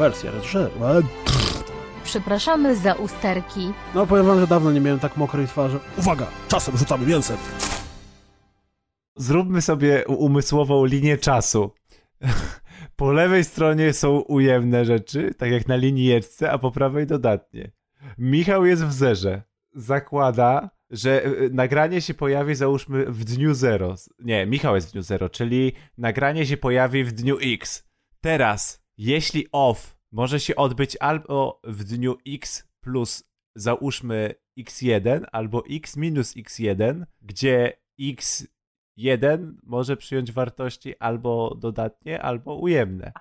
wersja reżysera. Przepraszamy za usterki. No powiem wam, że dawno nie miałem tak mokrej twarzy. Uwaga, czasem rzucamy mięsem. Zróbmy sobie umysłową linię czasu. Po lewej stronie są ujemne rzeczy, tak jak na linijeczce, a po prawej dodatnie. Michał jest w zerze. Zakłada, że y, nagranie się pojawi załóżmy w dniu zero. Nie, Michał jest w dniu zero, czyli nagranie się pojawi w dniu X. Teraz, jeśli off może się odbyć albo w dniu X plus załóżmy X1 albo X minus X1, gdzie X1 może przyjąć wartości albo dodatnie, albo ujemne.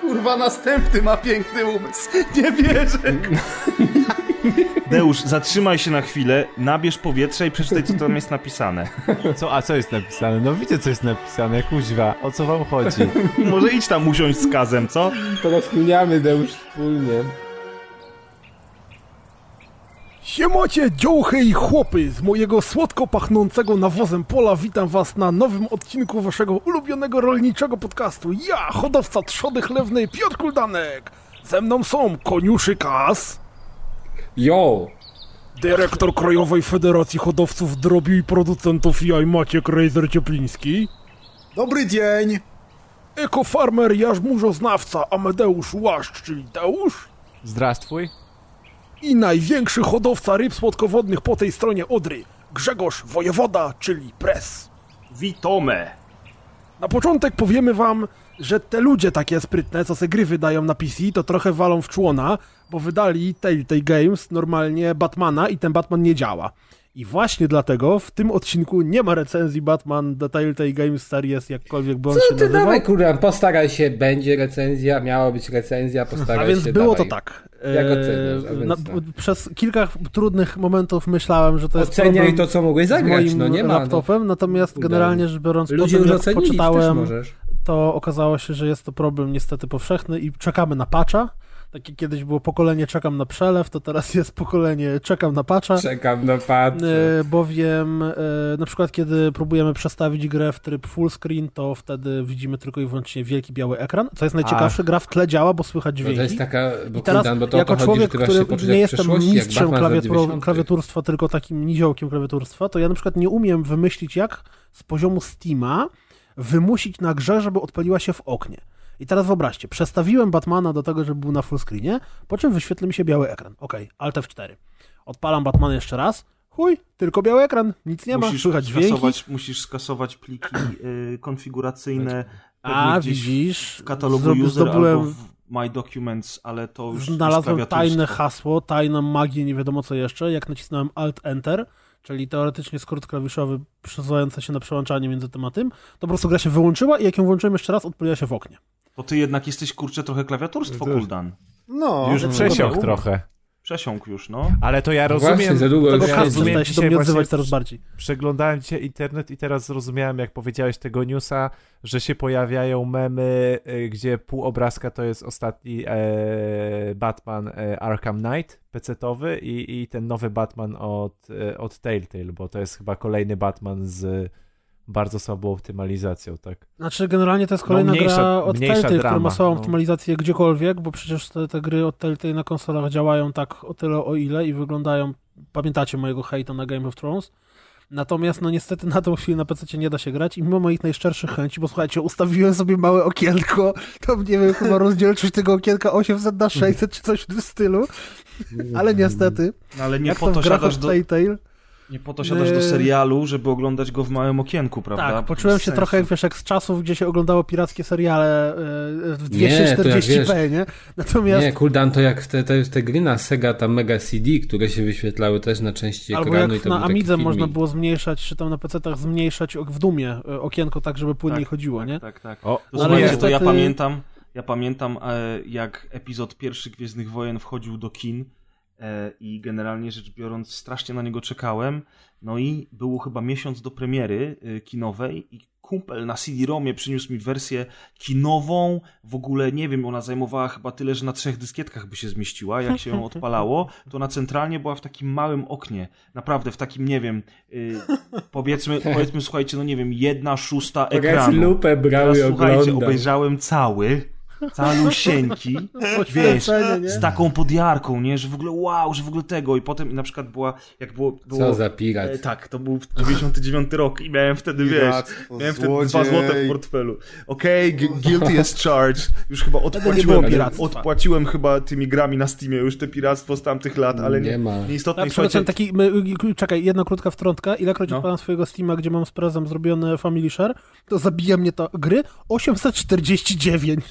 Kurwa, następny ma piękny umysł. Nie wierzę. Deusz, zatrzymaj się na chwilę, nabierz powietrza i przeczytaj, co tam jest napisane. Co, a co jest napisane? No widzę, co jest napisane, kuźwa. O co wam chodzi? Może idź tam usiąść z kazem, co? To rozkminiamy Deusz wspólnie. Siemacie, dziołchy i chłopy! Z mojego słodko pachnącego nawozem pola witam was na nowym odcinku waszego ulubionego rolniczego podcastu. Ja, hodowca trzody chlewnej Piotr Kuldanek. Ze mną są Koniuszy Kas, Yo! dyrektor Krajowej Federacji Hodowców Drobiu i Producentów Jaj Maciek Rejzer Ciepliński, Dobry dzień. ekofarmer jarzmurzoznawca Amedeusz Łaszcz, czyli Deusz Zdrastwój. I największy hodowca ryb słodkowodnych po tej stronie Odry, Grzegorz Wojewoda, czyli Pres. Witome! Na początek powiemy wam, że te ludzie takie sprytne, co se gry wydają na PC, to trochę walą w człona, bo wydali Telltale Games normalnie Batmana i ten Batman nie działa. I właśnie dlatego w tym odcinku nie ma recenzji Batman The Telltale Games Series, jakkolwiek by on Co się ty nazywał. dawaj, kurwa, postaraj się, będzie recenzja, miała być recenzja, postaraj A więc się, było dawaj. to tak. Jak E, oceniasz? Na, tak. Przez kilka trudnych momentów myślałem, że to jest Oceniaj to, co mogłeś z zagrać, moim no nie ma. laptopem, natomiast Kurde. generalnie rzecz biorąc, No. Ludzie już jak poczytałem to okazało się, że jest to problem niestety powszechny i czekamy na patcha. Tak jak kiedyś było pokolenie czekam na przelew, to teraz jest pokolenie czekam na patcha. Czekam na patrz. E, bowiem e, na przykład kiedy próbujemy przestawić grę w tryb full screen, to wtedy widzimy tylko i wyłącznie wielki biały ekran. Co jest najciekawsze, gra w tle działa, bo słychać Bo dźwięki. to jest taka, bo I teraz, Kuldan, bo to jako to człowiek, chodzi, który nie jestem mistrzem Batman z lat klawiatur, 90. klawiaturstwa, tylko takim niziołkiem klawiaturstwa, to ja na przykład nie umiem wymyślić, jak z poziomu Steama wymusić na grze, żeby odpaliła się w oknie. I teraz wyobraźcie, przestawiłem Batmana do tego, żeby był na full screenie, po czym wyświetli mi się biały ekran. Ok, Alt F4. Odpalam Batmana jeszcze raz. Chuj, tylko biały ekran, nic nie ma, musisz, słychać dźwięki. skasować, musisz skasować pliki y, konfiguracyjne A, widzisz, w katalogu zdob- user zdobyłem- albo w My Documents, ale to już Znalazłem tajne hasło, tajną magię, nie wiadomo co jeszcze. Jak nacisnąłem Alt-Enter, czyli teoretycznie skrót klawiszowy przesuwający się na przełączanie między tym a tym, to po prostu gra się wyłączyła i jak ją włączyłem jeszcze raz, odpaliła się w oknie. To ty jednak jesteś, kurczę, trochę klawiaturstwo, To- Kuldan. No. Już no, przesiąkł dobra. trochę. Przesiąkł już, no. Ale to ja No rozumiem. Właśnie, za długo Tego ja rozumiem się do mnie odzywać coraz bardziej. Przeglądałem dzisiaj internet i teraz zrozumiałem, jak powiedziałeś tego newsa, że się pojawiają memy, y, gdzie pół obrazka to jest ostatni e, Batman e, Arkham Knight pecetowy i, i ten nowy Batman od, e, od Telltale, bo to jest chyba kolejny Batman z bardzo słabą optymalizacją, tak? Znaczy, generalnie to jest kolejna mniejsza- gra od Telltale, która ma słabą no. optymalizację gdziekolwiek, bo przecież te, te gry od Telltale na konsolach działają tak o tyle o ile i wyglądają, pamiętacie mojego hejta na Game of Thrones, Natomiast no niestety na tą chwilę na PC nie da się grać i mimo moich najszczerszych chęci, bo słuchajcie, ustawiłem sobie małe okienko, to nie wiem, chyba rozdzielczość tego okienka 800 na 600 czy coś w tym stylu, ale niestety, No, ale nie jak po to siadasz do, Telltale, nie po to siadasz do Eee. serialu, żeby oglądać go w małym okienku, prawda? tak, poczułem się sensu. trochę jak, wiesz, jak z czasów, gdzie się oglądało pirackie seriale e, w Nie, to jak 240p, nie? Natomiast Nie, Kuldan to jak te, te, te gry na Sega, tam Mega CD, które się wyświetlały też na części Albo ekranu i jak to na Amidze można było zmniejszać, czy tam na PC-tach zmniejszać w Dumie e, okienko tak, żeby płynniej Tak, chodziło, tak, nie? Tak, tak. O, To Ale słuchajcie, to niestety- ja pamiętam, ja pamiętam e, jak epizod pierwszy Gwiezdnych Wojen wchodził do kin i generalnie rzecz biorąc strasznie na niego czekałem. No i było chyba miesiąc do premiery e, kinowej i kumpel na CD-ROMie przyniósł mi wersję kinową, w ogóle nie wiem, ona zajmowała chyba tyle, że na trzech dyskietkach by się zmieściła, jak się ją odpalało, to ona centralnie była w takim małym oknie, naprawdę w takim, nie wiem, y, powiedzmy, powiedzmy, słuchajcie, no nie wiem, jedna szósta ekranu. lupę brał Teraz, i słuchajcie, oglądał. obejrzałem cały, calusieńki, wiesz, nie? z taką podjarką, nie, że w ogóle wow, że w ogóle tego i potem na przykład była, jak było... było Co za pirat. E, tak, to był 99 rok i miałem wtedy, wiesz, Piractwo, miałem wtedy dwa złodziej. złote w portfelu. Okej, gu- guilty as charged. Już chyba odpłaciłem, odpłaciłem chyba tymi grami na Steamie już te piractwo z tamtych lat, ale nie, Nie ma. nieistotne. Słuchajcie, taki, my, czekaj, jedna krótka wtrątka. Ilekroć No. odpalam swojego Steama, gdzie mam z prezem zrobione Family Share, to zabija mnie to gry 849.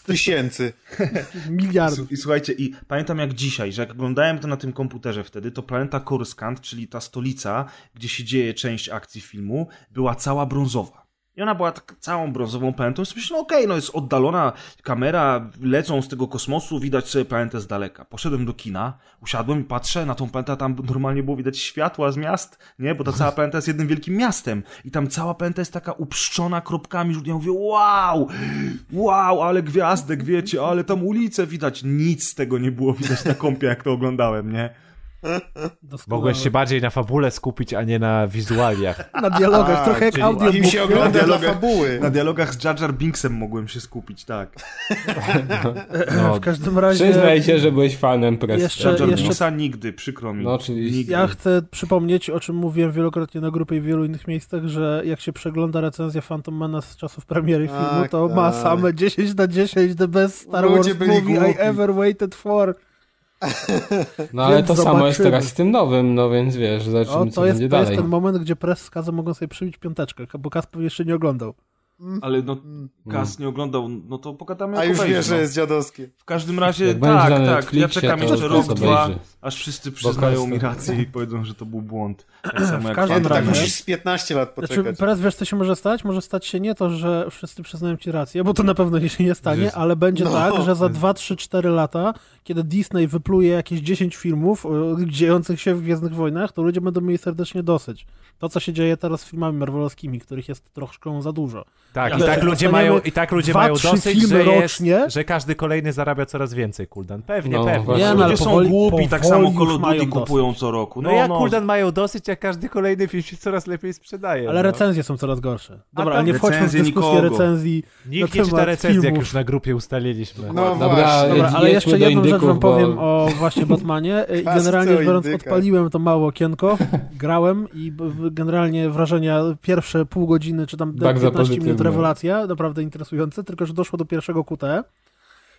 Tysięcy. Miliardów. I słuchajcie, i pamiętam jak dzisiaj, że jak oglądałem to na tym komputerze wtedy, to planeta Coruscant, czyli ta stolica, gdzie się dzieje część akcji filmu, była cała brązowa. I ona była tak całą brązową planetą. I no okej, no jest oddalona kamera, lecą z tego kosmosu, widać sobie planetę z daleka. Poszedłem do kina, usiadłem i patrzę na tą planetę, tam normalnie było widać światła z miast, nie? Bo ta cała planeta jest jednym wielkim miastem. I tam cała planeta jest taka upszczona kropkami. Ja mówię, wow, wow, ale gwiazdek, wiecie, ale tam ulice widać. Nic z tego nie było widać na kompie, jak to oglądałem, nie? Mogłeś się bardziej na fabule skupić, a nie na wizualiach. Na dialogach, A, trochę jak audio. Im się ogląda dla dialogach- fabuły. Na dialogach z Jar Jar Binksem mogłem się skupić, tak. No, W każdym razie Przyznaj się, że byłeś fanem Preston. Jeszcze- Jar Jar jeszcze- Binksa nigdy, przykro mi. No, oczywiście. Nigdy. ja chcę przypomnieć, o czym mówiłem wielokrotnie na grupie i w wielu innych miejscach, że jak się przegląda recenzję Phantom Mana z czasów premiery Tak, filmu, to ma tak. same 10 na 10 the best Star Ludzie Wars movie I głupi. ever waited for. No ale to samo jest zobaczymy. teraz z tym nowym, no więc wiesz, zobaczymy O, co to jest, będzie to jest dalej. ten moment, gdzie Press z Kazem mogą sobie przybić piąteczkę, bo Kaz pewnie jeszcze nie oglądał. Ale no, Kas nie oglądał, no to pogadamy A już obejrzy, wie, że no. jest dziadowskie. W każdym razie, Jak tak, tak. Ja czekam jeszcze rok, obejrzy. dwa, aż wszyscy przyznają mi rację i powiedzą, że to był błąd. Tak samo jak każdym to tak razie- musisz z 15 lat Znaczy, poczekać. teraz wiesz, co się może stać? Może stać się nie to, że wszyscy przyznają ci rację, bo to na pewno się nie stanie, Jezu. ale będzie No. tak, że za 2, 3, 4 lata, kiedy Disney wypluje jakieś 10 filmów e, dziejących się w Gwiezdnych Wojnach, to ludzie będą mieli serdecznie dosyć. To, co się dzieje teraz z filmami marvelowskimi, których jest troszkę za dużo. Tak, i tak ludzie mają, i tak ludzie dwa, mają dosyć, że, jest, że każdy kolejny zarabia coraz więcej, Kuldan. Pewnie, No, pewnie. Nie, no, Ludzie ale są powoli- głupi, tak powoli samo Call of Duty dosyć. kupują co roku. No, No, jak no, Kuldan mają dosyć, jak każdy kolejny film się coraz lepiej sprzedaje. Ale no. recenzje są coraz gorsze. Dobra, ale nie wchodźmy w dyskusję nikogo. recenzji. Nikt nie czyta recenzji, jak już na grupie ustaliliśmy. No Dobra, właśnie. Dobra, ale jeszcze jedną rzecz wam bo- powiem o właśnie Batmanie. Generalnie biorąc, odpaliłem to małe okienko, grałem i generalnie wrażenia pierwsze pół godziny, czy tam Bardzo 15 minut. Rewelacja, naprawdę interesujące, tylko że doszło do pierwszego QTE,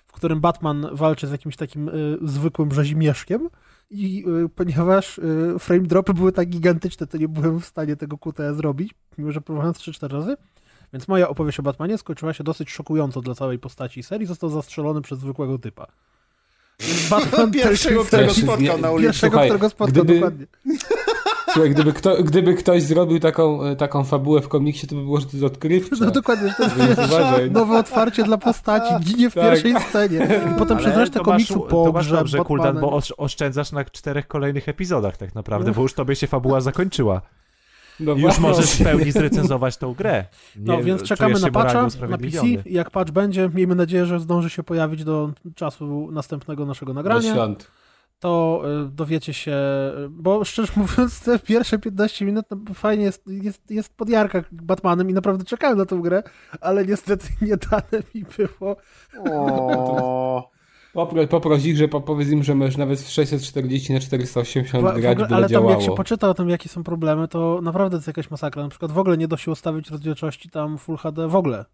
w którym Batman walczy z jakimś takim y, zwykłym rzezimieszkiem i y, ponieważ y, frame dropy były tak gigantyczne, to nie byłem w stanie tego QTE zrobić, mimo że próbowałem 3-4 razy. Więc moja opowieść o Batmanie skończyła się dosyć szokująco dla całej postaci serii. Został zastrzelony przez zwykłego typa. Batman Pierwszego, którego spotkał na ulicy. Pierwszego, Słuchaj, którego spotkał, gdyby- dokładnie. Słuchaj, gdyby, kto, gdyby ktoś zrobił taką, e, taką fabułę w komiksie, to by było, że to jest odkrywcze. No dokładnie, że to jest nowe otwarcie dla postaci, ginie w Tak. pierwszej scenie. I potem przez resztę to komiksu To masz pogrzeb dobrze, Kuldan, bo osz- oszczędzasz na czterech kolejnych epizodach tak naprawdę, bo już tobie się fabuła zakończyła. No Już możesz w pełni zrecenzować tą grę. No Nie- więc czekamy na patcha na. PC. Jak patch będzie, miejmy nadzieję, że zdąży się pojawić do czasu następnego naszego Do nagrania. świąt. To y, dowiecie się, y, bo szczerze mówiąc, te pierwsze 15 minut no, fajnie jest, jest, jest podjarka Batmanem i naprawdę czekałem na tę grę, ale niestety nie dane mi było. O, Popro, poproś ich, że po- powiedz im, że możesz nawet w 640 na 480 W- w grać, ogóle, byle ale tam działało. jak się poczyta o tym, jakie są problemy, to naprawdę to jest jakaś masakra. Na przykład w ogóle nie da się ustawić rozdzielczości tam Full HD w ogóle.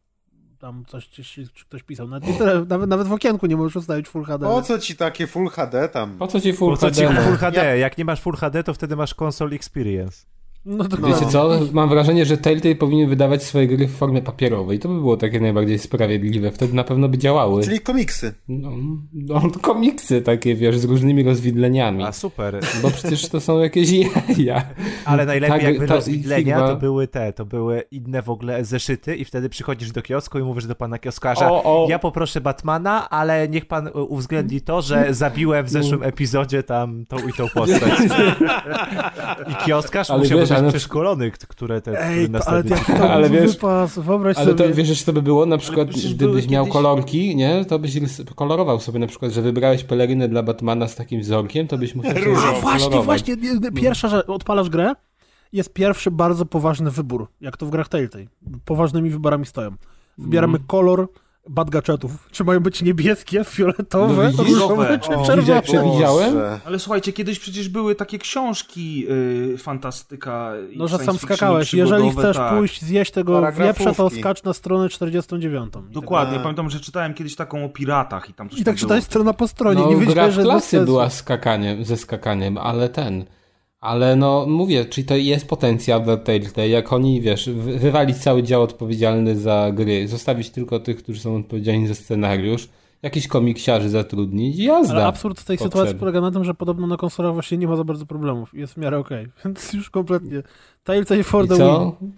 Tam coś czy, czy ktoś pisał. Nawet, nawet, nawet w okienku nie możesz ustawić Full HD. po co ci takie Full HD tam? Po co ci Full Po co ci HD? no? Full HD? Jak nie masz Full HD, to wtedy masz console experience. No, to Wiecie co? Mam wrażenie, że Telltale powinien wydawać swoje gry w formie papierowej. To by było takie najbardziej sprawiedliwe. Wtedy na pewno by działały. Czyli komiksy. No, no, komiksy takie, wiesz, z różnymi rozwidleniami. A super. Bo przecież to są jakieś jaja. Ale najlepiej Tak, jakby ta- rozwidlenia Figma- to były te, to były inne w ogóle zeszyty i wtedy przychodzisz do kiosku i mówisz do pana kioskarza O, o. ja poproszę Batmana, ale niech pan uwzględni to, że zabiłem w zeszłym epizodzie tam tą i tą postać. I kioskarz Ale musiał wiesz, ale- przeszkolony, k- które te Ej, które ale jak to Ale wiesz- wypas, wyobraź Ale sobie. to wiesz, że to by było, na przykład, gdybyś miał kiedyś- kolorki, nie, to byś kolorował sobie na przykład, że wybrałeś pelerynę dla Batmana z takim wzorkiem, to byś musiał sobie A Różowo. właśnie, kolorować. właśnie, nie, nie, pierwsza, że odpalasz grę, jest pierwszy bardzo poważny wybór, jak to w grach Telltale. Poważnymi wyborami stoją. Wybieramy Mhm. kolor bad gadżetów. Czy mają być niebieskie, fioletowe, No różowe czy czerwone? przewidziałem? Ale słuchajcie, kiedyś przecież były takie książki y, fantastyka. i No, że sam skakałeś. Jeżeli chcesz tak. pójść zjeść tego wieprza, to skacz na stronę 49. I Dokładnie, Tak. pamiętam, że czytałem kiedyś taką o piratach i tam coś I tak czytałeś strona po stronie. No, nie gra wiedziałeś, w że klasy była skakaniem, ze skakaniem, ale ten... Ale no, mówię, czyli to jest potencjał dla Telltale, jak oni, wiesz, wy- wywalić cały dział odpowiedzialny za gry, zostawić tylko tych, którzy są odpowiedzialni za scenariusz, jakiś komiksiarzy zatrudnić i jazda. Ale absurd w tej Potrzeby. sytuacji polega na tym, że podobno na konsolach właśnie nie ma za bardzo problemów. Jest w miarę okej. Więc już kompletnie. Telltale for I the co? win.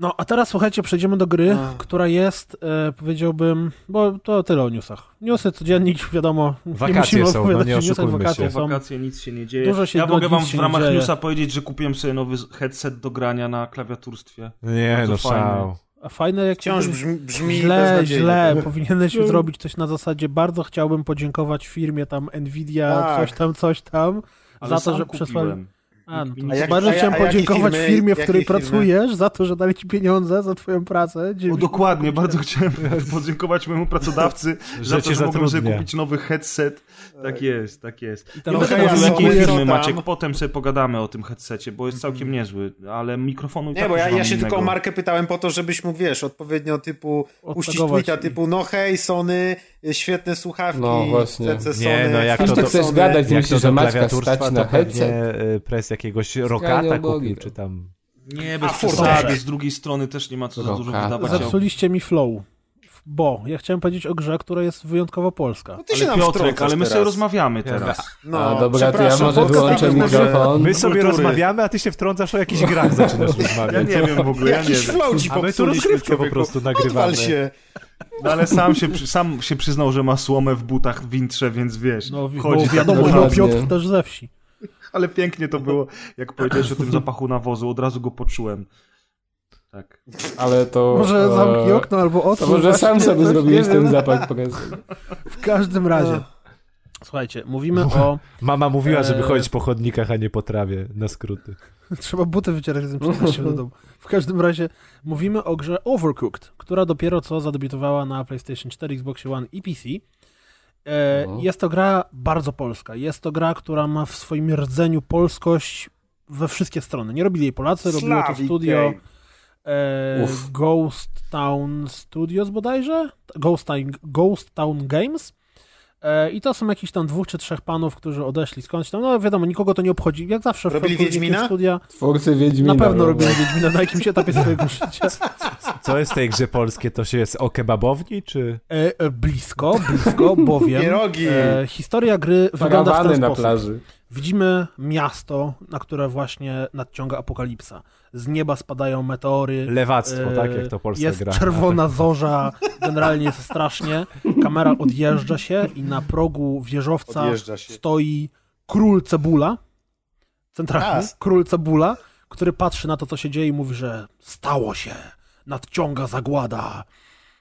No, a teraz słuchajcie, przejdziemy do gry, A. która jest, e, powiedziałbym, bo to tyle o newsach. Newsy, codziennik, wiadomo. nie Wakacje musimy są, no opowiadać nie o newsach, wakacje się. są. Wakacje, nic się nie dzieje. Dużo się ja do- mogę wam w nie ramach dzieje. newsa powiedzieć, że kupiłem sobie nowy headset do grania na klawiaturstwie. Nie, Bardzo no fajne. szał. A fajne jak Wciąż brzmi, brzmi źle, źle. Powinieneś zrobić coś na zasadzie bardzo chciałbym podziękować firmie tam Nvidia, Tak. coś tam, coś tam. Ale za to, że kupiłem. przesłali. A, no to A jak- bardzo a chciałem a podziękować firmy- firmie, w której firmy? pracujesz, za to, że dali ci pieniądze za twoją pracę. O, dokładnie, bardzo chciałem podziękować mojemu pracodawcy za Że to, cię że mogłem sobie kupić nowy headset. Tak jest, tak jest. I a jakiej firmy Maciek, potem sobie pogadamy o tym headsetie, bo jest całkiem niezły, ale mikrofonu i Nie, tak bo ja, ja się innego. tylko o markę pytałem po to, żebyś mógł, wiesz, odpowiednio typu puścić tweeta typu no hej, Sony, świetne słuchawki, No, właśnie. Sony, Nie, no, jak to do- chcesz gadać, Jak myślisz, to że Maćka stać to na pewnie headset? y, pres jakiegoś rokata kupił, to. czy tam... Nie, bez przesady, z drugiej strony też nie ma co za dużo wydawać. Zepsuliście mi flow. Bo ja chciałem powiedzieć o grze, która jest wyjątkowo polska. No ty się Ale nam Piotrek, wtrącasz ale my teraz. sobie rozmawiamy teraz. No, A dobra, to ja może wyłączę mikrofon. My sobie kultury. rozmawiamy, a ty się wtrącasz o jakichś grach zaczynasz Ja rozmawiać. nie wiem w ogóle, ja nie wiem. A my tu rozgrywkę po prostu nagrywamy. Się. No ale sam się, sam się przyznał, że ma słomę w butach w wintrze, więc wiesz, No, chodzi bo wiadomo, że. Piotr też ze wsi. Ale pięknie to było, jak powiedziałeś o tym zapachu nawozu, od razu go poczułem. Tak. Ale to... Może e, zamknij okno albo To otwórz. może sam sobie zrobiłeś ten zapach presy. W każdym razie. Słuchajcie, mówimy o... Mama mówiła, żeby Eee. chodzić po chodnikach, a nie po trawie, na skróty. Trzeba buty wycierać, zanim przyjść się do domu. W każdym razie mówimy o grze Overcooked, która dopiero co zadebiutowała na PlayStation 4, Xbox One i PC. E, Mhm. Jest to gra bardzo polska. Jest to gra, która ma w swoim rdzeniu polskość we wszystkie strony. Nie robili jej Polacy, robiło to studio game. E. Ghost Town Studios bodajże? Ghost Town, Ghost Town Games. E, I to są jakiś tam dwóch czy trzech panów, którzy odeszli skądś tam. No wiadomo, nikogo to nie obchodzi. Jak zawsze w Robili przypadku Wiedźmina? studia. Twórcy Wiedźmina. Na pewno no, robili. Wiedźmina na jakimś etapie swojego życia. Co jest w tej grze polskie? To się jest o kebabowni, czy... E, e, blisko, blisko, bowiem Pierogi. e, historia gry wygląda w ten na sposób. plaży. Widzimy miasto, na które właśnie nadciąga apokalipsa. Z nieba spadają meteory. Lewactwo, e, tak? Jak to Polska Jest gra. czerwona zorza, generalnie jest strasznie. Kamera odjeżdża się i na progu wieżowca stoi król Cebula, centralnie, Raz. król Cebula, który patrzy na to, co się dzieje i mówi, że stało się, nadciąga zagłada,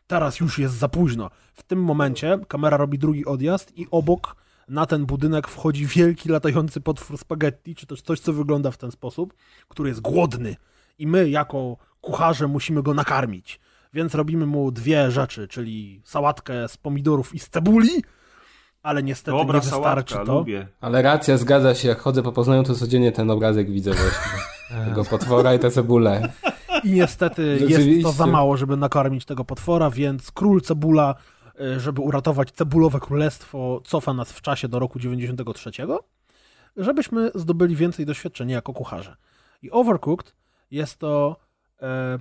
teraz już jest za późno. W tym momencie kamera robi drugi odjazd i obok na ten budynek wchodzi wielki latający potwór spaghetti, czy też coś, co wygląda w ten sposób, który jest głodny i my jako kucharze musimy go nakarmić. Więc robimy mu dwie rzeczy, czyli sałatkę z pomidorów i z cebuli, ale niestety Dobra nie wystarczy sałatka, to. lubię. Ale racja, zgadza się, jak chodzę po Poznaniu, to codziennie ten obrazek widzę właśnie. Tego potwora i te cebulę. I niestety jest to za mało, żeby nakarmić tego potwora, więc król cebula, żeby uratować cebulowe królestwo, cofa nas w czasie do roku 93, żebyśmy zdobyli więcej doświadczenia jako kucharze. I Overcooked jest to. E,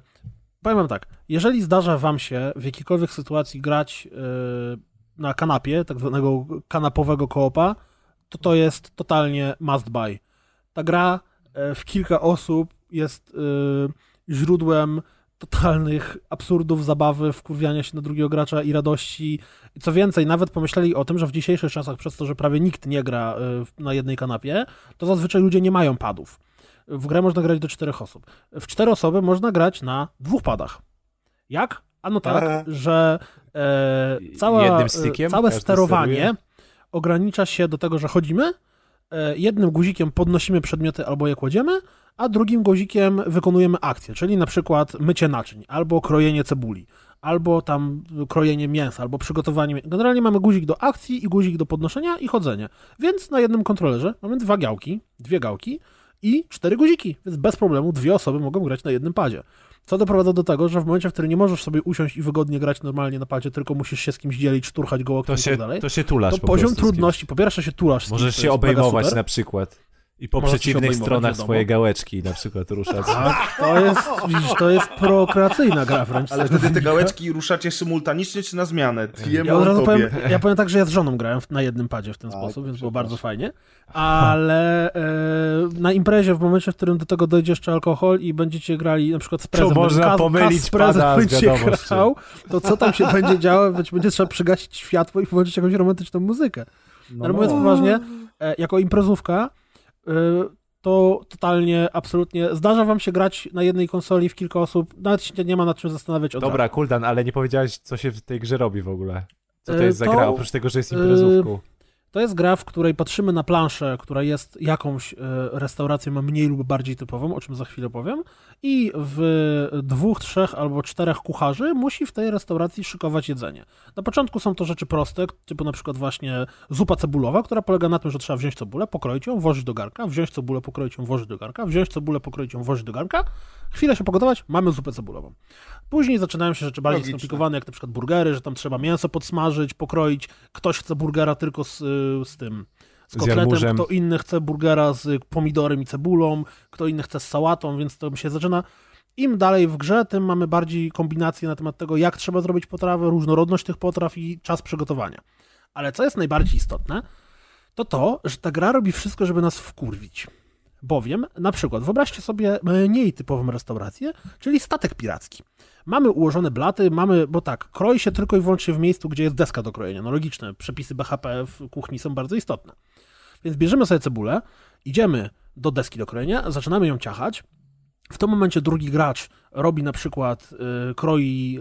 powiem wam tak, jeżeli zdarza wam się w jakiejkolwiek sytuacji grać e, na kanapie, tak zwanego kanapowego koopa, to to jest totalnie must buy. Ta gra e, w kilka osób jest e, źródłem totalnych absurdów, zabawy, wkurwiania się na drugiego gracza i radości. I Co więcej, nawet pomyśleli o tym, że w dzisiejszych czasach, przez to, że prawie nikt nie gra e, na jednej kanapie, to zazwyczaj ludzie nie mają padów. w grę można grać do czterech osób. W cztery osoby można grać na dwóch padach. Jak? Ano tak, Aha. że e, cała, stickiem e, całe sterowanie steruje? ogranicza się do tego, że chodzimy, e, jednym guzikiem podnosimy przedmioty albo je kładziemy, a drugim guzikiem wykonujemy akcję, czyli na przykład mycie naczyń, albo krojenie cebuli, albo tam krojenie mięsa, albo przygotowanie. Generalnie mamy guzik do akcji i guzik do podnoszenia i chodzenia. Więc na jednym kontrolerze mamy dwa gałki, dwie gałki i cztery guziki, więc bez problemu dwie osoby mogą grać na jednym padzie. Co doprowadza do tego, że w momencie, w którym nie możesz sobie usiąść i wygodnie grać normalnie na padzie, tylko musisz się z kimś dzielić, szturchać go To i się, tak dalej, to się tulasz to po poziom kimś. trudności, po pierwsze się tulasz z kimś, Możesz to się obejmować na przykład. I po Możesz przeciwnych stronach wiadomo. swoje gałeczki na przykład ruszać. Tak, to jest, widzisz, to jest prokreacyjna gra wręcz. Ale wtedy te gałeczki ruszacie symultanicznie czy na zmianę? Ja od razu powiem, ja powiem tak, że ja z żoną grałem na jednym padzie w ten Tak, sposób, więc było bardzo fajnie. Ale e, na imprezie, w momencie, w którym do tego dojdzie jeszcze alkohol i będziecie grali na przykład z prezem, można Kas- pomylić Kas prezem będzie grał, to co tam się będzie działo, być będzie trzeba przygasić światło i włączyć jakąś romantyczną muzykę. No, Ale mówiąc no. poważnie, e, jako imprezówka, to totalnie, absolutnie zdarza wam się grać na jednej konsoli w kilka osób, nawet się nie ma nad czym zastanawiać od razu. Dobra, Kuldan, ale nie powiedziałeś, co się w tej grze robi w ogóle. Co to E, jest za to- gra, oprócz tego, że jest imprezówką. To jest gra, w której patrzymy na planszę, która jest jakąś restauracją mniej lub bardziej typową, o czym za chwilę powiem, i w dwóch, trzech albo czterech kucharzy musi w tej restauracji szykować jedzenie. Na początku są to rzeczy proste, typu na przykład właśnie zupa cebulowa, która polega na tym, że trzeba wziąć cebulę, pokroić ją, włożyć do garnka, wziąć cebulę, pokroić ją, włożyć do garnka, wziąć cebulę, pokroić ją, włożyć do garnka, chwilę się pogotować, mamy zupę cebulową. Później zaczynają się rzeczy bardziej Logiczne. skomplikowane, jak na przykład burgery, że tam trzeba mięso podsmażyć, pokroić, ktoś chce burgera tylko z, z tym, z kotletem, kto inny chce burgera z pomidorem i cebulą, kto inny chce z sałatą, więc to się zaczyna. Im dalej w grze, tym mamy bardziej kombinacje na temat tego, jak trzeba zrobić potrawę, różnorodność tych potraw i czas przygotowania. Ale co jest najbardziej istotne, to to, że ta gra robi wszystko, żeby nas wkurwić. Bowiem, na przykład, wyobraźcie sobie mniej typową restaurację, czyli statek piracki. Mamy ułożone blaty, mamy, bo tak, kroi się tylko i wyłącznie w miejscu, gdzie jest deska do krojenia. No logiczne, przepisy BHP w kuchni są bardzo istotne. Więc bierzemy sobie cebulę, idziemy do deski do krojenia, zaczynamy ją ciachać. W tym momencie drugi gracz robi na przykład y, kroi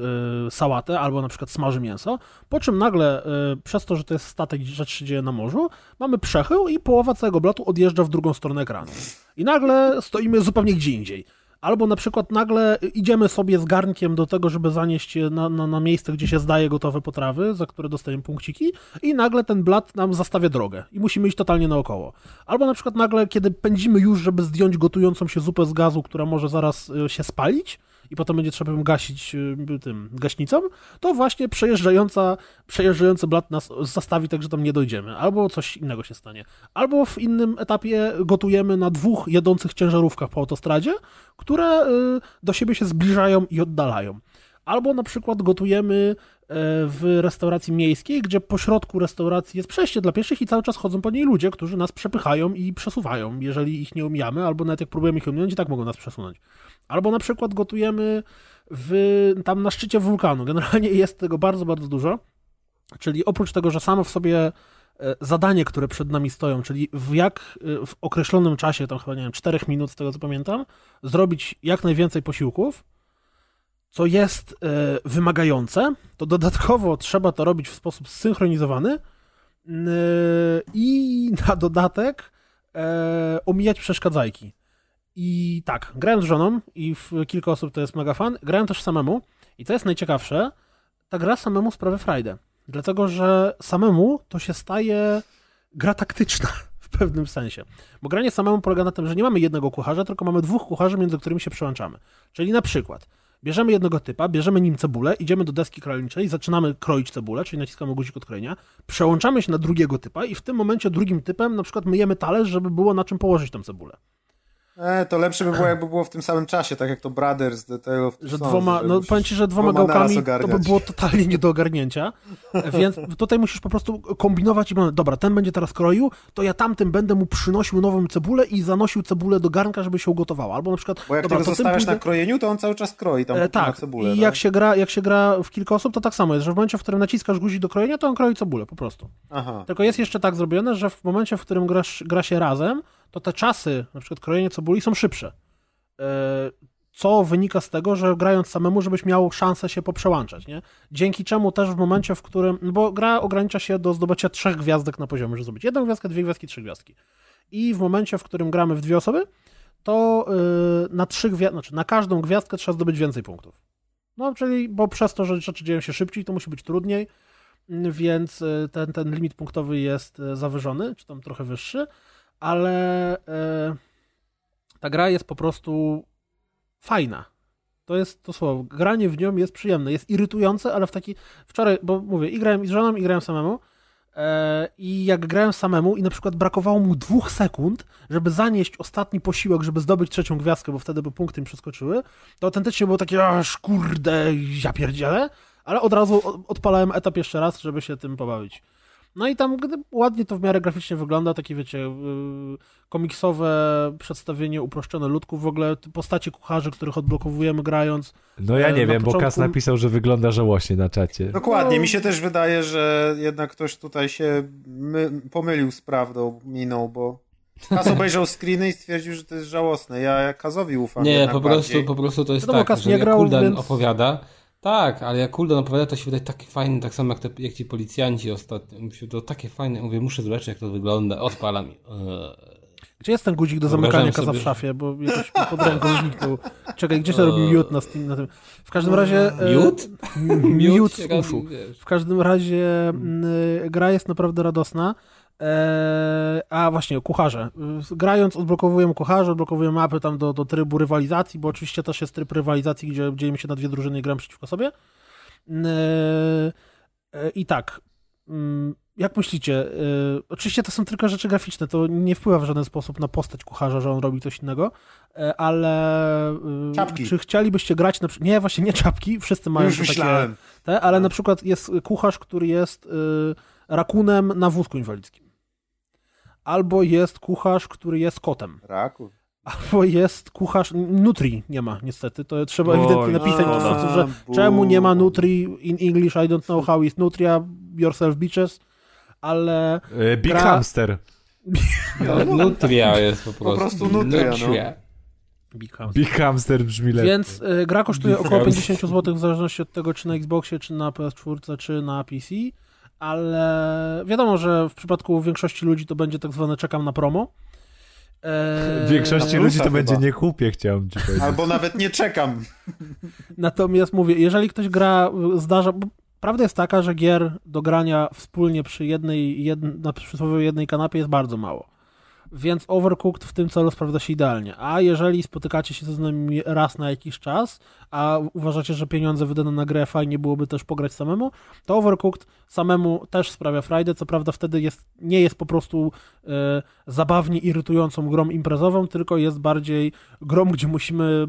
y, sałatę albo na przykład smaży mięso, po czym nagle y, przez to, że to jest statek, rzecz się dzieje na morzu, mamy przechył i połowa całego blatu odjeżdża w drugą stronę ekranu. I nagle stoimy zupełnie gdzie indziej. Albo na przykład nagle idziemy sobie z garnkiem do tego, żeby zanieść je na, na, na miejsce, gdzie się zdaje gotowe potrawy, za które dostajemy punkciki, i nagle ten blat nam zastawia drogę i musimy iść totalnie naokoło. Albo na przykład nagle, kiedy pędzimy już, żeby zdjąć gotującą się zupę z gazu, która może zaraz y, się spalić, i potem będzie trzeba ją gasić y, tym gaśnicą, to właśnie przejeżdżająca, przejeżdżający blat nas zastawi tak, że tam nie dojdziemy. Albo coś innego się stanie. Albo w innym etapie gotujemy na dwóch jedących ciężarówkach po autostradzie, które y, do siebie się zbliżają i oddalają. Albo na przykład gotujemy e, w restauracji miejskiej, gdzie po środku restauracji jest przejście dla pieszych i cały czas chodzą po niej ludzie, którzy nas przepychają i przesuwają. Jeżeli ich nie omijamy, albo nawet jak próbujemy ich ominąć, i tak mogą nas przesunąć. Albo na przykład gotujemy w, tam na szczycie wulkanu. Generalnie jest tego bardzo, bardzo dużo. Czyli oprócz tego, że samo w sobie e, zadanie, które przed nami stoją, czyli w jak e, w określonym czasie, tam chyba nie wiem, 4 minut z tego co pamiętam, zrobić jak najwięcej posiłków, co jest e, wymagające, to dodatkowo trzeba to robić w sposób zsynchronizowany i na dodatek omijać przeszkadzajki. I tak, grałem z żoną i w kilka osób to jest mega fan. Grałem też samemu i co jest najciekawsze, ta gra samemu sprawia frajdę. Dlatego, że samemu to się staje gra taktyczna w pewnym sensie. Bo granie samemu polega na tym, że nie mamy jednego kucharza, tylko mamy dwóch kucharzy, między którymi się przełączamy. Czyli na przykład bierzemy jednego typa, bierzemy nim cebulę, idziemy do deski krojniczej, zaczynamy kroić cebulę, czyli naciskamy guzik od krojenia, przełączamy się na drugiego typa i w tym momencie drugim typem na przykład myjemy talerz, żeby było na czym położyć tę cebulę. E, to lepsze by było, jakby było w tym samym czasie, tak jak to Brothers, The Tale of Że dwoma, no powiem ci, że dwoma dwoma gałkami to by było totalnie nie do ogarnięcia, więc tutaj musisz po prostu kombinować i dobra, ten będzie teraz kroił, to ja tamtym będę mu przynosił nową cebulę i zanosił cebulę do garnka, żeby się ugotowała. Albo na przykład, Bo jak dobra, to zostawiasz pójdę... na krojeniu, to on cały czas kroi tam E, na tak, cebulę. i tak? jak się, gra, jak się gra w kilka osób, to tak samo jest, że w momencie, w którym naciskasz guzik do krojenia, to on kroi cebulę po prostu. Aha. Tylko jest jeszcze tak zrobione, że w momencie, w którym grasz, gra się razem, to te czasy, na przykład krojenie cebuli, są szybsze. E, Co wynika z tego, że grając samemu, żebyś miał szansę się poprzełączać, nie? Dzięki czemu też w momencie, w którym, no bo gra ogranicza się do zdobycia trzech gwiazdek na poziomie, żeby zdobyć jedną gwiazdkę, dwie gwiazdki, trzy gwiazdki. I w momencie, w którym gramy w dwie osoby, to yy, na trzy gwiazdki, znaczy na każdą gwiazdkę trzeba zdobyć więcej punktów. No, czyli, bo przez to, że rzeczy dzieją się szybciej, to musi być trudniej, mm, więc y, ten, ten limit punktowy jest zawyżony, czy tam trochę wyższy, ale y, ta gra jest po prostu fajna. To jest to słowo. Granie w nią jest przyjemne. Jest irytujące, ale w taki. Wczoraj, bo mówię, i grałem z żoną, i grałem samemu. E, I jak grałem samemu i na przykład brakowało mu dwóch sekund, żeby zanieść ostatni posiłek, żeby zdobyć trzecią gwiazdkę, bo wtedy by punkty mi przeskoczyły, to autentycznie było takie, aż kurde, ja pierdzielę, ale od razu odpalałem etap jeszcze raz, żeby się tym pobawić. No i tam ładnie to w miarę graficznie wygląda, takie wiecie, yy, komiksowe przedstawienie, uproszczone ludków, w ogóle postacie kucharzy, których odblokowujemy grając. No ja E, nie wiem, bo Kas początku- napisał, że wygląda żałośnie na czacie. Dokładnie, No. mi się też wydaje, że jednak ktoś tutaj się my, pomylił z prawdą, minął, bo Kaz obejrzał screeny i stwierdził, że to jest żałosne. Ja Kazowi ufam Nie, po prostu, po prostu to jest No bo tak, Kas że nie grał, Kuldan więc- opowiada, tak, ale jak Kuldan opowiada, to się wydaje takie fajne, tak samo jak, te, jak ci policjanci ostatnio, mi się to takie fajne, mówię, muszę zobaczyć jak to wygląda, odpalam. eee. Gdzie jest ten guzik do zamykania kaza sobie, w szafie, bo jakoś pod ręką zniknął. Czekaj, gdzie się robi miód na, Steam, na tym? W każdym razie... e, Miód? Miód z uszu. W każdym razie mm, gra jest naprawdę radosna. Eee, a właśnie, kucharze. Grając odblokowujemy kucharze, odblokowujemy mapy tam do, do trybu rywalizacji, bo oczywiście też jest tryb rywalizacji, gdzie dzielimy się na dwie drużyny i gramy przeciwko sobie. Eee, e, I tak, mm, jak myślicie, e, oczywiście to są tylko rzeczy graficzne, to nie wpływa w żaden sposób na postać kucharza, że on robi coś innego, e, ale e, Czapki. czy chcielibyście grać na przykład, nie, właśnie nie czapki, wszyscy mają Już takie te, ale na przykład jest kucharz, który jest rakunem na wózku inwalidzkim. Albo jest kucharz, który jest kotem. Raku. Albo jest kucharz. Nutri nie ma, niestety. To trzeba Oj, ewidentnie napisać, a, w sposób, że czemu nie ma Nutri in English, I don't know how is Nutria, yourself bitches. Ale E, Big Gra- Hamster. No, nutria jest po prostu. prostu nutria, no. Big House. Big Hamster brzmi lepiej. Więc y, gra kosztuje Big około House. 50 zł w zależności od tego, czy na Xboxie, czy na PS4, czy na PC. Ale wiadomo, że w przypadku większości ludzi to będzie tak zwane czekam na promo. Eee, W większości ludzi to plusa będzie chyba. nie kupię, chciałem ci powiedzieć. Albo nawet nie czekam. Natomiast mówię, jeżeli ktoś gra, zdarza. Bo prawda jest taka, że gier do grania wspólnie przy jednej, jedn, na przysłowiowej jednej kanapie jest bardzo mało. Więc Overcooked w tym celu sprawdza się idealnie. A jeżeli spotykacie się ze znajomymi raz na jakiś czas, a uważacie, że pieniądze wydane na grę fajnie byłoby też pograć samemu, to Overcooked samemu też sprawia frajdę. Co prawda wtedy jest, nie jest po prostu e, zabawnie irytującą grą imprezową, tylko jest bardziej grą, gdzie musimy e,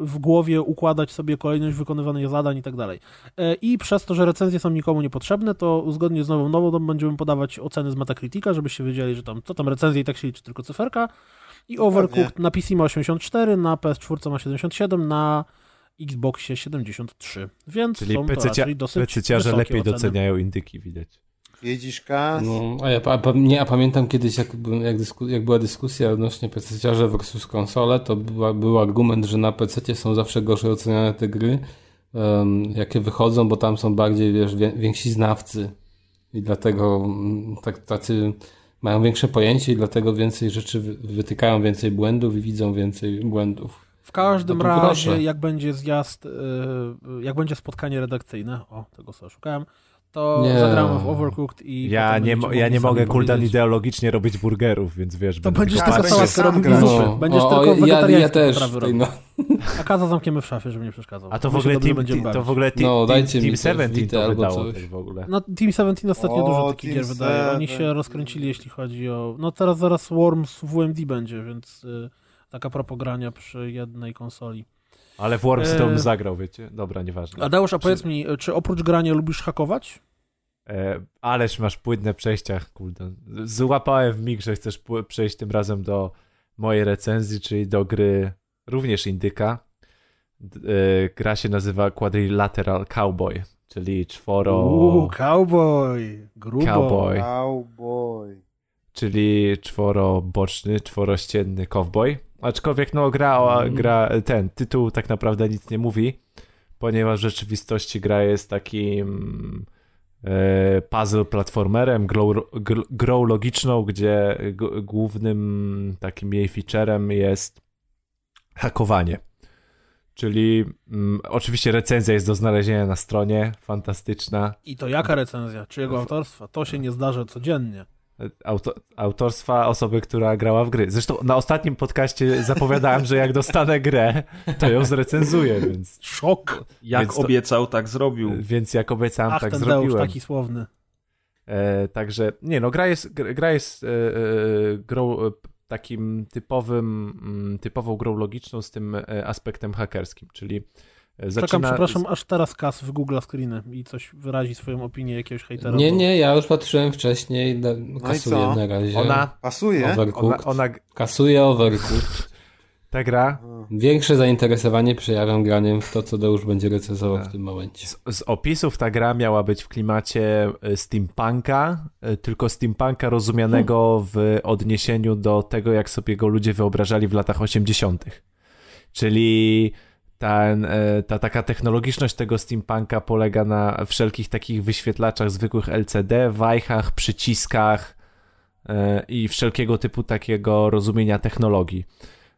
w głowie układać sobie kolejność wykonywanych zadań i tak dalej. E, I przez to, że recenzje są nikomu niepotrzebne, to zgodnie z nową nową będziemy podawać oceny z Metacritica, żebyście wiedzieli, że tam co tam recenzje i tak się liczy tylko cyferka. I Overcooked na PC ma 84, na PS4 ma 77, na Xboxie 73. Więc Czyli są to PC raczej dosyć pececiarze wysokie lepiej oceny. doceniają indyki, widać. Widzisz, Kaz? No, a ja a, nie, a pamiętam kiedyś, jak, jak, dysku, jak była dyskusja odnośnie PC versus konsole, to była, był argument, że na PC są zawsze gorzej oceniane te gry, em, jakie wychodzą, bo tam są bardziej, wiesz, wie, więksi znawcy i dlatego mm, tak, tacy mają większe pojęcie i dlatego więcej rzeczy wy- wytykają więcej błędów i widzą więcej błędów. W każdym No razie, proszę. jak będzie zjazd, yy, jak będzie spotkanie redakcyjne, o, tego sobie szukałem, to Nie. zagramy w Overcooked i Ja nie, ja nie mogę kultan powiedzieć. ideologicznie robić burgerów, więc wiesz... To będziesz tylko sałatkę grał. zupy. Będziesz o, tylko ja, ja też. no. A kaza zamkniemy w szafie, żeby nie przeszkadzał. A to w ogóle Team, to w ogóle team, No, team, dajcie mi team też 17 Vita to albo wydało tak w ogóle. No, Team 17 ostatnio O, dużo takich gier wydaje. Oni się 7. rozkręcili, jeśli chodzi o... No teraz zaraz Worms WMD będzie, więc y, taka propogrania przy jednej konsoli. Ale w Wormsy to bym E, zagrał, wiecie? Dobra, nieważne. Adeusz, a powiedz mi, czy oprócz grania lubisz hakować? E, ależ masz płynne przejścia, kultan. Złapałem w mig, że chcesz przejść tym razem do mojej recenzji, czyli do gry również indyka. E, gra się nazywa Quadrilateral Cowboy, czyli czworo... Uuu, cowboy! Grubo. Cowboy. Cowboy. czyli czworoboczny, czworościenny cowboy. Aczkolwiek no gra, Mm. gra ten tytuł tak naprawdę nic nie mówi, ponieważ w rzeczywistości gra jest takim e, puzzle platformerem, grą, gr, grą logiczną, gdzie głównym takim jej featurem jest hakowanie. Czyli mm, oczywiście recenzja jest do znalezienia na stronie, fantastyczna. I to jaka recenzja? Czyjego autorstwa? To się nie zdarza codziennie. Auto, autorstwa osoby, która grała w gry. Zresztą na ostatnim podcaście zapowiadałem, że jak dostanę grę, to ją zrecenzuję, więc, Szok! Jak Więc to- obiecał, tak zrobił. więc jak obiecałem, Ach, tak ten zrobiłem. Deusz taki słowny. E, także, nie no, gra jest, gra jest e, e, grą e, takim typowym, mm, typową grą logiczną z tym e, aspektem hakerskim, czyli e, zaczyna... Czekam, przepraszam, aż teraz Kas w Google screeny i coś wyrazi swoją opinię jakiegoś hejtera. Nie, bo- nie, ja już patrzyłem wcześniej, da- kasuję co? na razie. Ona, Pasuje? ona, Overcooked. ona, Kasuję Overcooked. ta gra Większe zainteresowanie przejawiam graniem w to, co Deusz będzie recenzował Tak. w tym momencie. Z, z opisów ta gra miała być w klimacie e, steampunka, e, tylko steampunka rozumianego w odniesieniu do tego, jak sobie go ludzie wyobrażali w latach 80. Czyli ten, e, ta taka technologiczność tego steampunka polega na wszelkich takich wyświetlaczach zwykłych LCD, wajchach, przyciskach e, i wszelkiego typu takiego rozumienia technologii.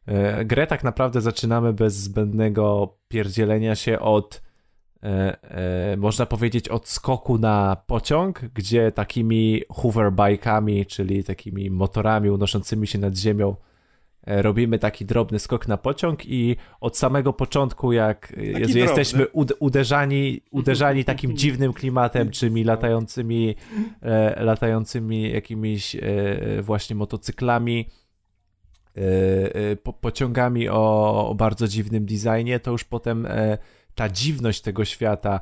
E, Grę tak naprawdę zaczynamy bez zbędnego pierdzielenia się od można powiedzieć od skoku na pociąg, gdzie takimi hoverbike'ami, czyli takimi motorami unoszącymi się nad ziemią robimy taki drobny skok na pociąg i od samego początku jak e, Jezu, jesteśmy ud- uderzani, uderzani takim dziwnym klimatem, czymi latającymi e, latającymi jakimiś e, właśnie motocyklami e, e, po, pociągami o, o bardzo dziwnym designie, to już potem e, ta dziwność tego świata,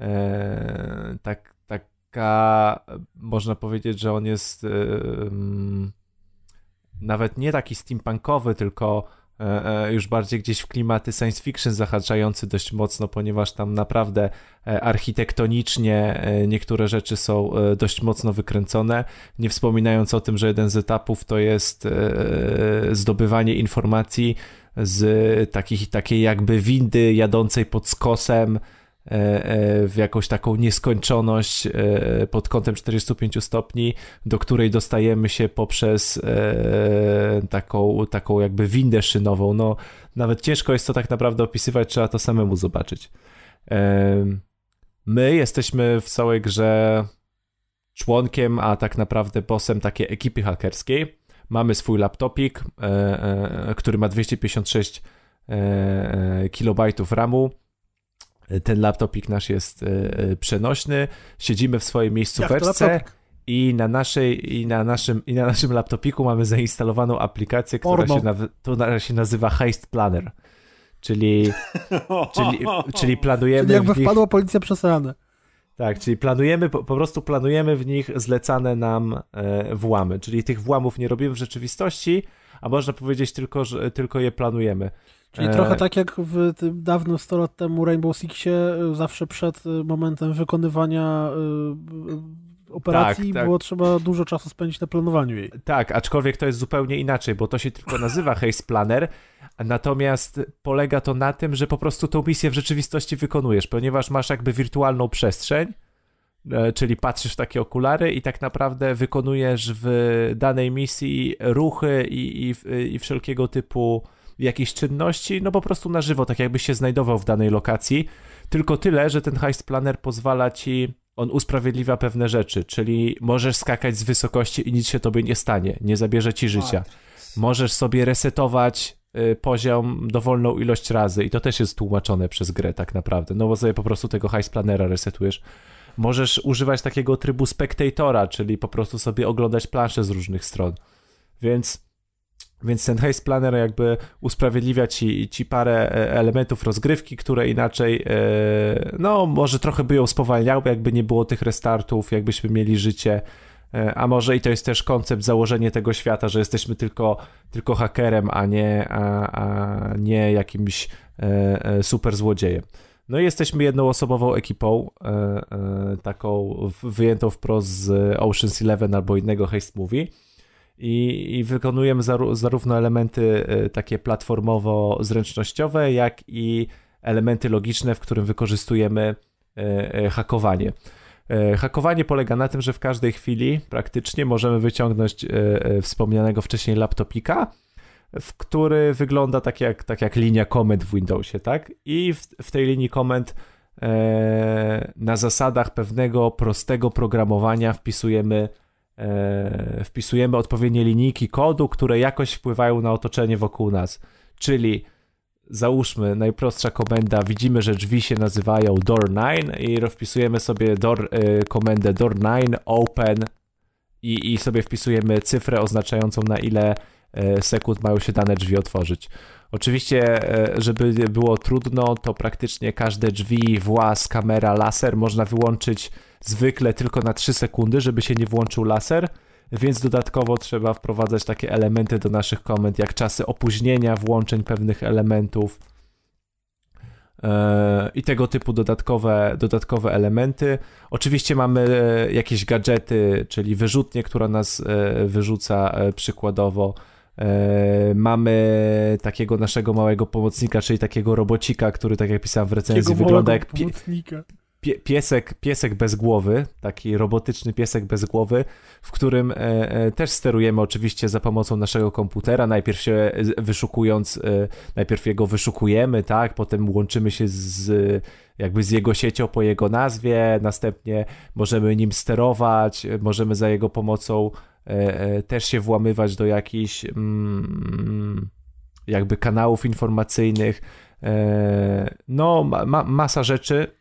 e, tak, taka, e, można powiedzieć, że on jest e, mm, nawet nie taki steampunkowy, tylko e, e, już bardziej gdzieś w klimaty science fiction zahaczający dość mocno, ponieważ tam naprawdę e, architektonicznie niektóre rzeczy są dość mocno wykręcone, nie wspominając o tym, że jeden z etapów to jest zdobywanie informacji z takich, takiej jakby windy jadącej pod skosem w jakąś taką nieskończoność e, pod kątem 45 stopni, do której dostajemy się poprzez e, taką, taką jakby windę szynową. No, nawet ciężko jest to tak naprawdę opisywać, trzeba to samemu zobaczyć. E, My jesteśmy w całej grze członkiem, a tak naprawdę bossem takiej ekipy hakerskiej. Mamy swój laptopik, e, e, który ma 256 e, kilobajtów RAMu. Ten laptopik nasz jest e, e, przenośny. Siedzimy w swojej miejscóweczce i na, naszej, i, na naszym, i na naszym laptopiku mamy zainstalowaną aplikację, która się, naw- która się nazywa Heist Planner. Czyli, czyli, czyli planujemy Czyli jakby w nich... wpadła policja przez ranę. Tak, czyli planujemy, po, po prostu planujemy w nich zlecane nam e, włamy. Czyli tych włamów nie robimy w rzeczywistości, a można powiedzieć tylko, że tylko je planujemy. Czyli E, trochę tak jak w tym dawnym 100 lat temu Rainbow Sixie, y, zawsze przed y, momentem wykonywania operacji Tak, tak. było trzeba dużo czasu spędzić na planowaniu jej. Tak, aczkolwiek to jest zupełnie inaczej, bo to się tylko nazywa Haze Planner, natomiast polega to na tym, że po prostu tą misję w rzeczywistości wykonujesz, ponieważ masz jakby wirtualną przestrzeń, e, czyli patrzysz w takie okulary i tak naprawdę wykonujesz w danej misji ruchy i, i, i wszelkiego typu jakieś czynności, no po prostu na żywo, tak jakbyś się znajdował w danej lokacji, tylko tyle, że ten heist planner pozwala ci, on usprawiedliwia pewne rzeczy, czyli możesz skakać z wysokości i nic się tobie nie stanie, nie zabierze ci życia. Możesz sobie resetować y, poziom dowolną ilość razy i to też jest tłumaczone przez grę tak naprawdę, no bo sobie po prostu tego heist planera resetujesz. Możesz używać takiego trybu spectatora, czyli po prostu sobie oglądać planszę z różnych stron. Więc więc ten Haze Planner jakby usprawiedliwia ci, ci parę e, elementów rozgrywki, które inaczej, e, no może trochę by ją spowalniały, jakby nie było tych restartów, jakbyśmy mieli życie, E, a może i to jest też koncept, założenie tego świata, że jesteśmy tylko, tylko hakerem, a nie, a, a nie jakimś super złodziejem. No i jesteśmy jednoosobową ekipą, taką wyjętą wprost z Ocean's Eleven albo innego heist movie. I, i wykonujemy zaru, zarówno elementy y, takie platformowo-zręcznościowe, jak i elementy logiczne, w którym wykorzystujemy y, y, hakowanie. Hakowanie polega na tym, że w każdej chwili praktycznie możemy wyciągnąć wspomnianego wcześniej laptopika, w który wygląda tak jak, tak jak linia komend w Windowsie, tak? I w, w tej linii komend na zasadach pewnego prostego programowania wpisujemy wpisujemy odpowiednie linijki kodu, które jakoś wpływają na otoczenie wokół nas. Czyli załóżmy najprostsza komenda, widzimy, że drzwi się nazywają door9 i wpisujemy sobie door, e, komendę door9 open i, i sobie wpisujemy cyfrę oznaczającą na ile E, sekund mają się dane drzwi otworzyć. Oczywiście, e, żeby było trudno, to praktycznie każde drzwi, włas, kamera, laser można wyłączyć zwykle tylko na 3 sekundy, żeby się nie włączył laser, więc dodatkowo trzeba wprowadzać takie elementy do naszych komend, jak czasy opóźnienia włączeń pewnych elementów e, i tego typu dodatkowe, dodatkowe elementy. Oczywiście mamy jakieś gadżety, czyli wyrzutnie, która nas wyrzuca przykładowo E, mamy takiego naszego małego pomocnika, czyli takiego robocika, który, tak jak pisałem w recenzji, takiego wygląda jak pie, piesek, piesek bez głowy, taki robotyczny piesek bez głowy, w którym e, e, też sterujemy oczywiście za pomocą naszego komputera, najpierw się wyszukując, e, najpierw jego wyszukujemy, tak, potem łączymy się z jakby z jego siecią po jego nazwie, następnie możemy nim sterować, możemy za jego pomocą też się włamywać do jakichś mm, jakby kanałów informacyjnych. No, ma, masa rzeczy,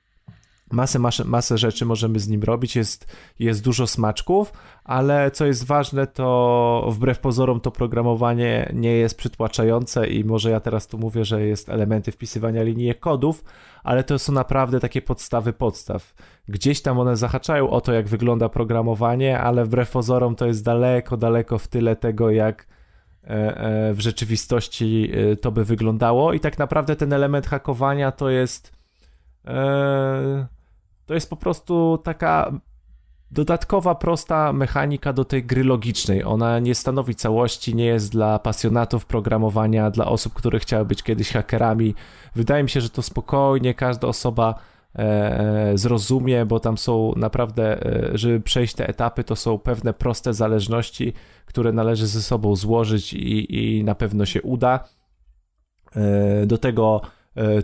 masę, masę, masę rzeczy możemy z nim robić, jest, jest dużo smaczków, ale co jest ważne, to wbrew pozorom to programowanie nie jest przytłaczające i może ja teraz tu mówię, że jest elementy wpisywania linii kodów, ale to są naprawdę takie podstawy podstaw. Gdzieś tam one zahaczają o to, jak wygląda programowanie, ale wbrew pozorom to jest daleko, daleko w tyle tego, jak e, e, w rzeczywistości e, to by wyglądało i tak naprawdę ten element hakowania to jest to jest po prostu taka dodatkowa, prosta mechanika do tej gry logicznej. Ona nie stanowi całości, nie jest dla pasjonatów programowania, dla osób, które chciały być kiedyś hakerami. Wydaje mi się, że to spokojnie każda osoba e, e zrozumie, bo tam są naprawdę, e, żeby przejść te etapy, to są pewne proste zależności, które należy ze sobą złożyć i, i na pewno się uda. Do tego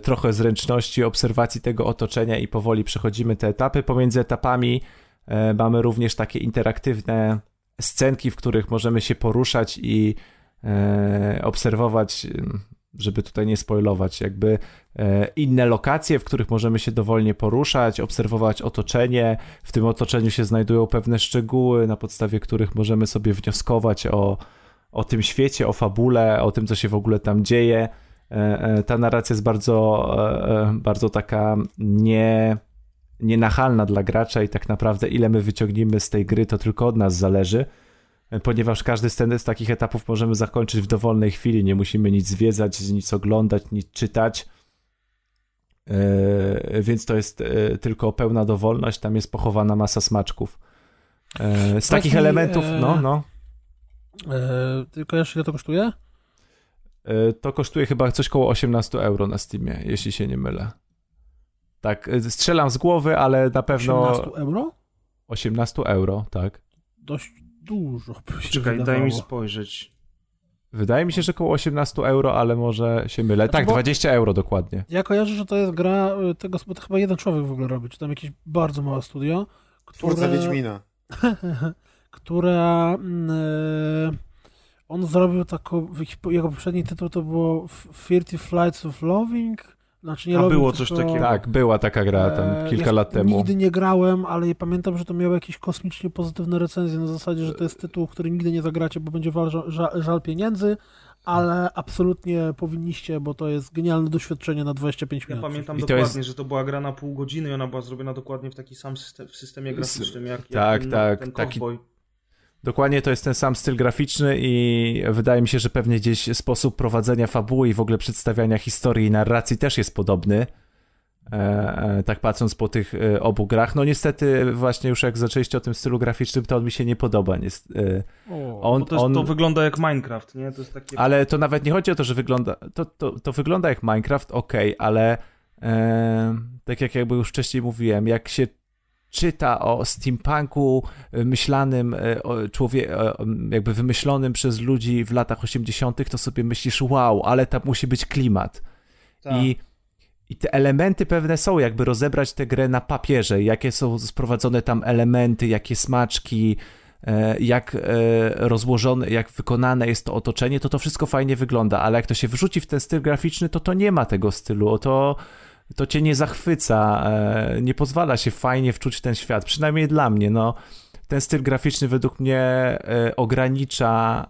trochę zręczności, obserwacji tego otoczenia i powoli przechodzimy te etapy. Pomiędzy etapami E, mamy również takie interaktywne scenki, w których możemy się poruszać i e, obserwować, żeby tutaj nie spoilować, jakby e, inne lokacje, w których możemy się dowolnie poruszać, obserwować otoczenie. W tym otoczeniu się znajdują pewne szczegóły, na podstawie których możemy sobie wnioskować o, o tym świecie, o fabule, o tym, co się w ogóle tam dzieje. Ta narracja jest bardzo, bardzo taka nie nienachalna dla gracza i tak naprawdę ile my wyciągniemy z tej gry, to tylko od nas zależy, ponieważ każdy z, takich etapów możemy zakończyć w dowolnej chwili, nie musimy nic zwiedzać, nic oglądać, nic czytać, więc to jest tylko pełna dowolność, tam jest pochowana masa smaczków. Z takich elementów, no, no. Tylko jeszcze ile to kosztuje? To kosztuje chyba coś koło 18 euro na Steamie, jeśli się nie mylę. Tak, y, strzelam z głowy, ale na pewno. 18 euro? 18 euro, tak. Dość dużo. Czekaj, wydawało. daj mi spojrzeć. Wydaje mi się, że około 18 euro, ale może się mylę. Znaczy, tak, 20 euro dokładnie. Ja kojarzę, że to jest gra y, tego, bo to chyba jeden człowiek w ogóle robi, czy tam jakieś bardzo małe studio. Które... Twórca Wiedźmina. która... Yy, on zrobił taką... Jego poprzedni tytuł to było 30 Flights of Loving znaczy nie A było coś tylko... takiego. Tak, była taka gra tam e, kilka ja lat temu. Nigdy nie grałem, ale pamiętam, że to miało jakieś kosmicznie pozytywne recenzje na zasadzie, że to jest tytuł, który nigdy nie zagracie, bo będzie żal, żal pieniędzy, ale absolutnie powinniście, bo to jest genialne doświadczenie na 25 minut. Ja pamiętam I dokładnie, jest... że to była gra na pół godziny i ona była zrobiona dokładnie w taki sam system, w systemie graficznym jak, tak, jak ten, tak, ten taki, Dokładnie to jest ten sam styl graficzny i wydaje mi się, że pewnie gdzieś sposób prowadzenia fabuły i w ogóle przedstawiania historii i narracji też jest podobny. E, e, tak patrząc po tych e, obu grach. No niestety właśnie już jak zaczęliście o tym stylu graficznym, to on mi się nie podoba. Niest, O, on, to, jest, on, to wygląda jak Minecraft, nie? To jest takie... ale to nawet nie chodzi o to, że wygląda. To, to, to wygląda jak Minecraft, ok, ale e, tak jak jakby już wcześniej mówiłem, jak się czyta o steampunku e, myślanym, o człowie, jakby wymyślonym przez ludzi w latach 80., to sobie myślisz, wow, ale tam musi być klimat. Tak. I, I te elementy pewne są, jakby rozebrać tę grę na papierze, jakie są sprowadzone tam elementy, jakie smaczki, e, jak e, rozłożone, jak wykonane jest to otoczenie, to to wszystko fajnie wygląda, ale jak to się wrzuci w ten styl graficzny, to to nie ma tego stylu, o to, to cię nie zachwyca, e, nie pozwala się fajnie wczuć w ten świat, przynajmniej dla mnie, no. Ten styl graficzny według mnie e, ogranicza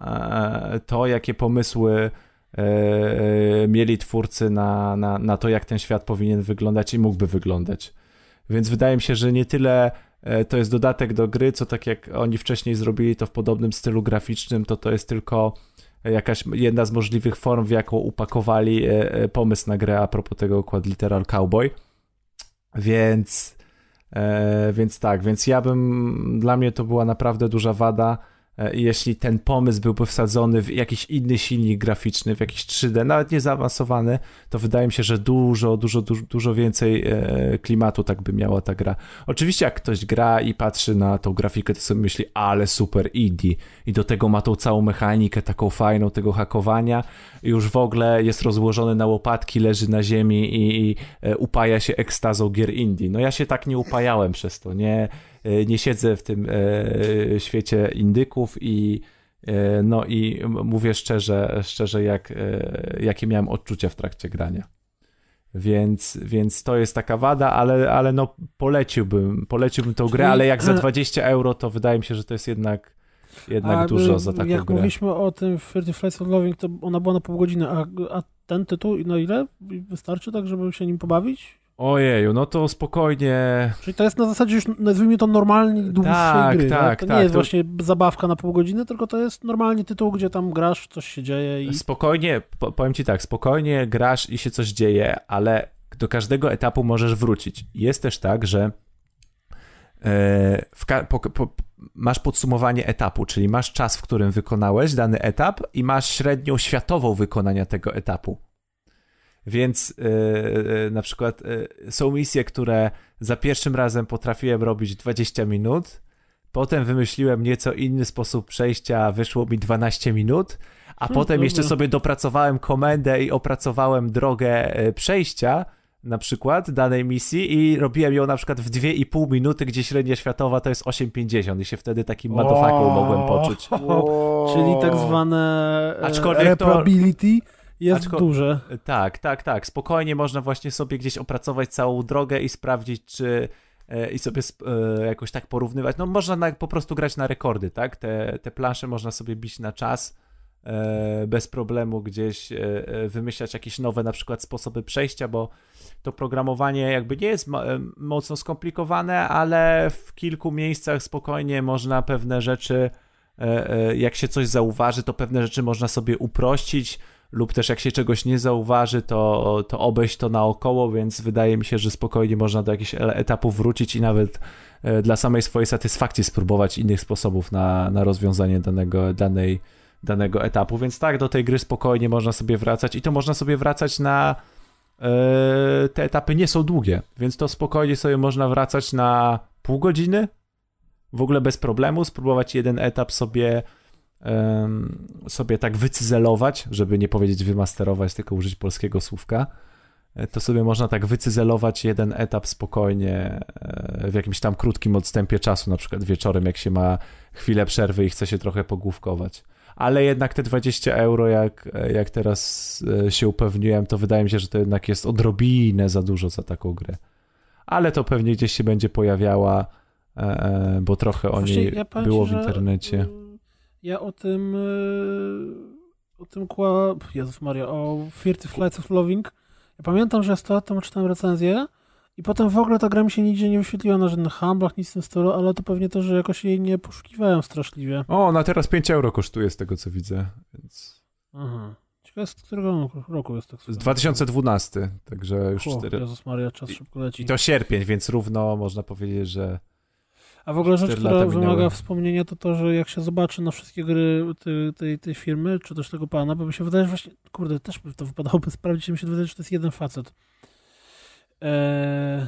e, to, jakie pomysły mieli twórcy na, na, na to, jak ten świat powinien wyglądać i mógłby wyglądać. Więc wydaje mi się, że nie tyle to jest dodatek do gry, co tak jak oni wcześniej zrobili to w podobnym stylu graficznym, to to jest tylko jakaś jedna z możliwych form, w jaką upakowali e, e, pomysł na grę a propos tego Quadliteral Cowboy. Więc, e, więc tak, więc ja bym, dla mnie to była naprawdę duża wada, jeśli ten pomysł byłby wsadzony w jakiś inny silnik graficzny, w jakiś 3D, nawet nie zaawansowany, to wydaje mi się, że dużo, dużo, dużo, dużo więcej e, klimatu tak by miała ta gra. Oczywiście jak ktoś gra i patrzy na tą grafikę, to sobie myśli, ale super indie i do tego ma tą całą mechanikę taką fajną tego hakowania już w ogóle jest rozłożony na łopatki, leży na ziemi i, i e, upaja się ekstazą gier indie. No ja się tak nie upajałem przez to, nie, e, nie siedzę w tym e, świecie indyków i e, no i mówię szczerze, szczerze jak, e, jakie miałem odczucia w trakcie grania. Więc, więc to jest taka wada, ale, ale no poleciłbym, poleciłbym tą grę, ale jak za 20 euro, to wydaje mi się, że to jest jednak, jednak A, dużo y, za taką Jak grę. mówiliśmy o tym w 30 Flights of Loving, to ona była na pół godziny, a, a ten tytuł na ile? Wystarczy tak, żeby się nim pobawić? Ojeju, no to spokojnie. Czyli to jest na zasadzie już, nazwijmy to normalnie dłuższej Tak, gry. tak, To tak, nie jest to- właśnie zabawka na pół godziny, tylko to jest normalnie tytuł, gdzie tam grasz, coś się dzieje i... Spokojnie, po, powiem ci tak, spokojnie grasz i się coś dzieje, ale do każdego etapu możesz wrócić. Jest też tak, że e, ka- po, po, masz podsumowanie etapu, czyli masz czas, w którym wykonałeś dany etap i masz średnią światową wykonania tego etapu. Więc e, na przykład e, są misje, które za pierwszym razem potrafiłem robić 20 minut, potem wymyśliłem nieco inny sposób przejścia, wyszło mi 12 minut, a Hmm, potem jeszcze dobra. sobie dopracowałem komendę i opracowałem drogę przejścia, na przykład danej misji i robiłem ją na przykład w 2,5 minuty, gdzie średnia światowa to jest 8,50 i się wtedy takim madofaką mogłem poczuć. Czyli tak zwane e, Aczkolwiek to- jest Aczko- duże. Tak, tak, tak. Spokojnie można właśnie sobie gdzieś opracować całą drogę i sprawdzić, czy e, i sobie e, jakoś tak porównywać. No można na, po prostu grać na rekordy, tak? Te, te plansze można sobie bić na czas e, bez problemu gdzieś wymyślać jakieś nowe na przykład sposoby przejścia, bo to programowanie jakby nie jest mocno skomplikowane, ale w kilku miejscach spokojnie można pewne rzeczy jak się coś zauważy, to pewne rzeczy można sobie uprościć, lub też jak się czegoś nie zauważy, to, to obejść to naokoło, więc wydaje mi się, że spokojnie można do jakichś etapów wrócić i nawet e, dla samej swojej satysfakcji spróbować innych sposobów na, na rozwiązanie danego, danej, danego etapu. Więc tak, do tej gry spokojnie można sobie wracać i to można sobie wracać na. e, Te etapy nie są długie, więc to spokojnie sobie można wracać na pół godziny. W ogóle bez problemu, spróbować jeden etap sobie sobie tak wycyzelować, żeby nie powiedzieć wymasterować, tylko użyć polskiego słówka, e, to sobie można tak wycyzelować jeden etap spokojnie e, w jakimś tam krótkim odstępie czasu, na przykład wieczorem, jak się ma chwilę przerwy i chce się trochę pogłówkować. Ale jednak te 20 euro, jak, jak teraz e, się upewniłem, to wydaje mi się, że to jednak jest odrobinę za dużo za taką grę. Ale to pewnie gdzieś się będzie pojawiała, e, e, bo trochę o Właśnie niej ja było ci, w że, internecie. y, Ja o tym y, o tym kła... Jezus Maria, o 30 Flights of Loving ja pamiętam, że ja 100 lat temu czytałem recenzję i potem w ogóle ta gra mi się nigdzie nie wyświetliła na żadnych handlach, nic w tym stylu, ale to pewnie to, że jakoś jej nie poszukiwałem straszliwie. O, ona teraz 5 euro kosztuje z tego co widzę, więc... Aha, Ciekawe, z którego roku jest tak Z 2012, także już O, cztery... Jezus Maria, czas szybko leci. I to sierpień, więc równo można powiedzieć, że A w ogóle rzecz, która wymaga minęły. wspomnienia, to to, że jak się zobaczy na wszystkie gry tej, tej, tej firmy, czy też tego pana, bo mi się wydaje, że właśnie, kurde, też by to wypadałoby sprawdzić, mi się wydaje, że to jest jeden facet. Eee,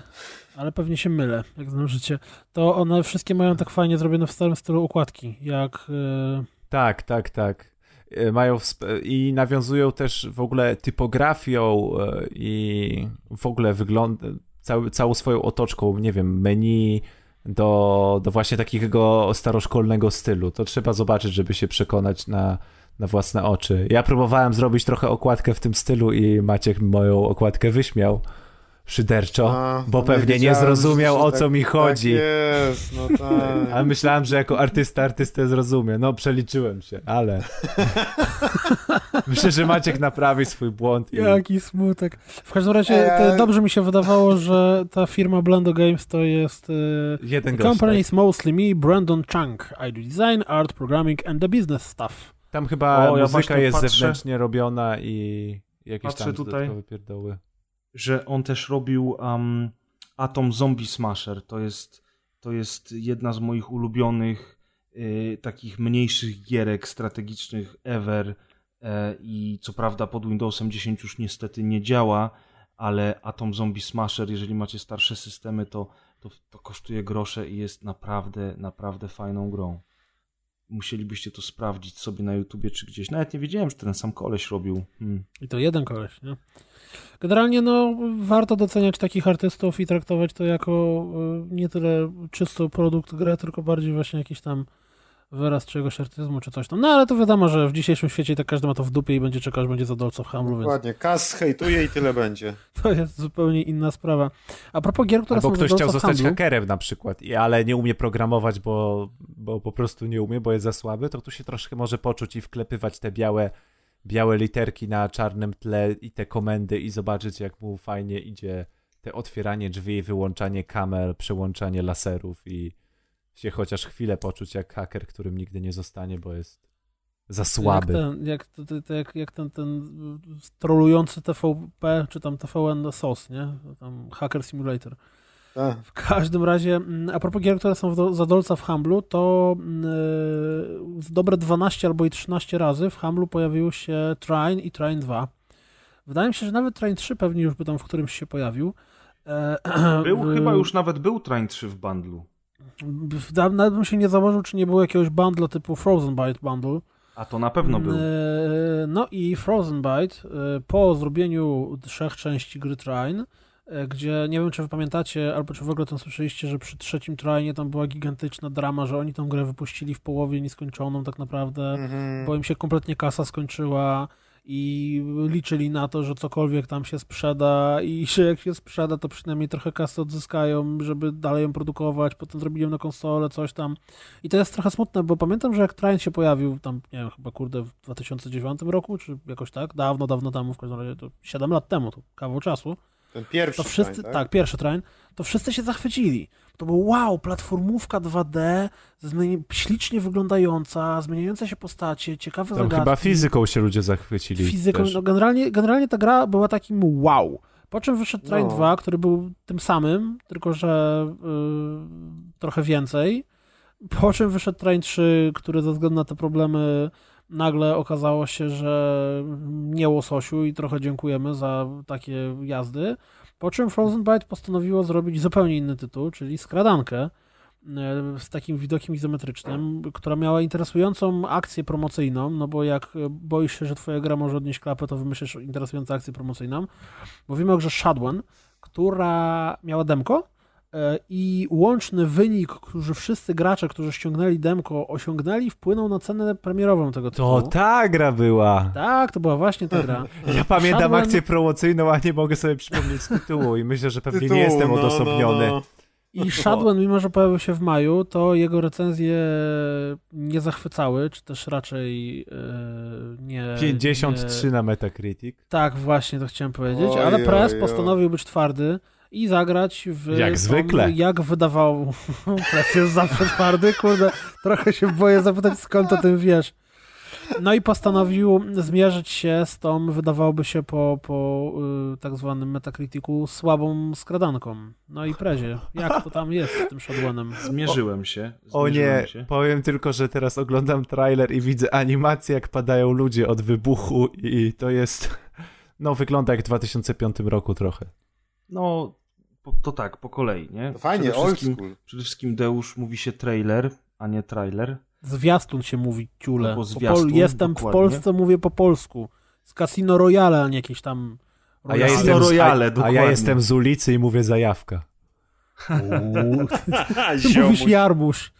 ale pewnie się mylę, jak znam życie. To one wszystkie mają tak fajnie zrobione w starym stylu układki, jak... E, Tak, tak, tak. E, Mają wsp- i nawiązują też w ogóle typografią e, i w ogóle wygląd cały, całą swoją otoczką, nie wiem, menu do, do właśnie takiego staroszkolnego stylu. To trzeba zobaczyć, żeby się przekonać na, na własne oczy. Ja próbowałem zrobić trochę okładkę w tym stylu i Maciek moją okładkę wyśmiał szyderczo, A, bo no pewnie nie wiedziałem, zrozumiał o tak- co mi chodzi. Tak jest, no tak. Ale myślałem, że jako artysta artystę zrozumie. No, przeliczyłem się, ale. Myślę, że Maciek naprawi swój błąd. I... Jaki smutek. W każdym razie to dobrze mi się wydawało, że ta firma Blendo Games to jest... E, Jeden gość. company Tak. is mostly me, Brandon Chang. I do design, art, programming and the business stuff. Tam chyba O, ja muzyka właśnie jest patrzę- zewnętrznie robiona i jakieś Patrzę tam tutaj. dodatkowe pierdoły. Że on też robił um, Atom Zombie Smasher. To jest, to jest jedna z moich ulubionych y, takich mniejszych gierek strategicznych ever e, i co prawda pod Windowsem 10 już niestety nie działa, ale Atom Zombie Smasher, jeżeli macie starsze systemy, to, to, to kosztuje grosze i jest naprawdę, naprawdę fajną grą. Musielibyście to sprawdzić sobie na YouTubie czy gdzieś. Nawet nie wiedziałem, że ten sam koleś robił. Hmm. I to jeden koleś, nie? Generalnie, no, warto doceniać takich artystów i traktować to jako y, nie tyle czysto produkt gry, tylko bardziej właśnie jakiś tam wyraz czegoś artyzmu czy coś tam. No, ale to wiadomo, że w dzisiejszym świecie tak każdy ma to w dupie i będzie czekał, aż będzie za dolco w więc Dokładnie, kas hejtuje i tyle będzie. to jest zupełnie inna sprawa. A propos gier, które Albo są ktoś chciał zostać handlu, hakerem na przykład, i- ale nie umie programować, bo, bo po prostu nie umie, bo jest za słaby, to tu się troszkę może poczuć i wklepywać te białe, białe literki na czarnym tle i te komendy i zobaczyć, jak mu fajnie idzie te otwieranie drzwi, wyłączanie kamer, przełączanie laserów i się chociaż chwilę poczuć jak haker, którym nigdy nie zostanie, bo jest za słaby. Jak ten, jak, to, to, jak, jak ten, ten trolujący TVP, czy tam TVN SOS, nie? Tam Hacker Simulator. Tak. W każdym razie, mm, a propos gier, które są w do, za dolca w Humblu, to yy, dobre 12 albo i 13 razy w Humblu pojawiły się Trine i Trine 2. Wydaje mi się, że nawet Trine 3 pewnie już by tam w którymś się pojawił. E, Był, chyba już nawet był Train 3 w bundlu. w- Nawet bym się nie założył, czy nie było jakiegoś bundla typu Frozen Byte Bundle. A to na pewno był. E, No i Frozen Byte e, po zrobieniu trzech części gry Trine, e, gdzie nie wiem, czy wy pamiętacie, albo czy w ogóle tam słyszeliście, że przy trzecim Trine tam była gigantyczna drama, że oni tą grę wypuścili w połowie nieskończoną tak naprawdę, Mhm. bo im się kompletnie kasa skończyła i liczyli na to, że cokolwiek tam się sprzeda i że jak się sprzeda, to przynajmniej trochę kasy odzyskają, żeby dalej ją produkować, potem zrobili ją na konsolę, coś tam. I to jest trochę smutne, bo pamiętam, że jak Trine się pojawił tam, nie wiem, chyba kurde w 2009 roku, czy jakoś tak, dawno, dawno temu, w każdym razie to 7 lat temu, to kawał czasu, Ten pierwszy to wszyscy, Trine, tak? pierwszy Trine, to wszyscy się zachwycili. To był wow, platformówka 2D, zmieni- ślicznie wyglądająca, zmieniające się postacie, ciekawe Tam zagadki. chyba fizyką się ludzie zachwycili. Fizyką, też. no generalnie, generalnie ta gra była takim wow. Po czym wyszedł Train No. 2, który był tym samym, tylko że y, trochę więcej. Po czym wyszedł Train 3, który ze względu na te problemy nagle okazało się, że nie łososiu i trochę dziękujemy za takie jazdy. Po czym Frozen Byte postanowiło zrobić zupełnie inny tytuł, czyli skradankę e, z takim widokiem izometrycznym, która miała interesującą akcję promocyjną, no bo jak boisz się, że twoja gra może odnieść klapę, to wymyślisz interesującą akcję promocyjną. Mówimy o grze Shadwen, która miała demko i łączny wynik, który wszyscy gracze, którzy ściągnęli demko, osiągnęli, wpłynął na cenę premierową tego tytułu. To ta gra była. Tak, to była właśnie ta gra. Ja pamiętam Shadowrun- akcję promocyjną, a nie mogę sobie przypomnieć tytułu i myślę, że pewnie Tytułu, nie jestem no, odosobniony. No, no. I Shadwen, mimo że pojawił się w maju, to jego recenzje nie zachwycały, czy też raczej e, nie... 53 nie... na Metacritic. Tak, właśnie to chciałem powiedzieć, ale press postanowił być twardy i zagrać w... Jak tą- zwykle. Jak wydawał... press jest zawsze twardy, kurde, trochę się boję zapytać skąd o tym wiesz. No i postanowił zmierzyć się z tą, wydawałoby się po, po y, tak zwanym Metacriticu, słabą skradanką. No i prezie. Jak to tam jest z tym Shadowrunem? Zmierzyłem się. O zmierzyłem nie, Się. powiem tylko, że teraz oglądam trailer i widzę animację, jak padają ludzie od wybuchu i to jest... No, wygląda jak w 2005 roku trochę. No, to tak, po kolei, nie? To fajnie, Przede old wszystkim- school. Przede wszystkim Deusz mówi się trailer, a nie trailer. Zwiastun się mówi, ciule. Po zwiastun, pol- jestem w dokładnie. Polsce, mówię po polsku. Z Casino Royale, a nie jakieś tam... A ja, jestem z, Royale, a, a ja jestem z ulicy i mówię zajawka. Uuu, ty mówisz Jarmusz.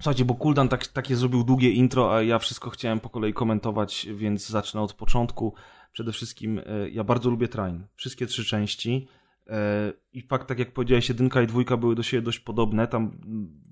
Słuchajcie, bo Kuldan tak, takie zrobił długie intro, a ja wszystko chciałem po kolei komentować, więc zacznę od początku. Przede wszystkim e, ja bardzo lubię Train. Wszystkie trzy części. E, I fakt, tak jak powiedziałeś, jedynka i dwójka były do siebie dość podobne. Tam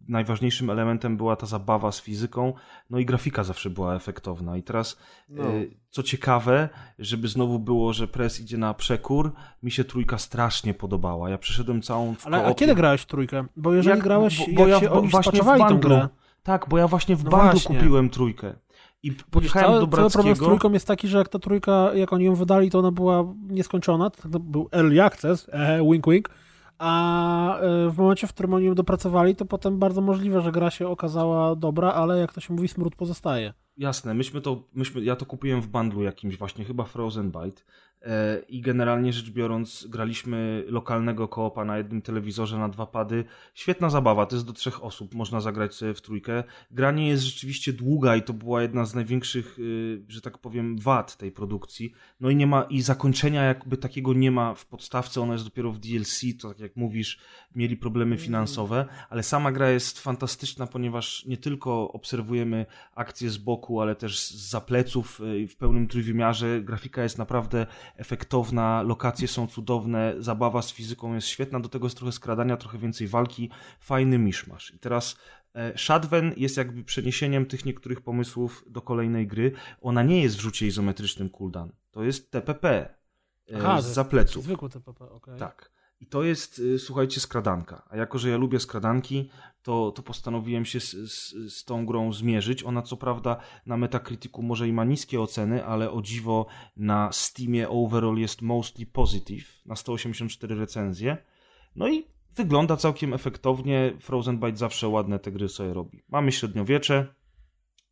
najważniejszym elementem była ta zabawa z fizyką, no i grafika zawsze była efektowna. I teraz, No. e, co ciekawe, żeby znowu było, że pres idzie na przekór, mi się trójka strasznie podobała. Ja przeszedłem całą w Ale a kiedy grałeś w trójkę? Bo jeżeli Jak- grałeś, bo- bo, bo jak ja się oni właśnie w tą grę. Tak, bo ja właśnie w No bandu właśnie. kupiłem trójkę. I pojechałem cały, do cały problem z Brackiego. trójką jest taki, że jak ta trójka, jak oni ją wydali, to ona była nieskończona, to był early access, e, wink wink, a e, w momencie, w którym oni ją dopracowali, to potem bardzo możliwe, że gra się okazała dobra, ale jak to się mówi, smród pozostaje. Jasne, myśmy to, myśmy, ja to kupiłem w bundlu jakimś właśnie, chyba Frozen Byte. E, I generalnie rzecz biorąc, graliśmy lokalnego koopa na jednym telewizorze na dwa pady. Świetna zabawa, to jest do trzech osób, można zagrać sobie w trójkę. Granie jest rzeczywiście długa i to była jedna z największych, y, że tak powiem, wad tej produkcji. No i nie ma, i zakończenia jakby takiego nie ma w podstawce, ona jest dopiero w DLC, to tak jak mówisz, mieli problemy finansowe, ale sama gra jest fantastyczna, ponieważ nie tylko obserwujemy akcje z boku, ale też z zapleców y, w pełnym trójwymiarze. Grafika jest naprawdę efektowna, lokacje są cudowne, zabawa z fizyką jest świetna, do tego jest trochę skradania, trochę więcej walki, fajny miszmasz. I teraz e, Shadwen jest jakby przeniesieniem tych niektórych pomysłów do kolejnej gry. Ona nie jest w rzucie izometrycznym cooldown. To jest TPP e, Aha, z zapleców. Zwykły TPP, okej. Tak. I to jest, y, słuchajcie, skradanka. A jako, że ja lubię skradanki, to, to postanowiłem się z, z, z tą grą zmierzyć. Ona co prawda na Metacriticu może i ma niskie oceny, ale o dziwo na Steamie overall jest mostly positive, na 184 recenzje. No i wygląda całkiem efektownie. Frozen Byte zawsze ładne te gry sobie robi. Mamy średniowiecze,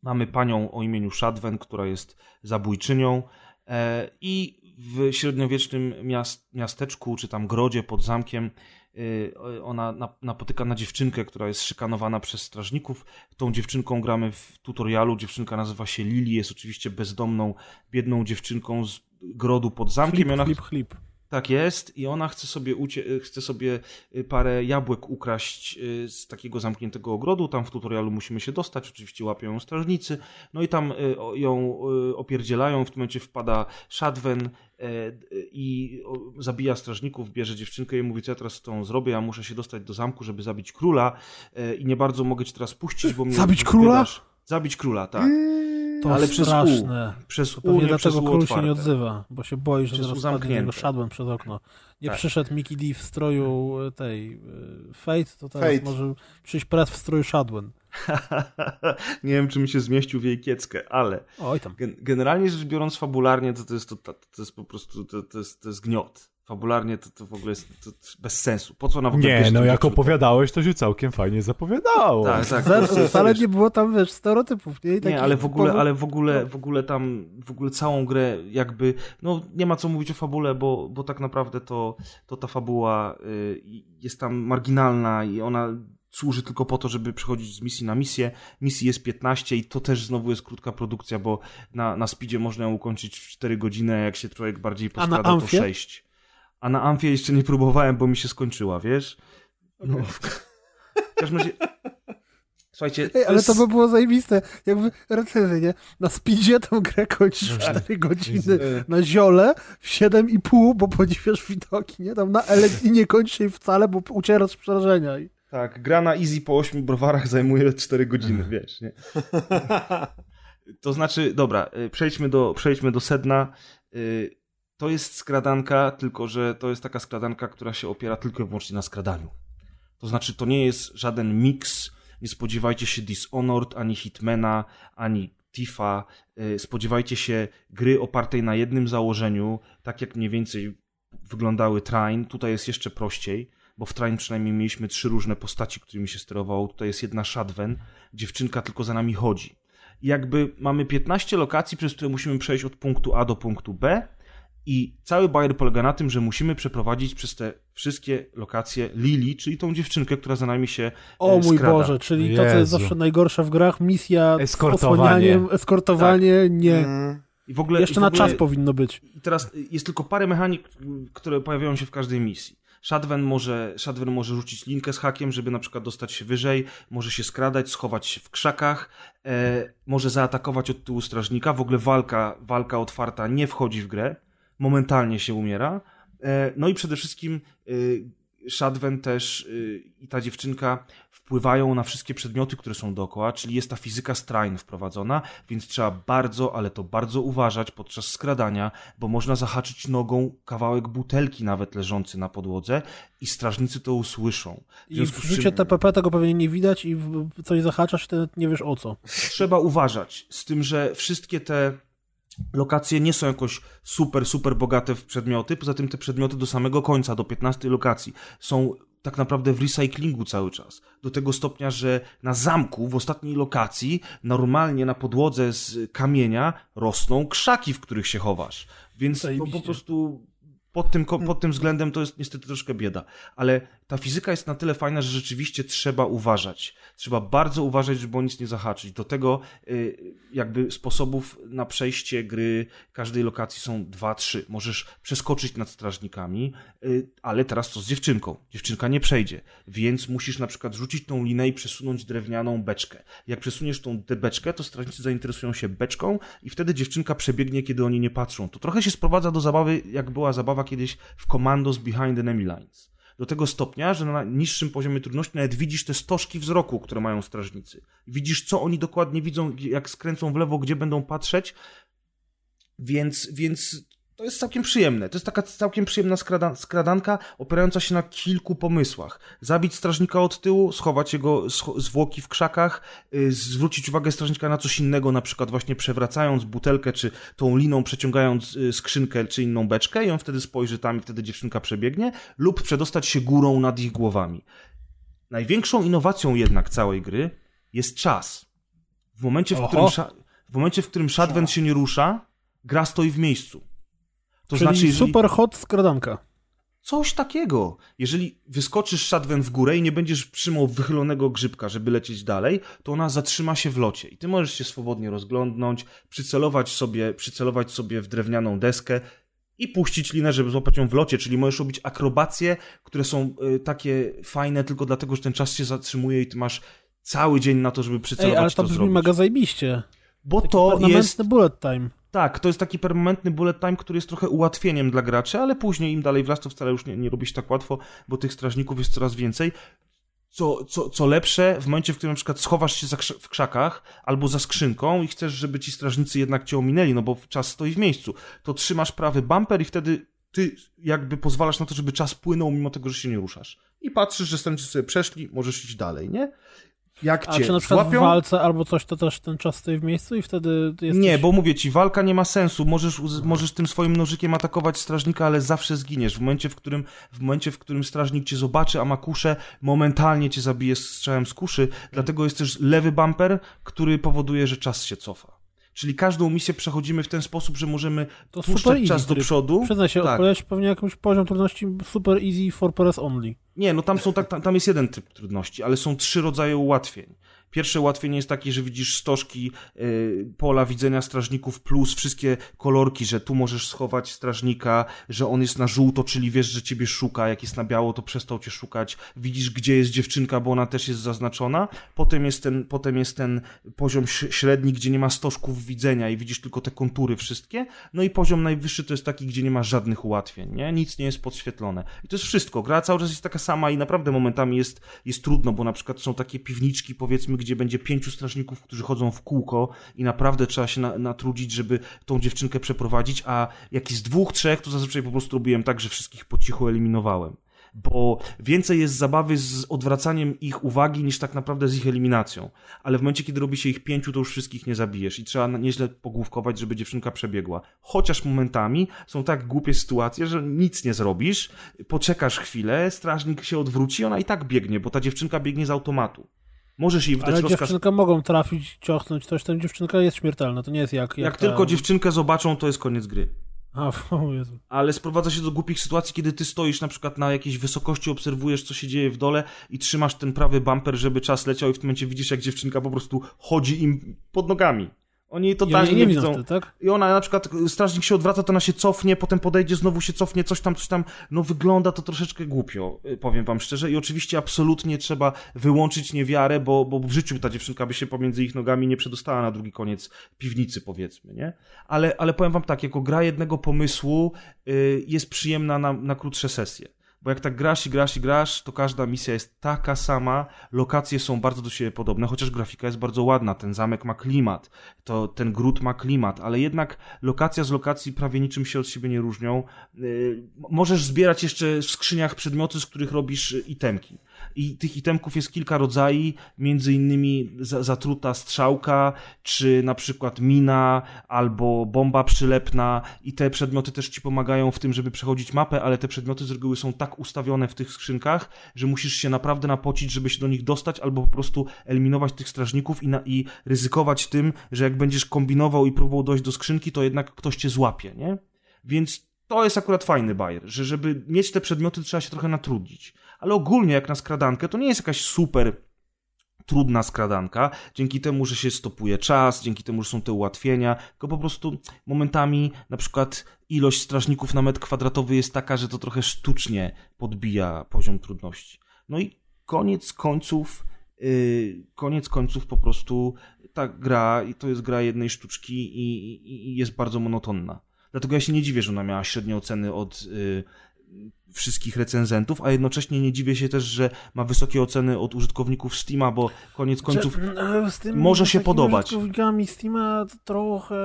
mamy panią o imieniu Shadwen, która jest zabójczynią e, i w średniowiecznym miast, miasteczku, czy tam grodzie pod zamkiem, y, ona na- napotyka na dziewczynkę, która jest szykanowana przez strażników. Tą dziewczynką gramy w tutorialu. Dziewczynka nazywa się Lili, jest oczywiście bezdomną, biedną dziewczynką z grodu pod zamkiem. Chlip, ona chlip, chlip. Tak jest i ona chce sobie, ucie- chce sobie y, parę jabłek ukraść y, z takiego zamkniętego ogrodu. Tam w tutorialu musimy się dostać, oczywiście łapią ją strażnicy. No i tam y, ją y, opierdzielają, w tym momencie wpada Shadwen y, y, i zabija strażników, bierze dziewczynkę i mówi, co ja teraz z tą zrobię, ja muszę się dostać do zamku, żeby zabić króla y, i nie bardzo mogę cię teraz puścić, bo mnie Zabić króla? Zabić króla, tak. To Ale przez U. straszne. Przez U, pewnie nie dlatego król się otwarte. nie odzywa, bo się boi, że U spadnie szadłem przez okno. Nie Tak. przyszedł Mickey D w stroju e, tej e, Fate, to teraz Fate. może przyjść Pret w stroju Shadwen. nie wiem, czy mi się zmieścił w jej kieckę, ale Oj tam. Gen- Generalnie rzecz biorąc, fabularnie to, to, jest, to, to jest po prostu to, to, jest, to jest gniot. Fabularnie to, to w ogóle jest to, to bez sensu. Po co ona w ogóle Nie, no jak opowiadałeś, to się całkiem fajnie zapowiadało. Tak, tak. Zero, wcale nie było tam, wiesz, stereotypów, nie? Nie, ale w ogóle, ale w ogóle, w ogóle tam, w ogóle całą grę jakby, no nie ma co mówić o fabule, bo, bo tak naprawdę to, to ta fabuła y, jest tam marginalna i ona służy tylko po to, żeby przechodzić z misji na misję. Misji jest 15 i to też znowu jest krótka produkcja, bo na, na speedzie można ją ukończyć w 4 godziny, a jak się człowiek bardziej na poskrada, to Amfie? 6. A na Amfie jeszcze nie próbowałem, bo mi się skończyła, wiesz? No, w każdym razie... Słuchajcie, Ej, ale jest- to by było zajebiste, jakby recenzję, nie? Na speedzie tą grę kończysz w 4 godziny, na ziole w 7,5, bo podziwiasz widoki, nie? Tam na i nie kończysz jej wcale, bo ucierasz z przerażenia. Tak, gra na easy po 8 browarach zajmuje 4 godziny, wiesz, nie? To znaczy, dobra, y, przejdźmy do, przejdźmy do sedna. To jest skradanka, tylko że to jest taka skradanka, która się opiera tylko i wyłącznie na skradaniu. To znaczy, to nie jest żaden miks Nie spodziewajcie się Dishonored, ani Hitmana, ani Tifa. Y, Spodziewajcie się gry opartej na jednym założeniu, tak jak mniej więcej wyglądały Trine. Tutaj jest jeszcze prościej, bo w Trine przynajmniej mieliśmy trzy różne postaci, którymi się sterowało. Tutaj jest jedna Shadwen, dziewczynka tylko za nami chodzi. I jakby mamy 15 lokacji, przez które musimy przejść od punktu A do punktu B i cały bajer polega na tym, że musimy przeprowadzić przez te wszystkie lokacje Lili, czyli tą dziewczynkę, która za nami się O e, mój skrada. Boże, czyli to, co jest Jezu. zawsze najgorsze w grach, misja z Eskortowanie. eskortowanie, nie. Mm, I w ogóle, Jeszcze i w na ogóle czas powinno być. I teraz jest tylko parę mechanik, które pojawiają się w każdej misji. Shadwen może, Shadwen może rzucić linkę z hakiem, żeby na przykład dostać się wyżej, może się skradać, schować się w krzakach, e, może zaatakować od tyłu strażnika. W ogóle walka, walka otwarta nie wchodzi w grę, momentalnie się umiera. E, no i przede wszystkim e, Shadwen też y, i ta dziewczynka wpływają na wszystkie przedmioty, które są dookoła, czyli jest ta fizyka strain wprowadzona, więc trzeba bardzo, ale to bardzo uważać podczas skradania, bo można zahaczyć nogą kawałek butelki nawet leżący na podłodze i strażnicy to usłyszą. W I w rzucie czym TPP tego pewnie nie widać i coś zahaczasz, to nie wiesz o co. trzeba uważać z tym, że wszystkie te lokacje nie są jakoś super, super bogate w przedmioty. Poza tym te przedmioty do samego końca, do 15 lokacji, są tak naprawdę w recyklingu cały czas. Do tego stopnia, że na zamku, w ostatniej lokacji, normalnie na podłodze z kamienia rosną krzaki, w których się chowasz. Więc po prostu pod tym, pod tym względem to jest niestety troszkę bieda. Ale ta fizyka jest na tyle fajna, że rzeczywiście trzeba uważać. Trzeba bardzo uważać, żeby o nic nie zahaczyć. Do tego y, jakby sposobów na przejście gry każdej lokacji są dwa, trzy. Możesz przeskoczyć nad strażnikami, y, ale teraz co z dziewczynką? Dziewczynka nie przejdzie, więc musisz na przykład rzucić tą linę i przesunąć drewnianą beczkę. Jak przesuniesz tą beczkę, to strażnicy zainteresują się beczką i wtedy dziewczynka przebiegnie, kiedy oni nie patrzą. To trochę się sprowadza do zabawy, jak była zabawa kiedyś w Commandos Behind Enemy Lines. Do tego stopnia, że na niższym poziomie trudności nawet widzisz te stożki wzroku, które mają strażnicy. Widzisz, co oni dokładnie widzą, jak skręcą w lewo, gdzie będą patrzeć. Więc, więc to jest całkiem przyjemne. To jest taka całkiem przyjemna skrada, skradanka, opierająca się na kilku pomysłach. Zabić strażnika od tyłu, schować jego scho- zwłoki w krzakach, y, zwrócić uwagę strażnika na coś innego, na przykład właśnie przewracając butelkę, czy tą liną przeciągając y, skrzynkę, czy inną beczkę i on wtedy spojrzy tam i wtedy dziewczynka przebiegnie, lub przedostać się górą nad ich głowami. Największą innowacją jednak całej gry jest czas. W momencie, w Oho. którym, w momencie, w którym Shadwen się nie rusza, gra stoi w miejscu. To Czyli znaczy, jeżeli... super hot skradanka. Coś takiego. Jeżeli wyskoczysz Shadwen w górę i nie będziesz trzymał wychylonego grzybka, żeby lecieć dalej, to ona zatrzyma się w locie. I ty możesz się swobodnie rozglądnąć, przycelować sobie, przycelować sobie w drewnianą deskę i puścić linę, żeby złapać ją w locie. Czyli możesz robić akrobacje, które są y, takie fajne tylko dlatego, że ten czas się zatrzymuje i ty masz cały dzień na to, żeby przycelować Ej, ale to to brzmi zrobić. mega zajebiście. Bo Taki to jest bullet time. Tak, to jest taki permanentny bullet time, który jest trochę ułatwieniem dla graczy, ale później im dalej w las to wcale już nie, nie robi się tak łatwo, bo tych strażników jest coraz więcej. Co, co, co lepsze, w momencie, w którym na przykład schowasz się krz- w krzakach albo za skrzynką i chcesz, żeby ci strażnicy jednak cię ominęli, no bo czas stoi w miejscu, to trzymasz prawy bumper i wtedy ty jakby pozwalasz na to, żeby czas płynął, mimo tego, że się nie ruszasz. I patrzysz, że strażnicy sobie przeszli, możesz iść dalej, nie? Jak A cię czy na przykład złapią... w walce albo coś, to też ten czas stoi w miejscu i wtedy jesteś... Nie, bo mówię ci, walka nie ma sensu. Możesz, możesz tym swoim nożykiem atakować strażnika, ale zawsze zginiesz. W momencie, w którym, w momencie, w którym strażnik cię zobaczy, a ma kuszę, momentalnie cię zabije strzałem z kuszy. Dlatego jest też lewy bumper, który powoduje, że czas się cofa. Czyli każdą misję przechodzimy w ten sposób, że możemy To puszczać easy czas do tryb. przodu. Przyznaj się, Tak. odpowiadać pewnie jakimś poziom trudności super easy for press only. Nie, no tam są tak, tam, tam jest jeden typ trudności, ale są trzy rodzaje ułatwień. Pierwsze ułatwienie jest takie, że widzisz stożki y, pola widzenia strażników plus wszystkie kolorki, że tu możesz schować strażnika, że on jest na żółto, czyli wiesz, że ciebie szuka, jak jest na biało, to przestał cię szukać. Widzisz, gdzie jest dziewczynka, bo ona też jest zaznaczona. Potem jest ten, potem jest ten poziom średni, gdzie nie ma stożków widzenia i widzisz tylko te kontury wszystkie. No i poziom najwyższy to jest taki, gdzie nie ma żadnych ułatwień, nie? Nic nie jest podświetlone. I to jest wszystko. Gra cały czas jest taka sama i naprawdę momentami jest, jest trudno, bo na przykład są takie piwniczki, powiedzmy, gdzie będzie pięciu strażników, którzy chodzą w kółko i naprawdę trzeba się na, natrudzić, żeby tą dziewczynkę przeprowadzić, a jak jest dwóch, trzech, to zazwyczaj po prostu robiłem tak, że wszystkich po cichu eliminowałem. bo więcej jest zabawy z odwracaniem ich uwagi niż tak naprawdę z ich eliminacją. Ale w momencie, kiedy robi się ich pięciu, to już wszystkich nie zabijesz i trzeba nieźle pogłówkować, żeby dziewczynka przebiegła. Chociaż momentami są tak głupie sytuacje, że nic nie zrobisz, poczekasz chwilę, strażnik się odwróci, ona i tak biegnie, bo ta dziewczynka biegnie z automatu. Możesz jej wydać Ale rozkaz. dziewczynkę mogą trafić, ciochnąć coś, tam dziewczynka jest śmiertelna, to nie jest jak... Jak, jak tylko ta... dziewczynkę zobaczą, to jest koniec gry. A, o Jezu. ale sprowadza się do głupich sytuacji, kiedy ty stoisz na przykład na jakiejś wysokości, obserwujesz, co się dzieje w dole i trzymasz ten prawy bumper, żeby czas leciał i w tym momencie widzisz, jak dziewczynka po prostu chodzi im pod nogami. Oni totalnie nie, nie widzą. wtedy, tak? I ona na przykład, strażnik się odwraca, to ona się cofnie, potem podejdzie, znowu się cofnie, coś tam, coś tam. No wygląda to troszeczkę głupio, y, powiem wam szczerze. I oczywiście absolutnie trzeba wyłączyć niewiarę, bo, bo w życiu ta dziewczynka by się pomiędzy ich nogami nie przedostała na drugi koniec piwnicy, powiedzmy, nie? Ale, ale powiem wam tak, jako gra jednego pomysłu y, jest przyjemna na, na krótsze sesje. Bo jak tak grasz i grasz i grasz, to każda misja jest taka sama, lokacje są bardzo do siebie podobne, chociaż grafika jest bardzo ładna, ten zamek ma klimat, to ten gród ma klimat, ale jednak lokacja z lokacji prawie niczym się od siebie nie różnią. Yy, możesz zbierać jeszcze w skrzyniach przedmioty, z których robisz y, itemki. I tych itemków jest kilka rodzajów, między innymi za- zatruta strzałka, czy na przykład mina, albo bomba przylepna i te przedmioty też ci pomagają w tym, żeby przechodzić mapę, ale te przedmioty z reguły są tak ustawione w tych skrzynkach, że musisz się naprawdę napocić, żeby się do nich dostać, albo po prostu eliminować tych strażników i, na, i ryzykować tym, że jak będziesz kombinował i próbował dojść do skrzynki, to jednak ktoś cię złapie, nie? Więc to jest akurat fajny bajer, że żeby mieć te przedmioty trzeba się trochę natrudzić. Ale ogólnie jak na skradankę to nie jest jakaś super trudna skradanka, dzięki temu, że się stopuje czas, dzięki temu, że są te ułatwienia, tylko po prostu momentami na przykład ilość strażników na metr kwadratowy jest taka, że to trochę sztucznie podbija poziom trudności. No i koniec końców, yy, koniec końców po prostu ta gra, i to jest gra jednej sztuczki i, i, i jest bardzo monotonna. Dlatego ja się nie dziwię, że ona miała średnie oceny od y, wszystkich recenzentów, a jednocześnie nie dziwię się też, że ma wysokie oceny od użytkowników Steama, bo koniec końców Czy, e, z tym, może się podobać. użytkownikami Steama trochę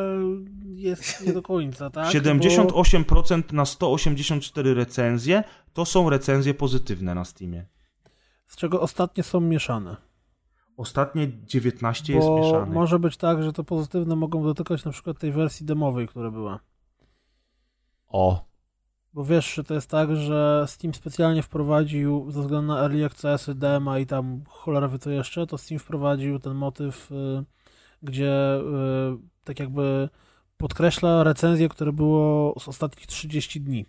jest nie do końca, tak? 78% na 184 recenzje to są recenzje pozytywne na Steamie. Bo, z czego ostatnie są mieszane. Ostatnie 19 jest Bo mieszane. może być tak, że to pozytywne mogą dotykać na przykład tej wersji demowej, która była. O. Bo wiesz, że to jest tak, że Steam specjalnie wprowadził, ze względu na Early Accessy, dema i tam cholera wie co jeszcze, to Steam wprowadził ten motyw, y, gdzie y, tak jakby podkreśla recenzję, które było z ostatnich 30 dni.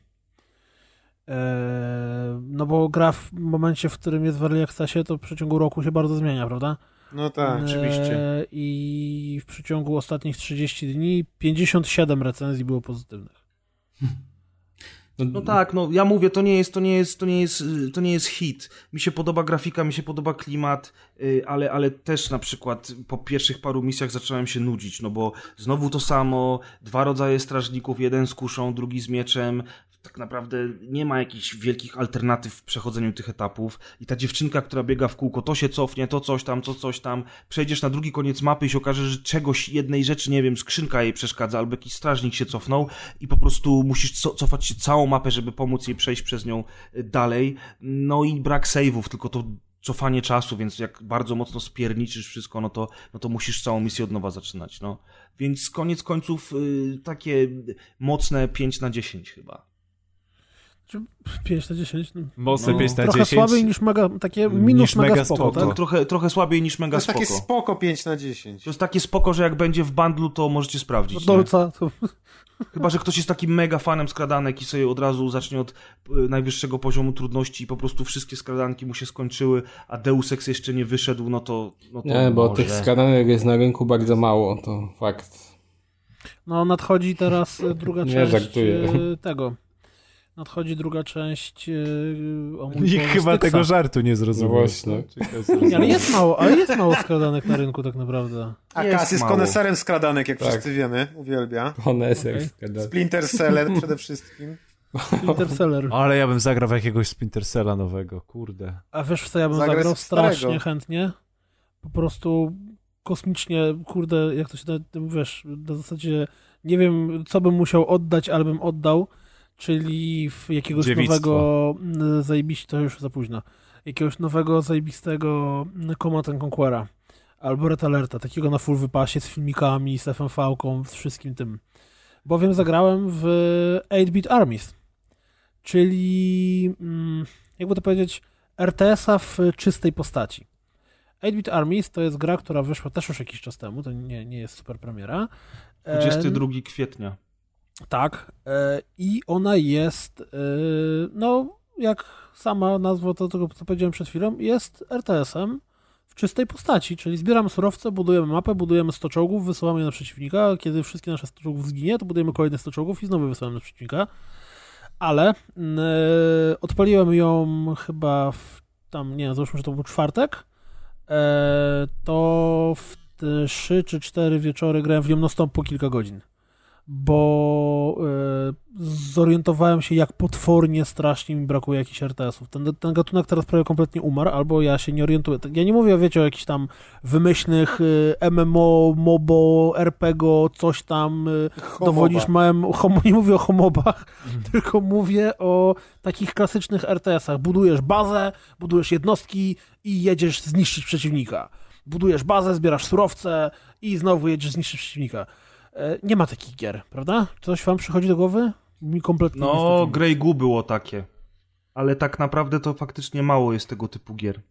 E, No bo gra w momencie, w którym jest w Early Accessie, to w przeciągu roku się bardzo zmienia, prawda? No tak, oczywiście. E, I w przeciągu ostatnich 30 dni 57 recenzji było pozytywnych. No tak, no ja mówię, to nie jest, to nie jest, to nie jest, to nie jest hit. Mi się podoba grafika, mi się podoba klimat, y, ale, ale też na przykład po pierwszych paru misjach zacząłem się nudzić, no bo znowu to samo, dwa rodzaje strażników, jeden z kuszą, drugi z mieczem. Tak naprawdę nie ma jakichś wielkich alternatyw w przechodzeniu tych etapów. I ta dziewczynka, która biega w kółko, to się cofnie, to coś tam, to coś tam. Przejdziesz na drugi koniec mapy i się okaże, że czegoś, jednej rzeczy, nie wiem, skrzynka jej przeszkadza, albo jakiś strażnik się cofnął i po prostu musisz co, cofać się całą mapę, żeby pomóc jej przejść przez nią y, dalej. No i brak save'ów, tylko to cofanie czasu, więc jak bardzo mocno spierniczysz wszystko, no to, no to musisz całą misję od nowa zaczynać, no. Więc koniec końców y, takie mocne 5 na 10 chyba. Czy 5 na 10? No. Mocne No. 5 na Trochę 10. słabiej niż mega, takie minus Niż mega, mega spoko, spoko. tak? Trochę, trochę słabiej niż To mega jest takie spoko. spoko 5 na 10. To jest takie spoko, że jak będzie w bundlu, to możecie sprawdzić. Dolca, to... Chyba, że ktoś jest takim mega fanem skradanek i sobie od razu zacznie od y, najwyższego poziomu trudności i po prostu wszystkie skradanki mu się skończyły, a Deus Ex jeszcze nie wyszedł, no to, no to Nie, bo może. tych skradanek jest na rynku bardzo mało, to fakt. No nadchodzi teraz e, druga część e, tego. Nadchodzi druga część e, o mój Nikt chyba tego żartu nie zrozumiał. No właśnie. Nie, ale jest mało, ale jest mało skradanek na rynku tak naprawdę. A Jest Kas jest mało. koneserem skradanek, jak Tak. wszyscy wiemy. Uwielbia. Honeser Okej. skradany. Splinter Cell przede wszystkim. Interstellar. Ale ja bym zagrał w jakiegoś Splinter Cella nowego, kurde. A wiesz w co ja bym zagrał w starego. strasznie chętnie? Po prostu kosmicznie, kurde, jak to się tym, wiesz, na zasadzie nie wiem, co bym musiał oddać, ale bym oddał. Czyli w jakiegoś Dziewictwo. nowego mm, zajebiście, to już za późno, jakiegoś nowego zajebistego mm, Command and Conquera albo Red Alerta, takiego na full wypasie z filmikami, z FMV-ką, z wszystkim tym. Bowiem zagrałem w 8-Bit Armies, czyli mm, jakby to powiedzieć RTS-a w czystej postaci. 8-Bit Armies to jest gra, która wyszła też już jakiś czas temu, to nie, nie jest super premiera. E, 22 kwietnia. Tak. E, I ona jest, e, no, jak sama nazwa to, tego, co powiedziałem przed chwilą, jest RTS-em w czystej postaci, czyli zbieramy surowce, budujemy mapę, budujemy 100 czołgów, wysyłamy je na przeciwnika, kiedy wszystkie nasze 100 czołgów zginie, to budujemy kolejne 100 czołgów i znowu wysyłamy na przeciwnika. Ale e, odpaliłem ją chyba w tam, nie załóżmy, że to był czwartek, to w 3 czy 4 wieczory grałem w nią non-stop po kilka godzin bo e, zorientowałem się, jak potwornie strasznie mi brakuje jakichś RTS-ów. Ten, ten gatunek teraz prawie kompletnie umarł, albo ja się nie orientuję. Tak, Ja nie mówię, wiecie, o jakichś tam wymyślnych e, MMO, MOBO, RPG, coś tam, e, Homoba. dowodzisz małym, homo, nie mówię o homobach, tylko mówię o takich klasycznych RTS-ach. Budujesz bazę, budujesz jednostki i jedziesz zniszczyć przeciwnika. Budujesz bazę, zbierasz surowce i znowu jedziesz zniszczyć przeciwnika. E, Nie ma takich gier, prawda? Coś wam przychodzi do głowy? Mi kompletnie No. Grey Goo było takie. Ale tak naprawdę to faktycznie mało jest tego typu gier.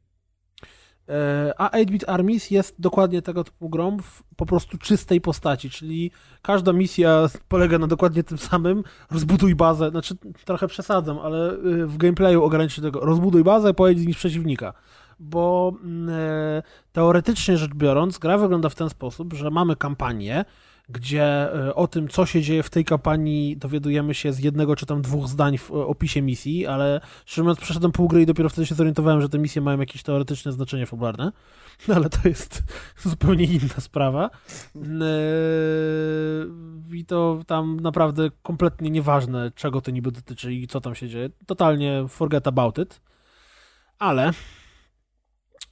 E, A 8-Bit Armies jest dokładnie tego typu grą w po prostu czystej postaci, czyli każda misja polega na dokładnie tym samym. Rozbuduj bazę, znaczy trochę przesadzam, ale y, w gameplayu ogranicz się do tego. Rozbuduj bazę, pojedź z nim przeciwnika. Bo mm, e, teoretycznie rzecz biorąc, gra wygląda w ten sposób, że mamy kampanię, gdzie e, o tym, co się dzieje w tej kampanii, dowiadujemy się z jednego czy tam dwóch zdań w e, opisie misji, ale szczerze mówiąc, przeszedłem pół gry i dopiero wtedy się zorientowałem, że te misje mają jakieś teoretyczne znaczenie fabularne, no ale to jest zupełnie inna sprawa. Eee, I to tam naprawdę kompletnie nieważne, czego to niby dotyczy i co tam się dzieje. Totalnie forget about it. Ale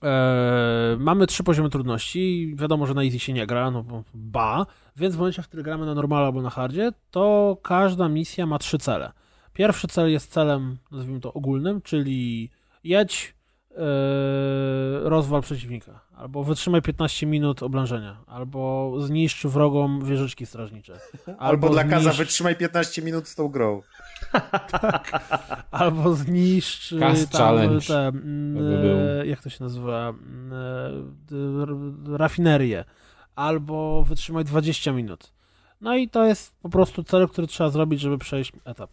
Eee, mamy trzy poziomy trudności. Wiadomo, że na easy się nie gra, no bo ba. Więc w momencie, w którym gramy na normalu albo na hardzie, to każda misja ma trzy cele. Pierwszy cel jest celem, nazwijmy to ogólnym, czyli jedź, eee, rozwal przeciwnika, albo wytrzymaj 15 minut oblężenia, albo zniszcz wrogom wieżyczki strażnicze. Albo dla Kaza zniszcz- wytrzymaj 15 minut z tą grą. Albo zniszcz Cast tam, challenge. te, mm, To by e, jak to się nazywa, mm, e, rafinerię, albo wytrzymaj 20 minut. No i to jest po prostu cel, który trzeba zrobić, żeby przejść etap.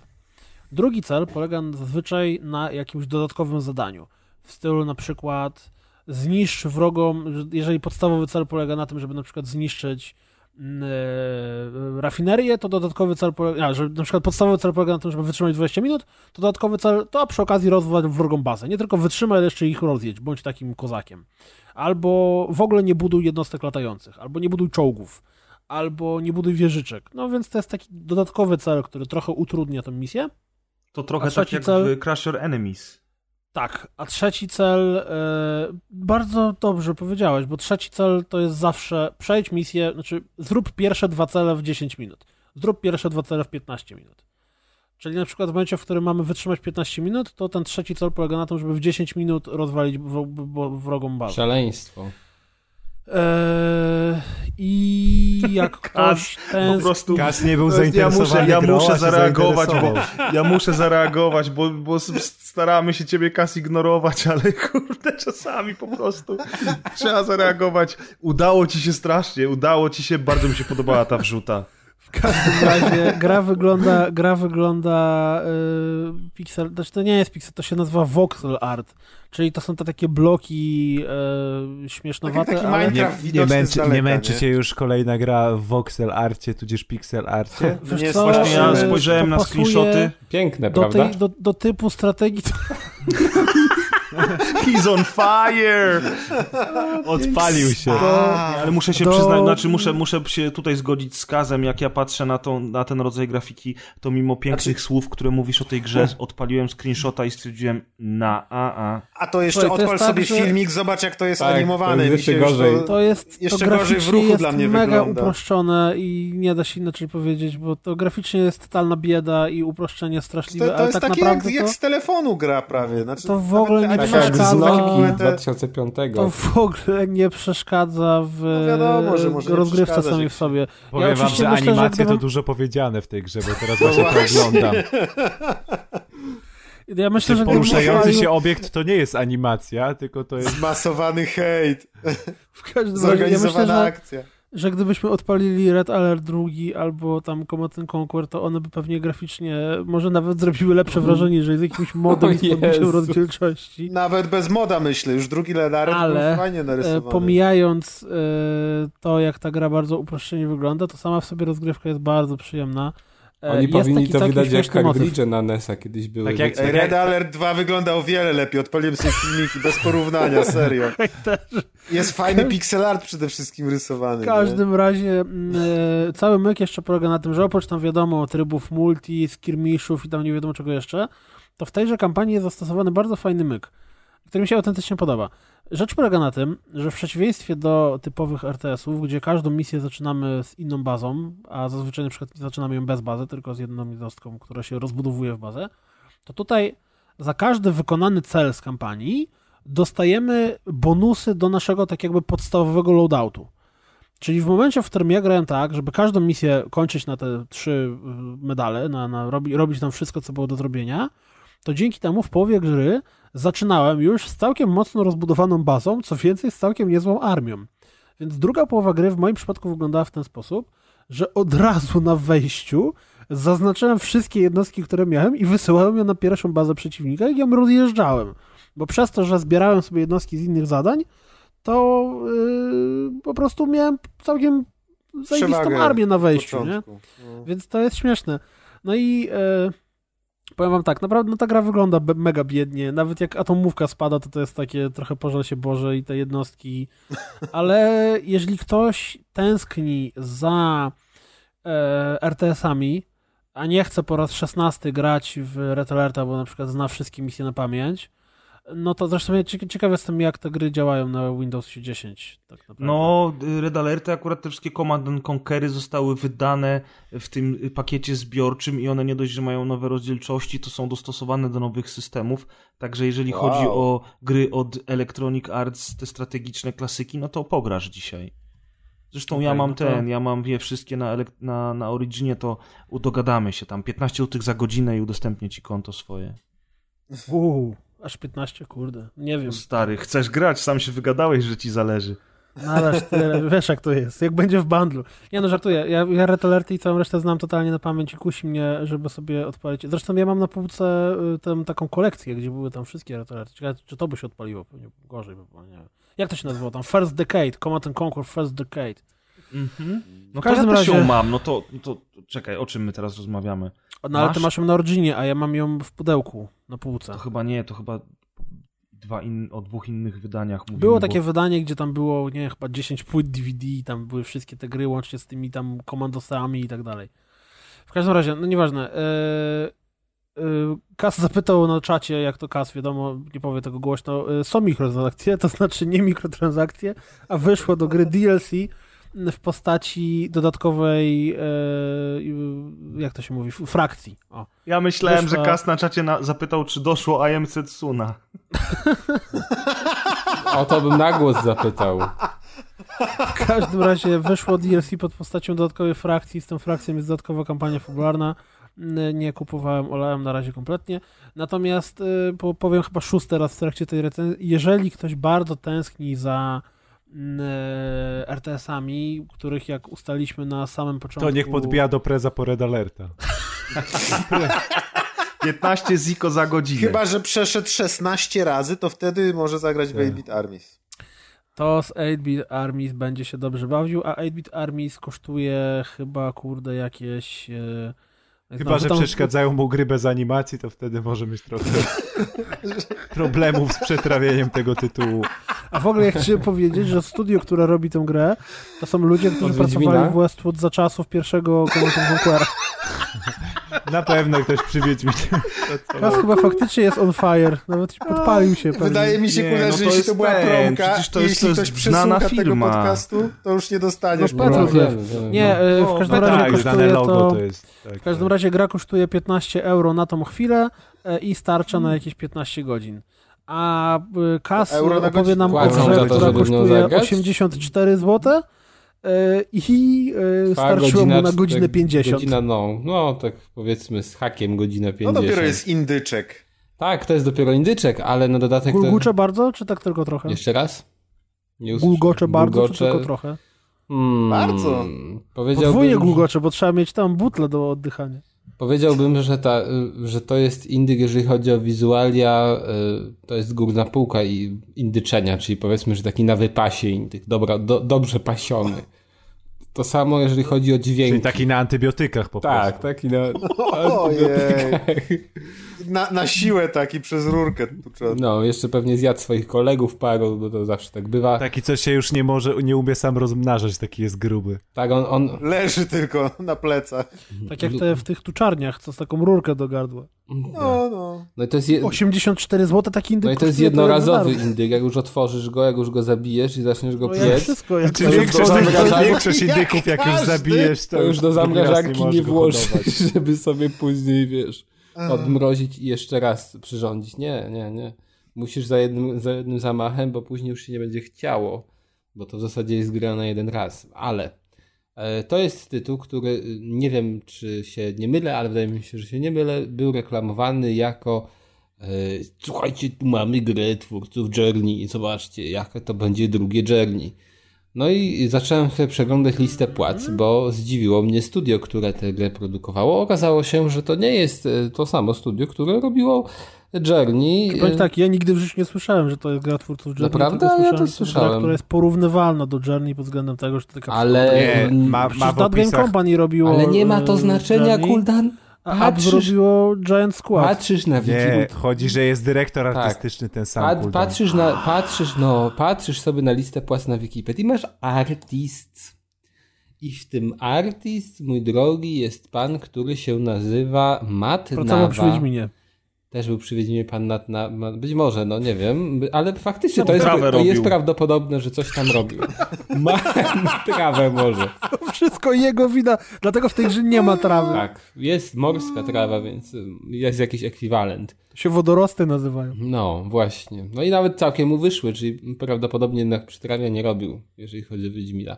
Drugi cel polega zazwyczaj na jakimś dodatkowym zadaniu. W stylu na przykład zniszcz wrogom, że- jeżeli podstawowy cel polega na tym, żeby na przykład zniszczyć rafinerię, to dodatkowy cel polega, a, że na przykład podstawowy cel polega na tym, żeby wytrzymać 20 minut, to dodatkowy cel to przy okazji rozwal wrogą bazę. Nie tylko wytrzymaj, ale jeszcze ich rozjedź, bądź takim kozakiem. Albo w ogóle nie buduj jednostek latających, albo nie buduj czołgów, albo nie buduj wieżyczek. No więc to jest taki dodatkowy cel, który trochę utrudnia tę misję. To trochę tak jak cel? w Crush Your Enemies. Tak, a trzeci cel, e, bardzo dobrze powiedziałeś, bo trzeci cel to jest zawsze przejdź misję, znaczy zrób pierwsze dwa cele w 10 minut, zrób pierwsze dwa cele w 15 minut. Czyli na przykład w momencie, w którym mamy wytrzymać 15 minut, to ten trzeci cel polega na tym, żeby w 10 minut rozwalić wro- wro- wrogą bazę. Szaleństwo. E, I jak ktoś ten... Po prostu Kas nie był ja zainteresowany muszę, ja grą, a muszę zareagować, bo ja muszę zareagować, bo, bo staramy się ciebie kas ignorować, ale kurde, czasami po prostu trzeba zareagować. Udało ci się strasznie, udało ci się, bardzo mi się podobała ta wrzuta. W każdym razie gra wygląda, gra wygląda y, pixel, znaczy to nie jest pixel, to się nazywa voxel art, czyli to są te takie bloki y, śmiesznowate, Taki- taki ale. Nie, nie, męczy, daleka, nie męczy nie? cię już kolejna gra w voxel arcie, tudzież pixel arcie? wiesz Nie, co, właśnie Ja Ale spojrzałem na screenshoty. Piękne, do, prawda? tej, do, do typu strategii, to... He's on fire! Odpalił się. Ale muszę się do- przyznać, znaczy muszę, muszę się tutaj zgodzić z Kazem, jak ja patrzę na, tą, na ten rodzaj grafiki, to mimo pięknych słów, które mówisz o tej grze, odpaliłem screenshota i stwierdziłem na a a. A to jeszcze Słuchaj, to odpal tak, sobie że- filmik, zobacz jak to jest Tak, animowane. to jest jeszcze gorzej. To jest Jeszcze to gorzej w ruchu jest dla mnie mega wygląda. uproszczone i nie da się inaczej powiedzieć, bo to graficznie jest totalna bieda i uproszczenie straszliwe, To, to ale jest tak takie jak, naprawdę jak to, z telefonu gra prawie. Znaczy, To w ogóle nie Tak jak przeszkadza. z Noki takie- 2005. to w ogóle nie przeszkadza w No wiadomo, że może rozgrywce samej jak w sobie. Powiem wam, oczywiście że myślę, że animacje to gdybym- dużo powiedziane w tej grze, bo teraz No właśnie to oglądam. Ja myślę, że poruszający się obiekt to nie jest animacja, tylko to jest... Zmasowany hejt, w każdym razie, ja myślę, zorganizowana że, akcja. Że gdybyśmy odpalili Red Alert drugi albo tam Command and Conquer, to one by pewnie graficznie może nawet zrobiły lepsze wrażenie, jeżeli z jakimś modem i z podbiciem rozdzielczości. Nawet bez moda myślę, już drugi Ledaret Ale, był fajnie E, narysowany. pomijając e, to, jak ta gra bardzo uproszczenie wygląda, to sama w sobie rozgrywka jest bardzo przyjemna. E, Oni jest powinni taki to całkiem wydać jak cartridge na NES-a kiedyś były. Tak jak- wiecie? Red Alert 2 wygląda o wiele lepiej, odpaliłem sobie filmiki bez porównania, serio. Jest fajny pixel art przede wszystkim rysowany. W każdym razie mm, e, cały myk jeszcze polega na tym, że oprócz tam wiadomo trybów multi, skirmishów i tam nie wiadomo czego jeszcze, to w tejże kampanii jest zastosowany bardzo fajny myk, który mi się autentycznie podoba. Rzecz polega na tym, że w przeciwieństwie do typowych RTS-ów, gdzie każdą misję zaczynamy z inną bazą, a zazwyczaj na przykład zaczynamy ją bez bazy, tylko z jedną jednostką, która się rozbudowuje w bazę, to tutaj za każdy wykonany cel z kampanii dostajemy bonusy do naszego tak jakby podstawowego loadoutu. Czyli w momencie, w którym ja grałem tak, żeby każdą misję kończyć na te trzy y, medale, na, na robi, robić tam wszystko, co było do zrobienia, to dzięki temu w połowie gry zaczynałem już z całkiem mocno rozbudowaną bazą, co więcej, z całkiem niezłą armią. Więc druga połowa gry w moim przypadku wyglądała w ten sposób, że od razu na wejściu zaznaczyłem wszystkie jednostki, które miałem i wysyłałem je na pierwszą bazę przeciwnika i ją rozjeżdżałem. Bo przez to, że zbierałem sobie jednostki z innych zadań, to yy, po prostu miałem całkiem zajebistą armię na wejściu, nie? No. Więc to jest śmieszne. No i e, powiem wam tak, naprawdę no, ta gra wygląda mega biednie. Nawet jak atomówka spada, to to jest takie trochę pożal się Boże i te jednostki. Ale jeżeli ktoś tęskni za e, RTS-ami, a nie chce po raz szesnasty grać w Red bo na przykład zna wszystkie misje na pamięć, no to zresztą ja cieka- ciekaw jestem, jak te gry działają na Windows 10. Tak naprawdę. No, Red Alerty, akurat te wszystkie Command and Conquery zostały wydane w tym pakiecie zbiorczym i one nie dość, że mają nowe rozdzielczości, to są dostosowane do nowych systemów. Także jeżeli Wow. chodzi o gry od Electronic Arts, te strategiczne klasyki, no to pograsz dzisiaj. Zresztą ja Okej, mam no to- ten, ja mam je wszystkie na, na, na Originie, to dogadamy się tam. 15 zł za godzinę i udostępnię ci konto swoje. Uuu, aż 15, kurde. Nie wiem. No stary, chcesz grać, sam się wygadałeś, że ci zależy. Należ tyle, wiesz jak to jest, jak będzie w bundlu. Nie no, żartuję, ja, ja Red Alerty i całą resztę znam totalnie na pamięć i kusi mnie, żeby sobie odpalić. Zresztą ja mam na półce y, tam taką kolekcję, gdzie były tam wszystkie Red Alerty. Ciekawe, czy to by się odpaliło, pewnie gorzej by było, nie wiem. Jak to się nazywało tam? First Decade, Command and Conquer First Decade. Mhm. No W każdym to ja też razie- ją mam, no to, no to czekaj, o czym my teraz rozmawiamy? No ale ty masz ją na Originie, a ja mam ją w pudełku, na półce. To chyba nie, to chyba dwa in, o dwóch innych wydaniach mówimy. Było bo- takie wydanie, gdzie tam było, nie chyba 10 płyt DVD, tam były wszystkie te gry, łącznie z tymi tam komandosami i tak dalej. W każdym razie, no nieważne. Yy, yy, Kas zapytał na czacie, jak to Kas, wiadomo, nie powie tego głośno, yy, są mikrotransakcje, to znaczy nie mikrotransakcje, a wyszło do gry DLC w postaci dodatkowej, yy, jak to się mówi, frakcji. O. Ja myślałem, Wyszła- że Kas na czacie na, zapytał, czy doszło am Setsuna. O to bym na głos zapytał. W każdym razie wyszło DLC pod postacią dodatkowej frakcji. Z tą frakcją jest dodatkowa kampania fabularna. Nie kupowałem, olałem na razie kompletnie. Natomiast y, po- powiem chyba szósty raz w trakcie tej recenzji. Jeżeli ktoś bardzo tęskni za e, RTS-ami, których jak ustaliśmy na samym początku. To niech podbija do preza po Red Alerta. 15 ziko za godzinę. Chyba, że przeszedł 16 razy, to wtedy może zagrać w Tak. 8-Bit Armies. To z 8-Bit Armies będzie się dobrze bawił, a 8-Bit Armies kosztuje chyba, kurde, jakieś e, Chyba, no, że tam- przeszkadzają mu gry bez animacji, to wtedy może mieć trochę problemów z przetrawieniem tego tytułu. A w ogóle ja chciałem powiedzieć, że studio, które robi tę grę, to są ludzie, którzy pracowali w Westwood za czasów pierwszego Command Conquera. Na pewno ktoś przy Wiedźminie. Teraz chyba faktycznie jest on fire. Nawet podpalił się pewnie. Wydaje mi się, Nie, kurde, no że to jeśli to była ten, promka, przecież to jest- jeśli to jest ktoś przesłucha tego firma. podcastu, to już nie dostaniesz. No, wiem, Nie, e, No, w każdym no razie tak, kosztuje logo to... to jest. Tak, W każdym tak. razie gra kosztuje 15 euro na tą chwilę e, i starcza na jakieś 15 godzin. A e, Kas Euro opowie nam o grze, która kosztuje zagrać? 84 zł e, i Ta starczyło mu na godzinę 50. Godzina, no, no, tak powiedzmy z hakiem godzinę No 50. dopiero jest indyczek. Tak, to jest dopiero indyczek, ale na dodatek... to- Gulgucze bardzo, czy tak tylko trochę? Jeszcze raz? Nie. Gulgocze bardzo, czy Gulgocze- tylko trochę? Hmm, Bardzo. Powiedziałbym, Podwójnie gulgocze, bo trzeba mieć tam butlę do oddychania. Powiedziałbym, że, ta, że to jest indyk, jeżeli chodzi o wizualia, y, to jest górna półka i indyczenia, czyli powiedzmy, że taki na wypasie indyk, dobra, do, dobrze pasiony. To samo, jeżeli chodzi o dźwięki. Czyli taki na antybiotykach po Tak, prostu. taki na... Ojej. Na, na siłę taki przez rurkę tu trzeba. No, jeszcze pewnie zjadł swoich kolegów paru, bo to zawsze tak bywa. Taki, co się już nie może, nie umie sam rozmnażać, taki jest gruby. Tak, on, on, Leży tylko na plecach. Tak jak te w tych tuczarniach, co z taką rurkę do gardła. No, no. no i to jest... Je... 84 zł taki indyk No i to jest jednorazowy jak indyk, jak już otworzysz go, jak już go zabijesz i zaczniesz go No jak piec, wszystko, jak Czy To już większość, do zamrażarki- większość indyków, jak już każdy, zabijesz, to, to już do zamrażarki nie, go włożysz, żeby sobie później, wiesz, odmrozić i jeszcze raz przyrządzić. Nie, nie, nie. Musisz za jednym, za jednym zamachem, bo później już się nie będzie chciało, bo to w zasadzie jest gra na jeden raz. Ale e, to jest tytuł, który y, nie wiem, czy się nie mylę, ale wydaje mi się, że się nie mylę, był reklamowany jako e, słuchajcie, tu mamy grę twórców Journey i zobaczcie, jakie to będzie drugie Journey. No i zacząłem sobie przeglądać listę płac, bo zdziwiło mnie studio, które tę grę produkowało. Okazało się, że to nie jest e, to samo studio, które robiło Journey. Powiem tak, ja nigdy w życiu nie słyszałem, że to jest gra twórców Journey. Naprawdę? Ja to że jest słyszałem. Gra, która jest porównywalna do Journey pod względem tego, że to taka Ale, Nie, ma, ma Game. Company robiło ale nie ma to e, znaczenia, Journey, Kuldan. Zrobiło Giant Squad. patrzysz na wiki. Nie, chodzi, że jest dyrektor Tak. artystyczny ten sam. Pat, patrzysz, na, patrzysz, no, patrzysz sobie na listę płac na Wikipedii i masz artist. I w tym artist, mój drogi, jest pan, który się nazywa Matt Pracował przy Nawa. Wiedźminie. Też był przy Wiedźminie pan Nat na, ma- być może, no nie wiem, ale faktycznie No, to, jest, to jest prawdopodobne, że coś tam robił. Ma, ma trawę może. To wszystko jego wina, dlatego w tej grze nie ma trawy. Tak, jest morska trawa, więc y, jest jakiś ekwiwalent. To się wodorosty nazywają. No, właśnie. No i nawet całkiem mu wyszły, czyli prawdopodobnie jednak przy trawie nie robił, jeżeli chodzi o Wiedźmina.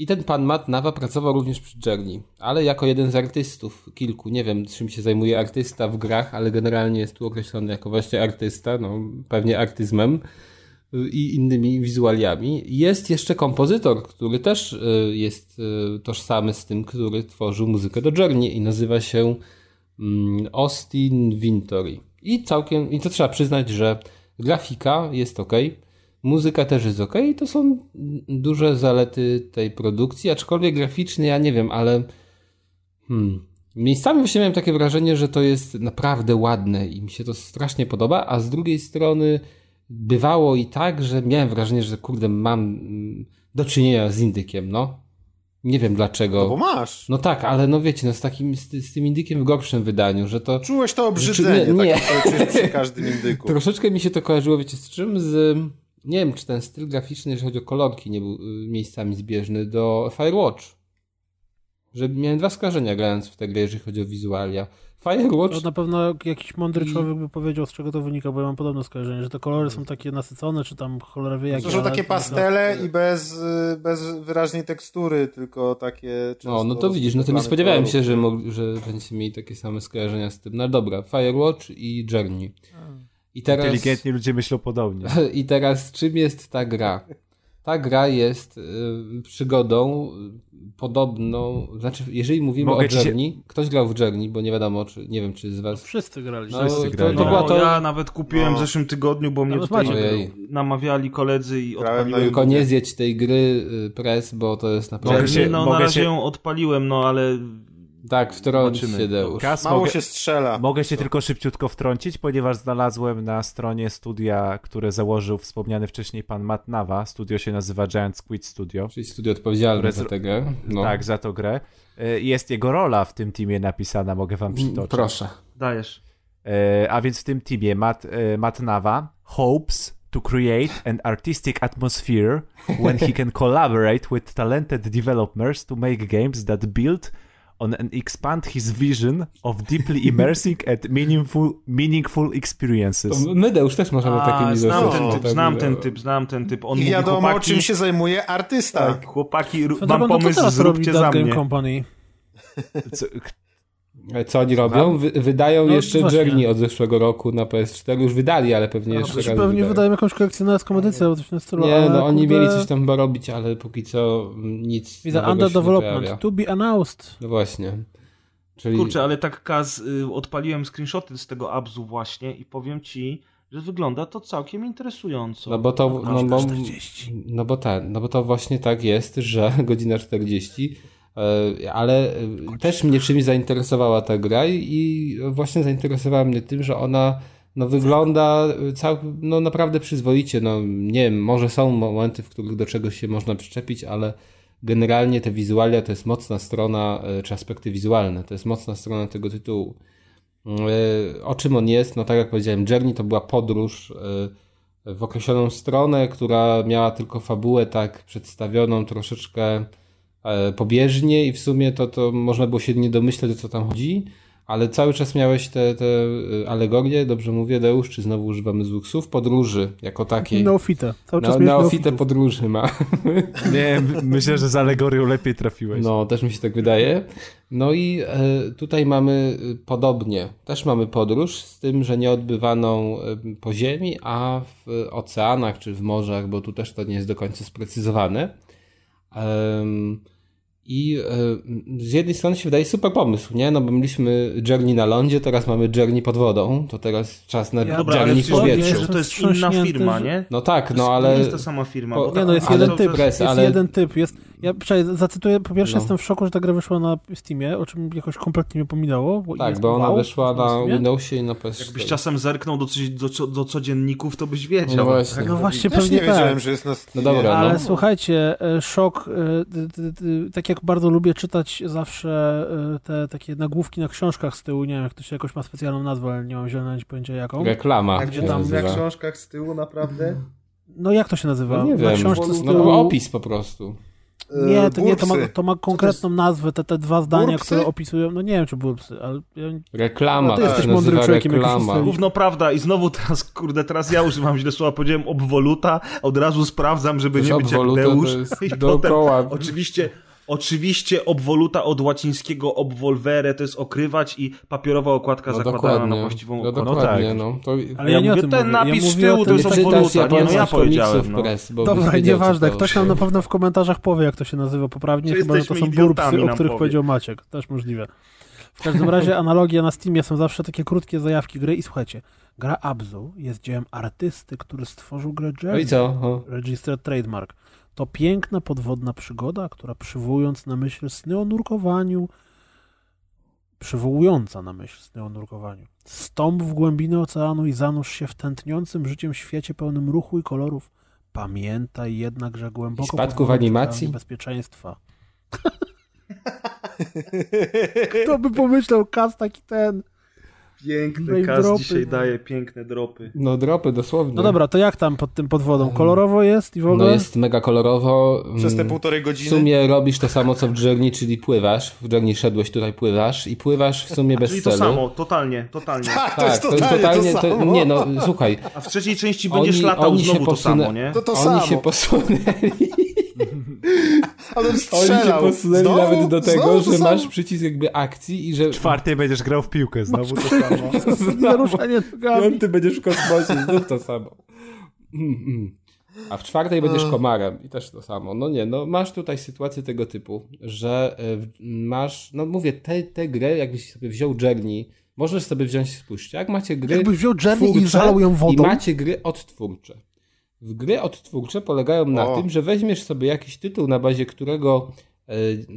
I ten pan Matt Nawa pracował również przy Journey, ale jako jeden z artystów, kilku. Nie wiem, czym się zajmuje artysta w grach, ale generalnie jest tu określony jako właśnie artysta, no pewnie artyzmem y, i innymi wizualiami. Jest jeszcze kompozytor, który też y, jest y, tożsamy z tym, który tworzył muzykę do Journey i nazywa się mm, Austin Wintory. I całkiem, i to trzeba przyznać, że grafika jest ok, muzyka też jest ok, i to są duże zalety tej produkcji, aczkolwiek graficznie ja nie wiem, ale hmm, miejscami właśnie miałem takie wrażenie, że to jest naprawdę ładne i mi się to strasznie podoba, a z drugiej strony bywało i tak, że miałem wrażenie, że kurde mam mm, do czynienia z indykiem, no. Nie wiem dlaczego. No bo masz. No tak, ale no wiecie, no z takim, z, z tym indykiem w gorszym wydaniu, że to Czułeś to obrzydzenie, Czy- nie, nie. czujesz przy każdym indyku. troszeczkę mi się to kojarzyło, wiecie, z czym? Z, nie wiem, czy ten styl graficzny, jeżeli chodzi o kolorki, nie był y, miejscami zbieżny do Firewatch. Że miałem dwa skojarzenia grając w tę grę, jeżeli chodzi o wizualia. Firewatch, To na pewno jakiś mądry I- człowiek by powiedział, z czego to wynika, bo ja mam podobne skojarzenie, że te kolory są takie nasycone, czy tam cholera wie jakie. To są takie pastele i bez, y, bez wyraźnej tekstury, tylko takie no, no to widzisz, no to nie spodziewałem kolorów. się, że, mog- że będziecie mieli takie same skojarzenia z tym. No dobra, Firewatch i Journey. I teraz... Inteligentni ludzie myślą podobnie. I teraz, czym jest ta gra? Ta gra jest y, przygodą y, podobną, znaczy, jeżeli mówimy Mogę o ci się- Journey, ktoś grał w Journey, bo nie wiadomo, czy, nie wiem, czy z was... Wszyscy grali. No, Wszyscy to, grali. to była No, to... ja nawet kupiłem No. w zeszłym tygodniu, bo mnie Nawet tutaj namawiali koledzy i Grałem odpaliłem. Tylko nie zjedź tej gry y, press, bo to jest Mogę naprawdę... Journey, się- no mogę na razie się- ją odpaliłem, no ale Tak, wtrąć się Deusz. Kas, Mało mogę, się strzela. mogę się tylko szybciutko wtrącić, ponieważ znalazłem na stronie studia, które założył wspomniany wcześniej pan Matt Nawa. Studio się nazywa Giant Squid Studio. Czyli studio odpowiedzialne za tę grę. No. Tak, za tą grę. E, Jest jego rola w tym teamie napisana, mogę wam przytoczyć. Proszę. Dajesz. E, a więc w tym teamie Matt, e, Matt Nava hopes to create an artistic atmosphere when he can collaborate with talented developers to make games that build on and expand his vision of deeply immersing and meaningful, meaningful experiences. To my Deusz też możemy A, takimi znam ten typ, tak znam ten typ, znam ten typ. On I mówi, wiadomo, chłopaki, czym się zajmuje artysta. Tak, chłopaki, mam pomysł, zróbcie za mnie. Company. Co, E, Co oni robią? Wy, wydają No, jeszcze właśnie. Journey od zeszłego roku na PS4. Już wydali, ale pewnie No, jeszcze raz pewnie wydają. wydają jakąś kolekcjonerską edycję albo coś tym stylu. Nie, no oni kurde, mieli coś tam chyba robić, ale póki co nic Widzę under development, to be announced. No właśnie. Czyli Kurczę, ale tak Kaz, y, odpaliłem screenshoty z tego abzu właśnie i powiem ci, że wygląda to całkiem interesująco. No bo to, no bo, 40. no bo ten, no bo to właśnie tak jest, że godzina 40, e, ale e, też mnie czymś zainteresowała ta gra i- właśnie zainteresowała mnie tym, że ona no wygląda cał, no naprawdę przyzwoicie, no nie wiem, może są momenty, w których do czegoś się można przyczepić, ale generalnie te wizualia to jest mocna strona, e, czy aspekty wizualne, to jest mocna strona tego tytułu. E, O czym on jest? No tak jak powiedziałem, Journey to była podróż e, w określoną stronę, która miała tylko fabułę tak przedstawioną troszeczkę e, pobieżnie i w sumie to, to można było się nie domyśleć o co tam chodzi, ale cały czas miałeś te, te e, alegorie, dobrze mówię Deusz, czy znowu używamy złych słów, podróży jako takiej. Neofite. Cały czas No, miałeś neofite neofitów. podróży ma. nie, myślę, że z alegorią lepiej trafiłeś. No, też mi się tak wydaje. No i e, tutaj mamy e, podobnie. Też mamy podróż, z tym, że nie odbywaną e, po ziemi, a w oceanach czy w morzach, bo tu też to nie jest do końca sprecyzowane. Em, I e, z jednej strony się wydaje super pomysł, nie? No bo mieliśmy journey na lądzie, teraz mamy journey pod wodą, to teraz czas na Ja- Dobra, journey w powietrzu. wiesz, że to jest inna firma, nie? No tak, To no jest- ale... Nie jest ta sama firma. Po- bo Nie no, jest Ale jeden typ. jest ale- jeden typ. Jest, ja przynajmniej zacytuję, po pierwsze No. jestem w szoku, że ta gra wyszła na Steamie, o czym jakoś kompletnie mnie pominęło. Bo Tak, bo ona wow, wyszła na Steamie. Windowsie i na PS4. Jakbyś czasem zerknął do, do, co- do codzienników, to byś wiedział. No właśnie. No właśnie, Też pewnie nie wiedziałem, tak. że jest na No dobra, Ale no. słuchajcie, e, szok, e, tak jak bardzo lubię czytać zawsze e, te takie nagłówki na książkach z tyłu, nie wiem, jak to się jakoś ma specjalną nazwę, ale nie mam zielonego pojęcia jaką. Reklama. A gdzie tam- nazywa. książkach z tyłu, naprawdę? No jak to się nazywa? No nie na wiem. książce z No, tyłu... opis po prostu. Nie, to, nie, to ma, to ma konkretną nazwę, te, te dwa zdania, które opisują, no nie wiem czy bursy, ale ja, Reklama. No ty to jesteś mądrym człowiekiem, reklama. Gówno prawda i znowu teraz, kurde, teraz ja używam źle słowa, powiedziałem obwoluta, od razu sprawdzam, żeby nie być jak Deusz. to jest I potem, dookoła. oczywiście, oczywiście obwoluta od łacińskiego obvolvere, to jest okrywać i papierowa okładka No zakładana dokładnie. na właściwą No okładkę. dokładnie, tak. no. To... ale ja ja, nie mówię, o tym ten mówię. napis ja z tyłu to jest obwoluta. nie, no ja powiedziałem, no. Press, bo Dobra, nieważne, ktoś nam na pewno w komentarzach powie, jak to się nazywa poprawnie, Czy chyba że to są burpsy, o których powie. powiedział Maciek, też możliwe. W każdym razie analogie na Steamie są zawsze takie krótkie zajawki gry i słuchajcie, gra Abzu jest dziełem artysty, który stworzył grę No Journey. i co? Registered Trademark. To piękna podwodna przygoda, która przywołując na myśl sny o nurkowaniu, przywołująca na myśl sny o nurkowaniu. Stąp w głębiny oceanu i zanurz się w tętniącym życiem świecie pełnym ruchu i kolorów. Pamiętaj jednak, że głęboko I spadków animacji? czekają niebezpieczeństwa. Kto by pomyślał, kas taki ten. Piękny dropy, dzisiaj no. daje piękne dropy. No dropy dosłownie. No dobra, to jak tam pod tym pod wodą? Kolorowo jest i w ogóle? No jest mega kolorowo. Przez te Mm, półtorej W godziny. sumie robisz to samo co w Journey, czyli pływasz. W Journey szedłeś, tutaj pływasz i pływasz w sumie bez Czyli to celu. samo, totalnie, totalnie. Tak, to Tak, jest totalnie, to samo. Nie no, słuchaj. A w trzeciej części będziesz Oni- latał oni się znowu to posunę- samo, nie? To to oni samo. się posunęli. Ale Oni się strzelał. posunęli Znowu? nawet do tego, że masz przycisk jakby akcji i że Czwartej będziesz grał w piłkę, znowu to samo. Naruszenie nogami. piąty będziesz w kosmosie, znów to samo. Mm, mm. A w czwartej będziesz komarem i też to samo. No nie, no masz tutaj sytuację tego typu, że e, masz, no mówię, tę te, te grę, jakbyś sobie wziął Journey, możesz sobie wziąć, spójrzcie, jak macie gry Jakbyś wziął Journey i zalał ją wodą. I macie gry odtwórcze. W gry odtwórcze polegają na O. tym, że weźmiesz sobie jakiś tytuł, na bazie którego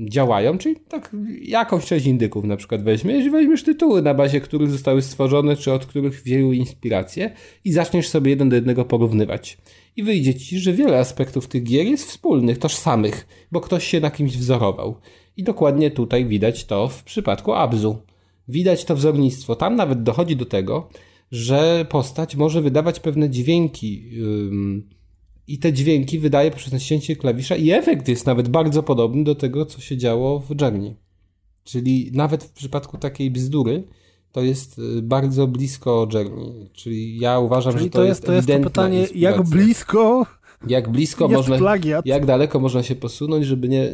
działają, czyli tak jakąś część indyków na przykład weźmiesz, weźmiesz tytuły, na bazie których zostały stworzone, czy od których wzięły inspirację i zaczniesz sobie jeden do jednego porównywać. I wyjdzie ci, że wiele aspektów tych gier jest wspólnych, tożsamych, bo ktoś się na kimś wzorował. I dokładnie tutaj widać to w przypadku Abzu. Widać to wzornictwo. Tam nawet dochodzi do tego, że postać może wydawać pewne dźwięki. I te dźwięki wydaje poprzez naciśnięcie klawisza, i efekt jest nawet bardzo podobny do tego, co się działo w Journey. Czyli nawet w przypadku takiej bzdury, to jest y, bardzo blisko Journey. Czyli ja uważam, Czyli że to, to jest, to jest to pytanie, jak inspiracja. blisko Jak blisko jest można. plagiat. Jak daleko można się posunąć, żeby nie,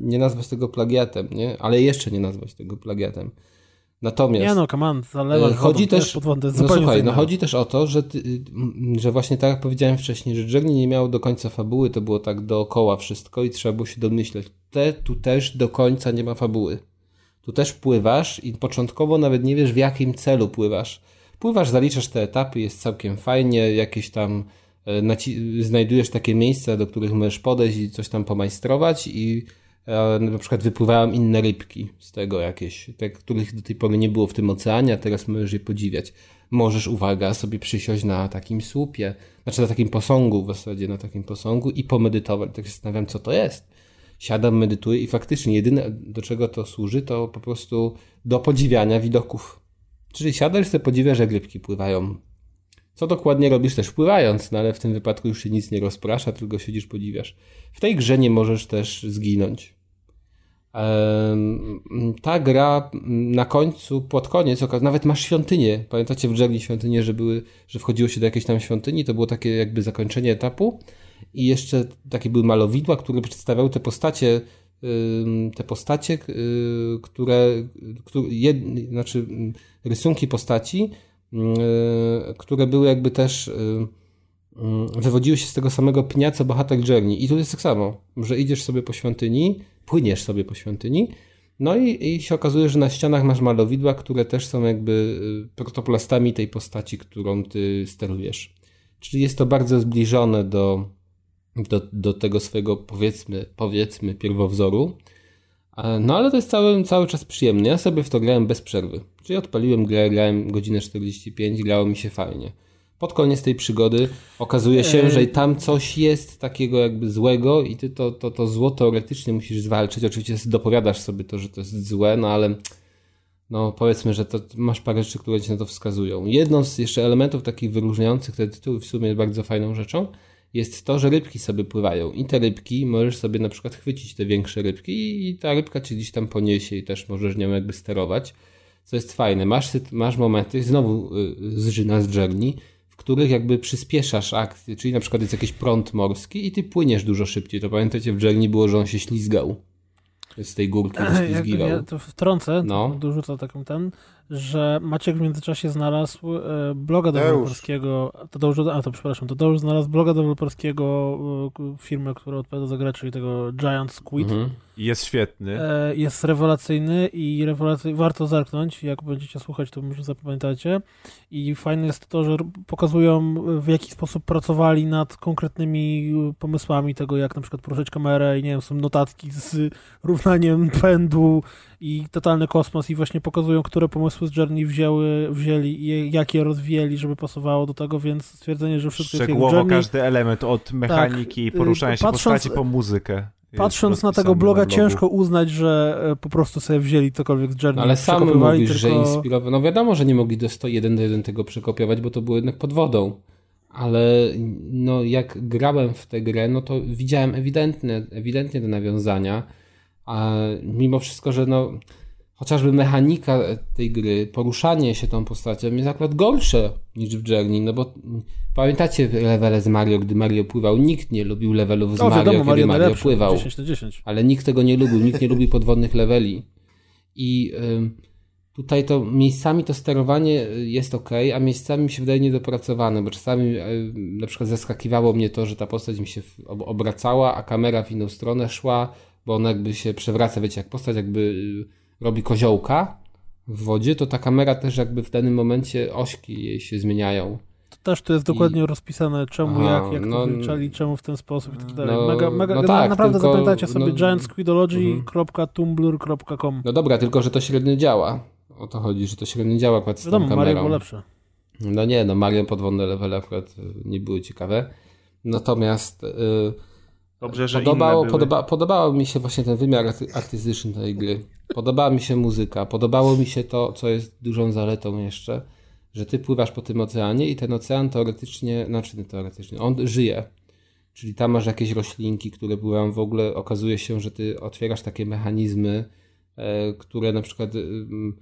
nie nazwać tego plagiatem, nie? Ale jeszcze nie nazwać tego plagiatem. Natomiast. Nie no, command, zalewasz E, chodzi wodą, też, pod wodę, no słuchaj, no chodzi też o to, że, ty, że właśnie tak jak powiedziałem wcześniej, że Journey nie miało do końca fabuły, to było tak dookoła wszystko i trzeba było się domyśleć. Te tu też do końca nie ma fabuły. Tu też pływasz i początkowo nawet nie wiesz w jakim celu pływasz. Pływasz, zaliczasz te etapy, jest całkiem fajnie, jakieś tam e, znajdujesz takie miejsca, do których możesz podejść i coś tam pomajstrować i na przykład wypływają inne rybki z tego jakieś, te, których do tej pory nie było w tym oceanie, a teraz możesz je podziwiać. Możesz, uwaga, sobie przysiąść na takim słupie, znaczy na takim posągu w zasadzie, na takim posągu i pomedytować. Tak się zastanawiam, co to jest. Siadam, medytuję i faktycznie jedyne, do czego to służy, to po prostu do podziwiania widoków. Czyli siadasz sobie podziwiasz, jak rybki pływają. Co dokładnie robisz też pływając, no ale w tym wypadku już się nic nie rozprasza, tylko siedzisz, podziwiasz. W tej grze nie możesz też zginąć. Ta gra na końcu, pod koniec, nawet masz świątynię. Pamiętacie w Journey świątynie, że były, że wchodziło się do jakiejś tam świątyni, to było takie jakby zakończenie etapu i jeszcze takie były malowidła, które przedstawiały te postacie, te postacie, y, które, które jed, znaczy ym, rysunki postaci, które były jakby też y, y, wywodziły się z tego samego pnia, co bohater Journey. I tu jest tak samo, że idziesz sobie po świątyni, płyniesz sobie po świątyni, no i, i się okazuje, że na ścianach masz malowidła, które też są jakby y, protoplastami tej postaci, którą ty sterujesz. Czyli jest to bardzo zbliżone do, do, do tego swojego powiedzmy, powiedzmy pierwowzoru. No ale to jest cały, cały czas przyjemny. Ja sobie w to grałem bez przerwy. Czyli odpaliłem grę, grałem godzinę 45, grało mi się fajnie. Pod koniec tej przygody okazuje się, Ej. że tam coś jest takiego jakby złego i ty to, to, to zło teoretycznie musisz zwalczyć. Oczywiście dopowiadasz sobie to, że to jest złe, no ale no powiedzmy, że to masz parę rzeczy, które ci na to wskazują. Jedną z jeszcze elementów takich wyróżniających te tytuły w sumie bardzo fajną rzeczą jest to, że rybki sobie pływają i te rybki możesz sobie na przykład chwycić te większe rybki i ta rybka cię gdzieś tam poniesie i też możesz nią jakby sterować, co jest fajne. Masz, masz momenty, znowu y, zżyna z Journey, w których jakby przyspieszasz akcję, czyli na przykład jest jakiś prąd morski i ty płyniesz dużo szybciej. To pamiętacie w Journey było, że on się ślizgał z tej górki, ślizgiwał. ja to wtrącę, No. no. dorzucę taką ten, że Maciek w międzyczasie znalazł e, bloga deweloperskiego, Tadeusz, a to przepraszam, Tadeusz znalazł bloga deweloperskiego e, firmy, która odpowiada za grę, czyli tego Giant Squid. Mhm. Jest świetny. E, jest rewelacyjny i rewelacyjny, warto zerknąć, jak będziecie słuchać, to może zapamiętacie. I fajne jest to, że pokazują w jaki sposób pracowali nad konkretnymi pomysłami tego, jak na przykład poruszyć kamerę i nie wiem, są notatki z równaniem pędu i totalny kosmos i właśnie pokazują, które pomysły z Journey wzięły, wzięli i jak je rozwijali, żeby pasowało do tego, więc stwierdzenie, że wszystko jest jak Szczegółowo Journey, każdy element, od mechaniki, y, poruszania się patrząc- postaci po muzykę. Patrząc na tego bloga, blogu. ciężko uznać, że e, po prostu sobie wzięli cokolwiek z Journey. No ale sam mówisz, że tylko... inspirował. No wiadomo, że nie mogli do 101 do 1 tego przekopiować, bo to było jednak pod wodą. Ale no, jak grałem w tę grę, no to widziałem ewidentne, ewidentnie te nawiązania. A mimo wszystko, że no, chociażby mechanika tej gry, poruszanie się tą postacią jest akurat gorsze niż w Journey, no bo pamiętacie levele z Mario, gdy Mario pływał? Nikt nie lubił levelów z No Mario, wiadomo, kiedy Mario Mario pływał. 10 na 10. Ale nikt tego nie lubił, nikt nie lubi podwodnych leveli. I tutaj to miejscami to sterowanie y, jest ok, a miejscami mi się wydaje niedopracowane, bo czasami y, na przykład zaskakiwało mnie to, że ta postać mi się obracała, a kamera w inną stronę szła, bo ona jakby się przewraca, wiecie, jak postać jakby robi koziołka w wodzie, to ta kamera też jakby w danym momencie ośki jej się zmieniają. też tu jest dokładnie rozpisane czemu, Aha, jak, jak no- to wyliczali, czemu w ten sposób i tak dalej. No, mega, mega, no tak, naprawdę tylko- zapamiętajcie sobie no- giantsquidology.tumblr.com No dobra, tylko że to średnio działa. O to chodzi, że to średnio działa tą Wiadomo, Mario kamerą. było lepsze. No nie, no Mario podwodne levele akurat y, nie były ciekawe. Natomiast y, Dobrze, że podobało, były. podoba, podobał mi się właśnie ten wymiar arty- artystyczny tej gry. Podobała mi się muzyka. Podobało mi się to, co jest dużą zaletą jeszcze, że ty pływasz po tym oceanie i ten ocean teoretycznie, znaczy nie teoretycznie, on żyje. Czyli tam masz jakieś roślinki, które pływają. W ogóle okazuje się, że ty otwierasz takie mechanizmy, e, które na przykład mm,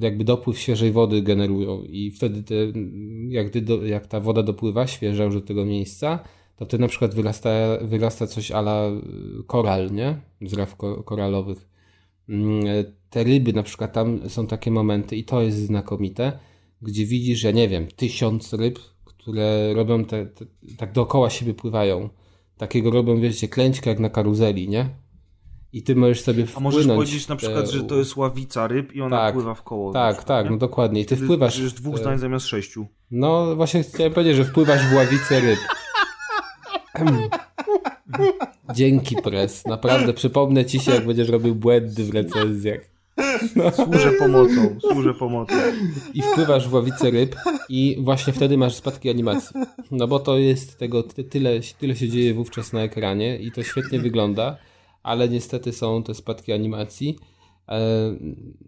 jakby dopływ świeżej wody generują i wtedy te, mm, jak, ty jak ta woda dopływa świeża już do tego miejsca, to wtedy na przykład wyrasta, wyrasta coś ala y, koral, nie? Z ko- koralowych. Mm, e, Te ryby na przykład tam są takie momenty i to jest znakomite, gdzie widzisz, ja nie wiem, tysiąc ryb, które robią te, te, tak dookoła siebie pływają. Takiego robią, wiecie, klęćkę jak na karuzeli, nie? I ty możesz sobie A wpłynąć. możesz powiedzieć na przykład, te- że to jest ławica ryb i ona Tak, pływa w koło. Tak, przykład, tak, nie? no dokładnie. I ty Wtedy wpływasz. Już dwóch zdań zamiast sześciu. No właśnie chciałem powiedzieć, że wpływasz w ławicę ryb. Dzięki pres. Naprawdę przypomnę ci się, jak będziesz robił błędy w recenzjach. Służę pomocą, służę pomocą. I wpływasz w ławicę ryb i właśnie wtedy masz spadki animacji. No bo to jest tego ty- tyle, tyle się dzieje wówczas na ekranie i to świetnie wygląda, ale niestety są te spadki animacji. E,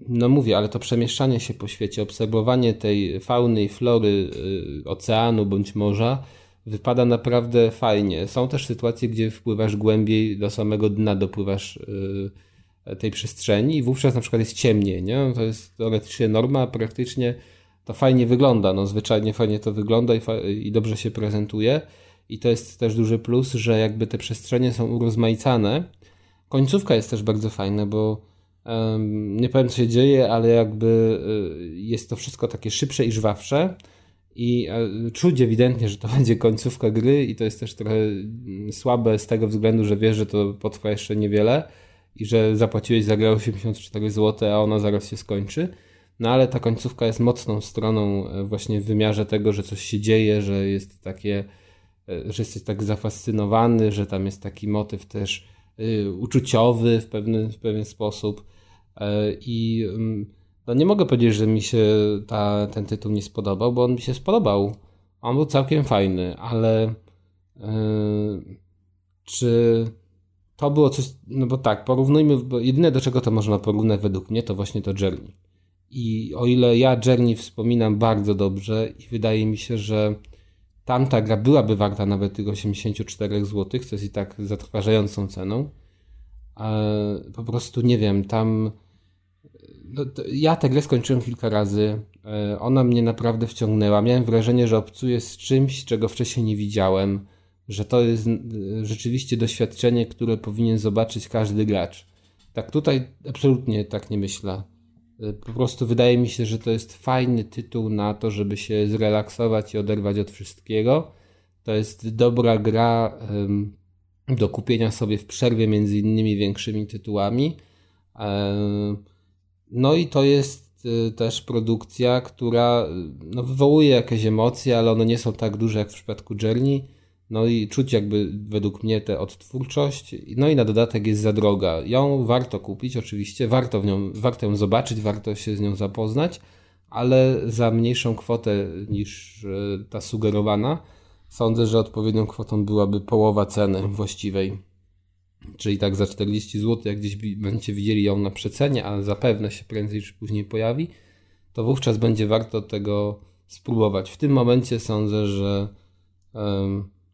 No mówię, ale to przemieszczanie się po świecie, obserwowanie tej fauny i flory y, oceanu bądź morza wypada naprawdę fajnie. Są też sytuacje, gdzie wpływasz głębiej do samego dna, dopływasz y, tej przestrzeni i wówczas na przykład jest ciemniej, nie? To jest teoretycznie norma, praktycznie to fajnie wygląda, no zwyczajnie fajnie to wygląda i, i dobrze się prezentuje i to jest też duży plus, że jakby te przestrzenie są urozmaicane. Końcówka jest też bardzo fajna, bo em, nie powiem co się dzieje, ale jakby y, jest to wszystko takie szybsze i żwawsze i e, czuć ewidentnie, że to będzie końcówka gry i to jest też trochę mm, słabe z tego względu, że wiesz, że to potrwa jeszcze niewiele i że zapłaciłeś za grę 84 zł, a ona zaraz się skończy. No ale ta końcówka jest mocną stroną e, właśnie w wymiarze tego, że coś się dzieje, że jest takie, e, że jesteś tak zafascynowany, że tam jest taki motyw też y, uczuciowy w pewien, w pewien sposób. I mm, no nie mogę powiedzieć, że mi się ta, ten tytuł nie spodobał, bo on mi się spodobał. On był całkiem fajny, ale yy, czy to było coś, no bo tak, porównujmy, bo jedyne do czego to można porównać według mnie to właśnie to Journey. I o ile ja Journey wspominam bardzo dobrze i wydaje mi się, że tamta gra byłaby warta nawet tych 84 zł, co jest i tak zatrważającą ceną, po prostu nie wiem, tam no, to ja tę grę skończyłem kilka razy. E, Ona mnie naprawdę wciągnęła. Miałem wrażenie, że obcuję z czymś, czego wcześniej nie widziałem, że to jest e, rzeczywiście doświadczenie, które powinien zobaczyć każdy gracz. Tak tutaj absolutnie tak nie myślę. E, Po prostu wydaje mi się, że to jest fajny tytuł na to, żeby się zrelaksować i oderwać od wszystkiego. To jest dobra gra do kupienia sobie w przerwie między innymi większymi tytułami. No i to jest y, też produkcja, która y, no, wywołuje jakieś emocje, ale one nie są tak duże jak w przypadku Journey. No i czuć jakby według mnie tę odtwórczość. No i na dodatek jest za droga. Ją warto kupić oczywiście, warto, w nią, warto ją zobaczyć, warto się z nią zapoznać, ale za mniejszą kwotę niż y, ta sugerowana. Sądzę, że odpowiednią kwotą byłaby połowa ceny właściwej. Czyli tak za 40 zł, jak gdzieś będziecie widzieli ją na przecenie, a zapewne się prędzej czy później pojawi, to wówczas będzie warto tego spróbować. W tym momencie sądzę, że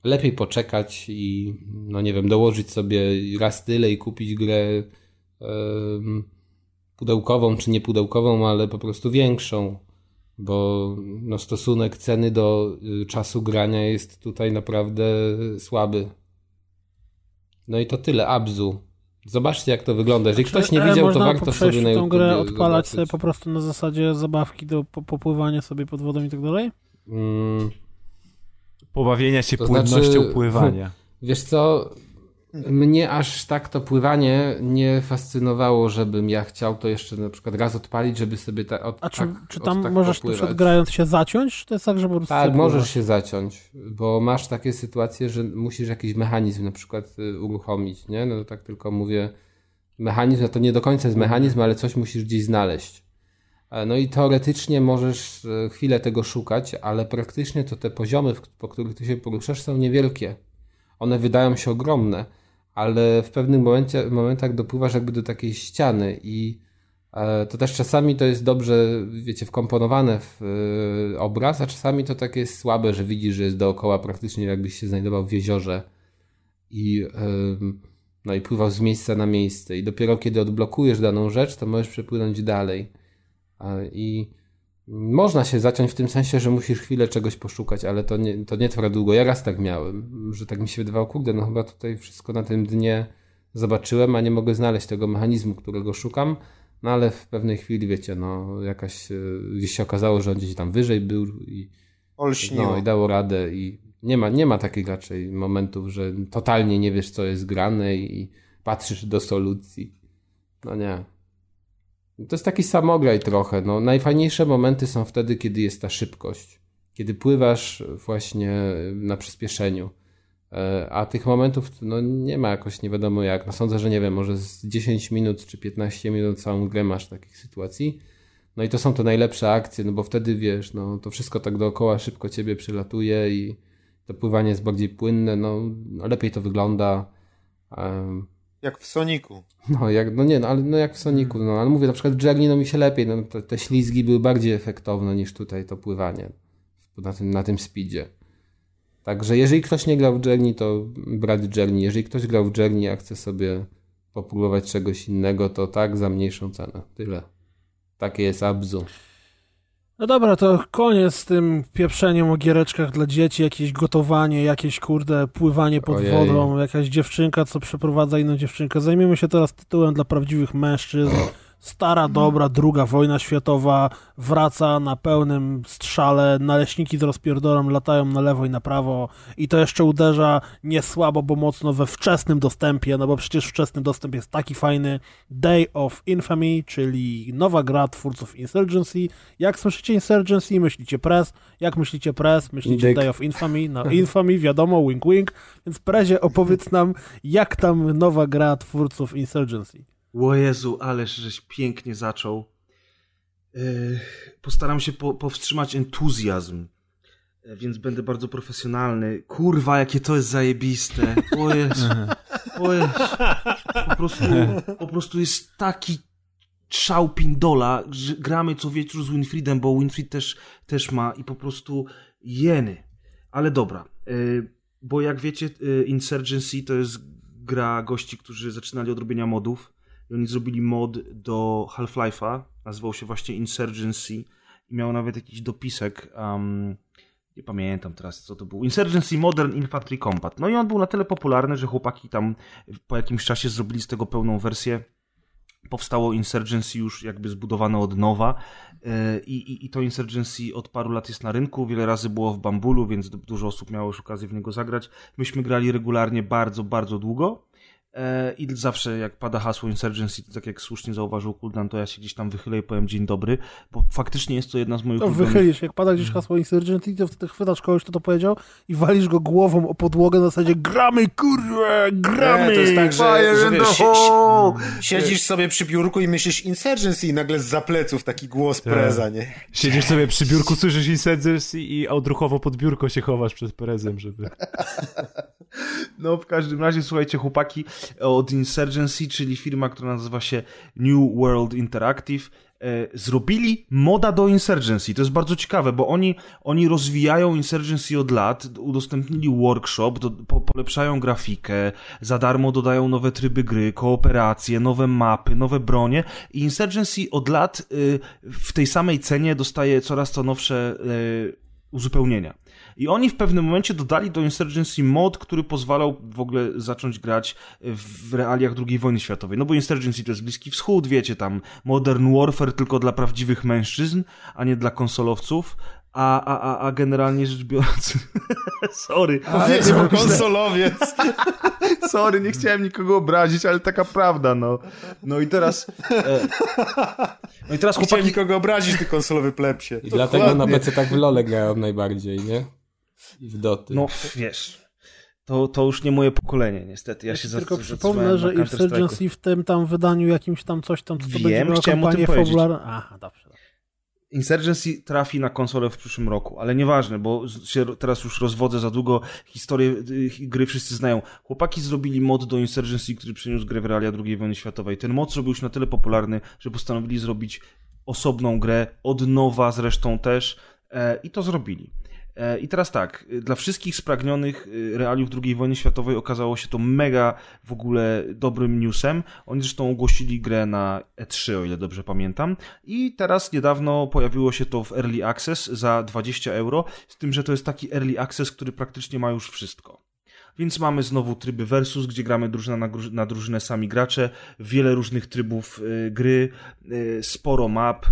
lepiej poczekać i, no nie wiem, dołożyć sobie raz tyle i kupić grę pudełkową czy nie pudełkową, ale po prostu większą, bo no, stosunek ceny do y, czasu grania jest tutaj naprawdę słaby. No i to tyle, Abzu. Zobaczcie jak to wygląda. Jeżeli ktoś nie E, widział, to warto sobie na YouTube grę odpalać zobaczyć. sobie po prostu na zasadzie zabawki do po- popływania sobie pod wodą i tak dalej? Mm, Pobawienia się To płynnością znaczy- pływania. wiesz co, Mnie aż tak to pływanie nie fascynowało, żebym ja chciał to jeszcze na przykład raz odpalić, żeby sobie ta, od, A czy, tak, czy tam tak możesz popływać. grając się zaciąć, czy to jest tak, że po prostu Tak, możesz się zaciąć, bo masz takie sytuacje, że musisz jakiś mechanizm na przykład y, uruchomić, nie? No to tak tylko mówię, mechanizm, no to nie do końca jest mechanizm, ale coś musisz gdzieś znaleźć. E, No i teoretycznie możesz e, chwilę tego szukać, ale praktycznie to te poziomy, po których ty się poruszasz są niewielkie. One wydają się ogromne, ale w pewnym momencie, momentach dopływasz jakby do takiej ściany i e, to też czasami to jest dobrze, wiecie, wkomponowane w e, obraz, a czasami to takie jest słabe, że widzisz, że jest dookoła praktycznie jakbyś się znajdował w jeziorze i, no i pływał z miejsca na miejsce i dopiero kiedy odblokujesz daną rzecz, to możesz przepłynąć dalej. A, I można się zaciąć w tym sensie, że musisz chwilę czegoś poszukać, ale to nie, to nie trwa długo. Ja raz tak miałem, że tak mi się wydawało, kurde, no chyba tutaj wszystko na tym dnie zobaczyłem, a nie mogę znaleźć tego mechanizmu, którego szukam. No ale w pewnej chwili, wiecie, no jakaś, e, gdzieś się okazało, że on gdzieś tam wyżej był i, Olśniło. no, i dało radę i nie ma, nie ma takich raczej momentów, że totalnie nie wiesz, co jest grane i patrzysz do solucji. No nie. To jest taki samograj trochę. No, najfajniejsze momenty są wtedy, kiedy jest ta szybkość. Kiedy pływasz właśnie na przyspieszeniu. E, A tych momentów no, nie ma jakoś nie wiadomo jak. No, sądzę, że nie wiem, może z 10 minut czy 15 minut całą grę masz takich sytuacji. No i to są te najlepsze akcje, no bo wtedy wiesz, no to wszystko tak dookoła szybko ciebie przylatuje i to pływanie jest bardziej płynne, no, lepiej to wygląda. Em, Jak w Soniku. no, jak, no nie, no, ale no jak w Sonicu, no ale mówię, na przykład w Journey no mi się lepiej, no te, te ślizgi były bardziej efektowne niż tutaj to pływanie na tym, na tym speedzie. Także jeżeli ktoś nie grał w Journey, to brać Journey. Jeżeli ktoś grał w Journey, a chce sobie popróbować czegoś innego, to tak za mniejszą cenę. Tyle. Takie jest Abzu. No dobra, to koniec z tym pieprzeniem o giereczkach dla dzieci, jakieś gotowanie, jakieś kurde pływanie pod Ojej. wodą, jakaś dziewczynka, co przeprowadza inną dziewczynkę. Zajmiemy się teraz tytułem dla prawdziwych mężczyzn. Stara, dobra, druga wojna światowa wraca na pełnym strzale, naleśniki z rozpierdolem latają na lewo i na prawo i to jeszcze uderza nie słabo, bo mocno we wczesnym dostępie, no bo przecież wczesny dostęp jest taki fajny. Day of Infamy, czyli nowa gra twórców Insurgency. Jak słyszycie Insurgency, myślicie Press. Jak myślicie Press, myślicie Dyk. Day of Infamy. No Infamy, wiadomo, wink wink. Więc Prezie opowiedz nam, jak tam nowa gra twórców Insurgency. O Jezu, ależ żeś pięknie zaczął. Yy, postaram się po, powstrzymać entuzjazm, yy, więc będę bardzo profesjonalny. Kurwa, jakie to jest zajebiste. O Jezu. Po prostu, po prostu jest taki szał pindola, gramy co wieczór z Winfriedem, bo Winfried też, też ma i po prostu jeny. Ale dobra, yy, bo jak wiecie, Insurgency to jest gra gości, którzy zaczynali od robienia modów i oni zrobili mod do Half-Life'a, nazywał się właśnie Insurgency i miał nawet jakiś dopisek, um, nie pamiętam teraz co to był, Insurgency Modern Infantry Combat. No i on był na tyle popularny, że chłopaki tam po jakimś czasie zrobili z tego pełną wersję. Powstało Insurgency już jakby zbudowane od nowa Yy, i, i, i to Insurgency od paru lat jest na rynku, wiele razy było w Bambulu, więc du- dużo osób miało już okazję w niego zagrać. Myśmy grali regularnie bardzo, bardzo długo. E, I zawsze jak pada hasło Insurgency, to tak jak słusznie zauważył Kuldan, to ja się gdzieś tam wychylę i powiem dzień dobry, bo faktycznie jest to jedna z moich To ulubionych- wychylisz, jak pada gdzieś hasło Insurgency, to wtedy chwytasz kogoś, kto to powiedział i walisz go głową o podłogę na zasadzie gramy, kurwa, gramy! Nie, to jest tak, że, że wiesz, siedzisz sobie przy biurku i myślisz Insurgency i nagle z pleców taki głos Tak. preza, nie? Siedzisz sobie przy biurku, słyszysz Insurgency i odruchowo pod biurko się chowasz przed prezem, żeby... No, w każdym razie, słuchajcie, chłopaki od Insurgency, czyli firma, która nazywa się New World Interactive, e, zrobili moda do Insurgency. To jest bardzo ciekawe, bo oni, oni rozwijają Insurgency od lat, udostępnili workshop, do, po, polepszają grafikę, za darmo dodają nowe tryby gry, kooperacje, nowe mapy, nowe bronie i Insurgency od lat y, w tej samej cenie dostaje coraz to nowsze y, uzupełnienia. I oni w pewnym momencie dodali do Insurgency mod, który pozwalał w ogóle zacząć grać w realiach II wojny światowej. No bo Insurgency to jest Bliski Wschód, wiecie, tam Modern Warfare tylko dla prawdziwych mężczyzn, a nie dla konsolowców. a, a, a, a generalnie rzecz biorąc... Sorry. Powiedział konsolowiec. Sorry, nie chciałem nikogo obrazić, ale taka prawda, no. No i teraz... E... No i teraz Chciałem chłopaki... nikogo obrazić, ty konsolowy plepsie. I dlatego na Dokładnie. PC tak w LoLe grałem najbardziej, nie? I w Doty. No wiesz, to, to już nie moje pokolenie, niestety. Ja, Ja się tylko przypomnę, że. Insurgency w tym tam wydaniu jakimś tam coś tam, co to Wiem, będzie miało kampanię fabularną. Aha, dobrze. dobrze. Insurgency trafi na konsolę w przyszłym roku, ale nieważne, bo się teraz już rozwodzę za długo. Historię y, gry wszyscy znają. Chłopaki zrobili mod do Insurgency, który przyniósł grę w realia II wojny światowej. Ten mod zrobił się na tyle popularny, że postanowili zrobić osobną grę, od nowa zresztą też, e, i to zrobili. E, I teraz tak, y, dla wszystkich spragnionych y, realiów II wojny światowej okazało się to mega w ogóle dobrym newsem. Oni zresztą ogłosili grę na E3, o ile dobrze pamiętam. I teraz niedawno pojawiło się to w Early Access za 20 euro, z tym, że to jest taki Early Access, który praktycznie ma już wszystko. Więc mamy znowu tryby versus, gdzie gramy drużyna na, na drużynę sami gracze, wiele różnych trybów y, gry, sporo map,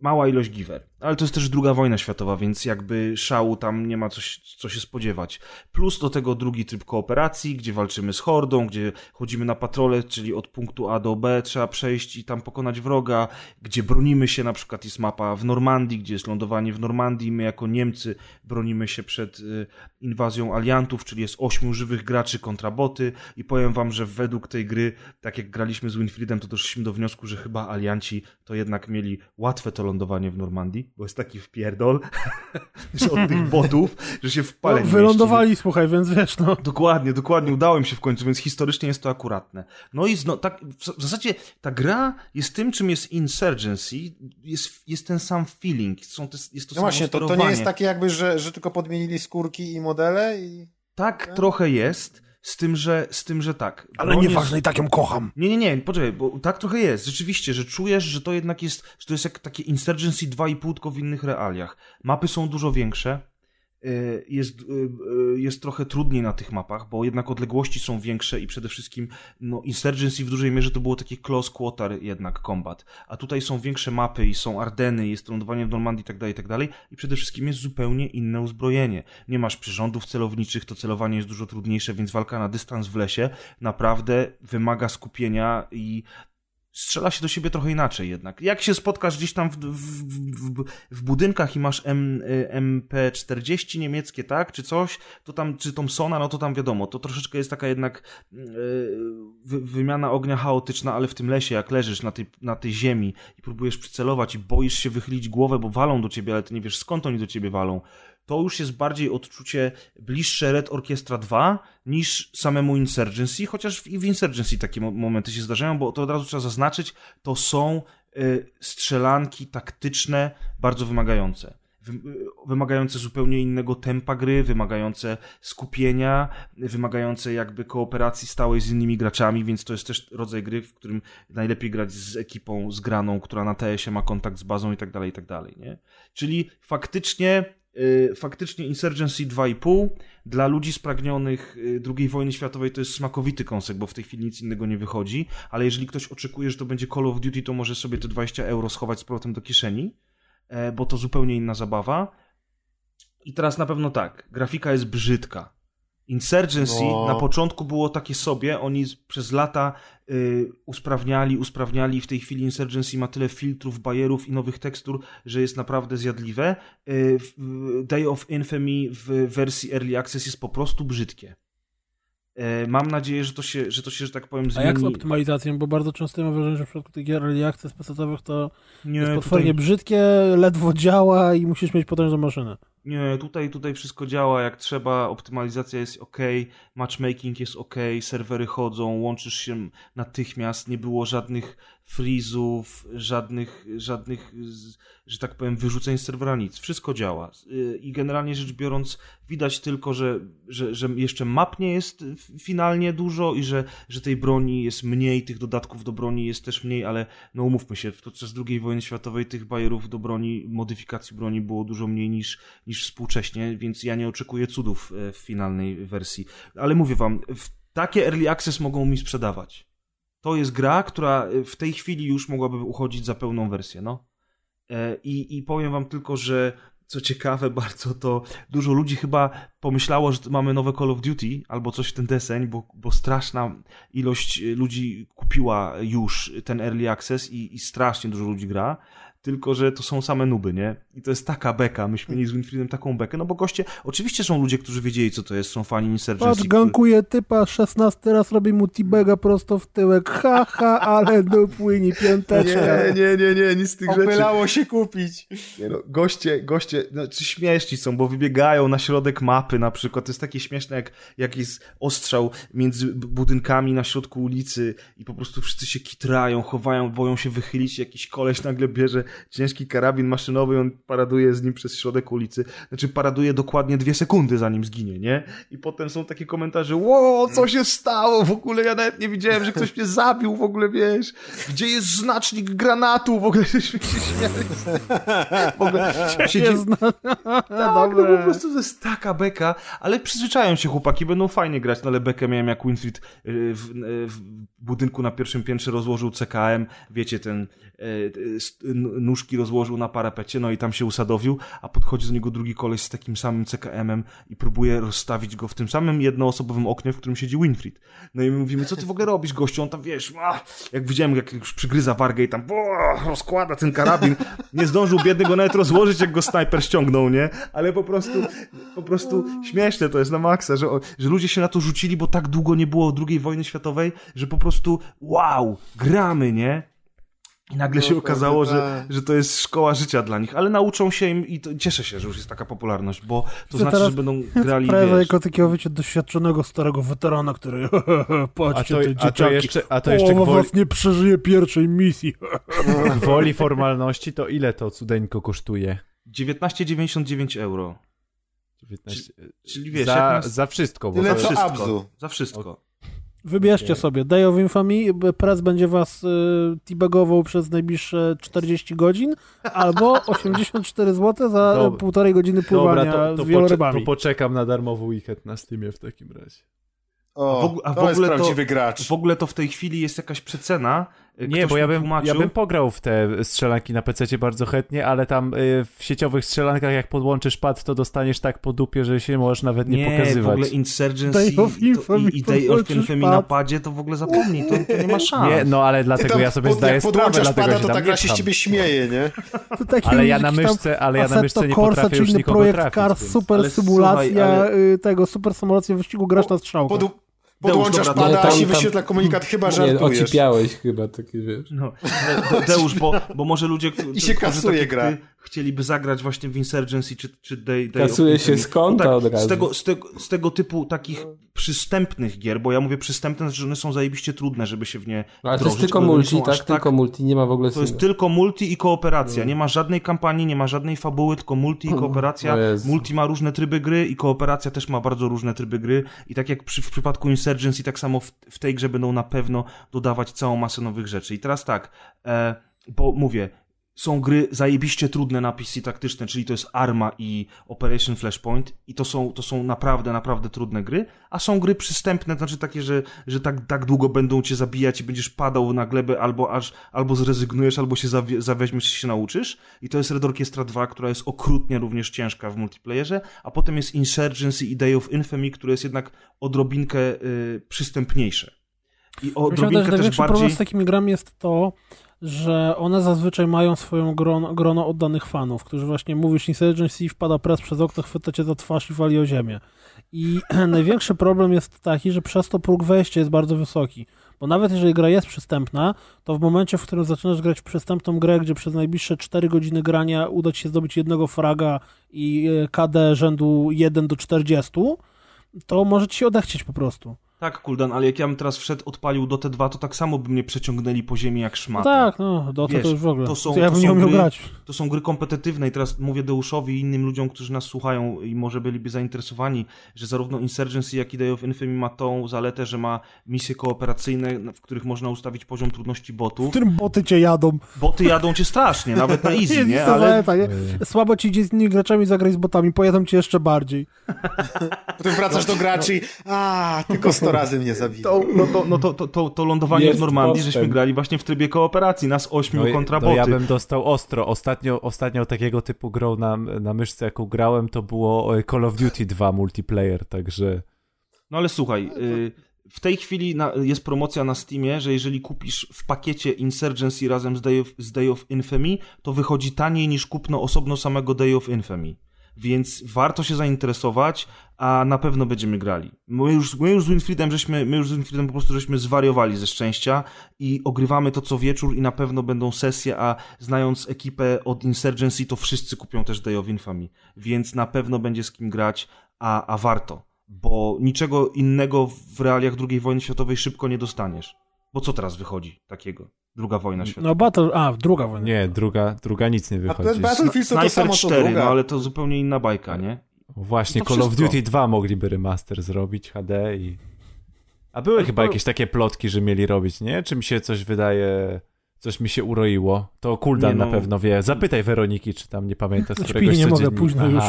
mała ilość giver. Ale to jest też druga wojna światowa, więc jakby szału tam nie ma coś, co się spodziewać. Plus do tego drugi tryb kooperacji, gdzie walczymy z hordą, gdzie chodzimy na patrole, czyli od punktu A do B trzeba przejść i tam pokonać wroga, gdzie bronimy się, na przykład jest mapa w Normandii, gdzie jest lądowanie w Normandii, my jako Niemcy bronimy się przed y, inwazją aliantów, czyli jest ośmiu żywych graczy kontra boty. I powiem wam, że według tej gry, tak jak graliśmy z Winfriedem, to doszliśmy do wniosku, że chyba alianci to jednak mieli łatwe to lądowanie w Normandii, bo jest taki wpierdol, że od tych botów, że się w pale No, wylądowali, słuchaj, więc wiesz, no. Dokładnie, dokładnie, udało im się w końcu, więc historycznie jest to akuratne. No i zno, tak, w zasadzie ta gra jest tym, czym jest Insurgency, jest, jest ten sam feeling, są te, jest to No samo właśnie, to, to nie jest takie jakby, że, że tylko podmienili skórki i modele i... Tak trochę jest, z tym, że, z tym, że tak. Ale nieważne, jest- i tak ją kocham. Nie, nie, nie, poczekaj, bo tak trochę jest. Rzeczywiście, że czujesz, że to jednak jest, że to jest jak takie Insurgency 2,5 tylko w innych realiach. Mapy są dużo większe. Y, Jest, y, y, jest trochę trudniej na tych mapach, bo jednak odległości są większe i przede wszystkim no, Insurgency w dużej mierze to było takie close quarter jednak combat. A tutaj są większe mapy i są Ardeny, jest lądowanie w Normandii i tak dalej, i tak. I przede wszystkim jest zupełnie inne uzbrojenie. Nie masz przyrządów celowniczych, to celowanie jest dużo trudniejsze, więc walka na dystans w lesie naprawdę wymaga skupienia i strzela się do siebie trochę inaczej jednak. Jak się spotkasz gdzieś tam w, w, w, w budynkach i masz M, y, MP40 niemieckie, tak, czy coś, to tam, czy Thompsona, no to tam wiadomo, to troszeczkę jest taka jednak wy, wymiana ognia chaotyczna, ale w tym lesie, jak leżysz na tej, na tej ziemi i próbujesz przycelować i boisz się wychylić głowę, bo walą do ciebie, ale ty nie wiesz skąd oni do ciebie walą, to już jest bardziej odczucie bliższe Red Orchestra 2 niż samemu Insurgency, chociaż w, w Insurgency takie mo- momenty się zdarzają, bo to od razu trzeba zaznaczyć, to są y, strzelanki taktyczne bardzo wymagające. Wy, y, wymagające zupełnie innego tempa gry, wymagające skupienia, wymagające jakby kooperacji stałej z innymi graczami, więc to jest też rodzaj gry, w którym najlepiej grać z ekipą zgraną, która na TS-ie ma kontakt z bazą i tak dalej, i tak dalej, nie? Czyli faktycznie faktycznie Insurgency 2,5 dla ludzi spragnionych y, II wojny światowej to jest smakowity kąsek, bo w tej chwili nic innego nie wychodzi, ale jeżeli ktoś oczekuje, że to będzie Call of Duty, to może sobie te 20 euro schować z powrotem do kieszeni, e, bo to zupełnie inna zabawa. I teraz na pewno tak, grafika jest brzydka. Insurgency No. na początku było takie sobie, oni przez lata y, usprawniali, usprawniali. W tej chwili Insurgency ma tyle filtrów, bajerów i nowych tekstur, że jest naprawdę zjadliwe. Y, Day of Infamy w wersji Early Access jest po prostu brzydkie. E, Mam nadzieję, że to się, że to się, że tak powiem, A zmieni. jak z optymalizacją? Bo bardzo często mam wrażenie, że w przypadku tych gier early access PC-owych to Nie, jest potwornie tutaj, brzydkie, ledwo działa i musisz mieć potężną maszynę. nie tutaj, tutaj wszystko działa jak trzeba, optymalizacja jest ok, matchmaking jest ok, serwery chodzą, łączysz się natychmiast, nie było żadnych freezów, żadnych, żadnych, że tak powiem, wyrzuceń z serwera, nic. Wszystko działa. Y, I generalnie rzecz biorąc, widać tylko, że, że, że jeszcze map nie jest finalnie dużo i że, że tej broni jest mniej, tych dodatków do broni jest też mniej, ale no umówmy się, podczas II wojny światowej tych bajerów do broni, modyfikacji broni było dużo mniej niż, niż współcześnie, więc ja nie oczekuję cudów e, w finalnej wersji. Ale mówię wam, takie early access mogą mi sprzedawać. To jest gra, która e, w tej chwili już mogłaby uchodzić za pełną wersję, no. E, I, I powiem wam tylko, że co ciekawe bardzo, to dużo ludzi chyba pomyślało, że mamy nowe Call of Duty albo coś w ten deseń, bo, bo straszna ilość ludzi kupiła już ten Early Access i, i strasznie dużo ludzi gra tylko że to są same nuby, nie? I to jest taka beka. Myśmy mieli z Winfriedem taką bekę, no bo goście, oczywiście są ludzie, którzy wiedzieli, co to jest, są fani Insurgency. Patrz, gankuje typa, 16 raz robi mu T-Bega prosto w tyłek. Ha, ha, ale dopłynie piąteczka. Nie, nie, nie, nie, nic z tych rzeczy. Opylało się kupić. Nie no, goście, goście, znaczy śmieszni są, bo wybiegają na środek mapy na przykład. To jest takie śmieszne, jak, jak jest ostrzał między budynkami na środku ulicy i po prostu wszyscy się kitrają, chowają, boją się wychylić. Jakiś koleś nagle bierze ciężki karabin maszynowy, on paraduje z nim przez środek ulicy. Znaczy paraduje dokładnie dwie sekundy zanim zginie, nie? I potem są takie komentarze, ło, co się stało? W ogóle ja nawet nie widziałem, że ktoś mnie zabił, w ogóle wiesz, gdzie jest znacznik granatu? W ogóle żeśmy się śmiali. W ogóle siedzi... Nie zna... Tak, no po prostu to jest taka beka, ale przyzwyczają się chłopaki, będą fajnie grać, no ale bekę miałem jak Winfried y, w, y, w budynku na pierwszym piętrze rozłożył CKM, wiecie, ten n- nóżki rozłożył na parapecie, no i tam się usadowił, a podchodzi do niego drugi koleś z takim samym CKM-em i próbuje rozstawić go w tym samym jednoosobowym oknie, w którym siedzi Winfried. No i my mówimy, co ty w ogóle robisz, gościu? On tam, wiesz, a, jak widziałem, jak już przygryza wargę i tam o, rozkłada ten karabin. Nie zdążył biedny go nawet rozłożyć, jak go snajper ściągnął, nie? Ale po prostu, po prostu śmieszne to jest na maksa, że, że ludzie się na to rzucili, bo tak długo nie było II wojny światowej, że po prostu wow, gramy, nie? I nagle No, się okazało, pewnie że, tak. że to jest szkoła życia dla nich, ale nauczą się im i to, cieszę się, że już jest taka popularność, bo to Chcę znaczy, że będą grali, Prawie jako takiego, wiecie, doświadczonego starego weterana, który A patrzcie to, te a to dzieciaki. jeszcze, a to jeszcze Połowa gwoli, was nie przeżyje pierwszej misji. gwoli formalności, to ile to cudeńko kosztuje? 19,99 euro. 19, Czyli wiesz, za, jak nas- za wszystko. Bo Tyle to, co wszystko. Abzu. Za wszystko. Wybierzcie Okej. sobie Day of Infamy, press będzie was y, teabagował przez najbliższe 40 godzin, albo 84 zł za Dobra. półtorej godziny pływania Dobra, to, to, z pocze, wielorybami. to poczekam na darmowy weekend na Steamie w takim razie. O, A w a w to jest ogóle to- prawdziwy gracz. W ogóle to w tej chwili jest jakaś przecena. Y, Nie, bo ja bym, tłumaczył. ja bym pograł w te strzelanki na PC bardzo chętnie, ale tam y, w sieciowych strzelankach jak podłączysz pad, to dostaniesz tak po dupie, że się możesz nawet nie, nie, pokazywać. w ogóle Insurgency Day of to, Infamy i, i Day of Infamy na padzie, to w ogóle zapomnij, to, to nie ma szans. Nie, no ale dlatego tam ja sobie pod- zdaję sprawę, podłączasz dlatego pada, się to tam ta gra nie się z ciebie śmieje, nie? To taki Ale ja na myszce, ale ja na myszce nie Corsa, potrafię już inny nikogo projekt trafić. Cars, super Ale symulacja słuchaj, ale- y, tego, super symulacja wyścigu, grasz na strzałkę. Pod, podłączasz dobra, pada, nie, a tam- tam- wyświetla komunikat, chyba Nie, żartujesz. ocipiałeś chyba, takie wiesz. No, De- Deusz, bo, bo może ludzie, którzy, I się kasuje gra. ty, chcieliby zagrać właśnie w Insurgency czy, czy Day, Day Kasuje się z konta No od razu. Z tego, z, tego, z tego typu takich przystępnych gier, bo ja mówię przystępne, że one są zajebiście trudne, żeby się w nie No, ale to jest tylko multi, aż tak? Tylko multi, nie ma w ogóle To jest tylko multi i kooperacja. No. Nie ma żadnej kampanii, nie ma żadnej fabuły, tylko multi i kooperacja. Multi ma różne tryby gry i kooperacja też ma bardzo różne tryby gry. I tak jak przy, w przypadku Insurgency, tak samo w, w tej grze będą na pewno dodawać całą masę nowych rzeczy. I teraz tak, e, bo mówię, są gry zajebiście trudne na PC taktyczne, czyli to jest Arma i Operation Flashpoint i to są, to są naprawdę, naprawdę trudne gry, a są gry przystępne, znaczy takie, że, że tak, tak długo będą cię zabijać i będziesz padał na glebę albo aż, albo zrezygnujesz, albo się zawie, zaweźmiesz i się nauczysz i to jest Red Orchestra 2, która jest okrutnie również ciężka w multiplayerze, a potem jest Insurgency i Day of Infamy, które jest jednak odrobinkę y, przystępniejsze. I Myślę, odrobinkę że też największy bardziej... problem z takimi grami jest to, że one zazwyczaj mają swoją grono, grono oddanych fanów, którzy właśnie mówisz Insurgency, wpada press przez okno, chwyta cię za twarz i wali o ziemię. I największy problem jest taki, że przez to próg wejścia jest bardzo wysoki. Bo nawet jeżeli gra jest przystępna, to w momencie, w którym zaczynasz grać w przystępną grę, gdzie przez najbliższe 4 godziny grania uda ci się zdobyć jednego fraga i e, KD rzędu 1 do 40, to może ci się odechcieć po prostu. Tak, Kuldan, ale jak ja bym teraz wszedł, odpalił Dotę 2, to tak samo by mnie przeciągnęli po ziemi jak No szmatę. tak, no, Dota Wiesz, to już w ogóle. to są- ja to bym są nie umiał gry- grać. To są gry kompetytywne i teraz mówię Deuszowi i innym ludziom, którzy nas słuchają i może byliby zainteresowani, że zarówno Insurgency, jak i Day of Infamy ma tą zaletę, że ma misje kooperacyjne, w których można ustawić poziom trudności W botów. którym boty cię jadą. Boty jadą cię strasznie, nawet na easy, nie? to Ale zaleta, nie? Słabo ci idzie z innymi graczami, zagraj z botami, pojadą cię jeszcze bardziej. Potem wracasz do graczy i a, tylko 100 razy mnie zabili. To, no to, no to, to, to, to lądowanie Jest w Normandii, postęp. żeśmy grali właśnie w trybie kooperacji, nas ośmiu No, i- kontra no boty. ja bym dostał ostro. Ostatnio, ostatnio takiego typu grą na, na myszce, jaką grałem, to było e, Call of Duty 2 multiplayer, także... No ale słuchaj, y, w tej chwili na, jest promocja na Steamie, że jeżeli kupisz w pakiecie Insurgency razem z Day, of, z Day of Infamy, to wychodzi taniej niż kupno osobno samego Day of Infamy. Więc warto się zainteresować, a na pewno będziemy grali. My już, my już z Winfriedem żeśmy, my już z Winfriedem po prostu żeśmy zwariowali ze szczęścia i ogrywamy to co wieczór i na pewno będą sesje, a znając ekipę od Insurgency, to wszyscy kupią też Day of Infamy. Więc na pewno będzie z kim grać, a, a warto bo niczego innego w realiach II wojny światowej szybko nie dostaniesz. Bo co teraz wychodzi takiego? Druga wojna światowa. No Battle, a, druga wojna. Nie, druga, druga nic nie A wychodzi. ten Battlefield to to Sniper samo co 4, druga. no ale to zupełnie inna bajka, nie? Właśnie, No to Call of wszystko. Duty 2 mogliby remaster zrobić, HD i... A były chyba to- jakieś takie plotki, że mieli robić, nie? Czy mi się coś wydaje... Coś mi się uroiło. To Kuldan Nie, no. na pewno wie. Zapytaj Weroniki, czy tam nie pamięta z Śpi, któregoś nie mogę, późno już.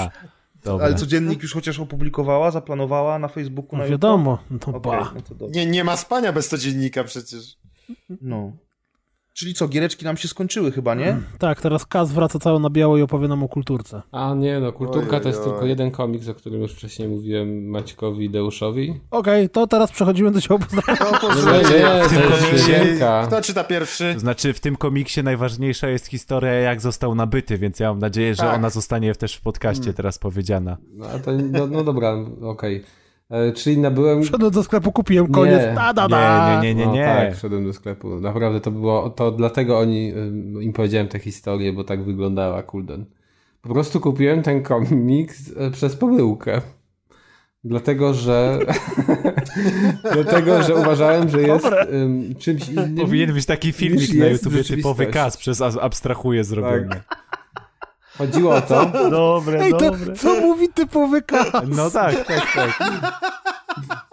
Dobra. Ale codziennik już chociaż opublikowała, zaplanowała na Facebooku, No na wiadomo, no YouTube? ba. Okej, no to. Nie, nie ma spania bez codziennika przecież. No. Czyli co, giereczki nam się skończyły chyba, nie? Tak, teraz Kaz wraca cały na biało i opowie nam o kulturce. A nie, no kulturka to jest Ojej, tylko oj. jeden komiks, o którym już wcześniej mówiłem Maćkowi i Deuszowi. Okej, to teraz przechodzimy do działu poznania. To Nie, nie, nie, w tym to jest komiksie- jedynka. Kto czyta pierwszy? Znaczy, w tym komiksie najważniejsza jest historia, jak został nabyty, więc ja mam nadzieję, że Tak. ona zostanie też w podcaście teraz powiedziana. No, a to, no, no dobra, okej. E, Czyli nabyłem... Wszedłem do sklepu, kupiłem koniec. Nie, Da, da, da. Nie, nie, nie, no, nie. tak, wszedłem do sklepu. Naprawdę to było, to dlatego oni, im powiedziałem tę historię, bo tak wyglądała Kulden. Po prostu kupiłem ten komiks e, przez pomyłkę. Dlatego, że dlatego, że uważałem, że jest ym, czymś innym. Powinien być taki filmik na jest YouTubie typowy kas przez abstrahuje zrobiony. Chodziło o to, Dobre, Ej, to co mówi typowy Kaz? No tak, tak, tak.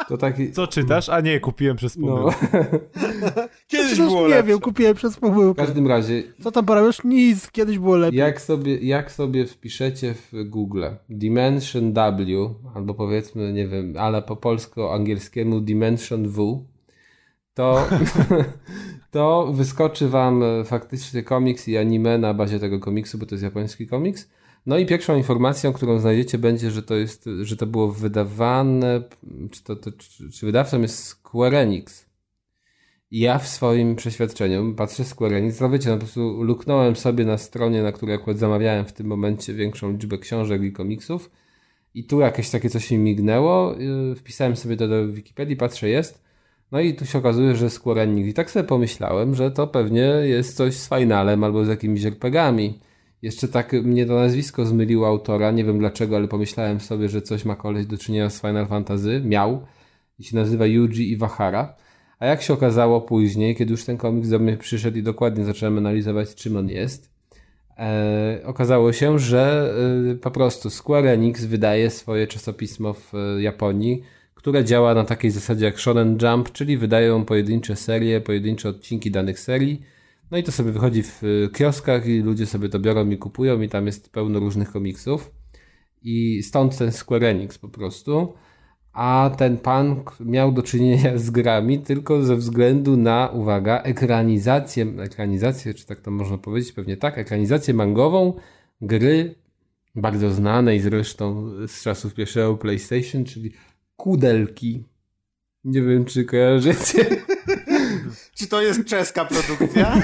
to taki... Co czytasz? A nie, kupiłem przez No, pomyłkę. Kiedyś Przecież było nie lepsze. wiem, kupiłem przez w pomyłkę. każdym razie, Co tam porabiasz? Nic, kiedyś było lepiej. jak sobie, jak sobie wpiszecie w Google Dimension W, albo powiedzmy, nie wiem, ale po polsko-angielskiemu Dimension W, to, to wyskoczy wam e, faktycznie komiks i anime na bazie tego komiksu, bo to jest japoński komiks. No i pierwszą informacją, którą znajdziecie będzie, że to jest, że to było wydawane, czy, to, to, czy, czy wydawcą jest Square Enix. Ja w swoim przeświadczeniu patrzę Square Enix, no wiecie, no po prostu luknąłem sobie na stronie, na której akurat zamawiałem w tym momencie większą liczbę książek i komiksów i tu jakieś takie coś mi mignęło, yy, wpisałem sobie to do Wikipedii, patrzę, jest, no i tu się okazuje, że Square Enix. I tak sobie pomyślałem, że to pewnie jest coś z Finalem albo z jakimiś RPGami. Jeszcze tak mnie to nazwisko zmyliło autora, nie wiem dlaczego, ale pomyślałem sobie, że coś ma koleś do czynienia z Final Fantasy, miał, i się nazywa Yuji Iwahara. A jak się okazało później, kiedy już ten komiks do mnie przyszedł i dokładnie zacząłem analizować, czym on jest, e, okazało się, że e, po prostu Square Enix wydaje swoje czasopismo w e, Japonii, które działa na takiej zasadzie jak Shonen Jump, czyli wydają pojedyncze serie, pojedyncze odcinki danych serii. No i to sobie wychodzi w e, kioskach i ludzie sobie to biorą i kupują i tam jest pełno różnych komiksów. I stąd ten Square Enix po prostu. A ten pan miał do czynienia z grami tylko ze względu na, uwaga, ekranizację, ekranizację, czy tak to można powiedzieć, pewnie tak, ekranizację mangową gry bardzo znanej zresztą z czasów pierwszego PlayStation, czyli Kudelki. Nie wiem, czy kojarzycie. Czy to jest czeska produkcja?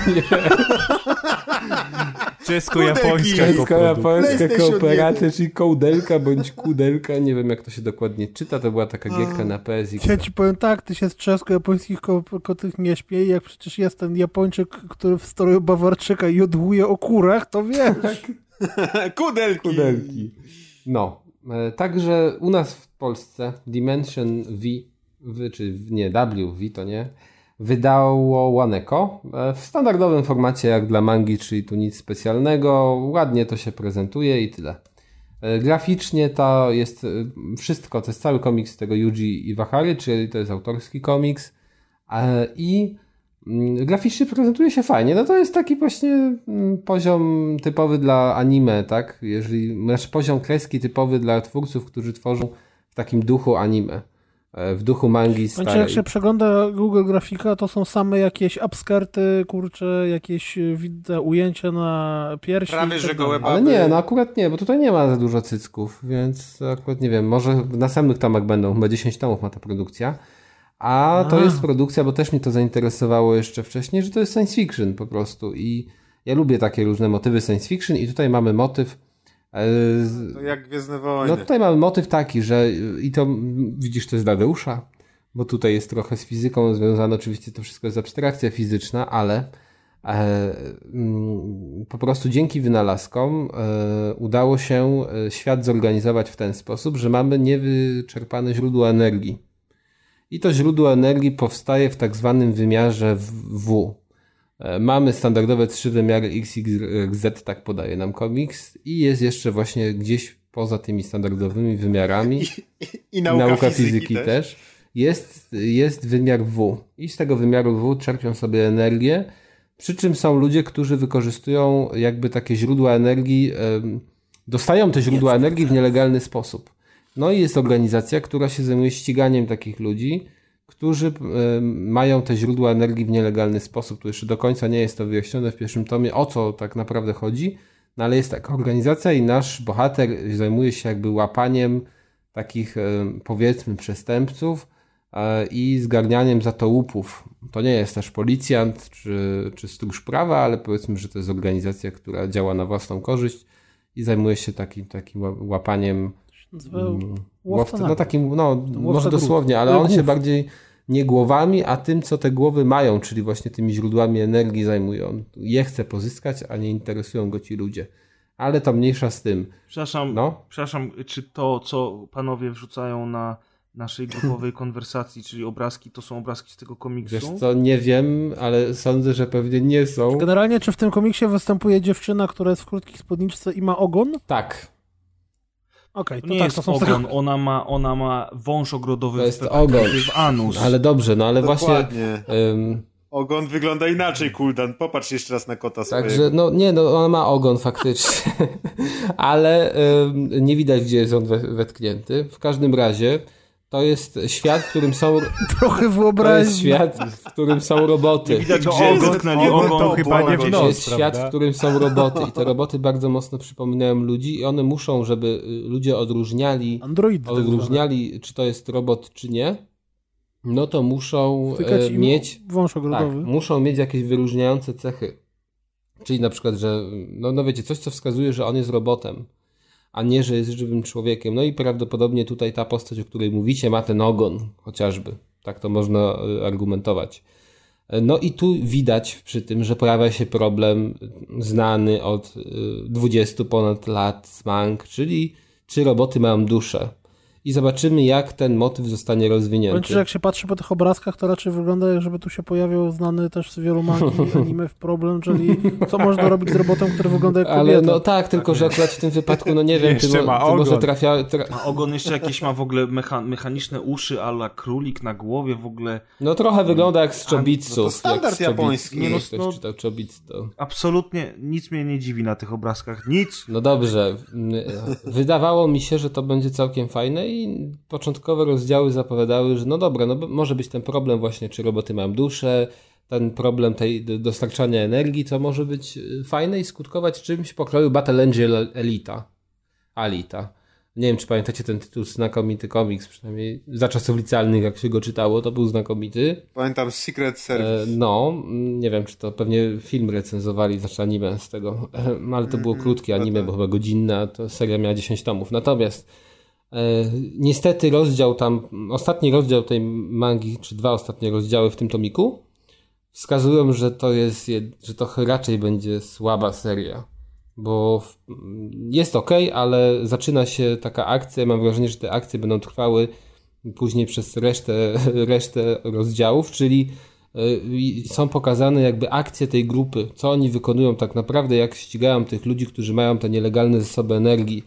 Czesko-japońska. Czesko-japońska kooperacja, czyli kołdelka bądź kudelka. Nie wiem, jak to się dokładnie czyta. To była taka gierka na PS. i- Ja ci powiem tak, ty się z czesko-japońskich ko- kotych nie śmiej, jak przecież jest ten Japończyk, który w stroju Bawarczyka jodłuje o kurach, to wiesz. Kudelki. Kudelki. No. E, Także u nas w Polsce Dimension V, czy nie, W, V to nie, wydało Waneko e, w standardowym formacie jak dla mangi, czyli tu nic specjalnego. Ładnie to się prezentuje i tyle. E, Graficznie to jest wszystko, to jest cały komiks tego Yuji Iwahary, czyli to jest autorski komiks. I graficznie prezentuje się fajnie. No to jest taki właśnie mm, poziom typowy dla anime, tak? Jeżeli, znaczy poziom kreski typowy dla twórców, którzy tworzą w takim duchu anime. e, w duchu mangi starej. jak się przegląda Google Grafika, to są same jakieś upskirty, kurcze, jakieś e, widne ujęcia na piersi. Prawie, że gołe dalej. Ale baby. nie, no akurat nie, bo tutaj nie ma za dużo cycków, więc akurat nie wiem, może w następnych tomach będą, chyba 10 tomów ma ta produkcja. A to A. jest produkcja, bo też mnie to zainteresowało jeszcze wcześniej, że to jest science fiction po prostu i ja lubię takie różne motywy science fiction i tutaj mamy motyw e, z- To jak Gwiezdne Wojny. no tutaj mamy motyw taki, że i to widzisz, to jest Dadeusza, bo tutaj jest trochę z fizyką związane, oczywiście to wszystko jest abstrakcja fizyczna, ale e, mm, po prostu dzięki wynalazkom e, udało się e, świat zorganizować w ten sposób, że mamy niewyczerpane źródło energii. I to źródło energii powstaje w tak zwanym wymiarze w-. E, Mamy standardowe trzy wymiary X, Y, Z, tak podaje nam komiks, i jest jeszcze właśnie gdzieś poza tymi standardowymi wymiarami, I nauka, nauka fizyki, fizyki też. też, jest, jest wymiar W. I z tego wymiaru W czerpią sobie energię, przy czym są ludzie, którzy wykorzystują jakby takie źródła energii, dostają te źródła energii w nielegalny sposób. No i jest organizacja, która się zajmuje ściganiem takich ludzi, którzy em, mają te źródła energii w nielegalny sposób. Tu jeszcze do końca nie jest to wyjaśnione w pierwszym tomie, o co tak naprawdę chodzi, no ale jest taka organizacja i nasz bohater zajmuje się jakby łapaniem takich em, powiedzmy przestępców e, i zgarnianiem za to łupów. To nie jest też policjant czy, czy stróż prawa, ale powiedzmy, że to jest organizacja, która działa na własną korzyść i zajmuje się takim, takim ła- łapaniem Nazywa mm, łowca łowca, no takim, no może głów. dosłownie, ale on się bardziej nie głowami, a tym, co te głowy mają, czyli właśnie tymi źródłami energii zajmuje. On je chce pozyskać, a nie interesują go ci ludzie. Ale to mniejsza z tym. Przepraszam, No. przepraszam, czy to, co panowie wrzucają na naszej grupowej konwersacji, czyli obrazki, to są obrazki z tego komiksu? Wiesz co, nie wiem, ale sądzę, że pewnie nie są. Generalnie, czy w tym komiksie występuje dziewczyna, która jest w krótkich spódniczce i ma ogon? Tak, Okej, To to nie tak, jest to są ogon, ona ma, ona ma wąż ogrodowy To w, jest pe- ogon. w anus. ale dobrze, no ale właśnie... Dokładnie. ym, Ogon wygląda inaczej, Kuldan. Popatrz jeszcze raz na kota swojego. Także, no nie, no ona ma ogon faktycznie, ale ym, nie widać, gdzie jest on we, wetknięty. W każdym razie to jest świat, w którym są, Trochę to jest wyobraźni. świat, w którym są roboty. Widać, Tego gdzie ogon- dotknęli ogon ogon. to chyba nie w To jest świat, w którym są roboty i te roboty bardzo mocno przypominają ludzi i one muszą, żeby y, ludzie odróżniali, Android. tak odróżniali, czy to jest robot, czy nie, no to muszą Wtykać im mieć wąż Tak, ogrodowy. muszą mieć jakieś wyróżniające cechy. Czyli na przykład, że no, no wiecie, coś co wskazuje, że on jest robotem, a nie, że jest żywym człowiekiem. No i prawdopodobnie tutaj ta postać, o której mówicie, ma ten ogon chociażby. Tak to można y, argumentować. E, No i tu widać przy tym, że pojawia się problem znany od y, 20 ponad lat smank, czyli czy roboty mają duszę. I zobaczymy, jak ten motyw zostanie rozwinięty. Powiem że jak się patrzy po tych obrazkach, to raczej wygląda, jak żeby tu się pojawił znany też z wielu mangi anime w problem, czyli co można robić z robotem, który wygląda jak kobieta. Ale no tak, tylko że akurat w tym wypadku, no nie wiem, Jeszcze mo- ma ty może ogon. trafia... Tra... A ogon jeszcze jakieś ma w ogóle mecha mechaniczne uszy, ala królik na głowie w ogóle. No trochę wygląda jak z Chobitsu. no to standard japoński. Nie No, czy no- ktoś czytał Chobitsu. Absolutnie nic mnie nie dziwi na tych obrazkach. Nic. No dobrze. Mm, Wydawało mi się, że to będzie całkiem fajne i początkowe rozdziały zapowiadały, że no dobra, no może być ten problem właśnie, czy roboty mają duszę, ten problem tej dostarczania energii, co może być y, fajne i skutkować czymś pokroju Battle Angel Elita. Alita. Nie wiem, czy pamiętacie ten tytuł, znakomity komiks, przynajmniej za czasów licealnych, jak się go czytało, to był znakomity. Pamiętam Secret E, Service. No, mm, nie wiem, czy to pewnie film recenzowali, znaczy anime z tego, ale to było krótkie no anime, tak. bo chyba godzinne, a to seria miała 10 tomów. Natomiast e, niestety rozdział tam, ostatni rozdział tej mangi, czy dwa ostatnie rozdziały w tym tomiku, wskazują, że to jest, że to raczej będzie słaba seria. Bo jest ok, ale zaczyna się taka akcja. Mam wrażenie, że te akcje będą trwały później przez resztę, resztę rozdziałów, czyli i są pokazane jakby akcje tej grupy, co oni wykonują tak naprawdę, jak ścigają tych ludzi, którzy mają te nielegalne zasoby energii.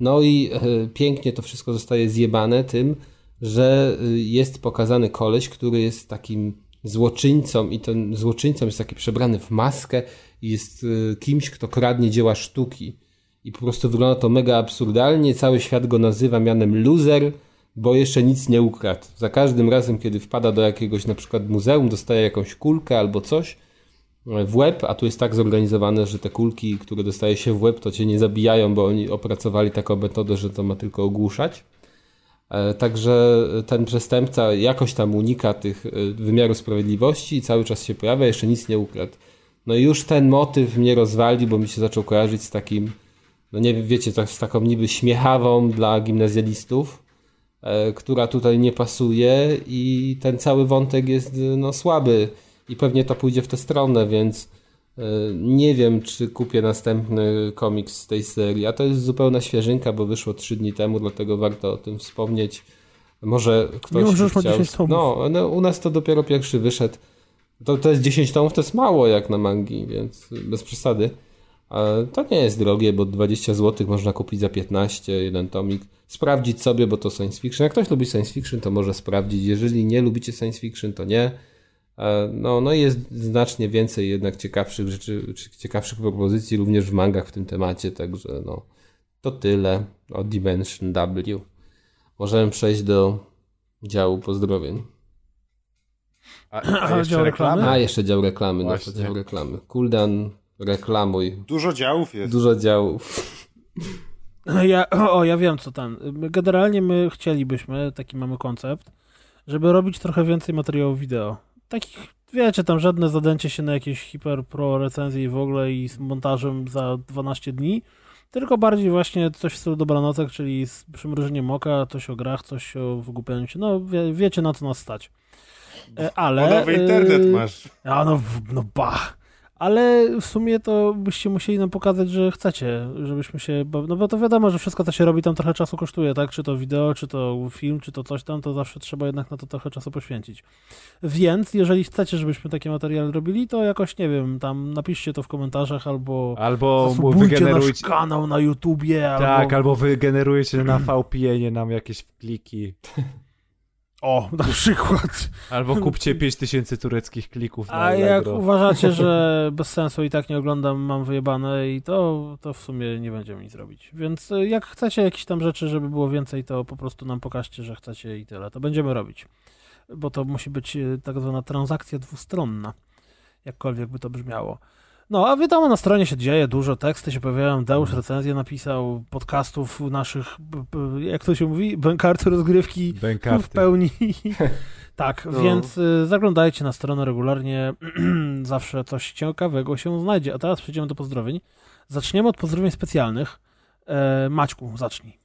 No i e, pięknie to wszystko zostaje zjebane tym, że y, jest pokazany koleś, który jest takim złoczyńcą i ten złoczyńcą jest taki przebrany w maskę i jest y, kimś, kto kradnie dzieła sztuki. I po prostu wygląda to mega absurdalnie. Cały świat go nazywa mianem loser, bo jeszcze nic nie ukradł. Za każdym razem, kiedy wpada do jakiegoś na przykład muzeum, dostaje jakąś kulkę albo coś e, w łeb, a tu jest tak zorganizowane, że te kulki, które dostaje się w łeb, to cię nie zabijają, bo oni opracowali taką metodę, że to ma tylko ogłuszać. E, także ten przestępca jakoś tam unika tych e, wymiaru sprawiedliwości i cały czas się pojawia, jeszcze nic nie ukradł. No i już ten motyw mnie rozwali, bo mi się zaczął kojarzyć z takim, no nie wiecie, tak, z taką niby śmiechawą dla gimnazjalistów, e, która tutaj nie pasuje i ten cały wątek jest no, słaby i pewnie to pójdzie w tę stronę, więc e, nie wiem, czy kupię następny komiks z tej serii, a to jest zupełna świeżynka, bo wyszło 3 dni temu, dlatego warto o tym wspomnieć. Może ktoś Mimo, że chciał... 10 tomów. No, no, u nas to dopiero pierwszy wyszedł. To, to jest 10 tomów, to jest mało jak na mangi, więc bez przesady. To nie jest drogie, bo 20 zł można kupić za 15, jeden tomik. Sprawdzić sobie, bo to science fiction. Jak ktoś lubi science fiction, to może sprawdzić. Jeżeli nie lubicie science fiction, to nie. E, No, no i jest znacznie więcej jednak ciekawszych rzeczy, czy ciekawszych propozycji również w mangach w tym temacie, także no, to tyle o Dimension W. Możemy przejść do działu pozdrowień. A, A jeszcze dział reklamy? reklamy? A, jeszcze dział reklamy, no to Właśnie. dział reklamy. Kuldan, reklamuj. Dużo działów jest. Dużo działów. Ja, o, ja wiem co tam. Generalnie my chcielibyśmy, taki mamy koncept, żeby robić trochę więcej materiałów wideo. Takich, wiecie, tam żadne zadęcie się na jakieś hiper pro recenzje i w ogóle i z montażem za 12 dni, tylko bardziej właśnie coś w stylu dobranocek, czyli z przymrużeniem oka, coś o grach, coś o wygłupianiu się. No, wie, wiecie na co nas stać. E, Ale... Nowy internet e, masz. a no, no bah. Ale w sumie to byście musieli nam pokazać, że chcecie, żebyśmy się. No bo to wiadomo, że wszystko to się robi, tam trochę czasu kosztuje, tak? Czy to wideo, czy to film, czy to coś tam, to zawsze trzeba jednak na to trochę czasu poświęcić. Więc jeżeli chcecie, żebyśmy takie materialy robili, to jakoś nie wiem, tam napiszcie to w komentarzach albo. Albo Zasubujcie nasz wygenerujcie... kanał na YouTubie, Tak, albo. albo wy generujecie na VPN-ie nam jakieś kliki. O, na przykład. Albo kupcie 5000 tureckich klików na A jak Allegro. uważacie, że bez sensu i tak nie oglądam, mam wyjebane i to, to w sumie nie będziemy nic robić. Więc y, jak chcecie jakieś tam rzeczy, żeby było więcej, to po prostu nam pokażcie, że chcecie i tyle. To będziemy robić. Bo to musi być y, tak zwana transakcja dwustronna. Jakkolwiek by to brzmiało. No, a wiadomo, na stronie się dzieje dużo, teksty się pojawiają, Deusz recenzję napisał, podcastów naszych, b- b- jak to się mówi, bękarty rozgrywki w Bękarty. pełni. tak, No. więc y, zaglądajcie na stronę regularnie. Zawsze coś ciekawego się znajdzie. A teraz przejdziemy do pozdrowień. Zaczniemy od pozdrowień specjalnych. E, Maćku, zacznij.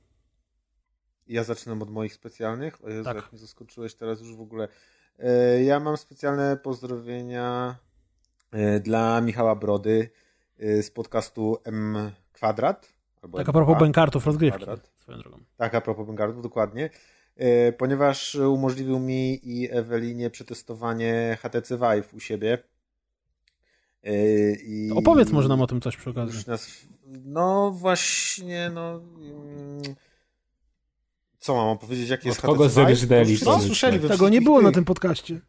Ja zaczynam od moich specjalnych. O Jezu, Tak. jak mnie zaskoczyłeś teraz już w ogóle. E, Ja mam specjalne pozdrowienia dla Michała Brody e, z podcastu M Kwadrat. Albo Tak a M2 propos bękartów rozgrywki. Kwadrat. Swoją drogą. Tak, a propos Vanguardów, dokładnie. E, Ponieważ umożliwił mi i Ewelinie przetestowanie HTC Vive u siebie. E, I Opowiedz może nam o tym coś przy okazji. nas, no właśnie, no. mm, Co mam powiedzieć, jaki jest kogo HTC Vive? Wszyscy słyszeli we Tego nie było na tym podcaście.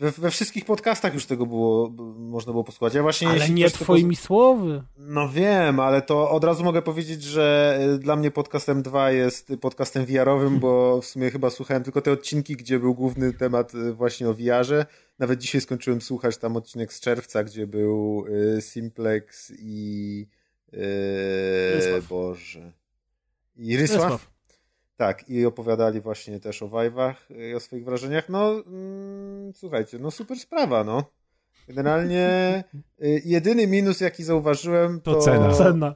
We, we wszystkich podcastach już tego było, można było posłuchać. Ja właśnie Ale nie to twoimi słowy. no wiem, ale to od razu mogę powiedzieć, że y, dla mnie podcastem 2 jest podcastem VR-owym, bo w sumie chyba słuchałem tylko te odcinki, gdzie był główny temat y, właśnie o VR-ze. Nawet dzisiaj skończyłem słuchać tam odcinek z czerwca, gdzie był y, Simplex i y, Rysław. Boże. I Rysław? Rysław. Tak, i opowiadali właśnie też o Vive'ach i o swoich wrażeniach. No, mm, słuchajcie, no super sprawa, no. Generalnie y, jedyny minus, jaki zauważyłem, to, To cena. Cena.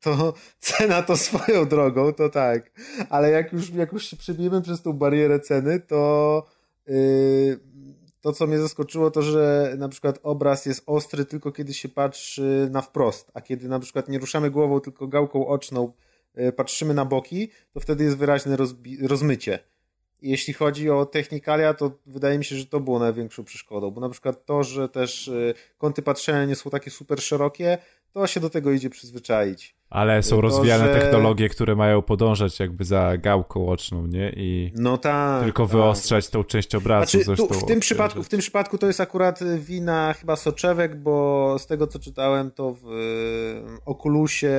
to cena to swoją drogą, to tak. Ale jak już, jak już się przebijemy przez tą barierę ceny, to yy, to, co mnie zaskoczyło, to, że na przykład obraz jest ostry tylko kiedy się patrzy na wprost, a kiedy na przykład nie ruszamy głową, tylko gałką oczną patrzymy na boki, to wtedy jest wyraźne rozmycie. Jeśli chodzi o technikalia, to wydaje mi się, że to było największą przeszkodą, bo na przykład to, że też yy, kąty patrzenia nie są takie super szerokie, to się do tego idzie przyzwyczaić. Ale są To, rozwijane że- technologie, które mają podążać jakby za gałką oczną, nie? I No tak. tylko tak. wyostrzać tą część obrazu. Znaczy, tu, w, tym przypadku, w tym przypadku to jest akurat wina chyba soczewek, bo z tego co czytałem, to w Oculusie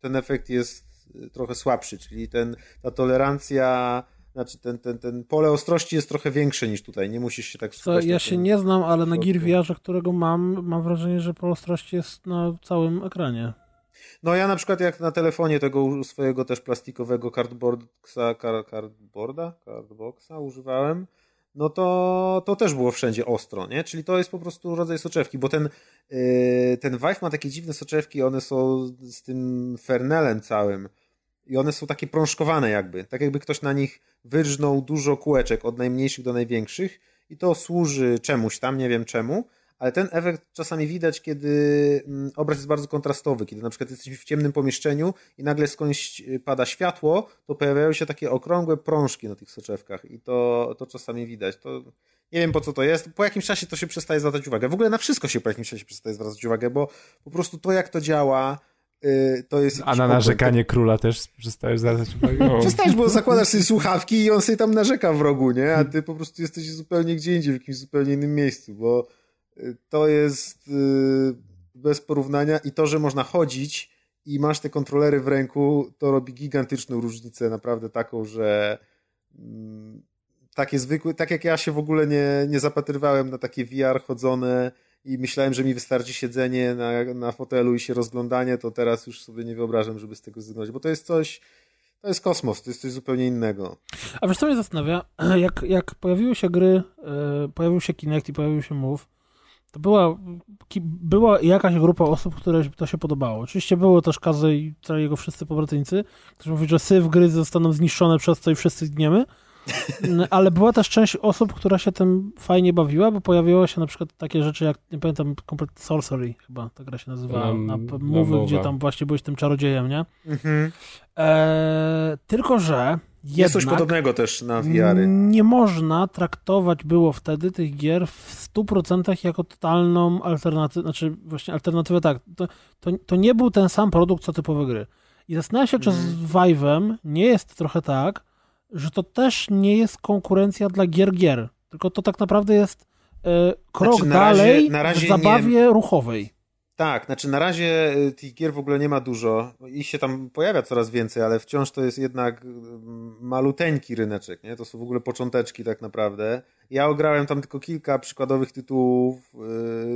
ten efekt jest trochę słabszy, czyli ten, ta tolerancja znaczy ten, ten, ten pole ostrości jest trochę większe niż tutaj, nie musisz się tak Co, skupiać ja się nie znam, ale na. Gear którego mam, mam wrażenie, że pole ostrości jest na całym ekranie. No ja na przykład jak na telefonie tego swojego też plastikowego cardboardsa, car, cardboarda, cardboxa używałem, no to, to też było wszędzie ostro, nie? Czyli to jest po prostu rodzaj soczewki, bo ten, yy, ten Vive ma takie dziwne soczewki, one są z tym fernelem całym i one są takie prążkowane jakby, tak jakby ktoś na nich wyrżnął dużo kółeczek od najmniejszych do największych i to służy czemuś tam, nie wiem czemu, ale ten efekt czasami widać, kiedy mm, obraz jest bardzo kontrastowy, kiedy na przykład jesteśmy w ciemnym pomieszczeniu i nagle skądś y, pada światło, to pojawiają się takie okrągłe prążki na tych soczewkach i to, to czasami widać. To nie wiem po co to jest. Po jakimś czasie to się przestaje zwracać uwagę. W ogóle na wszystko się po jakimś czasie przestaje zwracać uwagę, bo po prostu to jak to działa, to jest... A na narzekanie króla też przestajesz zwracać uwagę? Przestajesz, bo zakładasz sobie słuchawki i on sobie tam narzeka w rogu, nie? A ty po prostu jesteś zupełnie gdzie indziej, w jakimś zupełnie innym miejscu, bo y, to jest y, bez porównania i to, że można chodzić i masz te kontrolery w ręku, to robi gigantyczną różnicę, naprawdę taką, że mm, takie zwykłe, tak jak ja się w ogóle nie, nie zapatrywałem na takie VR chodzone i myślałem, że mi wystarczy siedzenie na, na fotelu i się rozglądanie, to teraz już sobie nie wyobrażam, żeby z tego zrezygnować, bo to jest coś, to jest kosmos, to jest coś zupełnie innego. A wiesz, co mnie zastanawia? Jak, jak pojawiły się gry, e, pojawił się Kinect i pojawił się Move, to była, była jakaś grupa osób, które to się podobało. Oczywiście było też Kazy i jego wszyscy pobratymcy, którzy mówili, że syf gry zostaną zniszczone przez to i wszyscy zgniemy. N- Ale była też część osób, która się tym fajnie bawiła, bo pojawiło się na przykład takie rzeczy jak, nie pamiętam, Complete Sorcery chyba ta gra się nazywała, Na- na, na Move, gdzie tam właśnie byłeś tym czarodziejem, nie? Mhm. Eee, tylko, że Jest coś jednak podobnego też na VR-y. nie można traktować było wtedy tych gier w 100% jako totalną alternatywę, znaczy właśnie alternatywę tak, to, to, to nie był ten sam produkt co typowe gry. I zastanawiam się, czy z Mhm. Vive'em nie jest trochę tak, że to też nie jest konkurencja dla gier gier, tylko to tak naprawdę jest e, krok Znaczy, na razie- dalej na razie w zabawie ruchowej. Tak, znaczy na razie y, tych gier w ogóle nie ma dużo. Ich się tam pojawia coraz więcej, ale wciąż to jest jednak mm, maluteńki ryneczek, nie? To są w ogóle począteczki tak naprawdę. Ja ograłem tam tylko kilka przykładowych tytułów,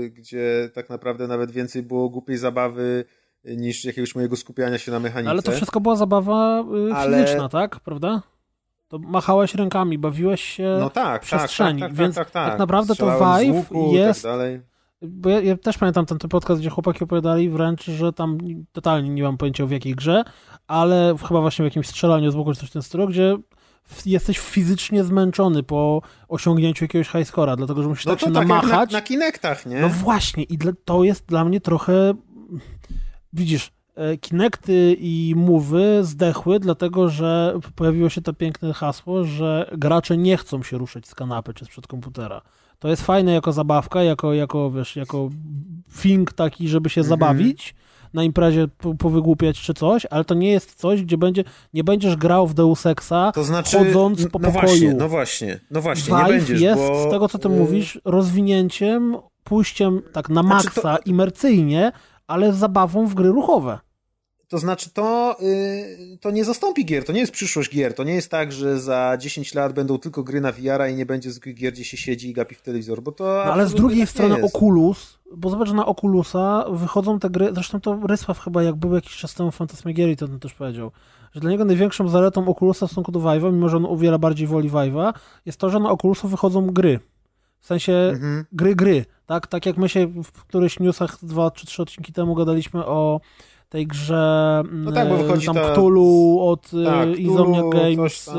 yy, gdzie tak naprawdę nawet więcej było głupiej zabawy y, niż jakiegoś mojego skupiania się na mechanice. Ale to wszystko była zabawa y, Ale- fizyczna, tak? Prawda? To machałeś rękami, bawiłeś się No tak, przestrzeni, tak, tak, więc tak, tak, tak naprawdę to Strzelałem z Vive łuku, jest- Tak dalej. Bo ja, ja też pamiętam ten, ten podcast, gdzie chłopaki opowiadali wręcz, że tam totalnie nie mam pojęcia w jakiej grze, ale chyba właśnie w jakimś strzelaniu z boku czy coś w tym stylu, gdzie w, jesteś fizycznie zmęczony po osiągnięciu jakiegoś high scora, dlatego że musisz No tak to się tak jak namachać. na, na Kinectach, nie? No właśnie, i dla, to jest dla mnie trochę. Widzisz, e, Kinecty i Mowy zdechły, dlatego że pojawiło się to piękne hasło, że gracze nie chcą się ruszyć z kanapy czy sprzed komputera. To jest fajne jako zabawka, jako, jako wiesz, jako thing taki, żeby się Mhm. zabawić na imprezie, po- powygłupiać czy coś, ale to nie jest coś, gdzie będzie, nie będziesz grał w Deus Exa, To znaczy, chodząc po no pokoju. właśnie, no właśnie, no właśnie, nie Vive będziesz, jest, bo... z tego co ty y, mówisz, rozwinięciem, pójściem tak na Znaczy maksa, imercyjnie, ale z zabawą w gry ruchowe. To znaczy, to, y, to nie zastąpi gier, to nie jest przyszłość gier. To nie jest tak, że za 10 lat będą tylko gry na VR i nie będzie zwykłych gier, gdzie się siedzi i gapi w telewizor, bo to. No, ale z drugiej tak strony. Oculus, bo zobacz, że na Oculusa wychodzą te gry, zresztą to Rysław chyba jak był jakiś czas temu Fantasmagierii, to on też powiedział, że dla niego największą zaletą Oculusa w stosunku do Vive'a, mimo że on o wiele bardziej woli Vive'a, jest to, że na Oculusu wychodzą gry. W sensie Mhm. gry, gry. Tak, tak jak my się w którychś newsach dwa czy trzy odcinki temu gadaliśmy o tej grze No tak, bo e, wychodzi tam ta- Cthulhu od e, Tak, Cthulhu, Games. e,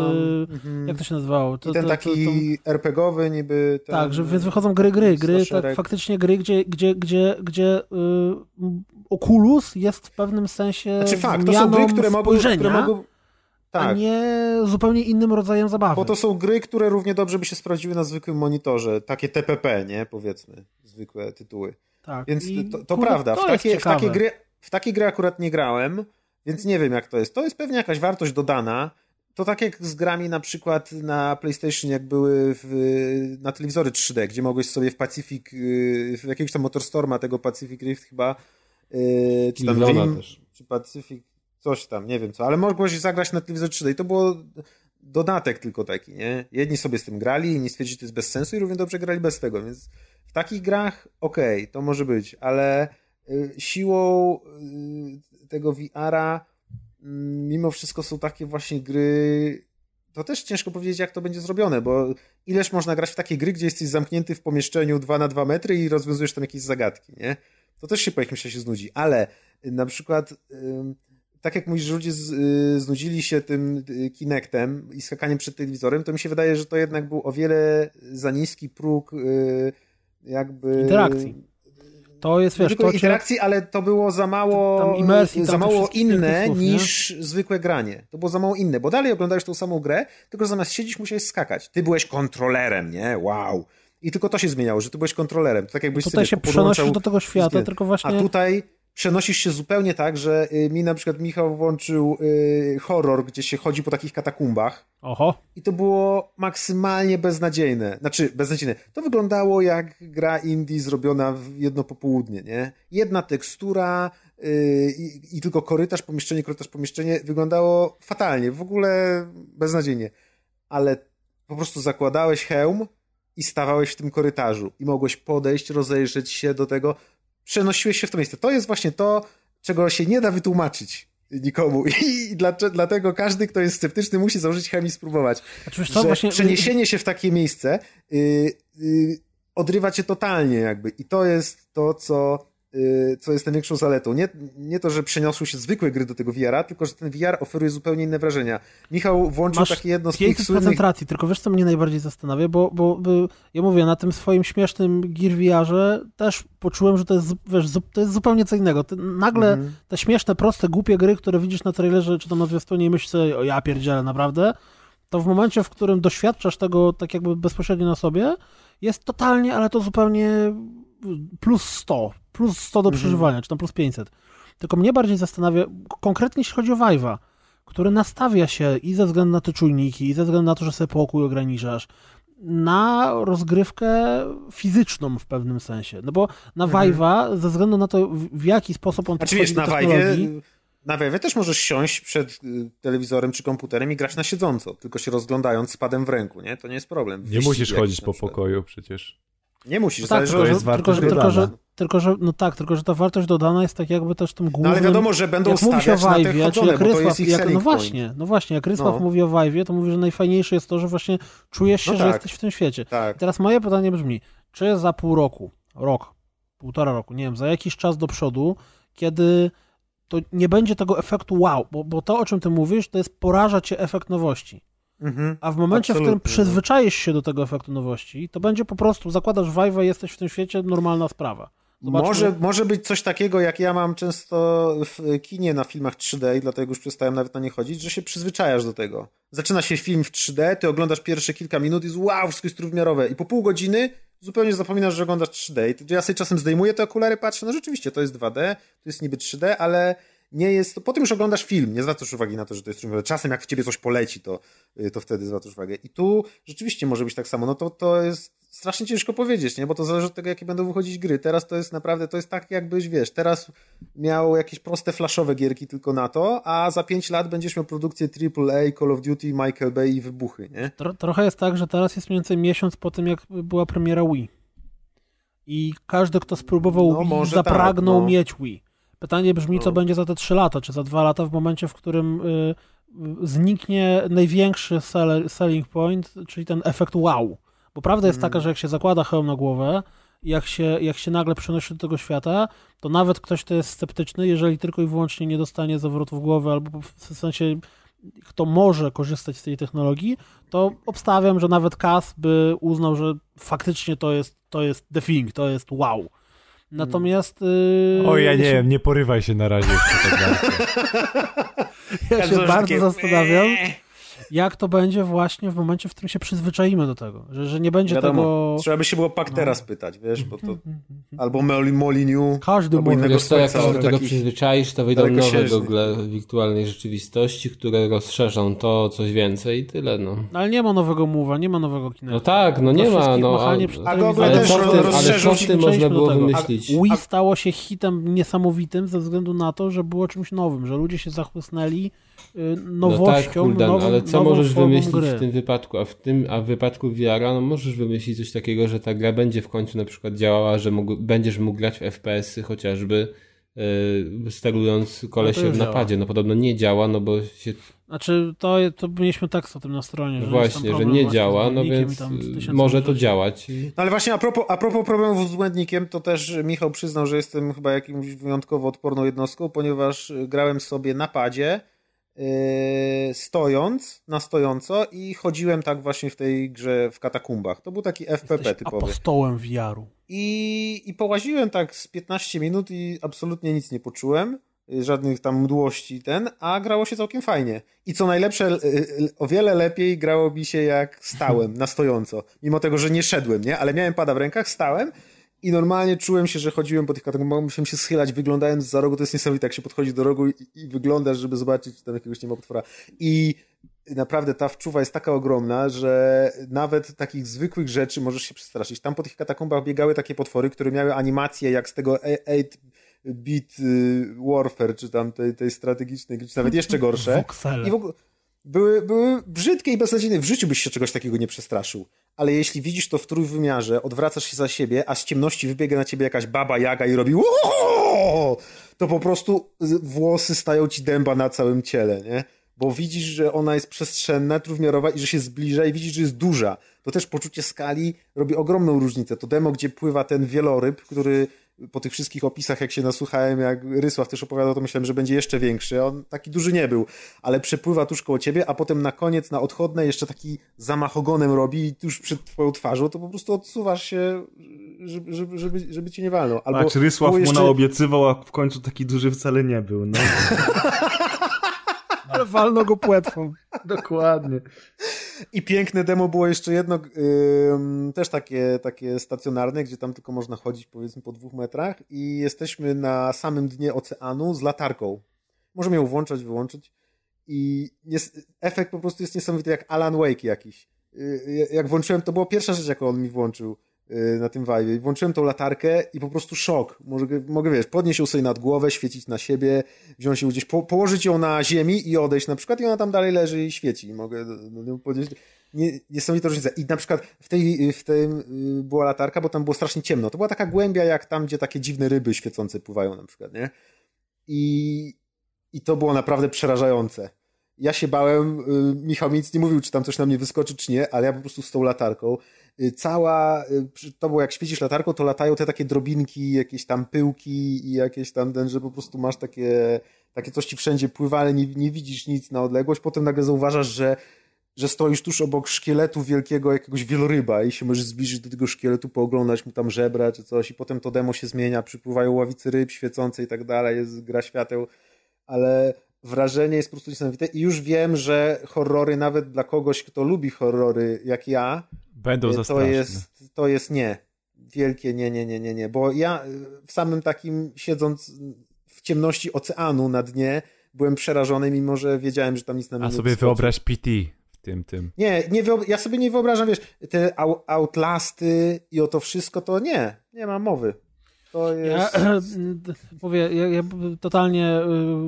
Mhm. Jak to się nazywało? To, I ten to- to- taki RPG-owy niby. Ten, tak, że więc wychodzą gry, gry, gry, tak faktycznie gry, gdzie, gdzie, gdzie, gdzie y, Oculus jest w pewnym sensie Znaczy fakt, to są gry, które mogą. Które mogą a tak, nie zupełnie innym rodzajem zabawy. bo to są gry, które równie dobrze by się sprawdziły na zwykłym monitorze. Takie TPP, nie? Powiedzmy. Zwykłe tytuły. tak. Więc I, to, to kurde, prawda. To w, takie, w, takie gry, w takie gry akurat nie grałem, więc nie wiem jak to jest. To jest pewnie jakaś wartość dodana. To tak jak z grami na przykład na PlayStation, jak były w, na telewizory 3D, gdzie mogłeś sobie w Pacific, y, w jakiegoś tam Motorstorma, tego Pacific Rift chyba, y, czy tam też. czy Pacific, coś tam, nie wiem co, ale mogłeś zagrać na telewizor 3D i to było dodatek tylko taki, nie? Jedni sobie z tym grali, inni stwierdzili, że to jest bez sensu i równie dobrze grali bez tego, więc w takich grach okej, okay, to może być, ale y, siłą y, tego VR-a y, mimo wszystko są takie właśnie gry to też ciężko powiedzieć, jak to będzie zrobione, bo ileż można grać w takie gry, gdzie jesteś zamknięty w pomieszczeniu 2 na 2 metry i rozwiązujesz tam jakieś zagadki, nie? To też się po jakimś czasie znudzi, ale na przykład tak jak mówisz, ludzie z, y, znudzili się tym y, Kinectem i skakaniem przed telewizorem, to mi się wydaje, że to jednak był o wiele za niski próg y, jakby... Interakcji. To jest, wiesz, tylko to interakcji, ale to było za mało, imersji, za mało inne słów, niż zwykłe granie. To było za mało inne, bo dalej oglądałeś tą samą grę, tylko zamiast siedzieć musiałeś skakać. Ty byłeś kontrolerem, nie? Wow. I tylko to się zmieniało, że ty byłeś kontrolerem. To tak jakbyś tutaj się przenosisz do tego świata, tylko właśnie... A tutaj przenosisz się zupełnie tak, że y, mi na przykład Michał włączył y, horror, gdzie się chodzi po takich katakumbach. Oho. I to było maksymalnie beznadziejne. Znaczy, beznadziejne. To wyglądało jak gra indie zrobiona w jedno popołudnie, nie? Jedna tekstura yy, i, i, tylko korytarz, pomieszczenie, korytarz, pomieszczenie. Wyglądało fatalnie, w ogóle beznadziejnie. Ale po prostu zakładałeś hełm i stawałeś w tym korytarzu i mogłeś podejść, rozejrzeć się do tego przenosiłeś się w to miejsce. To jest właśnie to, czego się nie da wytłumaczyć nikomu. I dlatego każdy, kto jest sceptyczny, musi założyć chemii spróbować. Znaczy, to właśnie... Przeniesienie się w takie miejsce yy, yy, odrywa cię totalnie jakby. I to jest to, co co jest największą zaletą. Nie, nie to, że przeniosły się zwykłe gry do tego VR-a, tylko że ten VR oferuje zupełnie inne wrażenia. Michał włączył Masz takie jedno z tych słynnych... koncentracji, tylko wiesz, co mnie najbardziej zastanawia, bo, bo, bo, ja mówię, na tym swoim śmiesznym Gear VR-ze też poczułem, że to jest, wiesz, to jest zupełnie co innego. Ty, nagle -hmm. te śmieszne, proste, głupie gry, które widzisz na trailerze, czy tam na zwiastunie i myślisz sobie, o ja pierdzielę, naprawdę, to w momencie, w którym doświadczasz tego tak jakby bezpośrednio na sobie, jest totalnie, ale to zupełnie plus 100, plus 100 do mhm. przeżywania, czy tam plus 500. Tylko mnie bardziej zastanawia, konkretnie jeśli chodzi o Vive'a, który nastawia się i ze względu na te czujniki, i ze względu na to, że sobie pokój ograniczasz, na rozgrywkę fizyczną w pewnym sensie. No bo na mhm. Vive'a, ze względu na to, w jaki sposób on znaczy, wiesz, na technologii... Na Vive'ie też możesz siąść przed y, telewizorem czy komputerem i grać na siedząco, tylko się rozglądając z padem w ręku, nie? To nie jest problem. Nie musisz chodzić po pokoju przecież. Nie musisz, no tak, tylko, jest tylko, że, tylko, że, tylko, że, no tak, tylko, że ta wartość dodana jest tak jakby też tym głównym... No ale wiadomo, że będą jak mówi się o Vive'ie, czyli jak Rysław, jak, no właśnie, no właśnie, jak Rysław no. mówi o Vive'ie, to mówi, że najfajniejsze jest to, że właśnie czujesz się, no tak. że jesteś w tym świecie. Tak. I teraz moje pytanie brzmi, czy za pół roku, rok, półtora roku, nie wiem, za jakiś czas do przodu, kiedy to nie będzie tego efektu wow, bo, bo to, o czym ty mówisz, to jest poraża cię efekt nowości. Mhm, A w momencie, w którym no. przyzwyczaisz się do tego efektu nowości, to będzie po prostu, zakładasz Vive'a jesteś w tym świecie, normalna sprawa. Może, może być coś takiego, jak ja mam często w kinie na filmach 3D i dlatego już przestałem nawet na nie chodzić, że się przyzwyczajasz do tego. Zaczyna się film w 3D, ty oglądasz pierwsze kilka minut i jest wow, wszystko jest trójwymiarowe i po pół godziny zupełnie zapominasz, że oglądasz 3D. I ja sobie czasem zdejmuję te okulary, patrzę, no rzeczywiście to jest 2D, to jest niby 3D, ale nie jest. Potem już oglądasz film, nie zwracasz uwagi na to, że to jest trójwymiarowe. Czasem jak w ciebie coś poleci, to, y, to wtedy zwracasz uwagę. I tu rzeczywiście może być tak samo. No to, to jest strasznie ciężko powiedzieć, nie? Bo to zależy od tego, jakie będą wychodzić gry. Teraz to jest naprawdę, to jest tak jakbyś, wiesz, teraz miał jakieś proste flashowe gierki tylko na to, a za 5 lat będziesz miał produkcję AAA, Call of Duty, Michael Bay i wybuchy, nie? Tro, trochę jest tak, że teraz jest mniej więcej miesiąc po tym, jak była premiera Wii. I każdy, kto spróbował no, Wii, zapragnął tak, no. mieć Wii. Pytanie brzmi, co no. będzie za te 3 lata, czy za 2 lata w momencie, w którym y, zniknie największy selling point, czyli ten efekt wow. Bo prawda jest taka, mm. że jak się zakłada hełm na głowę, jak się, jak się nagle przenosi do tego świata, to nawet ktoś, kto jest sceptyczny, jeżeli tylko i wyłącznie nie dostanie zawrotów głowy, albo w sensie kto może korzystać z tej technologii, to obstawiam, że nawet Kas by uznał, że faktycznie to jest, to jest the thing, to jest wow. Natomiast. Yy, o, ja nie wiem, nie porywaj się na razie tak ja się bardzo zastanawiam jak to będzie właśnie w momencie, w którym się przyzwyczaimy do tego, że, że nie będzie Wiadomo, tego... Trzeba by się było pak teraz no. pytać, wiesz, bo to albo Moliniu, Każdy albo innego Wiesz co, jak się do tego przyzwyczaisz, to wyjdą nowe gogle wirtualnej rzeczywistości, które rozszerzą to coś więcej i tyle, no. Ale nie ma nowego mowa, nie ma nowego kina. No tak, no nie ma, no. A, a gogle ale, co w tym, ale co w tym można było wymyślić? A Wii stało się hitem niesamowitym ze względu na to, że było czymś nowym, że ludzie się zachłysnęli y, No tak, nowością, Kuldan, nową, ale co możesz wymyślić gry. w tym wypadku? A w tym, a w wypadku VR-a, no możesz wymyślić coś takiego, że ta gra będzie w końcu na przykład działała, że mógł, będziesz mógł grać w FPS-y chociażby yy, sterując kolesiem No w działa. napadzie. No podobno nie działa, no bo się Znaczy, to, to mieliśmy tekst o tym na stronie, że jest tam właśnie, że nie działa, no więc może to działać. No ale właśnie a propos, a propos problemów z błędnikiem, to też Michał przyznał, że jestem chyba jakimś wyjątkowo odporną jednostką, ponieważ grałem sobie na padzie yy, stojąc, na stojąco i chodziłem tak właśnie w tej grze w katakumbach. To był taki FPP Jesteś typowy. apostołem VR-u. I, I połaziłem tak z 15 minut i absolutnie nic nie poczułem. y, Żadnych tam mdłości ten, a grało się całkiem fajnie. I co najlepsze, y, y, o wiele lepiej grało mi się jak stałem, na stojąco. Mimo tego, że nie szedłem, nie? Ale miałem pada w rękach, stałem i normalnie czułem się, że chodziłem po tych katakumbach, musiałem się schylać, wyglądając za rogu, to jest niesamowite, jak się podchodzi do rogu i, i wyglądasz, żeby zobaczyć, czy tam jakiegoś nie ma potwora. I naprawdę ta wczuwa jest taka ogromna, że nawet takich zwykłych rzeczy możesz się przestraszyć. Tam po tych katakumbach biegały takie potwory, które miały animacje jak z tego 8-bit y, Warfare, czy tam tej, tej strategicznej gry, czy nawet jeszcze gorsze. I w ogóle były, były brzydkie i beznadziejne. W życiu byś się czegoś takiego nie przestraszył. Ale jeśli widzisz to w trójwymiarze, odwracasz się za siebie, a z ciemności wybiega na ciebie jakaś baba jaga i robi to po prostu włosy stają ci dęba na całym ciele, nie? Bo widzisz, że ona jest przestrzenna, trójwymiarowa i że się zbliża i widzisz, że jest duża. To też poczucie skali robi ogromną różnicę. To demo, gdzie pływa ten wieloryb, który po tych wszystkich opisach, jak się nasłuchałem, jak Rysław też opowiadał, to myślałem, że będzie jeszcze większy. On taki duży nie był, ale przepływa tuż koło ciebie, a potem na koniec, na odchodne, jeszcze taki zamach ogonem robi i tuż przed twoją twarzą, to po prostu odsuwasz się, żeby, żeby, żeby, żeby cię nie walnął. Albo Patrz, Rysław było mu jeszcze- naobiecywał, a w końcu taki duży wcale nie był. No. Ale walno go płetwą. Dokładnie. I piękne demo było jeszcze jedno, ym, też takie, takie stacjonarne, gdzie tam tylko można chodzić powiedzmy po dwóch metrach i jesteśmy na samym dnie oceanu z latarką. Możemy ją włączać, wyłączyć i jest, efekt po prostu jest niesamowity jak Alan Wake jakiś. Y, Jak włączyłem, to była pierwsza rzecz, jaką on mi włączył na tym vibe. Włączyłem tą latarkę i po prostu szok. Mogę, mogę wiesz, podnieść ją sobie nad głowę, świecić na siebie, wziąć ją gdzieś, po, położyć ją na ziemi i odejść na przykład i ona tam dalej leży i świeci. Mogę no, no, podnieść. Nie, niesamowita różnica. I na przykład w tej, w tym y, była latarka, bo tam było strasznie ciemno. To była taka głębia jak tam, gdzie takie dziwne ryby świecące pływają na przykład, nie? I, i to było naprawdę przerażające. Ja się bałem, y, Michał mi nic nie mówił, czy tam coś na mnie wyskoczy, czy nie, ale ja po prostu z tą latarką. Y, Cała, y, to było jak świecisz latarką, to latają te takie drobinki, jakieś tam pyłki i jakieś tam ten, że po prostu masz takie, takie coś ci wszędzie pływa, ale nie, nie widzisz nic na odległość. Potem nagle zauważasz, że że stoisz tuż obok szkieletu wielkiego jakiegoś wieloryba i się możesz zbliżyć do tego szkieletu, pooglądać mu tam żebra czy coś i potem to demo się zmienia, przypływają ławice ryb świecące i tak dalej, jest gra świateł, ale wrażenie jest po prostu niesamowite i już wiem, że horrory nawet dla kogoś, kto lubi horrory jak ja, Będą za to jest, to jest nie. Wielkie nie, nie, nie, nie, nie. Bo ja y, w samym takim, siedząc w ciemności oceanu na dnie, byłem przerażony, mimo że wiedziałem, że tam nic na mnie A nie sobie wyobraź PT w tym, tym. Nie, nie ja sobie nie wyobrażam, wiesz, te outlasty i o to wszystko, to nie, nie ma mowy. To Ja jest... mówię, ja, ja totalnie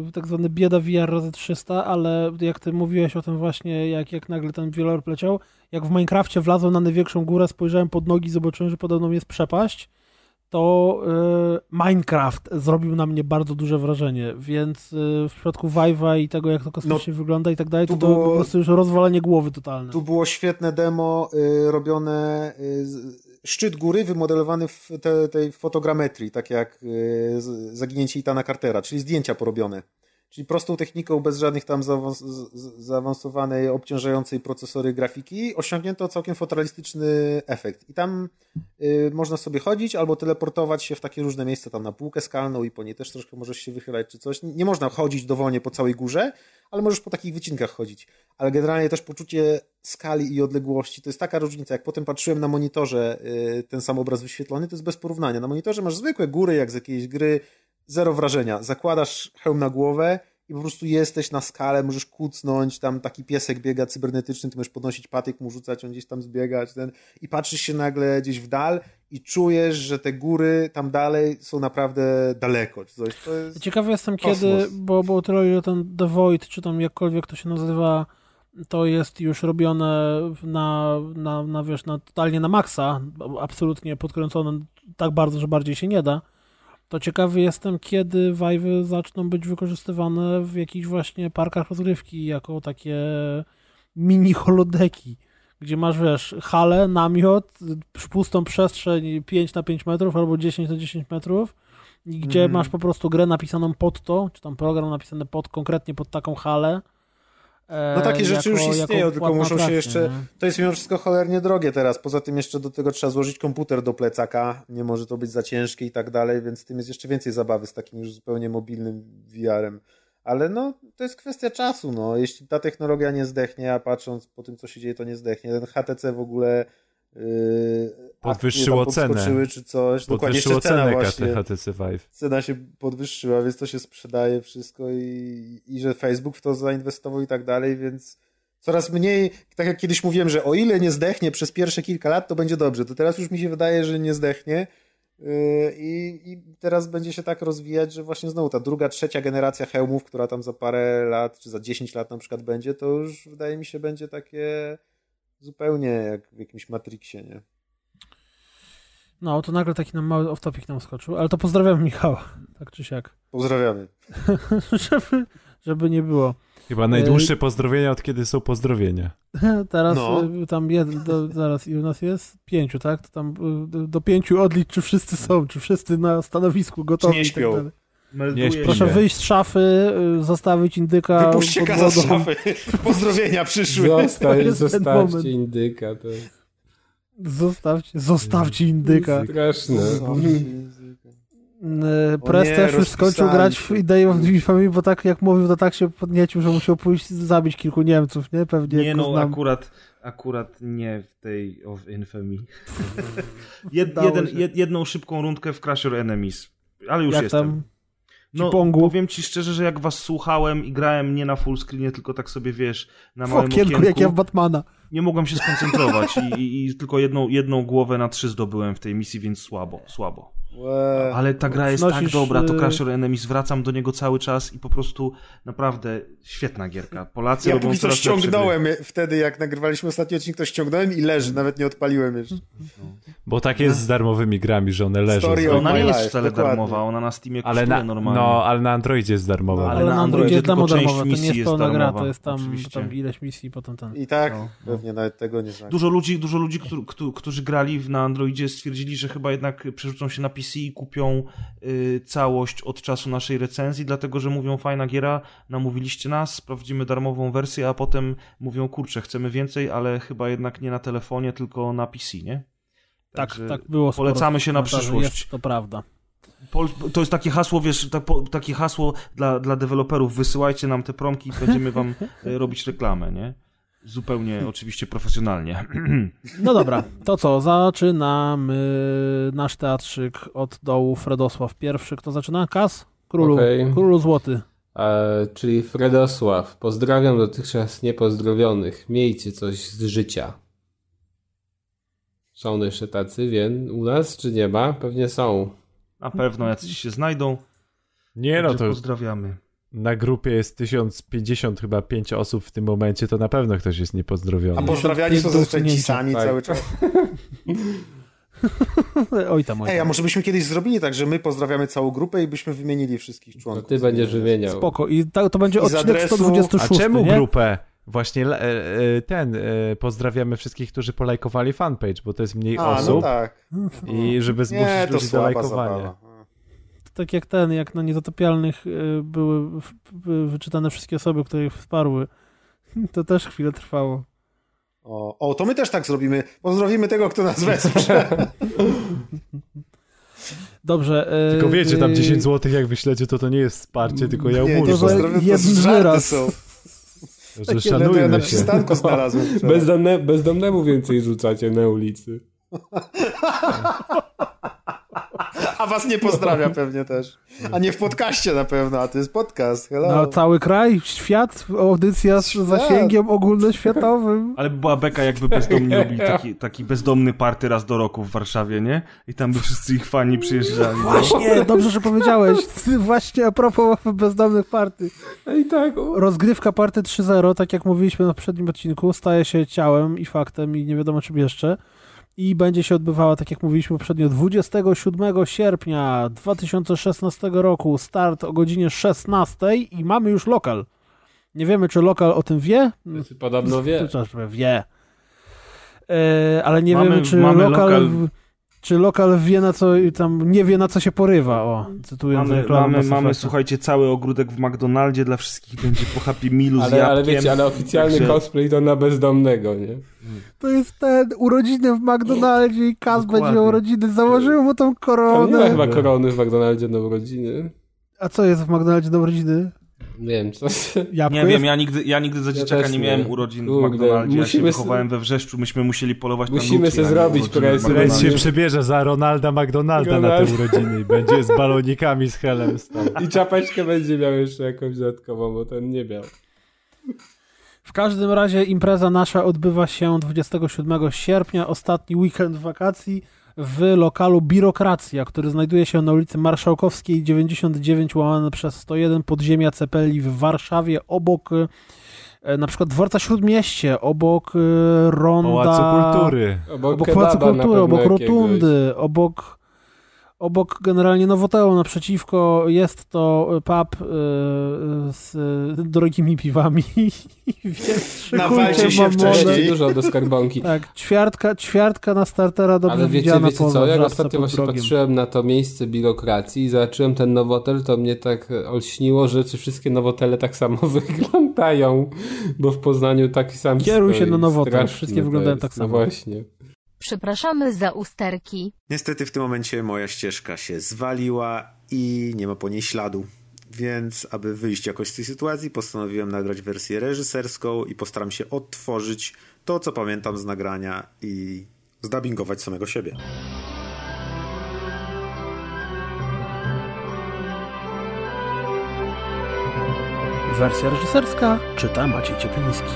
y, tak zwany bieda VR razy 300, ale jak ty mówiłeś o tym właśnie, jak, jak nagle ten wieloryb leciał, jak w Minecrafcie wlazłem na największą górę, spojrzałem pod nogi, zobaczyłem, że podobno jest przepaść, to y, Minecraft zrobił na mnie bardzo duże wrażenie, więc y, w przypadku Vive'a i tego, jak to kosmicznie wygląda i tak dalej, to, było- po prostu już rozwalenie głowy totalne. Tu było świetne demo y, robione, y, szczyt góry wymodelowany w te, tej fotogrametrii, tak jak y, zaginięcie Itana Cartera, czyli zdjęcia porobione. Czyli prostą techniką, bez żadnych tam zaawansowanej, obciążającej procesory grafiki, osiągnięto całkiem fotorealistyczny efekt. I tam y, można sobie chodzić albo teleportować się w takie różne miejsca, tam na półkę skalną i po niej też troszkę możesz się wychylać czy coś. Nie można chodzić dowolnie po całej górze, ale możesz po takich wycinkach chodzić. Ale generalnie też poczucie skali i odległości to jest taka różnica. Jak potem patrzyłem na monitorze y, ten sam obraz wyświetlony, to jest bez porównania. Na monitorze masz zwykłe góry, jak z jakiejś gry, zero wrażenia. Zakładasz hełm na głowę i po prostu jesteś na skale, możesz kucnąć, tam taki piesek biega cybernetyczny, ty możesz podnosić patyk, mu rzucać, on gdzieś tam zbiegać, ten, i patrzysz się nagle gdzieś w dal i czujesz, że te góry tam dalej są naprawdę daleko. Czy coś. To jest... Ciekawy jestem Kosmos. kiedy, bo, bo tyle ile ten The Void, czy tam jakkolwiek to się nazywa, to jest już robione na, na, na wiesz, na, totalnie na maksa, absolutnie podkręcone tak bardzo, że bardziej się nie da, to ciekawy jestem, kiedy Vive'y zaczną być wykorzystywane w jakichś właśnie parkach rozrywki jako takie mini holodeki, gdzie masz, wiesz, halę, namiot, pustą przestrzeń 5 na 5 metrów albo 10 na 10 metrów, i gdzie Mhm. masz po prostu grę napisaną pod to, czy tam program napisany pod, konkretnie pod taką halę. No takie rzeczy już istnieją, tylko muszą się jeszcze- nie? To jest mimo wszystko cholernie drogie teraz. Poza tym jeszcze do tego trzeba złożyć komputer do plecaka. Nie może to być za ciężkie i tak dalej, więc tym jest jeszcze więcej zabawy z takim już zupełnie mobilnym VR-em. Ale no, to jest kwestia czasu, no. Jeśli ta technologia nie zdechnie, a patrząc po tym, co się dzieje, to nie zdechnie. Ten HTC w ogóle Podwyższyło akcje tam cenę. czy coś. Podwyższyło cena cenę właśnie HTC Vive. cena się podwyższyła, więc to się sprzedaje wszystko i, i że Facebook w to zainwestował i tak dalej, więc coraz mniej, tak jak kiedyś mówiłem, że o ile nie zdechnie przez pierwsze kilka lat, to będzie dobrze, to teraz już mi się wydaje, że nie zdechnie yy, i, i teraz będzie się tak rozwijać, że właśnie znowu ta druga, trzecia generacja hełmów, która tam za parę lat, czy za 10 lat na przykład będzie, to już wydaje mi się będzie takie zupełnie jak w jakimś Matrixie, nie? No, to nagle taki nam mały off-topic nam skoczył, ale to pozdrawiam Michała, tak czy siak, Pozdrawiamy. żeby, żeby nie było. Chyba najdłuższe pozdrowienia od kiedy są pozdrowienia. Teraz No. y, tam jeden, do, zaraz i u nas jest pięciu, tak? To tam y, do, do pięciu odlicz, czy wszyscy są, czy wszyscy na stanowisku gotowi nie i tak Melduję śpi. Proszę Nie. wyjść z szafy, y, zostawić indyka Wypuśćcie pod kaza z szafy. Pozdrowienia przyszły. Zostań, zostawcie indyka, to jest Zostawcie, zostawcie indyka. straszne. Y, Press nie, też już skończył grać w. Day of Infamy, bo tak jak mówił, to tak się podniecił, że musiał pójść zabić kilku Niemców, nie? Pewnie Nie no, znam. akurat, akurat nie w tej of Infamy. Jed, jeden, jed, jedną szybką rundkę w Crash Your Enemies. Ale już jak jestem. tam No, Kipongu? powiem ci szczerze, że jak was słuchałem i grałem nie na full screenie, tylko tak sobie, wiesz, na małym okienku, okienku, jak ja w Batmana. nie mogłem się skoncentrować i, i, i tylko jedną, jedną głowę na trzy zdobyłem w tej misji, więc słabo, słabo. Łe. Ale ta gra jest tak dobra, to y- Crash Your Enemies, wracam do niego cały czas i po prostu naprawdę świetna gierka. Polacy Ja robią póki co ściągnąłem wtedy, jak nagrywaliśmy ostatni odcinek, to ściągnąłem i leży, nawet nie odpaliłem jeszcze. Bo tak jest z darmowymi grami, że one leżą. Story Ona nie jest wcale dokładnie. darmowa, ona na Steamie kosztuje Ale na, normalnie. no, ale na Androidzie jest darmowa. No, Ale Ale na Androidzie jest darmowe, to nie misji jest jest pełna gra, darmowa, to jest tam, tam ileś misji, potem ten. I tak, No. pewnie nawet tego nie znam. Dużo ludzi, dużo ludzi którzy, grali w- na Androidzie stwierdzili, że chyba jednak przerzucą się na PC i kupią y, całość od czasu naszej recenzji, dlatego że mówią fajna giera, namówiliście nas, sprawdzimy darmową wersję, a potem mówią kurczę, chcemy więcej, ale chyba jednak nie na telefonie, tylko na PC, nie? Tak, Także tak było. polecamy się na przyszłość. Jest, to prawda. Pol, to jest takie hasło, wiesz, tak, po, takie hasło dla, dla deweloperów, wysyłajcie nam te promki i będziemy wam y, robić reklamę, nie? Zupełnie oczywiście profesjonalnie. No dobra, to co? Zaczynamy nasz teatrzyk od dołu. Fredosław pierwszy. Kto zaczyna? Kas? Królu, Okej. Królu Złoty. E, czyli Fredosław. Pozdrawiam dotychczas niepozdrowionych. Miejcie coś z życia. Są jeszcze tacy, wiem, u nas, czy nie ma? Pewnie są. Na pewno jacyś się znajdą. Nie no, to pozdrawiamy. Na grupie jest 1050 chyba 5 osób w tym momencie, to na pewno ktoś jest A niepozdrowiony. pozdrawiani są zazwyczaj ci sami Tak. cały czas. Oj tam, oj Ej, a tam. może byśmy kiedyś zrobili tak, że my pozdrawiamy całą grupę i byśmy wymienili wszystkich To członków. ty będziesz wymieniał. Spoko. I ta, to będzie I odcinek adresu- 126, A czemu nie? grupę? Właśnie e, e, ten, e, pozdrawiamy wszystkich, którzy polajkowali fanpage, bo to jest mniej A, no osób tak. i żeby zmusić Nie, to ludzi do lajkowania. zabawa. Tak jak ten, jak na Niezatopialnych y, były były wyczytane wszystkie osoby, które ich wsparły. To też chwilę trwało. O, o, to my też tak zrobimy. Pozdrowimy tego, kto nas wesprze. Dobrze. y, Tylko wiecie, tam y, 10 zł jak wyślecie, to to nie jest wsparcie, tylko ja Nie, nie, umówię, to to wyraz. są. że To ja na szanujmy się. przystanku znalazłem. Bezdomne, bezdomnemu więcej rzucacie na ulicy. A was nie pozdrawia pewnie też. A nie w podcaście na pewno, a to jest podcast. Hello. No, cały kraj, świat, audycja z Świat. zasięgiem ogólnoświatowym. Ale by była beka, jakby bezdomni robili taki, taki bezdomny party raz do roku w Warszawie, nie? I tam by wszyscy ich fani przyjeżdżali. nie? Właśnie, dobrze, że powiedziałeś. Właśnie a propos bezdomnych party. I tak. Rozgrywka party 3.0, tak jak mówiliśmy na poprzednim odcinku, staje się ciałem i faktem i nie wiadomo czym jeszcze. I będzie się odbywała, tak jak mówiliśmy poprzednio, 27 sierpnia 2016 roku. Start o godzinie 16 i mamy już lokal. Nie wiemy, czy lokal o tym wie. Podobno wie. Wie. E, ale nie Mamy- wiemy, czy mamy lokal, lokal- czy lokal wie na co, tam nie wie na co się porywa, o, cytując Mamy, mamy, mamy, słuchajcie, cały ogródek w McDonaldzie dla wszystkich będzie po Happy Mealu z Ale, jabłkiem. ale wiecie, ale oficjalny Także- cosplay to na bezdomnego, nie? To jest ten urodziny w McDonaldzie i Kaz będzie miał urodziny. Założyłem mu tą Tam nie ma koronę. chyba korony w McDonaldzie na urodziny. A co jest w McDonaldzie do urodziny? Nie wiem, co... Jabłko Nie jest? wiem, ja nigdy, ja nigdy za Ja dzieciaka też nie nie. miałem urodzin w McDonaldzie. Ja się musimy wychowałem we Wrzeszczu, myśmy musieli polować Musimy na a nie zrobić. Fred się przebierze za Ronalda McDonalda na te Ronald. urodziny i będzie z balonikami z helem stał. I czapeczkę będzie miał jeszcze jakąś dodatkową, bo ten nie miał. W każdym razie impreza nasza odbywa się 27 sierpnia, ostatni weekend wakacji w lokalu Biurokracja, który znajduje się na ulicy Marszałkowskiej 99 łamane przez 101 podziemia Cepeli w Warszawie obok e, na przykład dworca Śródmieście, obok e, ronda... Pałacu Kultury. Obok, obok Pałacu Kultury, obok jakiegoś. Rotundy, obok, obok generalnie Nowoteum naprzeciwko jest to pub y, z drogimi piwami, więc Nawalcie się wcześniej. Dużo do skarbonki. Tak, ćwiartka, ćwiartka na startera dobrze Ale wiecie, wiecie co, jak wrzaska ostatnio właśnie progiem. patrzyłem na to miejsce biurokracji i zobaczyłem ten nowotel, to mnie tak olśniło, że czy wszystkie nowotele tak samo wyglądają, bo w Poznaniu taki sam Kieruj się na nowotel, wszystkie wyglądają jest. tak No samo. właśnie. Przepraszamy za usterki. Niestety w tym momencie moja ścieżka się zwaliła i nie ma po niej śladu. Więc, aby wyjść jakoś z tej sytuacji, postanowiłem nagrać wersję reżyserską i postaram się odtworzyć to, co pamiętam z nagrania i zdubbingować samego siebie. Wersja reżyserska czyta Maciej Ciepliński.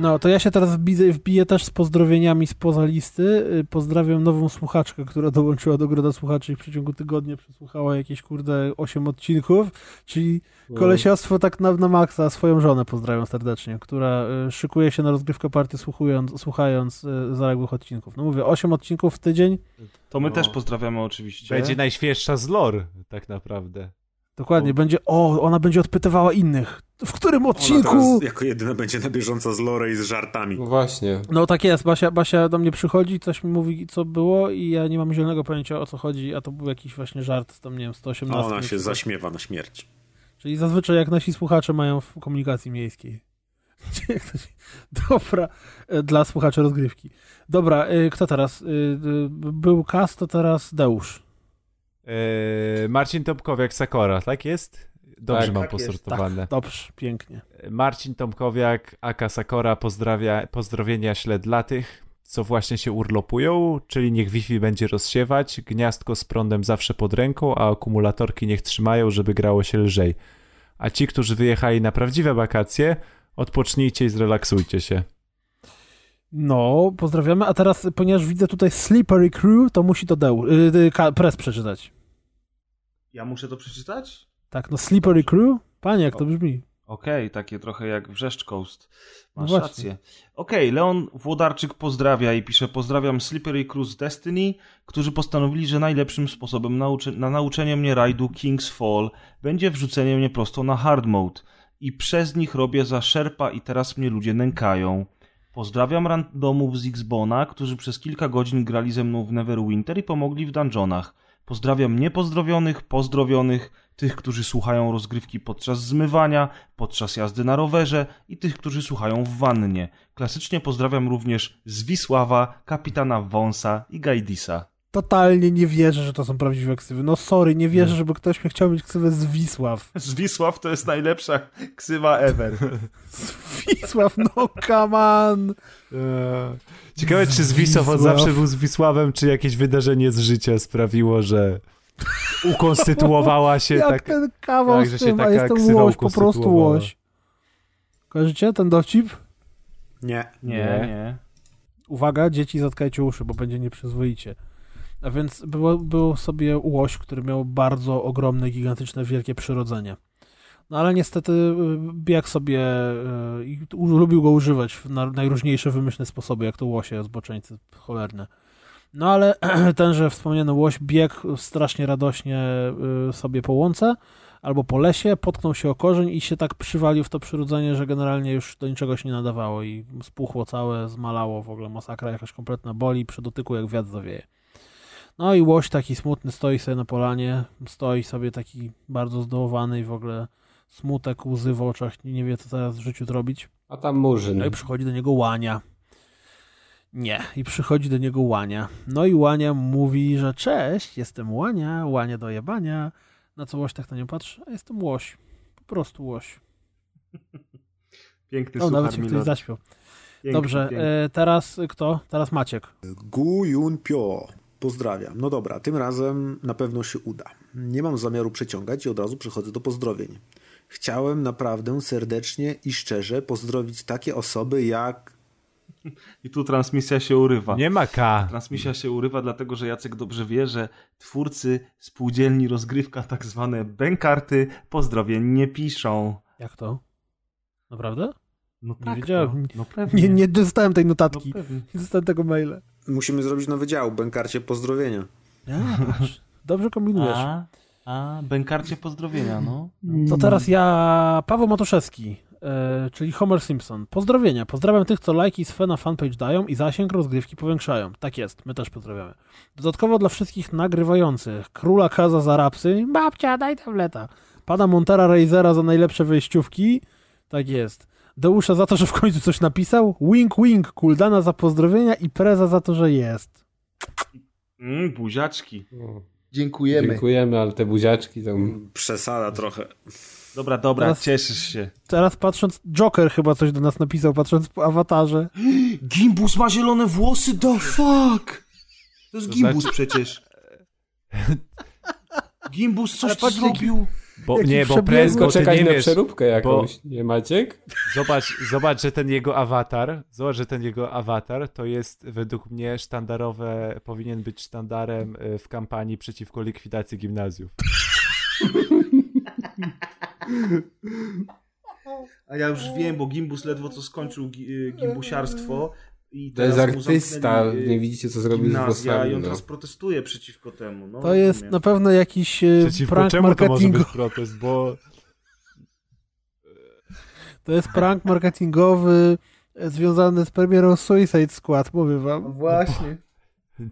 No, to ja się teraz wbiję, wbiję też z pozdrowieniami spoza listy. Y, Pozdrawiam nową słuchaczkę, która dołączyła do grona słuchaczy i w przeciągu tygodnia przesłuchała jakieś, kurde, 8 odcinków, czyli kolesiostwo tak na, na maksa. Swoją żonę pozdrawiam serdecznie, która y, szykuje się na rozgrywkę party słuchując, słuchając y, zaległych odcinków. No mówię, 8 odcinków w tydzień, To my No. też pozdrawiamy oczywiście. Będzie najświeższa z lore, tak naprawdę. Dokładnie, będzie, o, ona będzie odpytywała innych. W którym Ona odcinku? teraz jako jedyna będzie na bieżąco z lore i z żartami. No właśnie. No tak jest, Basia, Basia do mnie przychodzi, coś mi mówi, co było i ja nie mam zielonego pojęcia o co chodzi, a to był jakiś właśnie żart, tam nie wiem, A 118. ona się zaśmiewa na śmierć. Czyli zazwyczaj jak nasi słuchacze mają w komunikacji miejskiej. Dobra, e, dla słuchaczy rozgrywki. Dobra, e, kto teraz? E, Był Kas, to teraz Deusz. Eee, Marcin Tomkowiak, Sakora, tak jest? Dobrze Tak, mam tak jest, posortowane. Dobrze, pięknie. Marcin Tomkowiak, aka Sakora, pozdrawia, pozdrowienia śled dla tych, co właśnie się urlopują, czyli niech Wi-Fi będzie rozsiewać, gniazdko z prądem zawsze pod ręką, a akumulatorki niech trzymają, żeby grało się lżej. A ci, którzy wyjechali na prawdziwe wakacje, odpocznijcie i zrelaksujcie się. No, pozdrawiamy, a teraz, ponieważ widzę tutaj Slippery Crew, to musi to Deusz, y, y, Ka- Press przeczytać. Ja muszę to przeczytać? Tak, no Slippery Crew? Panie, jak to brzmi? Okej, takie trochę jak Wrzeszcz Coast. Masz No rację. Okej, Leon Włodarczyk pozdrawia i pisze pozdrawiam Slippery Cruise Destiny, którzy postanowili, że najlepszym sposobem nauczy- na nauczenie mnie rajdu King's Fall będzie wrzucenie mnie prosto na hard mode i przez nich robię za szerpa i teraz mnie ludzie nękają. Pozdrawiam randomów z Xbona, którzy przez kilka godzin grali ze mną w Neverwinter i pomogli w dungeonach. Pozdrawiam niepozdrowionych, pozdrowionych, tych, którzy słuchają rozgrywki podczas zmywania, podczas jazdy na rowerze i tych, którzy słuchają w wannie. Klasycznie pozdrawiam również Zwisława, kapitana Wąsa i Gajdisa. Totalnie nie wierzę, że to są prawdziwe ksywy. No sorry, nie wierzę, żeby ktoś mnie chciał mieć ksywę Zwisław. Zwisław to jest najlepsza ksywa ever. Zwisław, no come on! Eee, Ciekawe, czy Zwisław od Zwisław. zawsze był Zwisławem, czy jakieś wydarzenie z życia sprawiło, że ukonstytuowała się Jak tak... ten kawał tak, z że tym, się a jestem ksywa łoś, po prostu łoś. Kojarzycie ten dowcip? Nie. Nie, Nie. nie. Uwaga, dzieci zatkajcie uszy, bo będzie nieprzyzwoicie. A więc był sobie łoś, który miał bardzo ogromne, gigantyczne, wielkie przyrodzenie. No ale niestety y, biegł sobie y, i lubił go używać w na, najróżniejsze wymyślne sposoby, jak to łosie, zboczeńcy cholerne. No ale tenże wspomniany łoś biegł strasznie radośnie y, sobie po łące albo po lesie, potknął się o korzeń i się tak przywalił w to przyrodzenie, że generalnie już do niczego się nie nadawało i spuchło całe, zmalało w ogóle masakra jakaś kompletna boli przy dotyku jak wiatr zawieje. No i łoś taki smutny stoi sobie na polanie, stoi sobie taki bardzo zdołowany i w ogóle smutek, łzy w oczach, nie wie co teraz w życiu zrobić. A tam murzyn. No i przychodzi do niego łania. Nie, i przychodzi do niego łania. No i łania mówi, że cześć, jestem łania, łania do jebania. Na co łoś tak na nią patrzy? A jestem łoś. Po prostu łoś. Piękny O, nawet się ktoś zaśpiał. Piękny, Dobrze, piękny. e, teraz kto? Teraz Maciek. Gu Yun Pyo. Pozdrawiam. No dobra, tym razem na pewno się uda. Nie mam zamiaru przeciągać i od razu przechodzę do pozdrowień. Chciałem naprawdę serdecznie i szczerze pozdrowić takie osoby jak I tu transmisja się urywa. Nie ma K. Transmisja się urywa, dlatego że Jacek dobrze wie, że twórcy spółdzielni rozgrywka, tak zwane bękarty, pozdrowień nie piszą. Jak to? Naprawdę? No Nie tak, wiedziałem. No, no pewnie. Nie, nie dostałem tej no notatki. pewnie. Nie dostałem tego maila. Musimy zrobić nowy dział, Bękarcie Pozdrowienia. Patrz. Dobrze kombinujesz. A, a, bękarcie pozdrowienia, no. To teraz ja, Paweł Matuszewski, e, czyli Homer Simpson. Pozdrowienia. Pozdrawiam tych, co lajki z na fanpage dają i zasięg rozgrywki powiększają. Tak jest, my też pozdrawiamy. Dodatkowo dla wszystkich nagrywających. Króla Kaza za rapsy. Babcia, daj tableta. Pana Montera Razera za najlepsze wejściówki. Tak jest. Deusza za to, że w końcu coś napisał. Wink wink. Kuldana za pozdrowienia i Preza za to, że jest. Mm, buziaczki. No. Dziękujemy. Dziękujemy, ale te buziaczki tam... Przesada trochę. Dobra, dobra, Teraz- cieszysz się. Teraz patrząc, Joker chyba coś do nas napisał, patrząc po awatarze. Gimbus ma zielone włosy, the fuck! To jest To Gimbus znaczy- przecież. Gimbus coś Ale patrz, zrobił. Bo, Jaki nie, bo bo ty czekać nie na wiesz. przeróbkę jakąś, nie Maciek? Zobacz, zobacz, że ten jego awatar, zobacz, że ten jego awatar to jest według mnie sztandarowe, powinien być sztandarem y, w kampanii przeciwko likwidacji gimnazjów. A ja już wiem, bo Gimbus ledwo co skończył y, gimbusiarstwo. I To jest artysta, zamknęli, y, nie widzicie co zrobił z Gimnazja i włosami. on No. teraz protestuje przeciwko temu. No, To jest na pewno jakiś e, Przeciwko prank czemu to może marketingowy. być protest, bo To jest prank marketingowy e, związany z premierą Suicide Squad, mówię wam. Właśnie.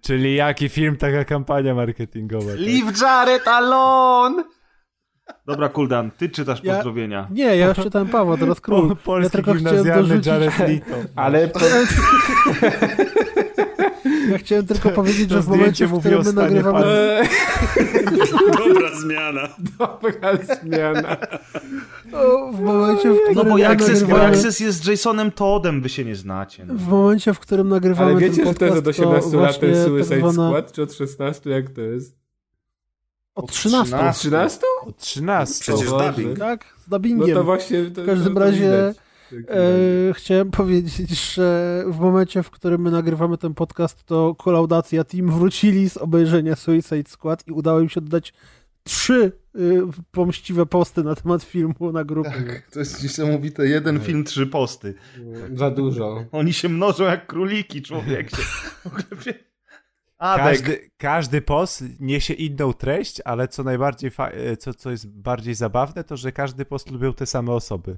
czyli jaki film, taka kampania marketingowa. tak? Leave Jared alone! Dobra, Kuldan, ty czytasz Ja- pozdrowienia. Nie, ja już czytałem Pawła, teraz król. Po, polski ja tylko chciałem dorzucić... Jared Leto. Ale po... Ja chciałem tylko powiedzieć, To że w momencie, w którym my nagrywamy... Dobra zmiana. Dobra zmiana. O, w momencie, w którym No bo bo nagrywamy... Access jest Jasonem Toddem, wy się nie znacie. No. W momencie, w którym nagrywamy Ale wiecie, ten że to jest podcast, od 18 lat ten Suicide tak zwana... Squad, czy od 16? Jak to jest? Od 13, Od 13? Od 13. Przecież Boże. dubbing. tak? Z No dubbingiem. to właśnie... To, W każdym to, to razie. E, chciałem powiedzieć, że w momencie, w którym my nagrywamy ten podcast, to kolaudacja team wrócili z obejrzenia Suicide Squad i udało im się dodać trzy y, pomściwe posty na temat filmu na grupie. Tak, to jest niesamowite. Jeden film, trzy posty. Za dużo. Oni się mnożą jak króliki, człowiek. Adek. Każdy, każdy post niesie inną treść, ale co najbardziej, fa- e, co, co jest bardziej zabawne, to że każdy post lubią te same osoby.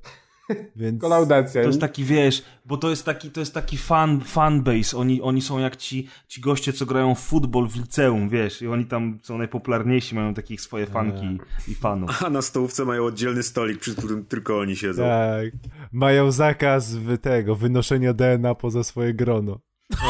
Więc Kolaudacja. To jest taki, wiesz, bo to jest taki, to jest taki fan, fanbase. Oni, oni są jak ci, ci goście, co grają w futbol w liceum, wiesz, i oni tam są najpopularniejsi, mają takich swoje fanki i fanów. A na stołówce mają oddzielny stolik, przy którym tylko oni siedzą. tak, mają zakaz wy tego, wynoszenia DNA poza swoje grono.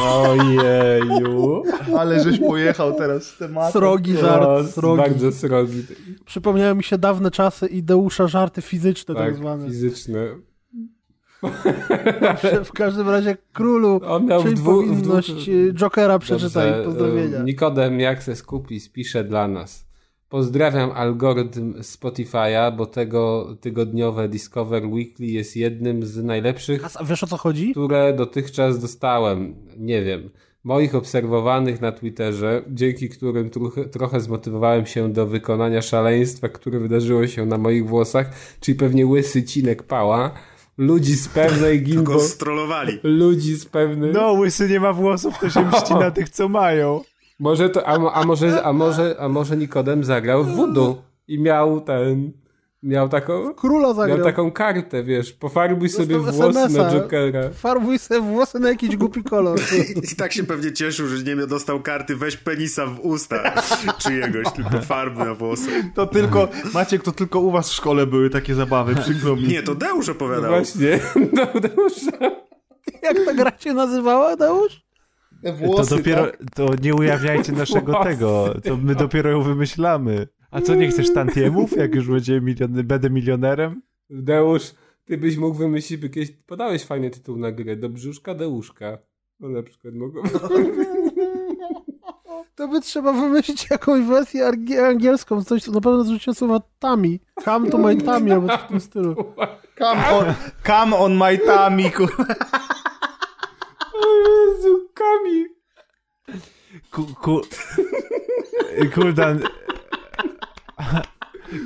Ojeju. Ale żeś pojechał teraz z tematem. Srogi żart, srogi. Bardzo srogi. Przypomniały mi się dawne czasy Ideusza żarty fizyczne tak, Tak, zwane. fizyczne. W każdym razie królu, On miał czyli w powinność dwóch... y, Jokera przeczytaj, Dobrze, pozdrowienia. e, Nikodem, jak se skupi, spisze dla nas. Pozdrawiam algorytm Spotify'a, bo tego tygodniowe Discover Weekly jest jednym z najlepszych, A wiesz o co chodzi? które dotychczas dostałem. Nie wiem. Moich obserwowanych na Twitterze, dzięki którym trochę, trochę zmotywowałem się do wykonania szaleństwa, które wydarzyło się na moich włosach, czyli pewnie łysy cinek pała. Ludzi z pewnej Go gimbo... strollowali. Ludzi z pewnej... No, łysy nie ma włosów, to się mści na tych, co mają. Może to, a, a, może, a, może, a może Nikodem zagrał w voodoo i miał ten, miał taką, Króla miał zagrał. taką kartę, wiesz, pofarbuj sobie włosy na. Jokera. Farbuj sobie włosy na jakiś głupi kolor. I tak się pewnie cieszył, że nie dostał karty weź penisa w usta czyjegoś, tylko farby na włosy. To tylko, Maciek, to tylko u was w szkole były takie zabawy, przykro mi. Nie, to Deusz opowiadał. Właśnie, no, dobrze. Jak ta gra się nazywała, Deusz? To dopiero, to nie ujawniajcie naszego Włosy, tego, to my dopiero ją wymyślamy. A co, nie chcesz tantiemów, jak już będzie miliony, będę milionerem? Deusz, ty byś mógł wymyślić, by kiedyś podałeś fajny tytuł na grę, do brzuszka Deuszka. No na przykład mogą... To by trzeba wymyślić jakąś wersję angielską, coś co na pewno zrzuciło słowa tami. Come to my tummy, albo coś w tym stylu. Come on, come on my tummy, kur... Jezu, Kami! Ku, ku... Kuldan...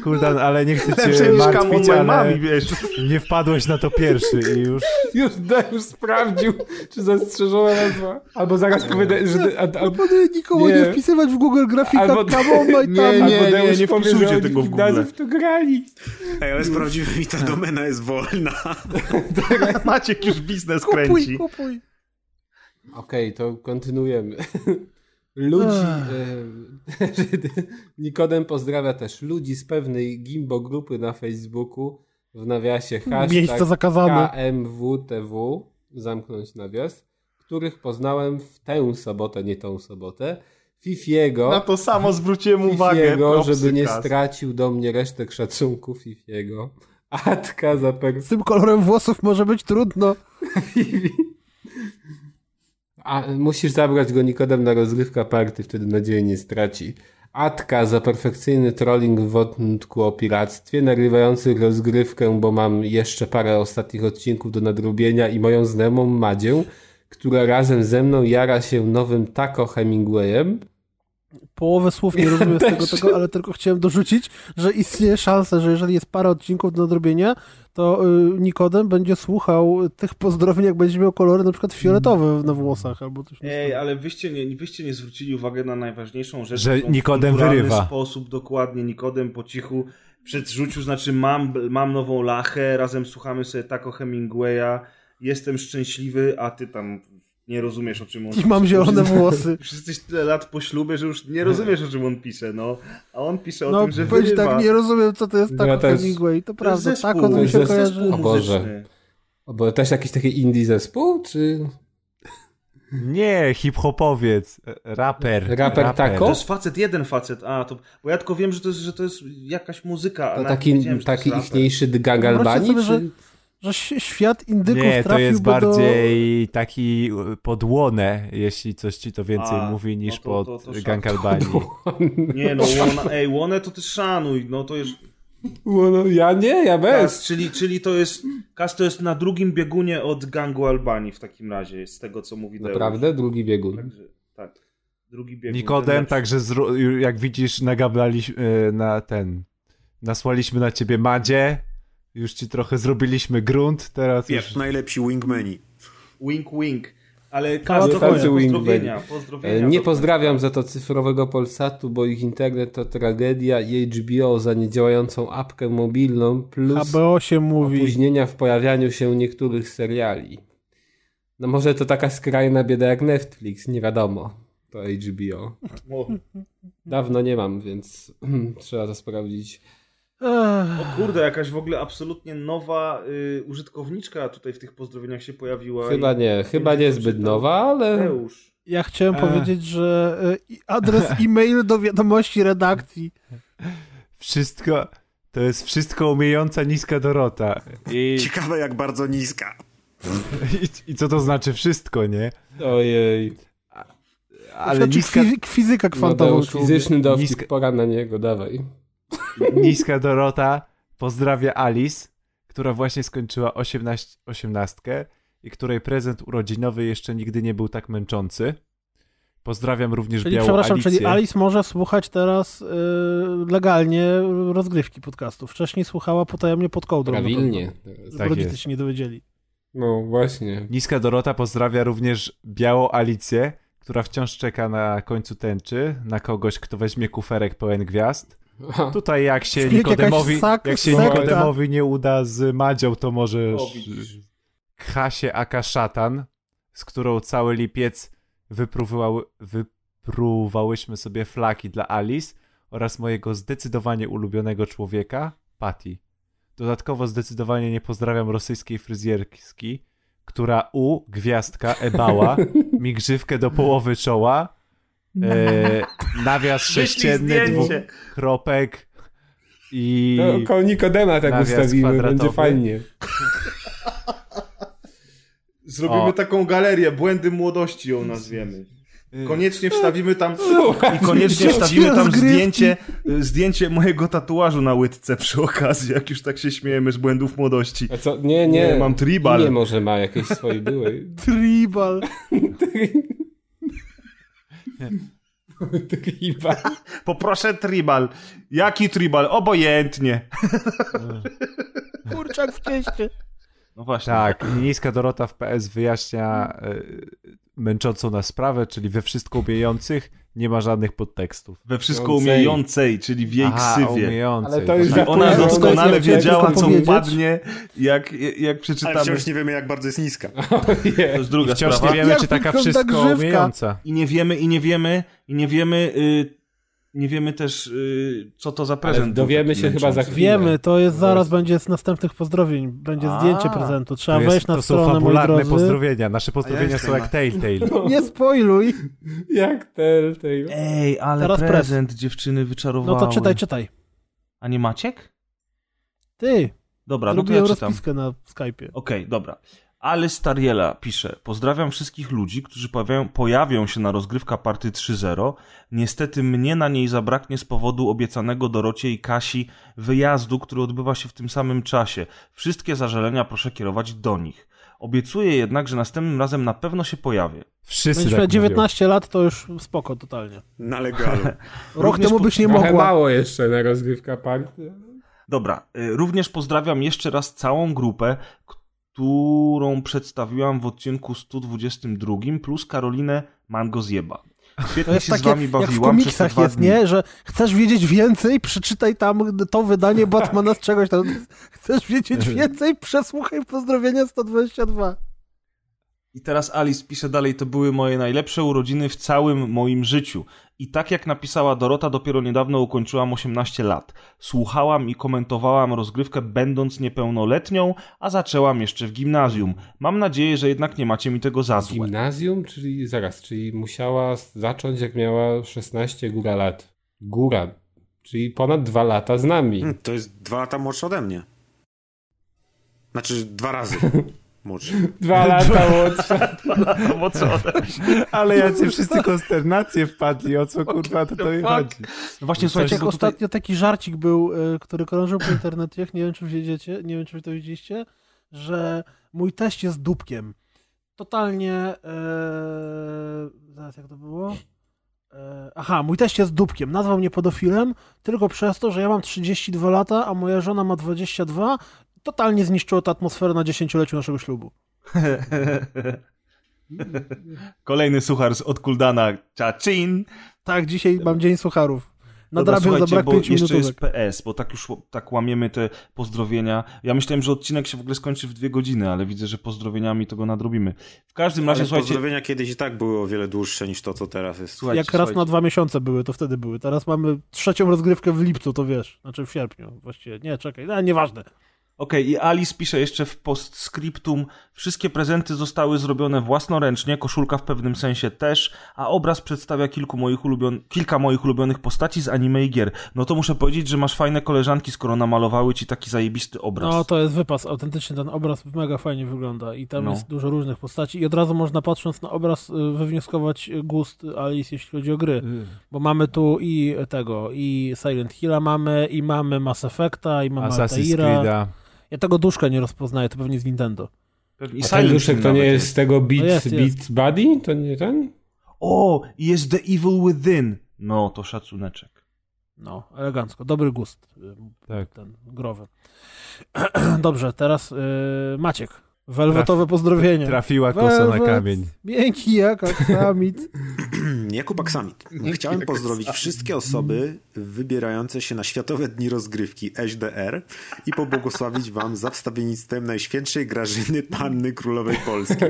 Kuldan, ale nie chcę cię martwić, ale mami, wiesz. nie wpadłeś na to pierwszy i już... Już Deusz sprawdził, czy zastrzeżona nazwa. Albo zaraz powie, że... a- Albo, Proponuję nikomu nie, Nie. wpisywać w Google grafika Albo- Come on my Nie, nie, albo nie, nie powie, wpisujcie tego w Google. w to grali. Ej, ale z prawdziwymi ta domena jest wolna. Maciek już biznes Kupuj, kręci. kupuj. Okej, to kontynuujemy. Ludzi. E, Nikodem pozdrawia też ludzi z pewnej gimbo grupy na Facebooku w nawiasie hashtag Miejsca zakazane. KMWTW, zamknąć nawias, których poznałem w tę sobotę, nie tą sobotę. Fifiego. Na to samo zwróciłem uwagę. Fifiego, żeby nie stracił do mnie resztek szacunku Fifiego. Atka za per... Z tym kolorem włosów może być trudno. A musisz zabrać go Nikodem na rozgrywka party, wtedy nadzieję nie straci. Atka za perfekcyjny trolling w wątku o piractwie, nagrywający rozgrywkę, bo mam jeszcze parę ostatnich odcinków do nadrobienia i moją znajomą Madzię, która razem ze mną jara się nowym Taco Hemingwayem. Połowę słów nie rozumiem z tego, tego, ale tylko chciałem dorzucić, że istnieje szansa, że jeżeli jest parę odcinków do nadrobienia, to y, Nikodem będzie słuchał tych pozdrowień, jak będzie miał kolory na przykład fioletowe na włosach albo coś. w Ej, ale wyście nie, wyście nie zwrócili uwagi na najważniejszą rzecz. Że w Nikodem wyrywa. sposób dokładnie Nikodem po cichu przedrzucił, znaczy mam, mam nową lachę, razem słuchamy sobie tako Hemingwaya, jestem szczęśliwy, a ty tam nie rozumiesz o czym on I mam zielone włosy. Już jesteś tyle lat po ślubie, że już nie rozumiesz o czym on pisze, no. A on pisze o No, tym, że powiedz tak, nie rozumiem, co to jest Taco też. Hemingway. To To jest prawda, zespół, Taco to mi się jest kojarzy. zespół O Boże. muzyczny. O, bo też jakiś taki indie zespół, czy Nie, hip-hopowiec, e, raper. Raper Taco? To jest facet, jeden facet, a to, bo ja tylko wiem, że to jest, że to jest jakaś muzyka, to taki, to taki raper. ichniejszy Albanii, sobie, czy... że- Że świat indyków Nie, to jest do... bardziej taki e, podłonę, jeśli coś ci to więcej A, mówi niż no to- to- pod to Gang Albanii. Nie no, Łona, ej, Łonę to ty szanuj, no to jest... No, ja nie, ja bez. Kas, czyli, czyli to jest, Kas to jest na drugim biegunie od gangu Albanii w takim razie, z tego co mówi Deusz. Naprawdę? Drugi biegun. Także, tak, drugi biegun. Nikodem, także zru- jak widzisz, nagablaliśmy e, na ten. Nasłaliśmy na ciebie Madzie. Już ci trochę zrobiliśmy grunt, teraz Wiesz, już... najlepsi wingmeni. Wink, wink. Ale No, tacy pozdrowienia, wingmeni. pozdrowienia. E, Nie do- pozdrawiam za to cyfrowego Polsatu, bo ich internet to tragedia i HBO za niedziałającą apkę mobilną plus HBO się mówi. opóźnienia w pojawianiu się niektórych seriali. No może to taka skrajna bieda jak Netflix, nie wiadomo. To HBO. Dawno nie mam, więc trzeba to sprawdzić. O kurde, jakaś w ogóle absolutnie nowa y, użytkowniczka tutaj w tych pozdrowieniach się pojawiła. Chyba i- nie, chyba nie zbyt nowa, ale... Mateusz. Ja chciałem Ech. powiedzieć, że i- adres e-mail do wiadomości redakcji. Wszystko, to jest wszystko umiejąca niska Dorota. I, Ciekawe jak bardzo niska. i, I co to znaczy wszystko, nie? Ojej. Ale znaczy niska, fizy- fizyka kwantowa. Mateusz, fizyczny dowcip, Niska- pora na niego, dawaj. Niska Dorota pozdrawia Alice, która właśnie skończyła 18, osiemnastkę i której prezent urodzinowy jeszcze nigdy nie był tak męczący. Pozdrawiam również Czyli białą przepraszam, Alicję. czyli Alice może słuchać teraz y, legalnie rozgrywki podcastów. Wcześniej słuchała potajemnie pod kołdrą. Prawilnie. pewno, Żeby Tak rodzice się nie dowiedzieli. No właśnie. Niska Dorota pozdrawia również białą Alicję, która wciąż czeka na końcu tęczy, na kogoś, kto weźmie kuferek pełen gwiazd. Tutaj jak się Śmiech, Nikodemowi, sak- jak się sekta. Nikodemowi nie uda z Madzią, to możesz O, widzisz. Kasię aka szatan, z którą cały lipiec wypróbowały, wypróbowałyśmy sobie flaki dla Alice oraz mojego zdecydowanie ulubionego człowieka, Patty. Dodatkowo zdecydowanie nie pozdrawiam rosyjskiej fryzjerski, która u, gwiazdka, ebała, mi grzywkę do połowy czoła, e, nawias sześcienny, dwóch kropek i... To koło Nikodema tak ustawimy, będzie fajnie. Zrobimy O. taką galerię, błędy młodości ją nazwiemy. Koniecznie wstawimy tam No, i koniecznie wstawimy tam zdjęcie, zdjęcie mojego tatuażu na łydce przy okazji, jak już tak się śmiejemy z błędów młodości. A co? Nie, nie. Nie, mam tribal. Nie, może ma jakieś swoje były. Tribal. Tribal. Poproszę tribal. Jaki tribal? Obojętnie. Kurczak w cieście. No właśnie. Tak, niska Dorota w PS wyjaśnia e, męczącą nas sprawę, czyli we wszystko umiejących nie ma żadnych podtekstów. We wszystko Umiejącej. czyli w jej Aha, ksywie. umiejącej. Ale to już tak. Ona doskonale chciałem wiedziała, co powiedzieć. upadnie, jak, jak Ale przeczytamy. wciąż nie wiemy jak bardzo jest niska. To jest druga Wciąż sprawa. nie wiemy, Jak czy taka wszystko grzywka? umiejąca. I nie wiemy, i nie wiemy, i nie wiemy, y, nie wiemy też, y, co to za prezent. był dowiemy się chyba za chwilę. Wiemy, to jest No zaraz będzie z następnych pozdrowień. Będzie A, zdjęcie prezentu. Trzeba To, jest, wejść na to są stronę, moi fabularne drodzy. pozdrowienia. Nasze pozdrowienia jestem są jak Telltale. Nie spoiluj. Jak Telltale. Ej, ale Teraz prezent dziewczyny wyczarowały. No to czytaj, czytaj. A nie Maciek? Ty, Dobra, no to zrobiłem ja czytam. rozpiskę na Skype'ie. Okej, dobra. Ale Stariela pisze, pozdrawiam wszystkich ludzi, którzy pojawiają, pojawią się na rozgrywka party 3.0. Niestety mnie na niej zabraknie z powodu obiecanego Dorocie i Kasi wyjazdu, który odbywa się w tym samym czasie. Wszystkie zażalenia proszę kierować do nich. Obiecuję jednak, że następnym razem na pewno się pojawię. Wszyscy Będziesz tak miał mówią. 19 lat, to już spoko totalnie. Na legalu. Rok temu byś nie mogła. mało jeszcze na rozgrywka party. Dobra, y, również pozdrawiam jeszcze raz całą grupę, którą przedstawiłam w odcinku 122, plus Karolinę Mangozjeba. To Świetnie jest się z takie, wami jak w bawiłam przez te komiksach jest, dni. nie? Że chcesz wiedzieć więcej, przeczytaj tam to wydanie Batmana z czegoś tam. Chcesz wiedzieć więcej, przesłuchaj pozdrowienia 122. I teraz Alice pisze dalej, to były moje najlepsze urodziny w całym moim życiu. I tak jak napisała Dorota, dopiero niedawno ukończyłam 18 lat. Słuchałam i komentowałam rozgrywkę będąc niepełnoletnią, a zaczęłam jeszcze w gimnazjum. Mam nadzieję, że jednak nie macie mi tego za złe. Gimnazjum, czyli zaraz, czyli musiała zacząć jak miała 16 góra lat. Góra, czyli ponad dwa lata z nami. Hmm, To jest dwa lata młodszy ode mnie. Znaczy dwa razy młodszy. Dwa lata młodsza. No co? Ale jacy wszyscy konsternacje wpadli, o co kurwa to, to chodzi. Właśnie, słuchajcie, Jak bo tutaj... ostatnio taki żarcik był, y, który krążył po internecie, nie wiem czy wiedziecie, nie wiem czy wy to widzieliście, że mój teść jest dupkiem. Totalnie, e, zaraz jak to było? E, aha, mój teść jest dupkiem. Nazwał mnie pedofilem tylko przez to, że ja mam 32 lata, a moja żona ma 22. Totalnie zniszczyło to atmosferę na dziesięcioleciu naszego ślubu. Kolejny suchar z od Kuldana. Czacin. Tak, dzisiaj mam dzień sucharów. nadrabiam za słuchajcie, brak bo 5 jeszcze jest. PS, bo tak już tak łamiemy te pozdrowienia. Ja myślałem, że odcinek się w ogóle skończy w dwie godziny, ale widzę, że pozdrowieniami to go nadrobimy. W każdym razie, Ale słuchajcie, pozdrowienia kiedyś i tak były o wiele dłuższe niż to, co teraz jest. słuchajcie, Jak raz słuchajcie. na dwa miesiące były, to wtedy były. Teraz mamy trzecią rozgrywkę w lipcu, to wiesz. Znaczy w sierpniu właściwie. Nie, czekaj, no, nieważne. Okej, i Alice pisze jeszcze w postscriptum. Wszystkie prezenty zostały zrobione własnoręcznie, koszulka w pewnym sensie też, a obraz przedstawia kilku moich ulubion... kilka moich ulubionych postaci z anime i gier. No to muszę powiedzieć, że masz fajne koleżanki, skoro namalowały ci taki zajebisty obraz. No to jest wypas, autentycznie ten obraz mega fajnie wygląda i tam No. jest dużo różnych postaci i od razu można patrząc na obraz y, wywnioskować gust Alice, jeśli chodzi o gry. Bo mamy tu i tego, i Silent Hilla mamy, i mamy Mass Effecta, i mamy Assassin's Altaira. Creed'a. Ja tego duszka nie rozpoznaję, to pewnie z Nintendo. I A ten duszek to nie jest z tego Beat, No jest, Beat jest. Buddy? To nie ten? O, jest The Evil Within. No, to szacuneczek. No, elegancko, dobry gust y, Tak. ten growy. Dobrze, teraz y, Maciek. Welwetowe pozdrowienie. Trafiła kosa na kamień. Miękki jak aksamit. Jakub Aksamit. Chciałem pozdrowić wszystkie osoby wybierające się na Światowe Dni Rozgrywki HDR i pobłogosławić wam za wstawiennictwem Najświętszej Grażyny Panny Królowej Polski.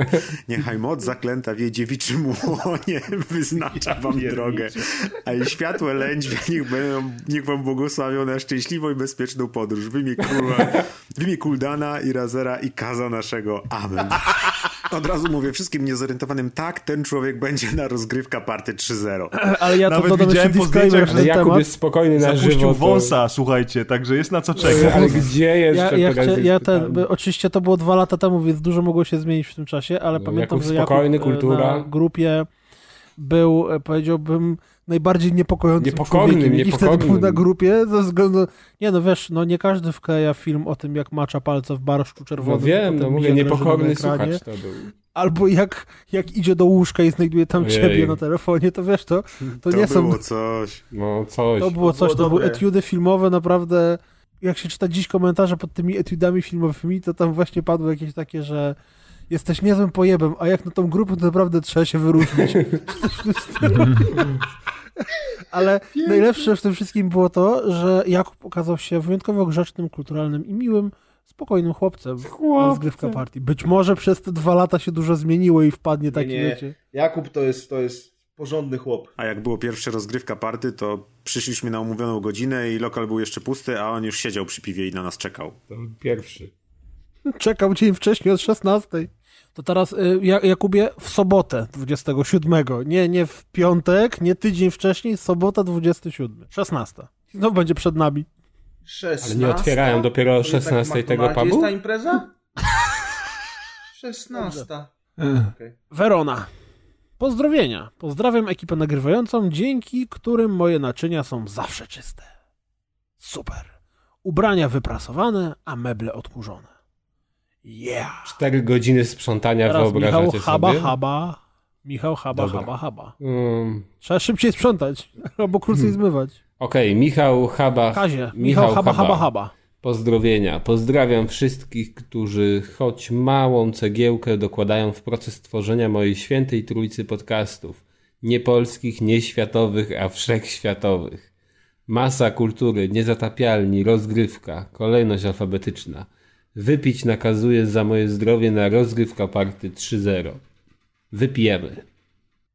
Niechaj moc zaklęta w jej dziewiczym łonie wyznacza wam drogę, a jej światłe lędźwie niech, będą, niech wam błogosławią na szczęśliwą i bezpieczną podróż w imię, króla, w imię Kuldana i Razera i Kaza naszego. Amen. Od razu mówię wszystkim niezorientowanym, tak, ten człowiek będzie na rozgrywka party 3.0. Ale ja to Nawet jeszcze widziałem po zdjęciach, że Jakub temat. jest spokojny na Zapuścił żywo. to- wąsa, słuchajcie, także jest na co czekać. ale gdzie jeszcze Ja, ja, chcia, jest ja ten, oczywiście to było dwa lata temu, więc dużo mogło się zmienić w tym czasie, ale No, pamiętam, Jakub że Jakub spokojny, e, kultura. na grupie był, e, powiedziałbym, najbardziej niepokojącym Niepokornym, człowiekiem, jaki wtedy był na grupie, ze względu... Nie no, wiesz, no nie każdy wkleja film o tym, jak macza palce w barszczu czerwonym. No wiem, no mówię, niepokorny słuchacz to był. Albo jak, jak idzie do łóżka i znajduje tam Ojej. ciebie na telefonie, to wiesz, to, to, To nie są... było coś. No coś. To było coś, to, było były dobre. etiudy filmowe, naprawdę. Jak się czyta dziś komentarze pod tymi etiudami filmowymi, to tam właśnie padły jakieś takie, że jesteś niezłym pojebem, a jak na tą grupę, to naprawdę trzeba się wyróżnić. Ale najlepsze w tym wszystkim było to, że Jakub okazał się wyjątkowo grzecznym, kulturalnym i miłym, spokojnym chłopcem na Chłopcem. rozgrywka partii. Być może przez te dwa lata się dużo zmieniło i wpadnie taki, nie. wiecie... Jakub to jest, to jest porządny chłop. A jak było pierwsze rozgrywka party, to przyszliśmy na umówioną godzinę i lokal był jeszcze pusty, a on już siedział przy piwie i na nas czekał. To był pierwszy. Czekał dzień wcześniej od 16. To teraz, y, Ja- Jakubie, w sobotę 27. Nie, nie w piątek, nie tydzień wcześniej, sobota 27. 16. Znowu będzie przed nami. 16? Ale nie otwierają dopiero o To jest tak 16 w tego pubu? jest ta impreza? 16. Okej. Verona. Pozdrowienia. Pozdrawiam ekipę nagrywającą, dzięki którym moje naczynia są zawsze czyste. Super. Ubrania wyprasowane, a meble odkurzone. Yeah. 4 godziny sprzątania Teraz Michał wyobrażacie Haba sobie? Haba. Michał Haba Dobra. Haba Haba. Um, Trzeba szybciej sprzątać, albo krócej Hmm. zmywać. Okej, Michał Haba. Kazie, Michał, Haba Haba Haba. Pozdrowienia. Pozdrawiam wszystkich, którzy choć małą cegiełkę dokładają w proces tworzenia mojej świętej trójcy podcastów. Nie polskich, nie światowych, a wszechświatowych. Masa kultury, niezatapialni, rozgrywka, kolejność alfabetyczna. Wypić nakazuję za moje zdrowie na rozgrywka party 3.0. Wypijemy.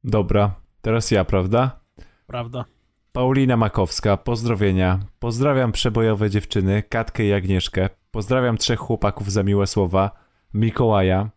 Dobra, teraz ja, prawda? Prawda. Paulina Makowska, pozdrowienia. Pozdrawiam przebojowe dziewczyny, Katkę i Agnieszkę. Pozdrawiam trzech chłopaków za miłe słowa. Mikołaja,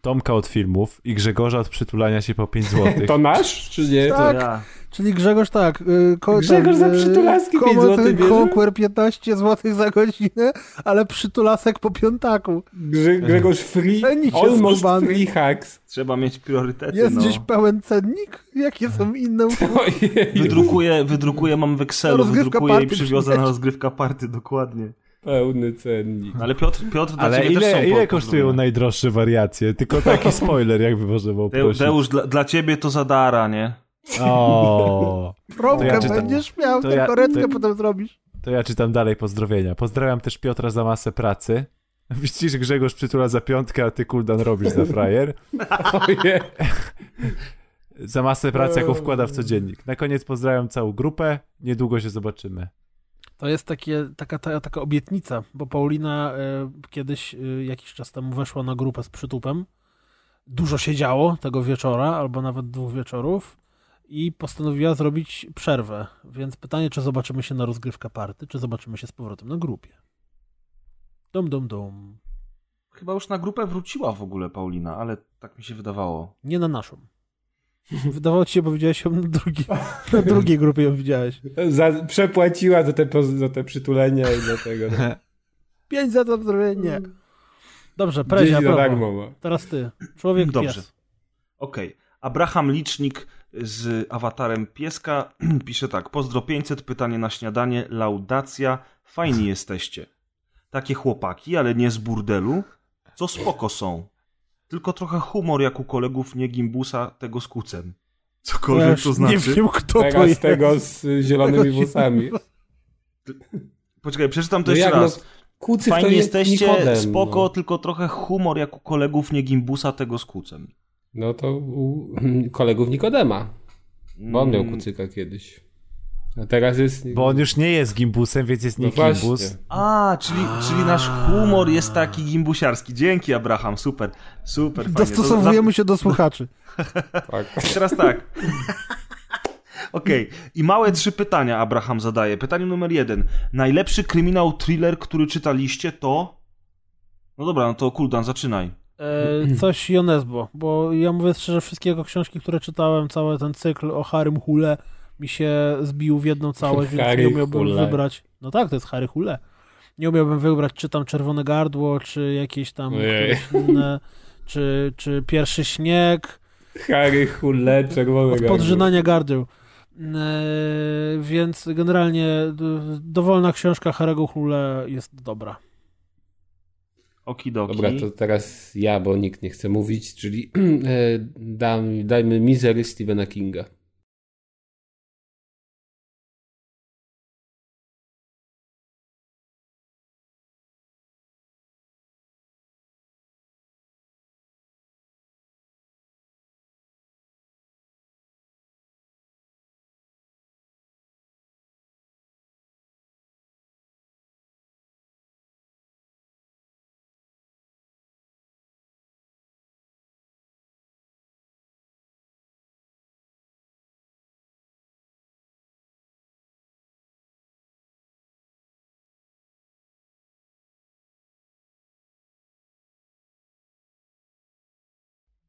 Tomka od filmów i Grzegorza od przytulania się po 5 złotych. To nasz, czy nie? Tak. Ja. Czyli Grzegorz tak. y, Ko, Grzegorz za y, przytulaski Common złotych bierze? Conquer 15 zł za godzinę, ale przytulasek po piątaku. Grze- Grzegorz Free, almost skubany. free hacks. Trzeba mieć priorytety, Jest no. gdzieś pełen cennik? Jakie są inne Wydrukuję, wydrukuję, mam w Excelu, Rozgrywka wydrukuję i przywiozę na rozgrywka party, dokładnie. pełny cennik. Ale Piotr, Piotr dla Ale ciebie też są ile, po- ile kosztują najdroższe wariacje? Tylko taki spoiler, jakby można było Deu- prosić. Deusz, dla, dla ciebie to zadara, nie? O, Promkę To ja czytam. będziesz miał, To tę ja- koretkę to- potem zrobisz. to ja czytam dalej pozdrowienia. Pozdrawiam też Piotra za masę pracy. Widzisz, Grzegorz przytula za piątkę, a ty kuldan robisz za frajer. Ojej. za masę pracy, jaką wkłada w codziennik. Na koniec pozdrawiam całą grupę, niedługo się zobaczymy. To jest takie, taka, ta, taka obietnica, bo Paulina e, kiedyś, e, jakiś czas temu weszła na grupę z przytupem. Dużo się działo tego wieczora, albo nawet dwóch wieczorów i postanowiła zrobić przerwę. Więc pytanie, czy zobaczymy się na rozgrywkę party, czy zobaczymy się z powrotem na grupie. Dum, dum, dum. Chyba już na grupę wróciła w ogóle Paulina, ale tak mi się wydawało. Nie na naszą. Wydawało ci się, bo widziałeś ją na, drugi, na drugiej grupie ją widziałeś. Za, przepłaciła za te, za te przytulenia i dlatego. No. Pięć za to zdrowienie. Dobrze, Prezia. Teraz ty. Człowiek Dobrze. Okej. Abraham Licznik z awatarem pieska pisze tak. Pozdro 500, pytanie na śniadanie, laudacja, fajni jesteście. Takie chłopaki, ale nie z burdelu, co spoko są. Tylko trochę humor jak u kolegów nie gimbusa tego z kucem. Ja Cokolwiek już to znaczy. Nie wiem, kto to jest. tego z zielonymi włosami. Poczekaj, przeczytam to No jeszcze no, raz. Kucyk to Fajni jest jesteście, Nikodem, spoko, No. tylko trochę humor jak u kolegów nie gimbusa tego z kucem. No to u kolegów Nikodema. Bo on miał Mm, kucyka kiedyś. A teraz jest... Bo on już nie jest gimbusem, więc jest nie no gimbus. A, czyli, czyli nasz humor jest taki gimbusiarski. Dzięki, Abraham, super, super. fajnie. To Dostosowujemy się do słuchaczy. Tak. Teraz tak. Okej, i małe trzy pytania Abraham zadaje. Pytanie numer jeden. Najlepszy kryminał thriller, który czytaliście to... No dobra, no to Kuldan, zaczynaj. E, coś Jonesbo, bo ja mówię szczerze, wszystkie jego książki, które czytałem, cały ten cykl o Harrym Hule mi się zbił w jedną całość, więc Harry nie umiałbym Hule. wybrać. No tak, to jest Harry Hule. Nie umiałbym wybrać, czy tam Czerwone Gardło, czy jakieś tam inne, czy, czy Pierwszy Śnieg, Harry Hule, czerwony od podrzynania gardeł. E, więc generalnie dowolna książka Harry'ego Hule jest dobra. Okidoki. Dobra, to teraz ja, bo nikt nie chce mówić, czyli e, dam, dajmy Misery Stephena Kinga.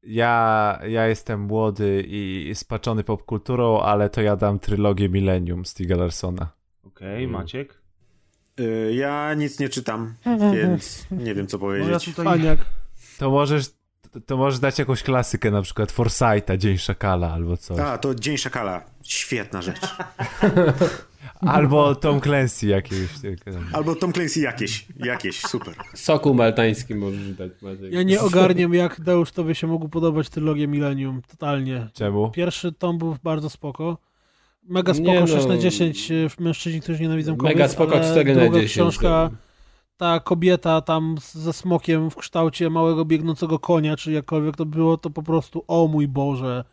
Ja, ja jestem młody i spaczony popkulturą, ale to ja dam trylogię Millennium Stiga Larsona. Okej, Mm. Maciek? Y, Ja nic nie czytam, więc nie wiem co No ja powiedzieć. tutaj... To możesz, to możesz dać jakąś klasykę, na przykład Forsyta, Dzień Szakala albo coś. A, to Dzień Szakala. Świetna rzecz. Albo Tom Clancy jakiegoś. Albo Tom Clancy jakieś. Jakieś, super. Soku maltański możesz dać. Maciek. Ja nie ogarniam, jak Deusz tobie się mógł podobać trylogię Millennium. Totalnie. Czemu? Pierwszy tom był bardzo spoko. Mega spoko, Nie no. 6 na 10 y, mężczyźni, którzy nienawidzą kobiet. Mega spoko, ale 4 na druga 10. książka, ta kobieta tam ze smokiem w kształcie małego biegnącego konia, czy jakkolwiek to było, to po prostu, o mój Boże,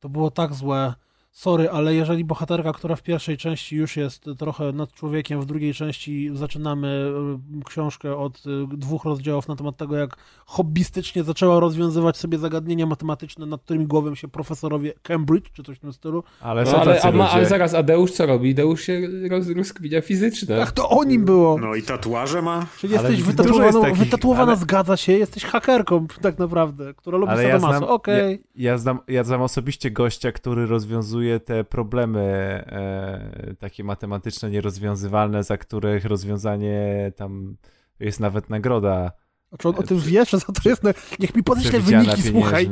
to było tak złe. Sorry, ale jeżeli bohaterka, która w pierwszej części już jest trochę nad człowiekiem, w drugiej części zaczynamy y, książkę od y, dwóch rozdziałów na temat tego, jak hobbystycznie zaczęła rozwiązywać sobie zagadnienia matematyczne, nad którymi głową się profesorowie Cambridge, czy coś w tym stylu. Ale No, ale, a, ma, ale zaraz, a Deusz co robi? Deusz się roz, rozkwinia fizyczne. Ach, to o nim było! No i tatuaże ma? Czyli Ale jesteś dużo wytatuowana, jest takich, wytatuowana ale- zgadza się, jesteś hakerką tak naprawdę, która lubi Ale ja sadomaso. znam, Okej. ja, ja, znam, ja znam osobiście gościa, który rozwiązuje te problemy e, takie matematyczne, nierozwiązywalne, za których rozwiązanie tam jest nawet nagroda A Czy on o tym wie, że za to jest... Niech mi podeśle wyniki, słuchaj.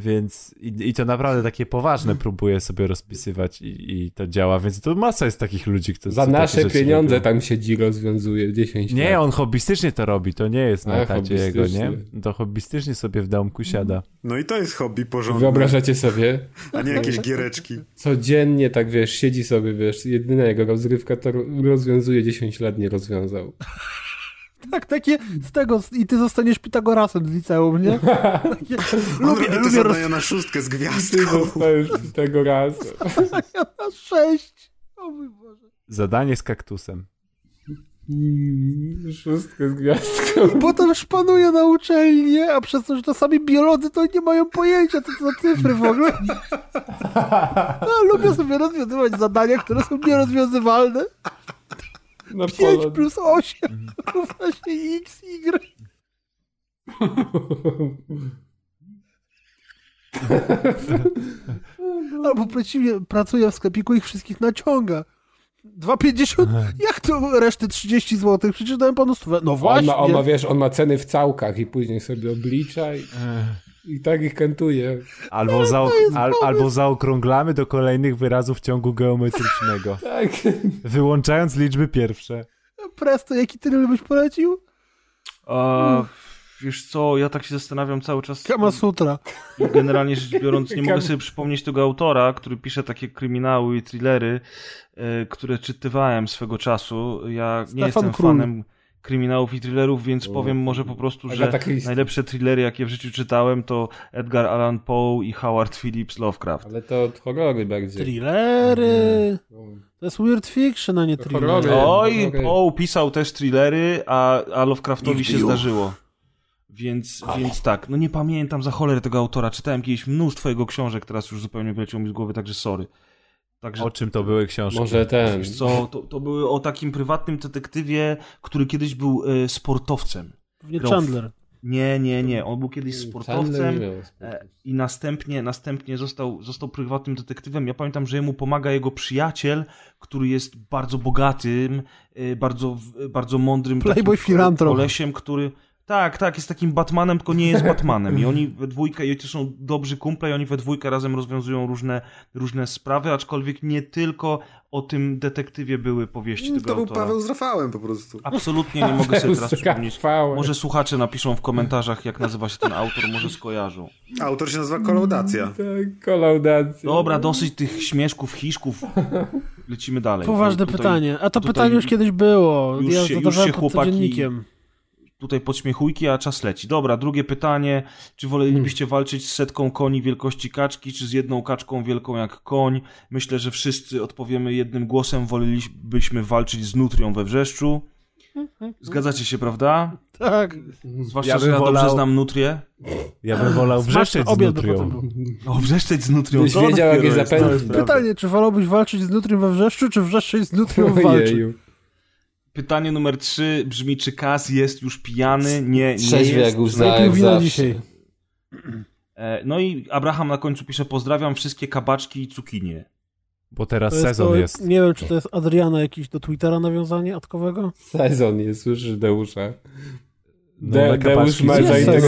Więc i, i to naprawdę takie poważne próbuje sobie rozpisywać i, i to działa, więc to masa jest takich ludzi, którzy Za nasze pieniądze robią. tam siedzi, rozwiązuje 10 Nie, lat. on hobbystycznie to robi, to nie jest na A, etacie jego, nie? To hobbystycznie sobie w domku siada. No i to jest hobby porządne. Wyobrażacie sobie? A nie jakieś giereczki. Codziennie tak, wiesz, siedzi sobie, wiesz, jedyna jego rozrywka to ro- rozwiązuje 10 lat nie rozwiązał. Tak, takie z tego, i ty zostaniesz Pitagorasem z liceum, nie? Takie, lubię, robi lubię zadania na szóstkę z Ty gwiazdką. tego razu. rozwiązania na sześć. O mój Boże. Zadanie z kaktusem. Mm, Szóstkę z gwiazdką. I potem szpanuje na uczelni, a przez to, że to sami biolodzy to nie mają pojęcia, co to za cyfry w ogóle. No, lubię sobie rozwiązywać zadania, które są nierozwiązywalne. Na 5 pole. plus 8 równa się x, y. Albo przeciwnie, pracuje w sklepiku i ich wszystkich naciąga. 2,50? Jak to reszty 30 zł? Przecież dałem panu stówę. No On właśnie. ma, on ma, wiesz, on ma ceny w całkach i później sobie oblicza i, i tak ich kantuje. Albo, al, albo zaokrąglamy do kolejnych wyrazów ciągu geometrycznego, Tak. wyłączając liczby pierwsze. Presto, jaki tryl byś polecił? A, wiesz co, ja tak się zastanawiam cały czas. Kama Sutra. Generalnie rzecz biorąc, nie mogę sobie przypomnieć tego autora, który pisze takie kryminały i thrillery, e, które czytywałem swego czasu. Ja nie Stefan jestem Król. fanem kryminałów i thrillerów, więc powiem może po prostu, że najlepsze thrillery, jakie w życiu czytałem, to Edgar Allan Poe i Howard Phillips Lovecraft. Ale to horrory bardziej. Thrillery. To jest weird fiction, a nie thriller. horrory. Oj. Poe pisał też thrillery, a, a Lovecraftowi się zdarzyło. Więc, więc tak, no nie pamiętam za cholerę tego autora. Czytałem kiedyś mnóstwo jego książek, teraz już zupełnie wyleciało mi z głowy, także sorry. Także O czym to były książki? Może ten. Wiesz co, to, to były o takim prywatnym detektywie, który kiedyś był e, sportowcem. Pewnie Chandler. Nie, nie, nie. On był kiedyś Chandler sportowcem e, i następnie, następnie został, został prywatnym detektywem. Ja pamiętam, że jemu pomaga jego przyjaciel, który jest bardzo bogatym, e, bardzo, bardzo mądrym Playboy takim kolesiem, który... Tak, tak, jest takim Batmanem, tylko nie jest Batmanem. I oni we dwójkę, i to są dobrzy kumple, i oni we dwójkę razem rozwiązują różne, różne sprawy, aczkolwiek nie tylko o tym detektywie były powieści tego Mm, To był autora. Paweł z Rafałem po prostu. Absolutnie nie mogę sobie teraz przypomnieć. Może słuchacze napiszą w komentarzach, jak nazywa się ten autor, może skojarzą. Autor się nazywa Kolaudacja. Tak, kolaudacja. Dobra, dosyć tych śmieszków, hiszków. Lecimy dalej. Poważne Tutaj- pytanie. A to pytanie już kiedyś było. już ja się- już się chłopaki-. Tutaj podśmiechujki, a czas leci. Dobra, drugie pytanie. Czy wolelibyście walczyć z setką koni wielkości kaczki, czy z jedną kaczką wielką jak koń? Myślę, że wszyscy odpowiemy jednym głosem. Wolelibyśmy walczyć z nutrią we wrzeszczu. Zgadzacie się, prawda? Tak. Zwłaszcza, Ja że ja dobrze wolał- znam nutrię. Ja bym wolał wrzeszczeć z nutrią. O, wrzeszczeć z nutrią. Byś wiedział, jak je zapędzić. Pytanie, czy wolałbyś walczyć z nutriem we wrzeszczu, czy wrzeszczeć z nutrią w walczy? Pytanie numer trzy brzmi, czy Kaz jest już pijany? Nie, nie Trzeźwy jest. jak łza, Najpierw jak zawsze. dzisiaj. E, No i Abraham na końcu pisze, pozdrawiam wszystkie kabaczki i cukinie. Bo teraz jest sezon to, jest. Nie wiem, czy to jest Adriana jakiś do Twittera nawiązanie atkowego? Sezon jest, słyszysz Deusza. No, De, Deusz ma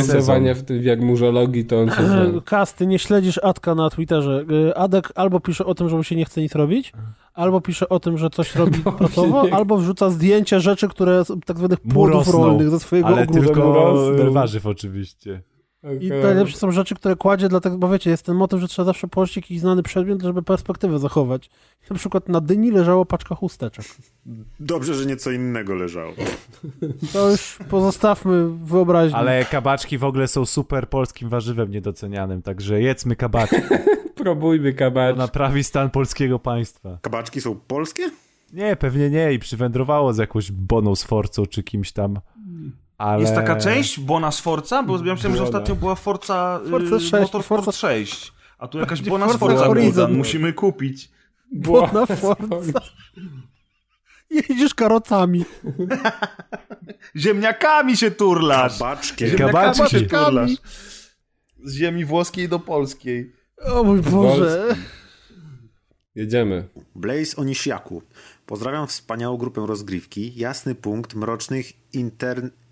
sezon. w tym w jarmużologii, to on się zna. Kas, ty nie śledzisz Adka na Twitterze. Y, Adek albo pisze o tym, że mu się nie chce nic robić, albo pisze o tym, że coś robi Albo pracowo, nie- albo wrzuca zdjęcia rzeczy, które są tak zwanych płodów rolnych ze swojego Ale ogródka. tylko warzyw oczywiście. I najlepsze są rzeczy, które kładzie, dlatego, bo wiecie, jest ten motyw, że trzeba zawsze położyć jakiś znany przedmiot, żeby perspektywę zachować. Na przykład na dyni leżała paczka chusteczek. Dobrze, że nieco innego leżało. To już pozostawmy wyobraźni. Ale kabaczki w ogóle są super polskim warzywem niedocenianym, także jedzmy kabaczki. Próbujmy To kabacz. naprawi stan polskiego państwa. Kabaczki są polskie? Nie, pewnie nie i przywędrowało z jakąś Boną Sforcą czy kimś tam. Ale... Jest taka część Bona Sforza? Bo ja myślałem, że Bona. ostatnio była Forza, Forza y, 6, Motorsport Forza- 6. A tu jakaś Bona Forza Sforza Horizon. Musimy kupić. Błona forca. Jedziesz karocami. Ziemniakami się turlasz! Kabaczkie. Kabaczki. Ziemniakami się turlasz. Z ziemi włoskiej do polskiej. O mój Boże. Jedziemy. Blaze Onishiaku. Pozdrawiam wspaniałą grupę rozgrywki. Jasny punkt mrocznych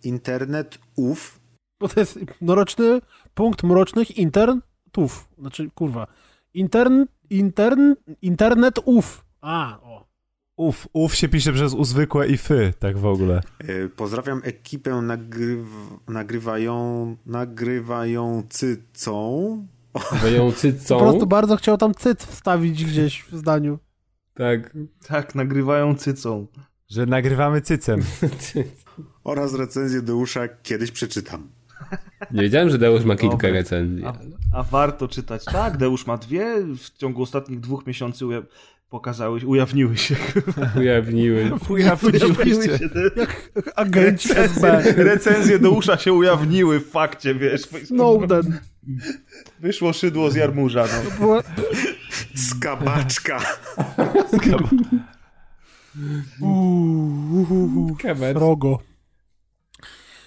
inter... internetów. Bo to jest mroczny punkt mrocznych internetów. Znaczy, kurwa. Intern, intern, internet ów. A, o. Uf, uf się pisze przez u zwykłe i fy, tak w ogóle. E, Pozdrawiam ekipę nagryw... nagrywają... nagrywającycą. Wyją cycą. Po prostu bardzo chciał tam cyt wstawić gdzieś w zdaniu. Tak. Tak, nagrywają cycą. Że nagrywamy cycem. oraz recenzję Deusza kiedyś przeczytam. Nie wiedziałem, że Deusz ma kilka Dobre. recenzji. A, a warto czytać. Tak, Deusz ma dwie. W ciągu ostatnich dwóch miesięcy uja- pokazały, ujawniły się. Ujawniły. Ujawniły się. Agenci SB. Recenzje Deusza się ujawniły w fakcie, wiesz. Snowden. Wyszło szydło z jarmuża. No. Była- Skabaczka. Kamer. Rogo.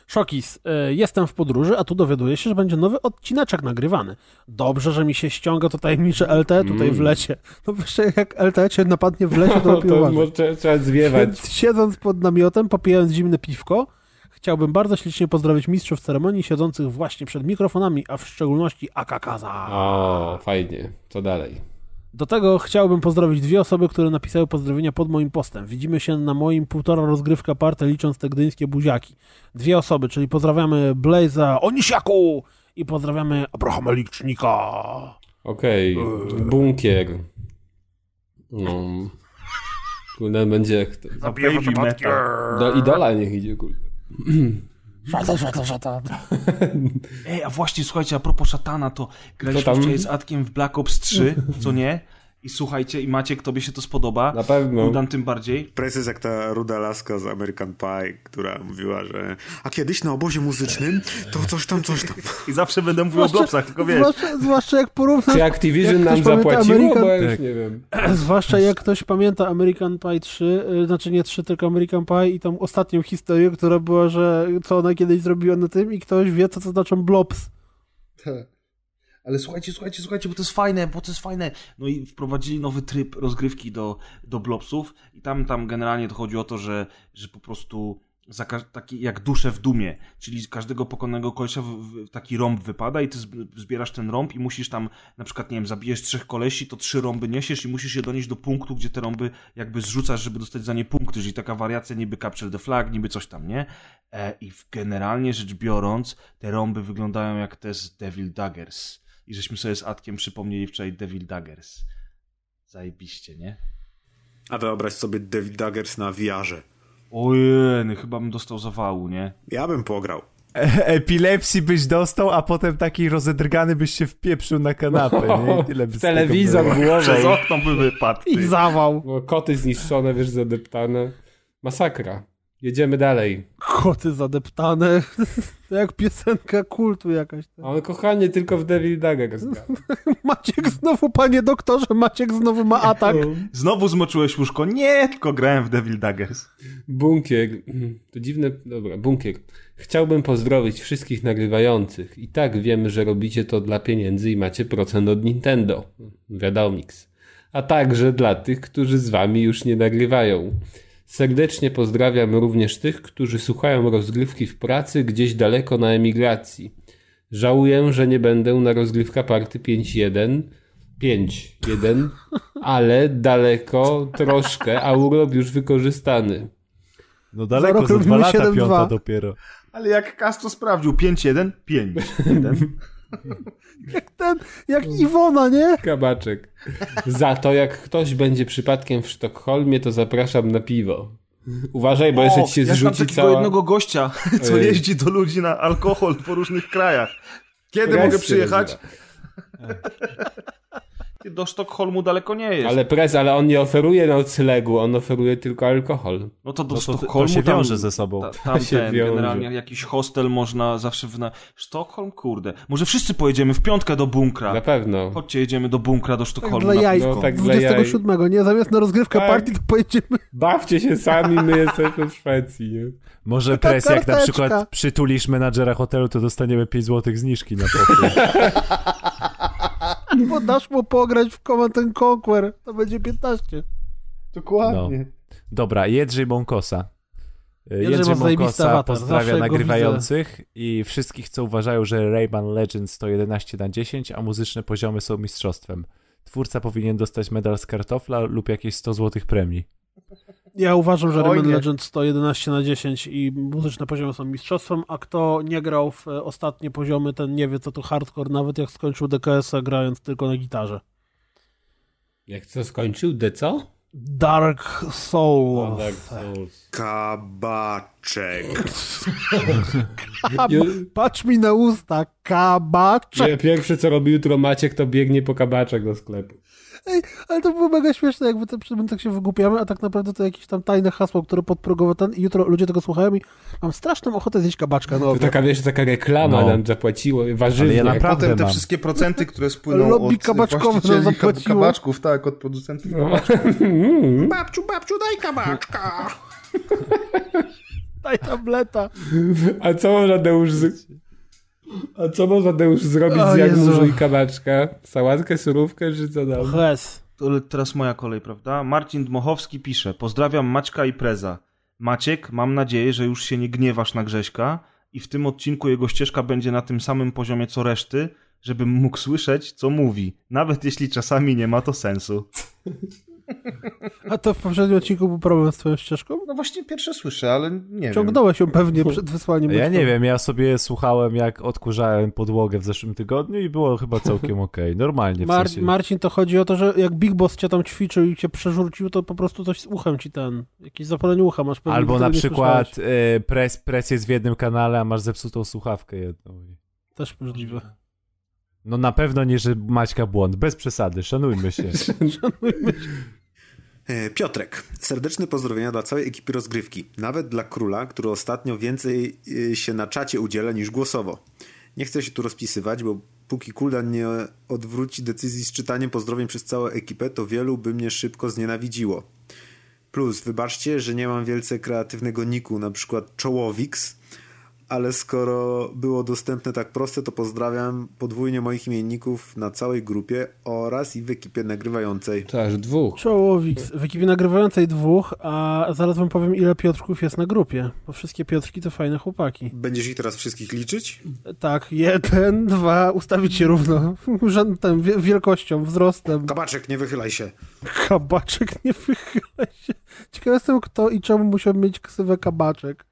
Szokis, e, jestem w podróży, a tu dowiaduję się, że będzie nowy odcineczek nagrywany. Dobrze, że mi się ściąga to tajemnicze LTE tutaj w lecie. No wiesz, jak LTE cię napadnie w lecie, to lepiej może trzeba- trzeba zwiewać. Siedząc pod namiotem, popijając zimne piwko, chciałbym bardzo ślicznie pozdrowić mistrzów ceremonii siedzących właśnie przed mikrofonami, a w szczególności Akakaza. O, fajnie. Co dalej? Do tego chciałbym pozdrowić dwie osoby, które napisały pozdrowienia pod moim postem. Widzimy się na moim półtora rozgrywka partę, licząc te gdyńskie buziaki. Dwie osoby, czyli pozdrawiamy Blaze'a Onisiaku i pozdrawiamy Abrahama Licznika. Okej. Bunkier. No. Kurde, będzie jak to. Metal. Do idola niech idzie, kurde. Szata, szata, szata. Ej, a właśnie, słuchajcie, a propos szatana, to graliśmy wczoraj z Atkiem w Black Ops 3, co nie? I słuchajcie, i Maciek, tobie się to spodoba. Na pewno. Udan tym bardziej. Presja jest jak ta ruda laska z American Pie, która mówiła, że a kiedyś na obozie muzycznym to coś tam, coś tam. I zawsze będę mówił o glopsach, tylko wiesz. Zwłaszcza, zwłaszcza jak porównasz... Czy Activision jak nam ktoś pamięta zapłaciło? American- Bo ja już Tak. nie wiem. Zwłaszcza jak ktoś pamięta American Pie 3, y, znaczy nie 3, tylko American Pie i tą ostatnią historię, która była, że co ona kiedyś zrobiła na tym i ktoś wie, co to znaczą blobs. Ale słuchajcie, słuchajcie, słuchajcie, bo to jest fajne, bo to jest fajne. No i wprowadzili nowy tryb rozgrywki do, do Blobsów i tam, tam generalnie to chodzi o to, że, że po prostu za taki jak duszę w dumie, czyli z każdego pokonanego kolesia w, w, taki rąb wypada i ty zb- zbierasz ten rąb i musisz tam, na przykład, nie wiem, zabijesz trzech kolesi, to trzy rąby niesiesz i musisz je donieść do punktu, gdzie te rąby jakby zrzucasz, żeby dostać za nie punkty, czyli taka wariacja niby capture the flag, niby coś tam, nie? E, I generalnie rzecz biorąc, te rąby wyglądają jak te z Devil Daggers. I żeśmy sobie z Atkiem przypomnieli wczoraj Devil Daggers. Zajebiście, nie? A wyobraź sobie David Daggers na VR-ze. Ojej, chyba bym dostał zawału, nie? Ja bym pograł. E- Epilepsji byś dostał, a potem taki rozedrgany byś się wpieprzył na kanapę, nie? I tyle by telewizor głową. Przez okno by wypadł. I zawał. No, koty zniszczone, wiesz, zadeptane. Masakra. Jedziemy dalej. Koty zadeptane. To jak piosenka kultu jakaś. Ale kochanie, tylko w Devil Daggers gra. Maciek znowu, panie doktorze, Maciek znowu ma atak. Znowu zmoczyłeś łóżko? Nie, tylko grałem w Devil Daggers. Bunkier. To dziwne. Dobra, bunkier. Chciałbym pozdrowić wszystkich nagrywających. I tak wiem, że robicie to dla pieniędzy i macie procent od Nintendo. Wiadomiks. A także dla tych, którzy z wami już nie nagrywają. Serdecznie pozdrawiam również tych, którzy słuchają rozgrywki w pracy gdzieś daleko na emigracji. Żałuję, że nie będę na rozgrywka party 5.1. 5.1, ale daleko troszkę, a urlop już wykorzystany. No daleko, rok za dwa lata 7-2. piąta dopiero. Ale jak Castro sprawdził 5-1, 5-1. Jak ten, jak Iwona, nie? Kabaczek. Za to, jak ktoś będzie przypadkiem w Sztokholmie, to zapraszam na piwo. Uważaj, bo jeszcze ci się ja zrzuci takiego cała... jednego gościa, co Ojej. jeździ do ludzi na alkohol po różnych krajach. Kiedy mogę się Do Sztokholmu daleko nie jest. Ale prez, ale on nie oferuje noclegu, on oferuje tylko alkohol. No to do No to, to Sztokholmu się tam- wiąże ze sobą. Ta, tam się ten, wiąże. generalnie jakiś hostel można zawsze w... Na... Sztokholm? Kurde. Może wszyscy pojedziemy w piątkę do bunkra. Na pewno. Chodźcie, jedziemy do bunkra, do Tak Sztokholmu. dla na jaj. piwko. No, tak dla jaj. 27, nie? Zamiast na rozgrywkę Tak. party to pojedziemy. Bawcie się sami, my jesteśmy w Szwecji, nie? Może Taka presja, jak na przykład przytulisz menadżera hotelu, to dostaniemy 5 złotych zniżki na pokój. Bo dasz mu pograć w Command and Conquer. To będzie 15. Dokładnie. Dobra, Jedrzej Mąkosa. Jedrzej zajebisty Mąkosa awatar, pozdrawia nagrywających i wszystkich, co uważają, że Rayman Legends to 11 na 10, a muzyczne poziomy są mistrzostwem. Twórca powinien dostać medal z kartofla lub jakieś 100 złotych premii. Ja uważam, że Rayman nie. Legends to 11 na 10 i muzyczne poziomy są mistrzostwem, a kto nie grał w e, ostatnie poziomy, ten nie wie co to hardcore, nawet jak skończył DKS-a grając tylko na gitarze. Jak co skończył? De co? Dark Soul. Dark Souls. Kabaczek. Kab- Patrz mi na usta, kabaczek. Nie, Pierwsze co robi jutro Maciek, to biegnie po kabaczek do sklepu. Ej, ale to było mega śmieszne, jakby to, my tak się wygłupiamy, a tak naprawdę to jakieś tam tajne hasło, które podprogowo ten i jutro ludzie tego słuchają i mam straszną ochotę zjeść kabaczka. No, To taka, wiesz, taka reklama No. nam zapłaciło, warzywna. Ale ja naprawdę Potem te mam. wszystkie procenty, które spłyną Lobby od kabaczkowe zapłaciło. kabaczków, tak, od producentów No. Babciu, babciu, daj kabaczka. Daj tableta. A co można Deusz z... A co można Deusz zrobić O z Jagmużu i kabaczka? Sałatkę, surówkę, czy co tam? Ches. To teraz moja kolej, prawda? Marcin Dmochowski pisze: Pozdrawiam Maćka i Preza. Maciek, mam nadzieję, że już się nie gniewasz na Grześka i w tym odcinku jego ścieżka będzie na tym samym poziomie co reszty, żebym mógł słyszeć, co mówi, nawet jeśli czasami nie ma to sensu. A to w poprzednim odcinku był problem z twoją ścieżką? No właśnie pierwsze słyszę, ale nie wiem. Ciągnąłeś ją pewnie przed wysłaniem. Ja nie wiem, ja sobie słuchałem jak odkurzałem podłogę w zeszłym tygodniu i było chyba całkiem okej. Normalnie w Mar- sensie. Marcin, to chodzi o to, że jak Big Boss cię tam ćwiczył i cię przerzucił, to po prostu coś z uchem ci ten, jakieś zapalenie ucha masz. pewnie Albo na przykład e, pres, pres jest w jednym kanale, a masz zepsutą słuchawkę jedną. Też możliwe. No na pewno nie, że Maćka błąd. Bez przesady, szanujmy się. E, Piotrek, serdeczne pozdrowienia dla całej ekipy rozgrywki. Nawet dla króla, który ostatnio więcej e, się na czacie udziela niż głosowo. Nie chcę się tu rozpisywać, bo póki Kuldan nie odwróci decyzji z czytaniem pozdrowień przez całą ekipę, to wielu by mnie szybko znienawidziło. Plus, wybaczcie, że nie mam wielce kreatywnego niku, na przykład Czołowix, ale skoro było dostępne tak proste, to pozdrawiam podwójnie moich imienników na całej grupie oraz i w ekipie nagrywającej. To aż dwóch. Czołowik w ekipie nagrywającej dwóch, a zaraz wam powiem ile Piotrków jest na grupie, bo wszystkie Piotrki to fajne chłopaki. Będziesz ich teraz wszystkich liczyć? Tak, jeden, dwa, ustawić się równo, rzędem, wie- wielkością, wzrostem. Kabaczek, nie wychylaj się. Kabaczek nie wychyla się. Ciekaw jestem kto i czemu musiał mieć ksywę kabaczek.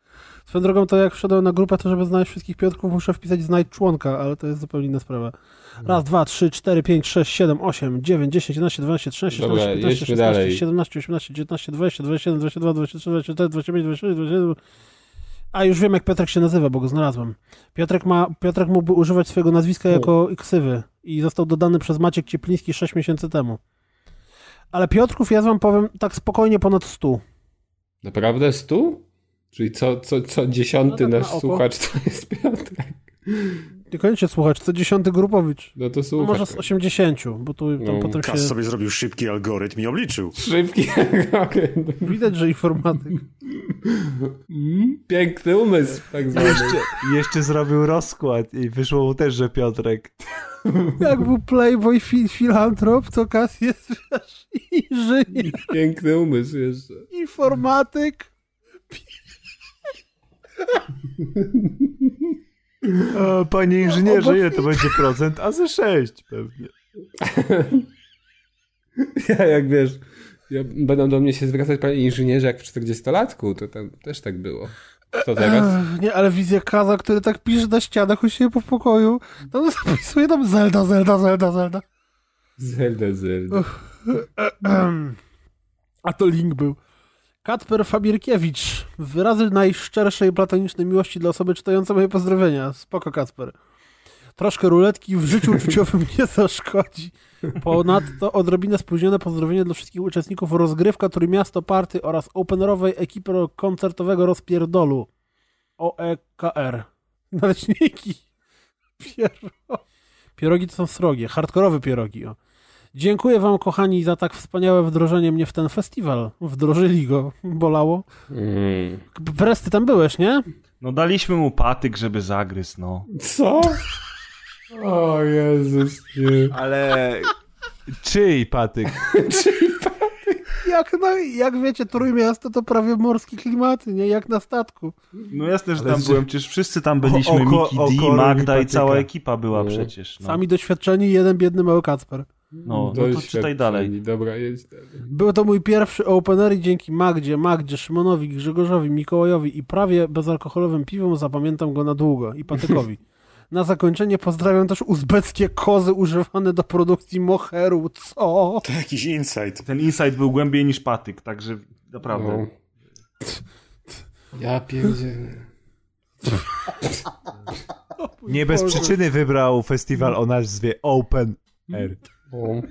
Swoją drogą to jak wszedłem na grupę, to żeby znaleźć wszystkich Piotrków muszę wpisać znajdź członka, ale to jest zupełnie inna sprawa. Raz, dwa, trzy, cztery, pięć, sześć, siedem, osiem, dziewięć, dziesięć, jedenaście, dwanaście, trzynaście, czternaście, piętnaście, szesnaście, siedemnaście, osiemnaście, dziewiętnaście, dwadzieścia, dwadzieścia jeden, dwadzieścia dwa, dwadzieścia trzy, dwadzieścia cztery, dwadzieścia pięć, dwadzieścia sześć, dwadzieścia siedem. A już wiem jak Piotrek się nazywa, bo go znalazłem. Piotrek, ma, Piotrek mógłby używać swojego nazwiska jako ksywy i został dodany przez Maciek Ciepliński 6 miesięcy temu. Ale Piotrków ja wam powiem tak spokojnie ponad 100. Naprawdę stu? Czyli co, co, co dziesiąty No tak nasz na słuchacz to jest Piotrek. Niekoniecznie słuchacz, co dziesiąty grupowicz. No to No słuchacz. może z 80, bo tu tam No, potem się... Kas sobie zrobił szybki algorytm i obliczył. Szybki agent. Widać, że informatyk. Mm, Piękny umysł, tak zwany. Jeszcze, jeszcze zrobił rozkład i wyszło mu też, że Piotrek. Jak był Playboy fi filantrop, to Kas jest wiesz, inżynier, Piękny umysł jeszcze. informatyk. O, panie inżynierze, ile to będzie procent? A ze 6 pewnie. Ja jak wiesz, ja, będą do mnie się zwracać panie inżynierze jak w 40-latku, to tam też tak było. Co teraz? Nie, ale wizja Kaza, który tak pisze na ścianach u siebie po pokoju, tam zapisuje tam Zelda, Zelda, Zelda, Zelda. Zelda, Zelda. Ehem. A to link był. Kacper Fabierkiewicz. Wyrazy najszczerszej platonicznej miłości dla osoby czytającej moje pozdrowienia. Spoko, Kacper. Troszkę ruletki w życiu uczuciowym nie zaszkodzi. Ponadto odrobinę spóźnione pozdrowienie dla wszystkich uczestników rozgrywka Trójmiasto Party oraz openerowej ekipy koncertowego rozpierdolu. OEKR. Naleśniki. Piero... Pierogi to są srogie. Hardkorowe pierogi. O. Dziękuję wam, kochani, za tak wspaniałe wdrożenie mnie w ten festiwal. Wdrożyli go. Bolało. Mm. Tam byłeś, nie? No daliśmy mu patyk, żeby zagryzł, no. Co? O Jezus, nie. Ale czyj patyk? Jak, na, jak wiecie, Trójmiasto to prawie morskie klimaty, nie? Jak na statku. No jasne, że tam byłem, przecież wszyscy tam byliśmy, O- oko- Miki D, Magda i patyka. cała ekipa była No. przecież. No, Sami doświadczeni, jeden biedny mały Kacper. No, no to czytaj dalej. Dobra, jedź dalej. Był to mój pierwszy opener i dzięki Magdzie, Magdzie, Szymonowi, Grzegorzowi, Mikołajowi i prawie bezalkoholowym piwom zapamiętam go na długo i Patykowi. Na zakończenie pozdrawiam też uzbeckie kozy używane do produkcji moheru. Co? To jakiś insight. Ten insight był głębiej niż patyk, także naprawdę. No. Ja pierdzielę. Nie bez przyczyny wybrał festiwal o nazwie Open Air. O.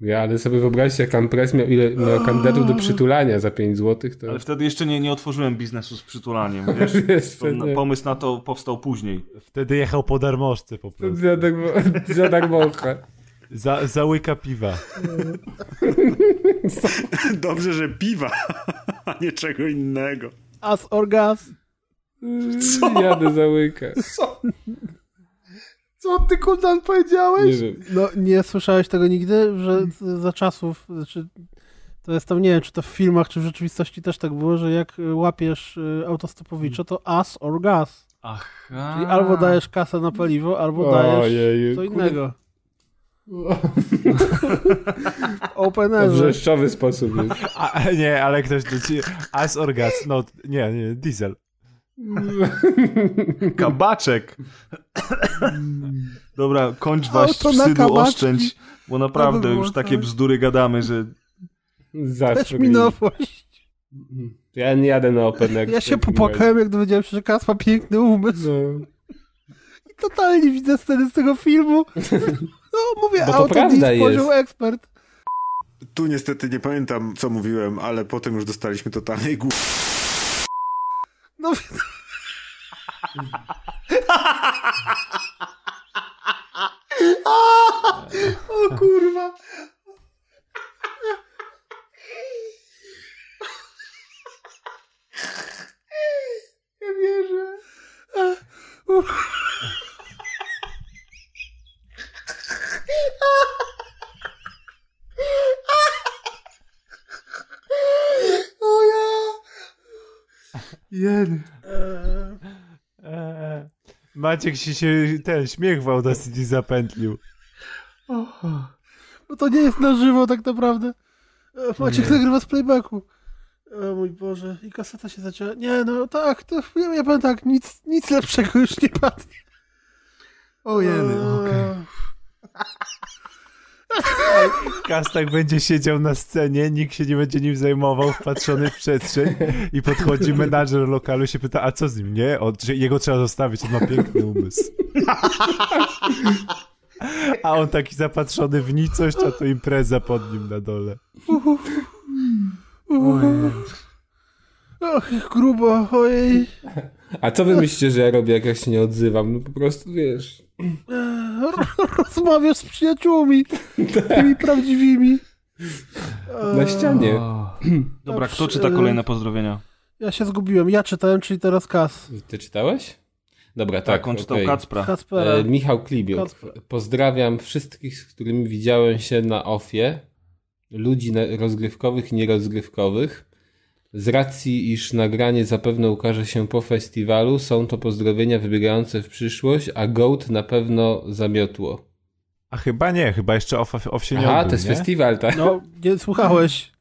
Ja, ale sobie wyobraźcie, jak tam press miał, ile miał kandydatów do przytulania za 5 zł, to... Ale wtedy jeszcze nie, nie otworzyłem biznesu z przytulaniem, wiesz? Nie. pomysł na to powstał później. Wtedy jechał po darmożce po prostu. Za tak, za tak mocha. Za, za łyka piwa. Dobrze, że piwa, a nie czego innego. As or gas? Jadę za łyka. Co ty, Kuldan, Nie powiedziałeś? wiem. No, nie słyszałeś tego nigdy, że za czasów, znaczy, to jest tam, nie wiem, czy to w filmach, czy w rzeczywistości też tak było, że jak łapiesz y, autostopowicza, to as or gas. Aha. Czyli albo dajesz kasę na paliwo, albo dajesz Ojeju, co innego. Open airze. wrzeszczowy sposób jest. A nie, ale ktoś do ci... As or gas. No, nie, nie, diesel. Kabaczek. Dobra, kończ na wstydu, oszczędź, bo naprawdę To by było już takie tak. bzdury gadamy, że Zawsze. Też mi nowość. Ja nie jadę na Open Air. Ja się popłakałem, jak dowiedziałem się, że Kas ma piękny umysł. No. I totalnie widzę sceny z tego filmu. No, mówię, Bo to auto prawda dis, poziom ekspert. Tu niestety nie pamiętam, co mówiłem, ale potem już dostaliśmy totalnej głupi. No, o kurwa. Nie wierzę. O ja. Jen. Eee, Maciek się, się ten śmiech w Audacity zapętlił. No to nie jest na żywo tak naprawdę. E, Maciek nagrywa z playbacku. O mój Boże, i kaseta się zacięła. Nie, no tak, to ja, ja powiem tak, nic, nic lepszego już nie padnie. Ojeny, Eee, Kastak będzie siedział na scenie, nikt się nie będzie nim zajmował, wpatrzony w przestrzeń i podchodzi menadżer lokalu i się pyta, a co z nim? Nie, on, jego trzeba zostawić, on ma piękny umysł. A on taki zapatrzony w nicość, a to impreza pod nim na dole. Och, grubo, ojej. A co wy myślicie, że ja robię, jak ja się nie odzywam? No po prostu, wiesz... Rozmawiasz z przyjaciółmi, tymi prawdziwymi. Na ścianie. Dobra, kto czyta kolejne pozdrowienia? Ja się zgubiłem, ja czytałem, czyli teraz Kas. Ty czytałeś? Dobra, Tak, tak. on czytał okej. Kacpra. E, Michał Klibiuk. Kacper. Pozdrawiam wszystkich, z którymi widziałem się na ofie. Ludzi rozgrywkowych i nierozgrywkowych. Z racji, iż nagranie zapewne ukaże się po festiwalu, są to pozdrowienia wybiegające w przyszłość, a Goat na pewno zamiotło. A chyba nie, chyba jeszcze off, off się nie Aha, odbył, to jest nie? festiwal, tak? No, nie słuchałeś.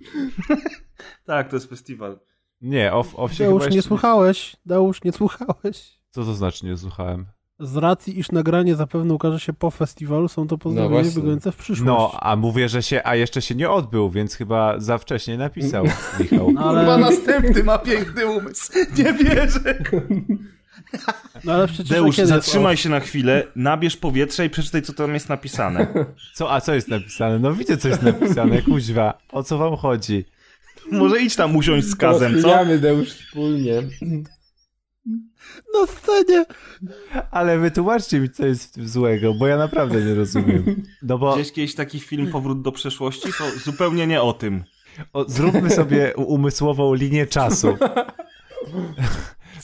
Tak, to jest festiwal. Nie, off, off się Deusz, chyba nie jeszcze... słuchałeś. Deusz, nie słuchałeś. Co to znaczy nie słuchałem? Z racji, iż nagranie zapewne ukaże się po festiwalu, są to pozdrowienia No w przyszłość. No, a mówię, że się, a jeszcze się nie odbył, więc chyba za wcześnie napisał Michał. No, ale, następny ma piękny umysł. Nie wierzę. no, ale przecież Deusz, kiedy zatrzymaj się na chwilę, nabierz powietrza i przeczytaj, co tam jest napisane. Co, a co jest napisane? No widzę, co jest napisane, kuźwa. O co wam chodzi? Może idź tam usiąść z kazem, co? Rozchwilamy, Deusz wspólnie. Na scenie. Ale wytłumaczcie mi, co jest w tym złego, bo ja naprawdę nie rozumiem. No bo Gdzieś kiedyś taki film Powrót do przeszłości? To zupełnie nie o tym. o, zróbmy sobie umysłową linię czasu.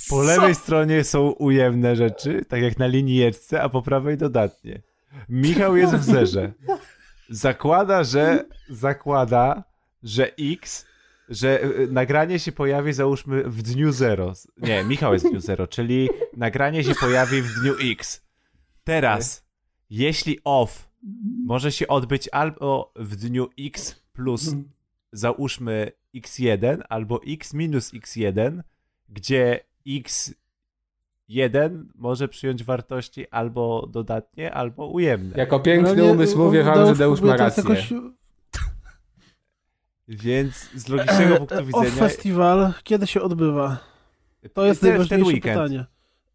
Po lewej stronie są ujemne rzeczy, tak jak na linijeczce, a po prawej dodatnie. Michał jest w zerze. Zakłada, że zakłada, że X, że y, nagranie się pojawi załóżmy w dniu zero. Nie, Michał jest w dniu zero, czyli nagranie się pojawi w dniu X. Teraz, jeśli off może się odbyć albo w dniu X plus załóżmy x1 albo x minus x1, gdzie x jeden może przyjąć wartości albo dodatnie, albo ujemne. Jako piękny No nie, umysł mówię wam, że Deusz ma rację. jakoś- Więc z logicznego punktu Off widzenia Festival kiedy się odbywa? To jest najważniejsze weekend, pytanie.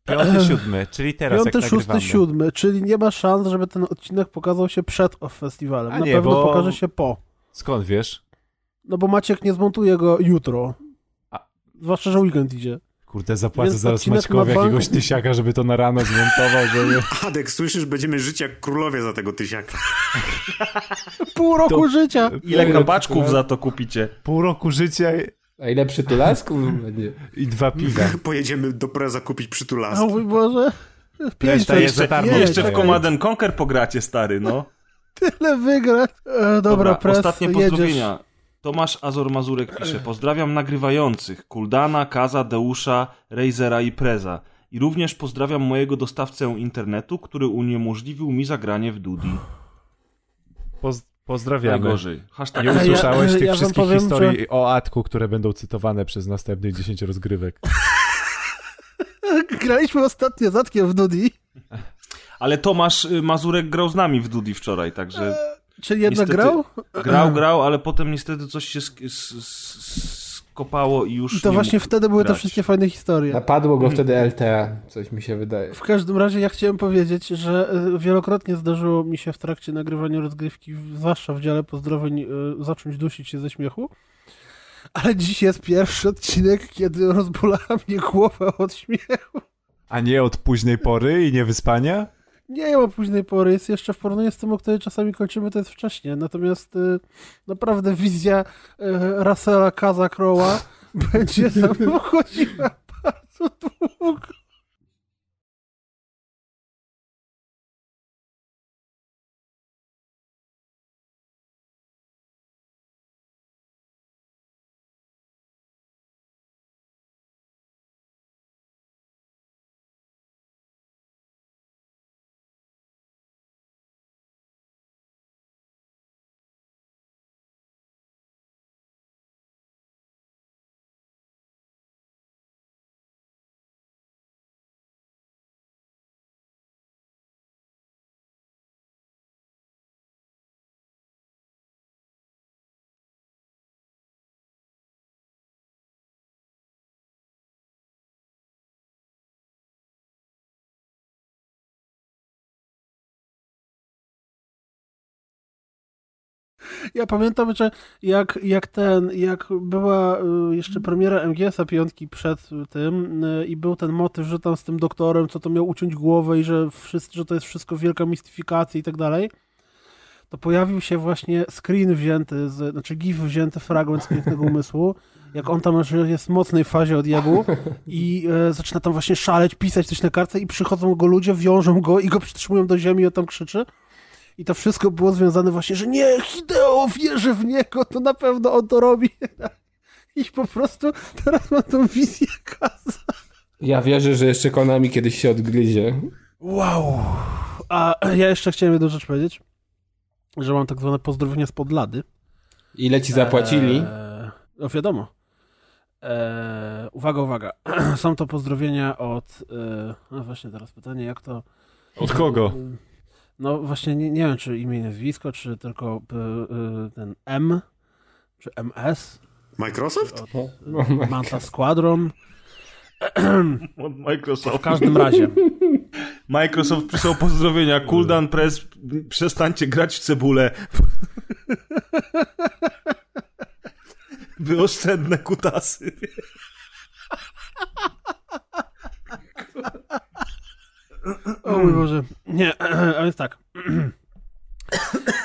piąty, siódmy, czyli teraz Piąty, szósty, siódmy, czyli nie ma szans, żeby ten odcinek pokazał się przed Off Festivalem. A Na nie, pewno bo- pokaże się po. Skąd wiesz? No bo Maciek nie zmontuje go jutro. A- Zwłaszcza, że weekend idzie. Kurde, zapłacę Więc zaraz Maćkowi na bank- jakiegoś tysiaka, żeby to na rano zmontował, żeby... Adek, słyszysz, będziemy żyć jak królowie za tego tysiaka. Pół roku życia! Ile kabaczków za to kupicie? Pół roku życia A ile przytulasków będzie? i dwa piwa. Pojedziemy do Preza kupić przytulaski. O mój Boże. Pięć za darmo. Jedź, Jeszcze w. Command and Conquer pogracie, stary, no. Tyle wygrać. E, dobra, pres, ostatnie jedziesz. Tomasz Azor Mazurek pisze, pozdrawiam nagrywających, Kuldana, Kaza, Deusza, Razera i Preza. I również pozdrawiam mojego dostawcę internetu, który uniemożliwił mi zagranie w Dudi. Poz pozdrawiamy. Najgorzej. Hashtag Nie Ja- usłyszałeś ja tych wam wszystkich powiem, historii o Atku, które będą cytowane przez następnych 10 rozgrywek. Graliśmy ostatnio z Atkiem w Dudi, Ale Tomasz y, Mazurek grał z nami w Dudi wczoraj, także czyli jednak Niestety- grał? grał, grał, ale potem niestety coś się sk- skopało i już I to nie właśnie mógł wtedy były te wszystkie fajne historie. Napadło go wtedy LTA, coś mi się wydaje. W każdym razie ja chciałem powiedzieć, że y, wielokrotnie zdarzyło mi się w trakcie nagrywania rozgrywki, zwłaszcza w dziale pozdrowień, y, zacząć dusić się ze śmiechu. Ale dziś jest pierwszy odcinek, kiedy rozbolała mnie głowa od śmiechu. A nie od późnej pory i niewyspania? Nie ma późnej pory, jest jeszcze w porównaniu z tym, o której czasami kończymy, to jest wcześnie. Natomiast y, naprawdę wizja y, Russella Kaza Crowa będzie mną chodziła bardzo długo. Ja pamiętam, że jak, jak ten, jak była y, jeszcze premiera MGS-a piątki przed tym y, i był ten motyw, że tam z tym doktorem, co to miał uciąć głowę i że, wszyscy, że to jest wszystko wielka mistyfikacja i tak dalej, to pojawił się właśnie screen wzięty, z, znaczy gif wzięty, fragment z Pięknego Umysłu, jak on tam jest w mocnej fazie odjebu i e, zaczyna tam właśnie szaleć, pisać coś na kartce i przychodzą go ludzie, wiążą go i go przytrzymują do ziemi i on tam krzyczy. I to wszystko było związane właśnie, że nie, Hideo wierzy w niego, to na pewno on to robi. I po prostu teraz mam tą wizję Kaza. Ja wierzę, że jeszcze Konami kiedyś się odgryzie. Wow. A ja jeszcze chciałem jedną rzecz powiedzieć, że mam tak zwane pozdrowienia z podlady. Ile ci zapłacili? Eee, no wiadomo. Eee, uwaga, uwaga. Są to pozdrowienia od... E, no właśnie teraz pytanie, jak to... Od kogo? No właśnie nie, nie wiem, czy imię i nazwisko, czy tylko e, e, ten M, czy MS, Microsoft? od e, Manta Squadron. Od W Microsoft. każdym razie. Microsoft przysłał pozdrowienia. Cooldown Press, przestańcie grać w cebulę. Wyoszczędne kutasy. O mój Boże. Nie, a więc tak.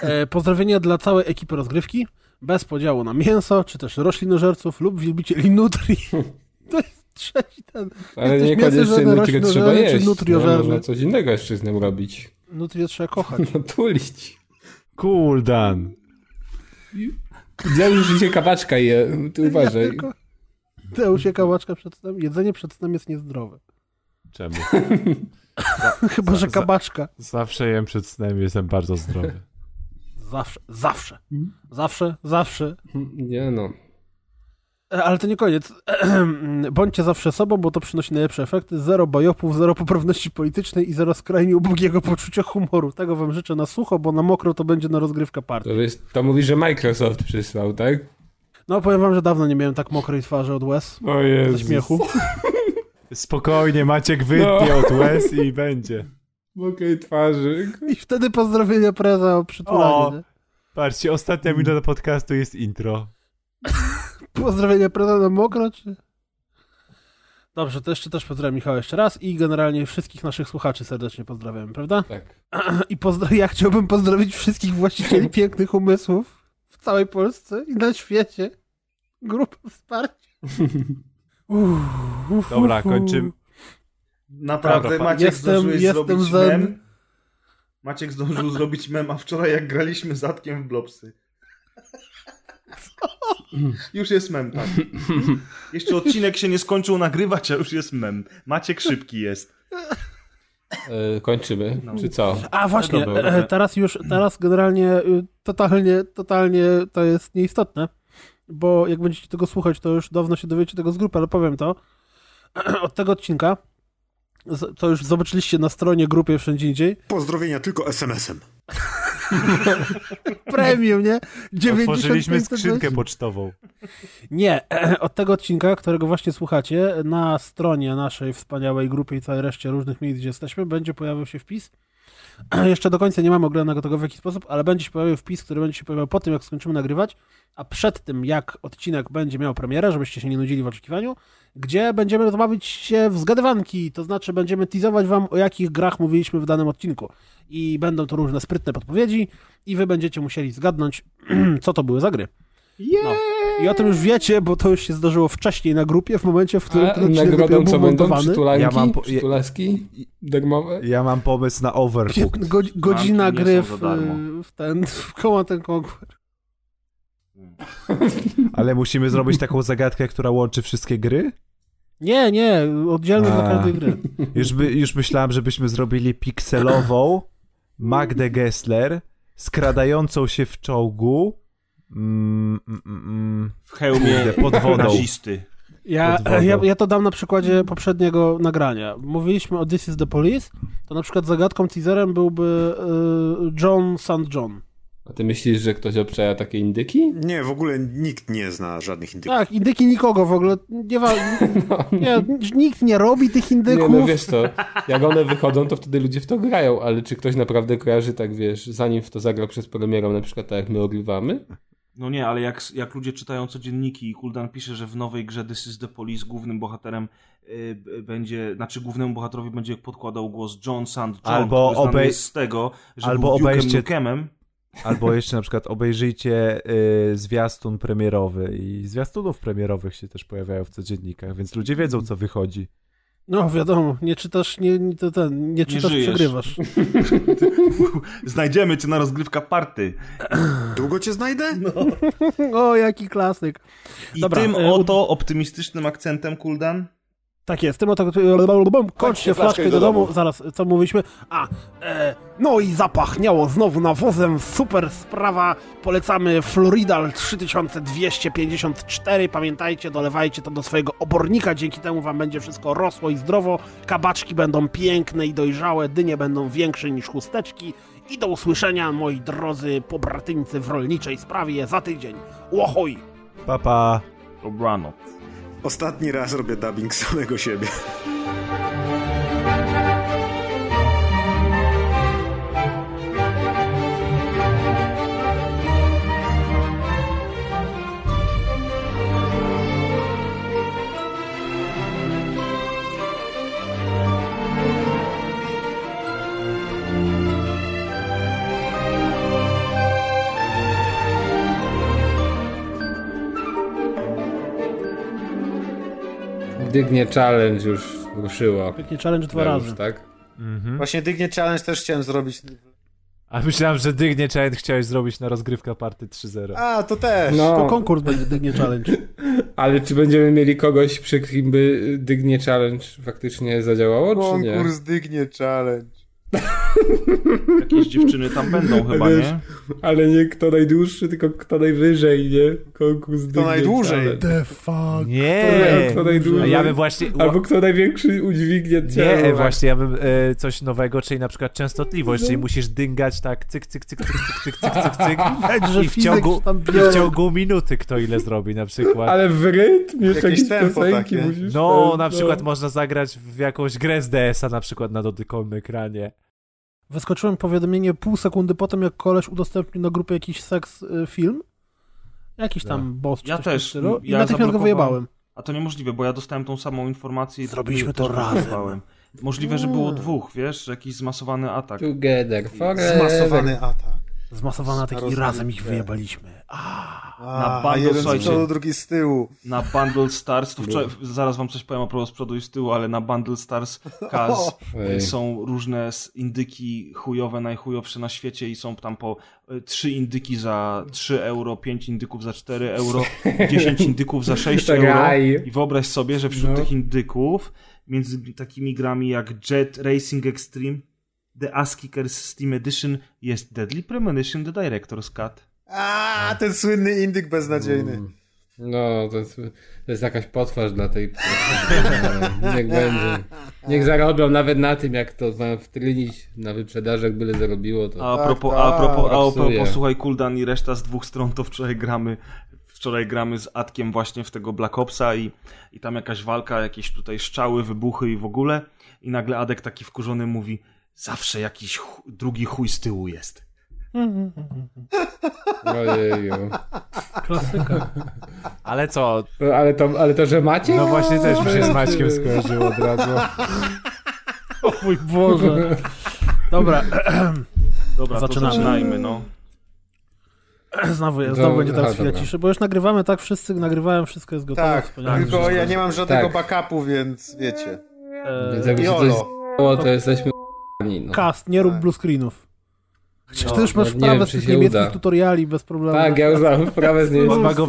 E, Pozdrowienia dla całej ekipy rozgrywki, bez podziału na mięso, czy też roślinożerców lub wielbicieli nutri. To jest trzeci ten. Ale niekoniecznie nutrio trzeba jeść. Nutriożerny? Można coś innego jeszcze z nim robić. Nutrie trzeba kochać. No tulić. Cool, Dan. Ja już życie kabaczka je, ty Ja uważaj. tylko... Deusz się kałaczka przed snem. Jedzenie przed snem jest niezdrowe. Czemu? Chyba, że za- kabaczka. Zawsze jem przed snem i jestem bardzo zdrowy. Zawsze, zawsze. Zawsze, zawsze. Nie no. Ale to nie koniec. Bądźcie zawsze sobą, bo to przynosi najlepsze efekty. Zero bajopów, zero poprawności politycznej i zero skrajnie ubogiego poczucia humoru. Tego wam życzę na sucho, bo na mokro to będzie na rozgrywka party. To, jest, to mówi, że Microsoft przysłał, tak? No powiem wam, że dawno nie miałem tak mokrej twarzy od łez. O Ze Jezu. śmiechu. Spokojnie, Maciek wytnie No. od łez i będzie. Mokrej twarzy. I wtedy pozdrowienia preza o przytulanie. O. nie? Patrzcie, ostatnia minuta podcastu jest intro. Pozdrowienia preza na mokro, czy... Dobrze, to jeszcze też pozdrawiam Michała jeszcze raz i generalnie wszystkich naszych słuchaczy serdecznie pozdrawiam, prawda? Tak. I pozdro- ja chciałbym pozdrowić wszystkich właścicieli pięknych umysłów w całej Polsce i na świecie. Grupę wsparcia. Uff, Dobra, kończymy. Naprawdę, Dobra, Maciek jestem- zdążyłeś jestem zrobić zen. mem. Maciek zdążył zrobić mem, a wczoraj jak graliśmy zatkiem w Blobsy. Już jest mem, tak. Jeszcze odcinek się nie skończył nagrywać, a już jest mem. Maciek szybki jest. E, kończymy, No. czy co? A właśnie, e, teraz już, teraz generalnie y, totalnie, totalnie to jest nieistotne, bo jak będziecie tego słuchać, to już dawno się dowiecie tego z grupy, ale powiem to. Od tego odcinka, co już zobaczyliście na stronie, grupie, wszędzie indziej, Pozdrowienia tylko SMS-em. premium, nie? 90 Otworzyliśmy 520. skrzynkę pocztową. Nie, od tego odcinka, którego właśnie słuchacie, na stronie naszej wspaniałej grupy i całej reszcie różnych miejsc, gdzie jesteśmy, będzie pojawił się wpis. Jeszcze do końca nie mamy oglądanego tego w jaki sposób, ale będzie się pojawił wpis, który będzie się pojawiał po tym, jak skończymy nagrywać, a przed tym, jak odcinek będzie miał premierę, żebyście się nie nudzili w oczekiwaniu, gdzie będziemy bawić się w zgadywanki, to znaczy będziemy teasować wam, o jakich grach mówiliśmy w danym odcinku. I będą to różne sprytne podpowiedzi i wy będziecie musieli zgadnąć, co to były za gry. No. I o tym już wiecie, bo to już się zdarzyło wcześniej na grupie, w momencie, w którym A ten odcinek nagrodą dopiero co był będą? Przytulanki? Ja mam po- Przytulaski? Darmowe? Ja mam pomysł na overcooked. Go, godzina gry w, w ten, w Command and Conquer. Ale musimy zrobić taką zagadkę, która łączy wszystkie gry? Nie, nie, oddzielnie dla każdej gry. Już, by, już myślałem, żebyśmy zrobili pikselową Magdę Gessler skradającą się w czołgu mm, mm, mm, mm, W hełmie pod wodą. nazisty. Ja, wodą. ja, ja to dam na przykładzie poprzedniego nagrania. Mówiliśmy o This is the Police, to na przykład zagadką, teaserem byłby y, John St. John. A ty myślisz, że ktoś obczaja takie indyki? Nie, w ogóle nikt nie zna żadnych indyków. Tak, indyki nikogo w ogóle. Nie, wa- nie, nikt nie robi tych indyków. Nie, no wiesz co, jak one wychodzą, to wtedy ludzie w to grają, ale czy ktoś naprawdę kojarzy tak, wiesz, zanim w to zagrał przez premierą, na przykład tak jak my ogrywamy? No nie, ale jak, jak ludzie czytają codzienniki i Kuldan pisze, że w nowej grze This is the Police głównym bohaterem y, będzie, znaczy głównemu bohaterowi będzie podkładał głos John St. John, Albo obej- z tego, że albo był obejście- Nukemem. Albo jeszcze na przykład obejrzyjcie y, zwiastun premierowy i zwiastunów premierowych się też pojawiają w codziennikach, więc ludzie wiedzą, co wychodzi. No wiadomo, nie czytasz, nie, nie, to ten, nie czytasz, żyjesz. przegrywasz. Znajdziemy cię na rozgrywka party. Długo cię znajdę? O, jaki klasyk. I Dobra, tym e, oto optymistycznym akcentem, Kuldan, Tak jest, tym oto... Kończcie flaszkę do domu. Zaraz, co mówiliśmy? A, e, no i zapachniało znowu nawozem. Super sprawa. Polecamy Floridal 3254. Pamiętajcie, dolewajcie to do swojego obornika. Dzięki temu wam będzie wszystko rosło i zdrowo. Kabaczki będą piękne i dojrzałe. Dynie będą większe niż chusteczki. I do usłyszenia, moi drodzy pobratyńcy w rolniczej sprawie za tydzień. Łohoj! Papa. dobranoc. Ostatni raz robię dubbing samego siebie. Dygnie Challenge już ruszyło. Pięknie challenge dwa Już, razy. tak? Mhm. Właśnie Dygnie Challenge też chciałem zrobić. A myślałem, że Dygnie Challenge chciałeś zrobić na rozgrywka party 3.0. A, to też. To No, konkurs będzie Dygnie Challenge. ale czy będziemy mieli kogoś, przy kim by Dygnie Challenge faktycznie zadziałało, czy nie? Konkurs Dygnie Challenge. Jakieś dziewczyny tam będą chyba, Wiesz, nie? Ale nie kto najdłuższy, tylko kto najwyżej, nie? Konkurs Kto najdłużej. The fuck. Nie. Kto, najdłużej. Ja bym właśnie... Albo kto największy udźwignie ciało. Nie, właśnie, ja bym e, coś nowego, czyli na przykład częstotliwość, no. czyli musisz dyngać tak cyk, cyk, cyk, cyk, cyk, cyk, cyk, cyk. cyk I w, ciągu, I w ciągu minuty kto ile zrobi na przykład. Ale w rytm jeszcze jakieś tempo takie. No, ten, na no. przykład no. można zagrać w jakąś grę z DS-a na przykład na dotykowym ekranie. Wyskoczyłem powiadomienie pół sekundy po tym, jak koleś udostępnił na grupie jakiś seks y, film. Jakiś tam boss czy Ja coś w tym też. stylu. I Ja natychmiast go wyjebałem. A to niemożliwe, bo ja dostałem tą samą informację i Zrobiliśmy to razem. Możliwe, że było dwóch, wiesz, jakiś zmasowany atak. Together forever. Zmasowany atak. Zmasowana taki Rozwalił razem ich wyjebaliśmy. A, A, Na a bundle, jeden z przodu, drugi z tyłu. Na Bundle Stars, to wczoraj, zaraz wam coś powiem a propos z przodu i z tyłu, ale na Bundle Stars Kaz są różne indyki chujowe, najchujowsze na świecie i są tam po y, 3 indyki za 3 euro, 5 indyków za 4 euro, 10 indyków za 6 Tak, euro. I wyobraź sobie, że wśród No. tych indyków, między takimi grami jak Jet Racing Extreme, The Ass Kickers Steam Edition jest Deadly Premonition The Director's Cut. A, ten słynny indyk beznadziejny. No, to jest, to jest jakaś potwarz dla tej... Niech będzie. Niech zarobią nawet na tym, jak to mają wtrynić na wyprzedażach, byle zarobiło, to... A a Tak, propos, tak. a propos, a propos słuchaj, Kuldan i reszta z dwóch stron, to wczoraj gramy wczoraj gramy z Atkiem właśnie w tego Black Opsa i, i tam jakaś walka, jakieś tutaj szczały, wybuchy i w ogóle i nagle Adek taki wkurzony mówi zawsze jakiś drugi chuj z tyłu jest. Ojeju. klasyka. Ale co? No, ale, to, ale to, że macie? No właśnie też mi się z Maćkiem skojarzyło od razu. O mój Boże. Dobra, Dobra, Zaczynamy. to zaczynajmy, no. znowu, jest, No, znowu będzie teraz chwila ciszy, bo już nagrywamy tak, wszyscy nagrywają, wszystko jest gotowe. Tak, wspaniale. tylko ja nie mam żadnego Tak. backupu, więc wiecie. E, Więc jakby się coś stało, to jesteśmy no. Cast, nie rób Tak. blue screenów. Chociaż No, ty już masz nie wiem, sprawę z tych niemieckich uda. tutoriali bez problemu. Tak, ja już mam sprawę z pasku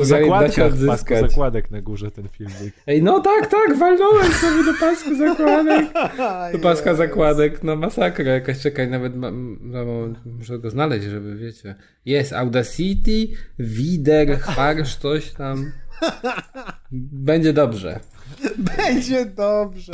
odzyskać. zakładek na górze ten filmik. Ej, no tak, tak, walnąłem sobie do pasku zakładek. Do paska zakładek, no masakra jakaś, czekaj, nawet ma, na moment muszę go znaleźć, żeby wiecie. Jest Audacity, Wider, Harsh, coś tam. Będzie dobrze. Będzie dobrze.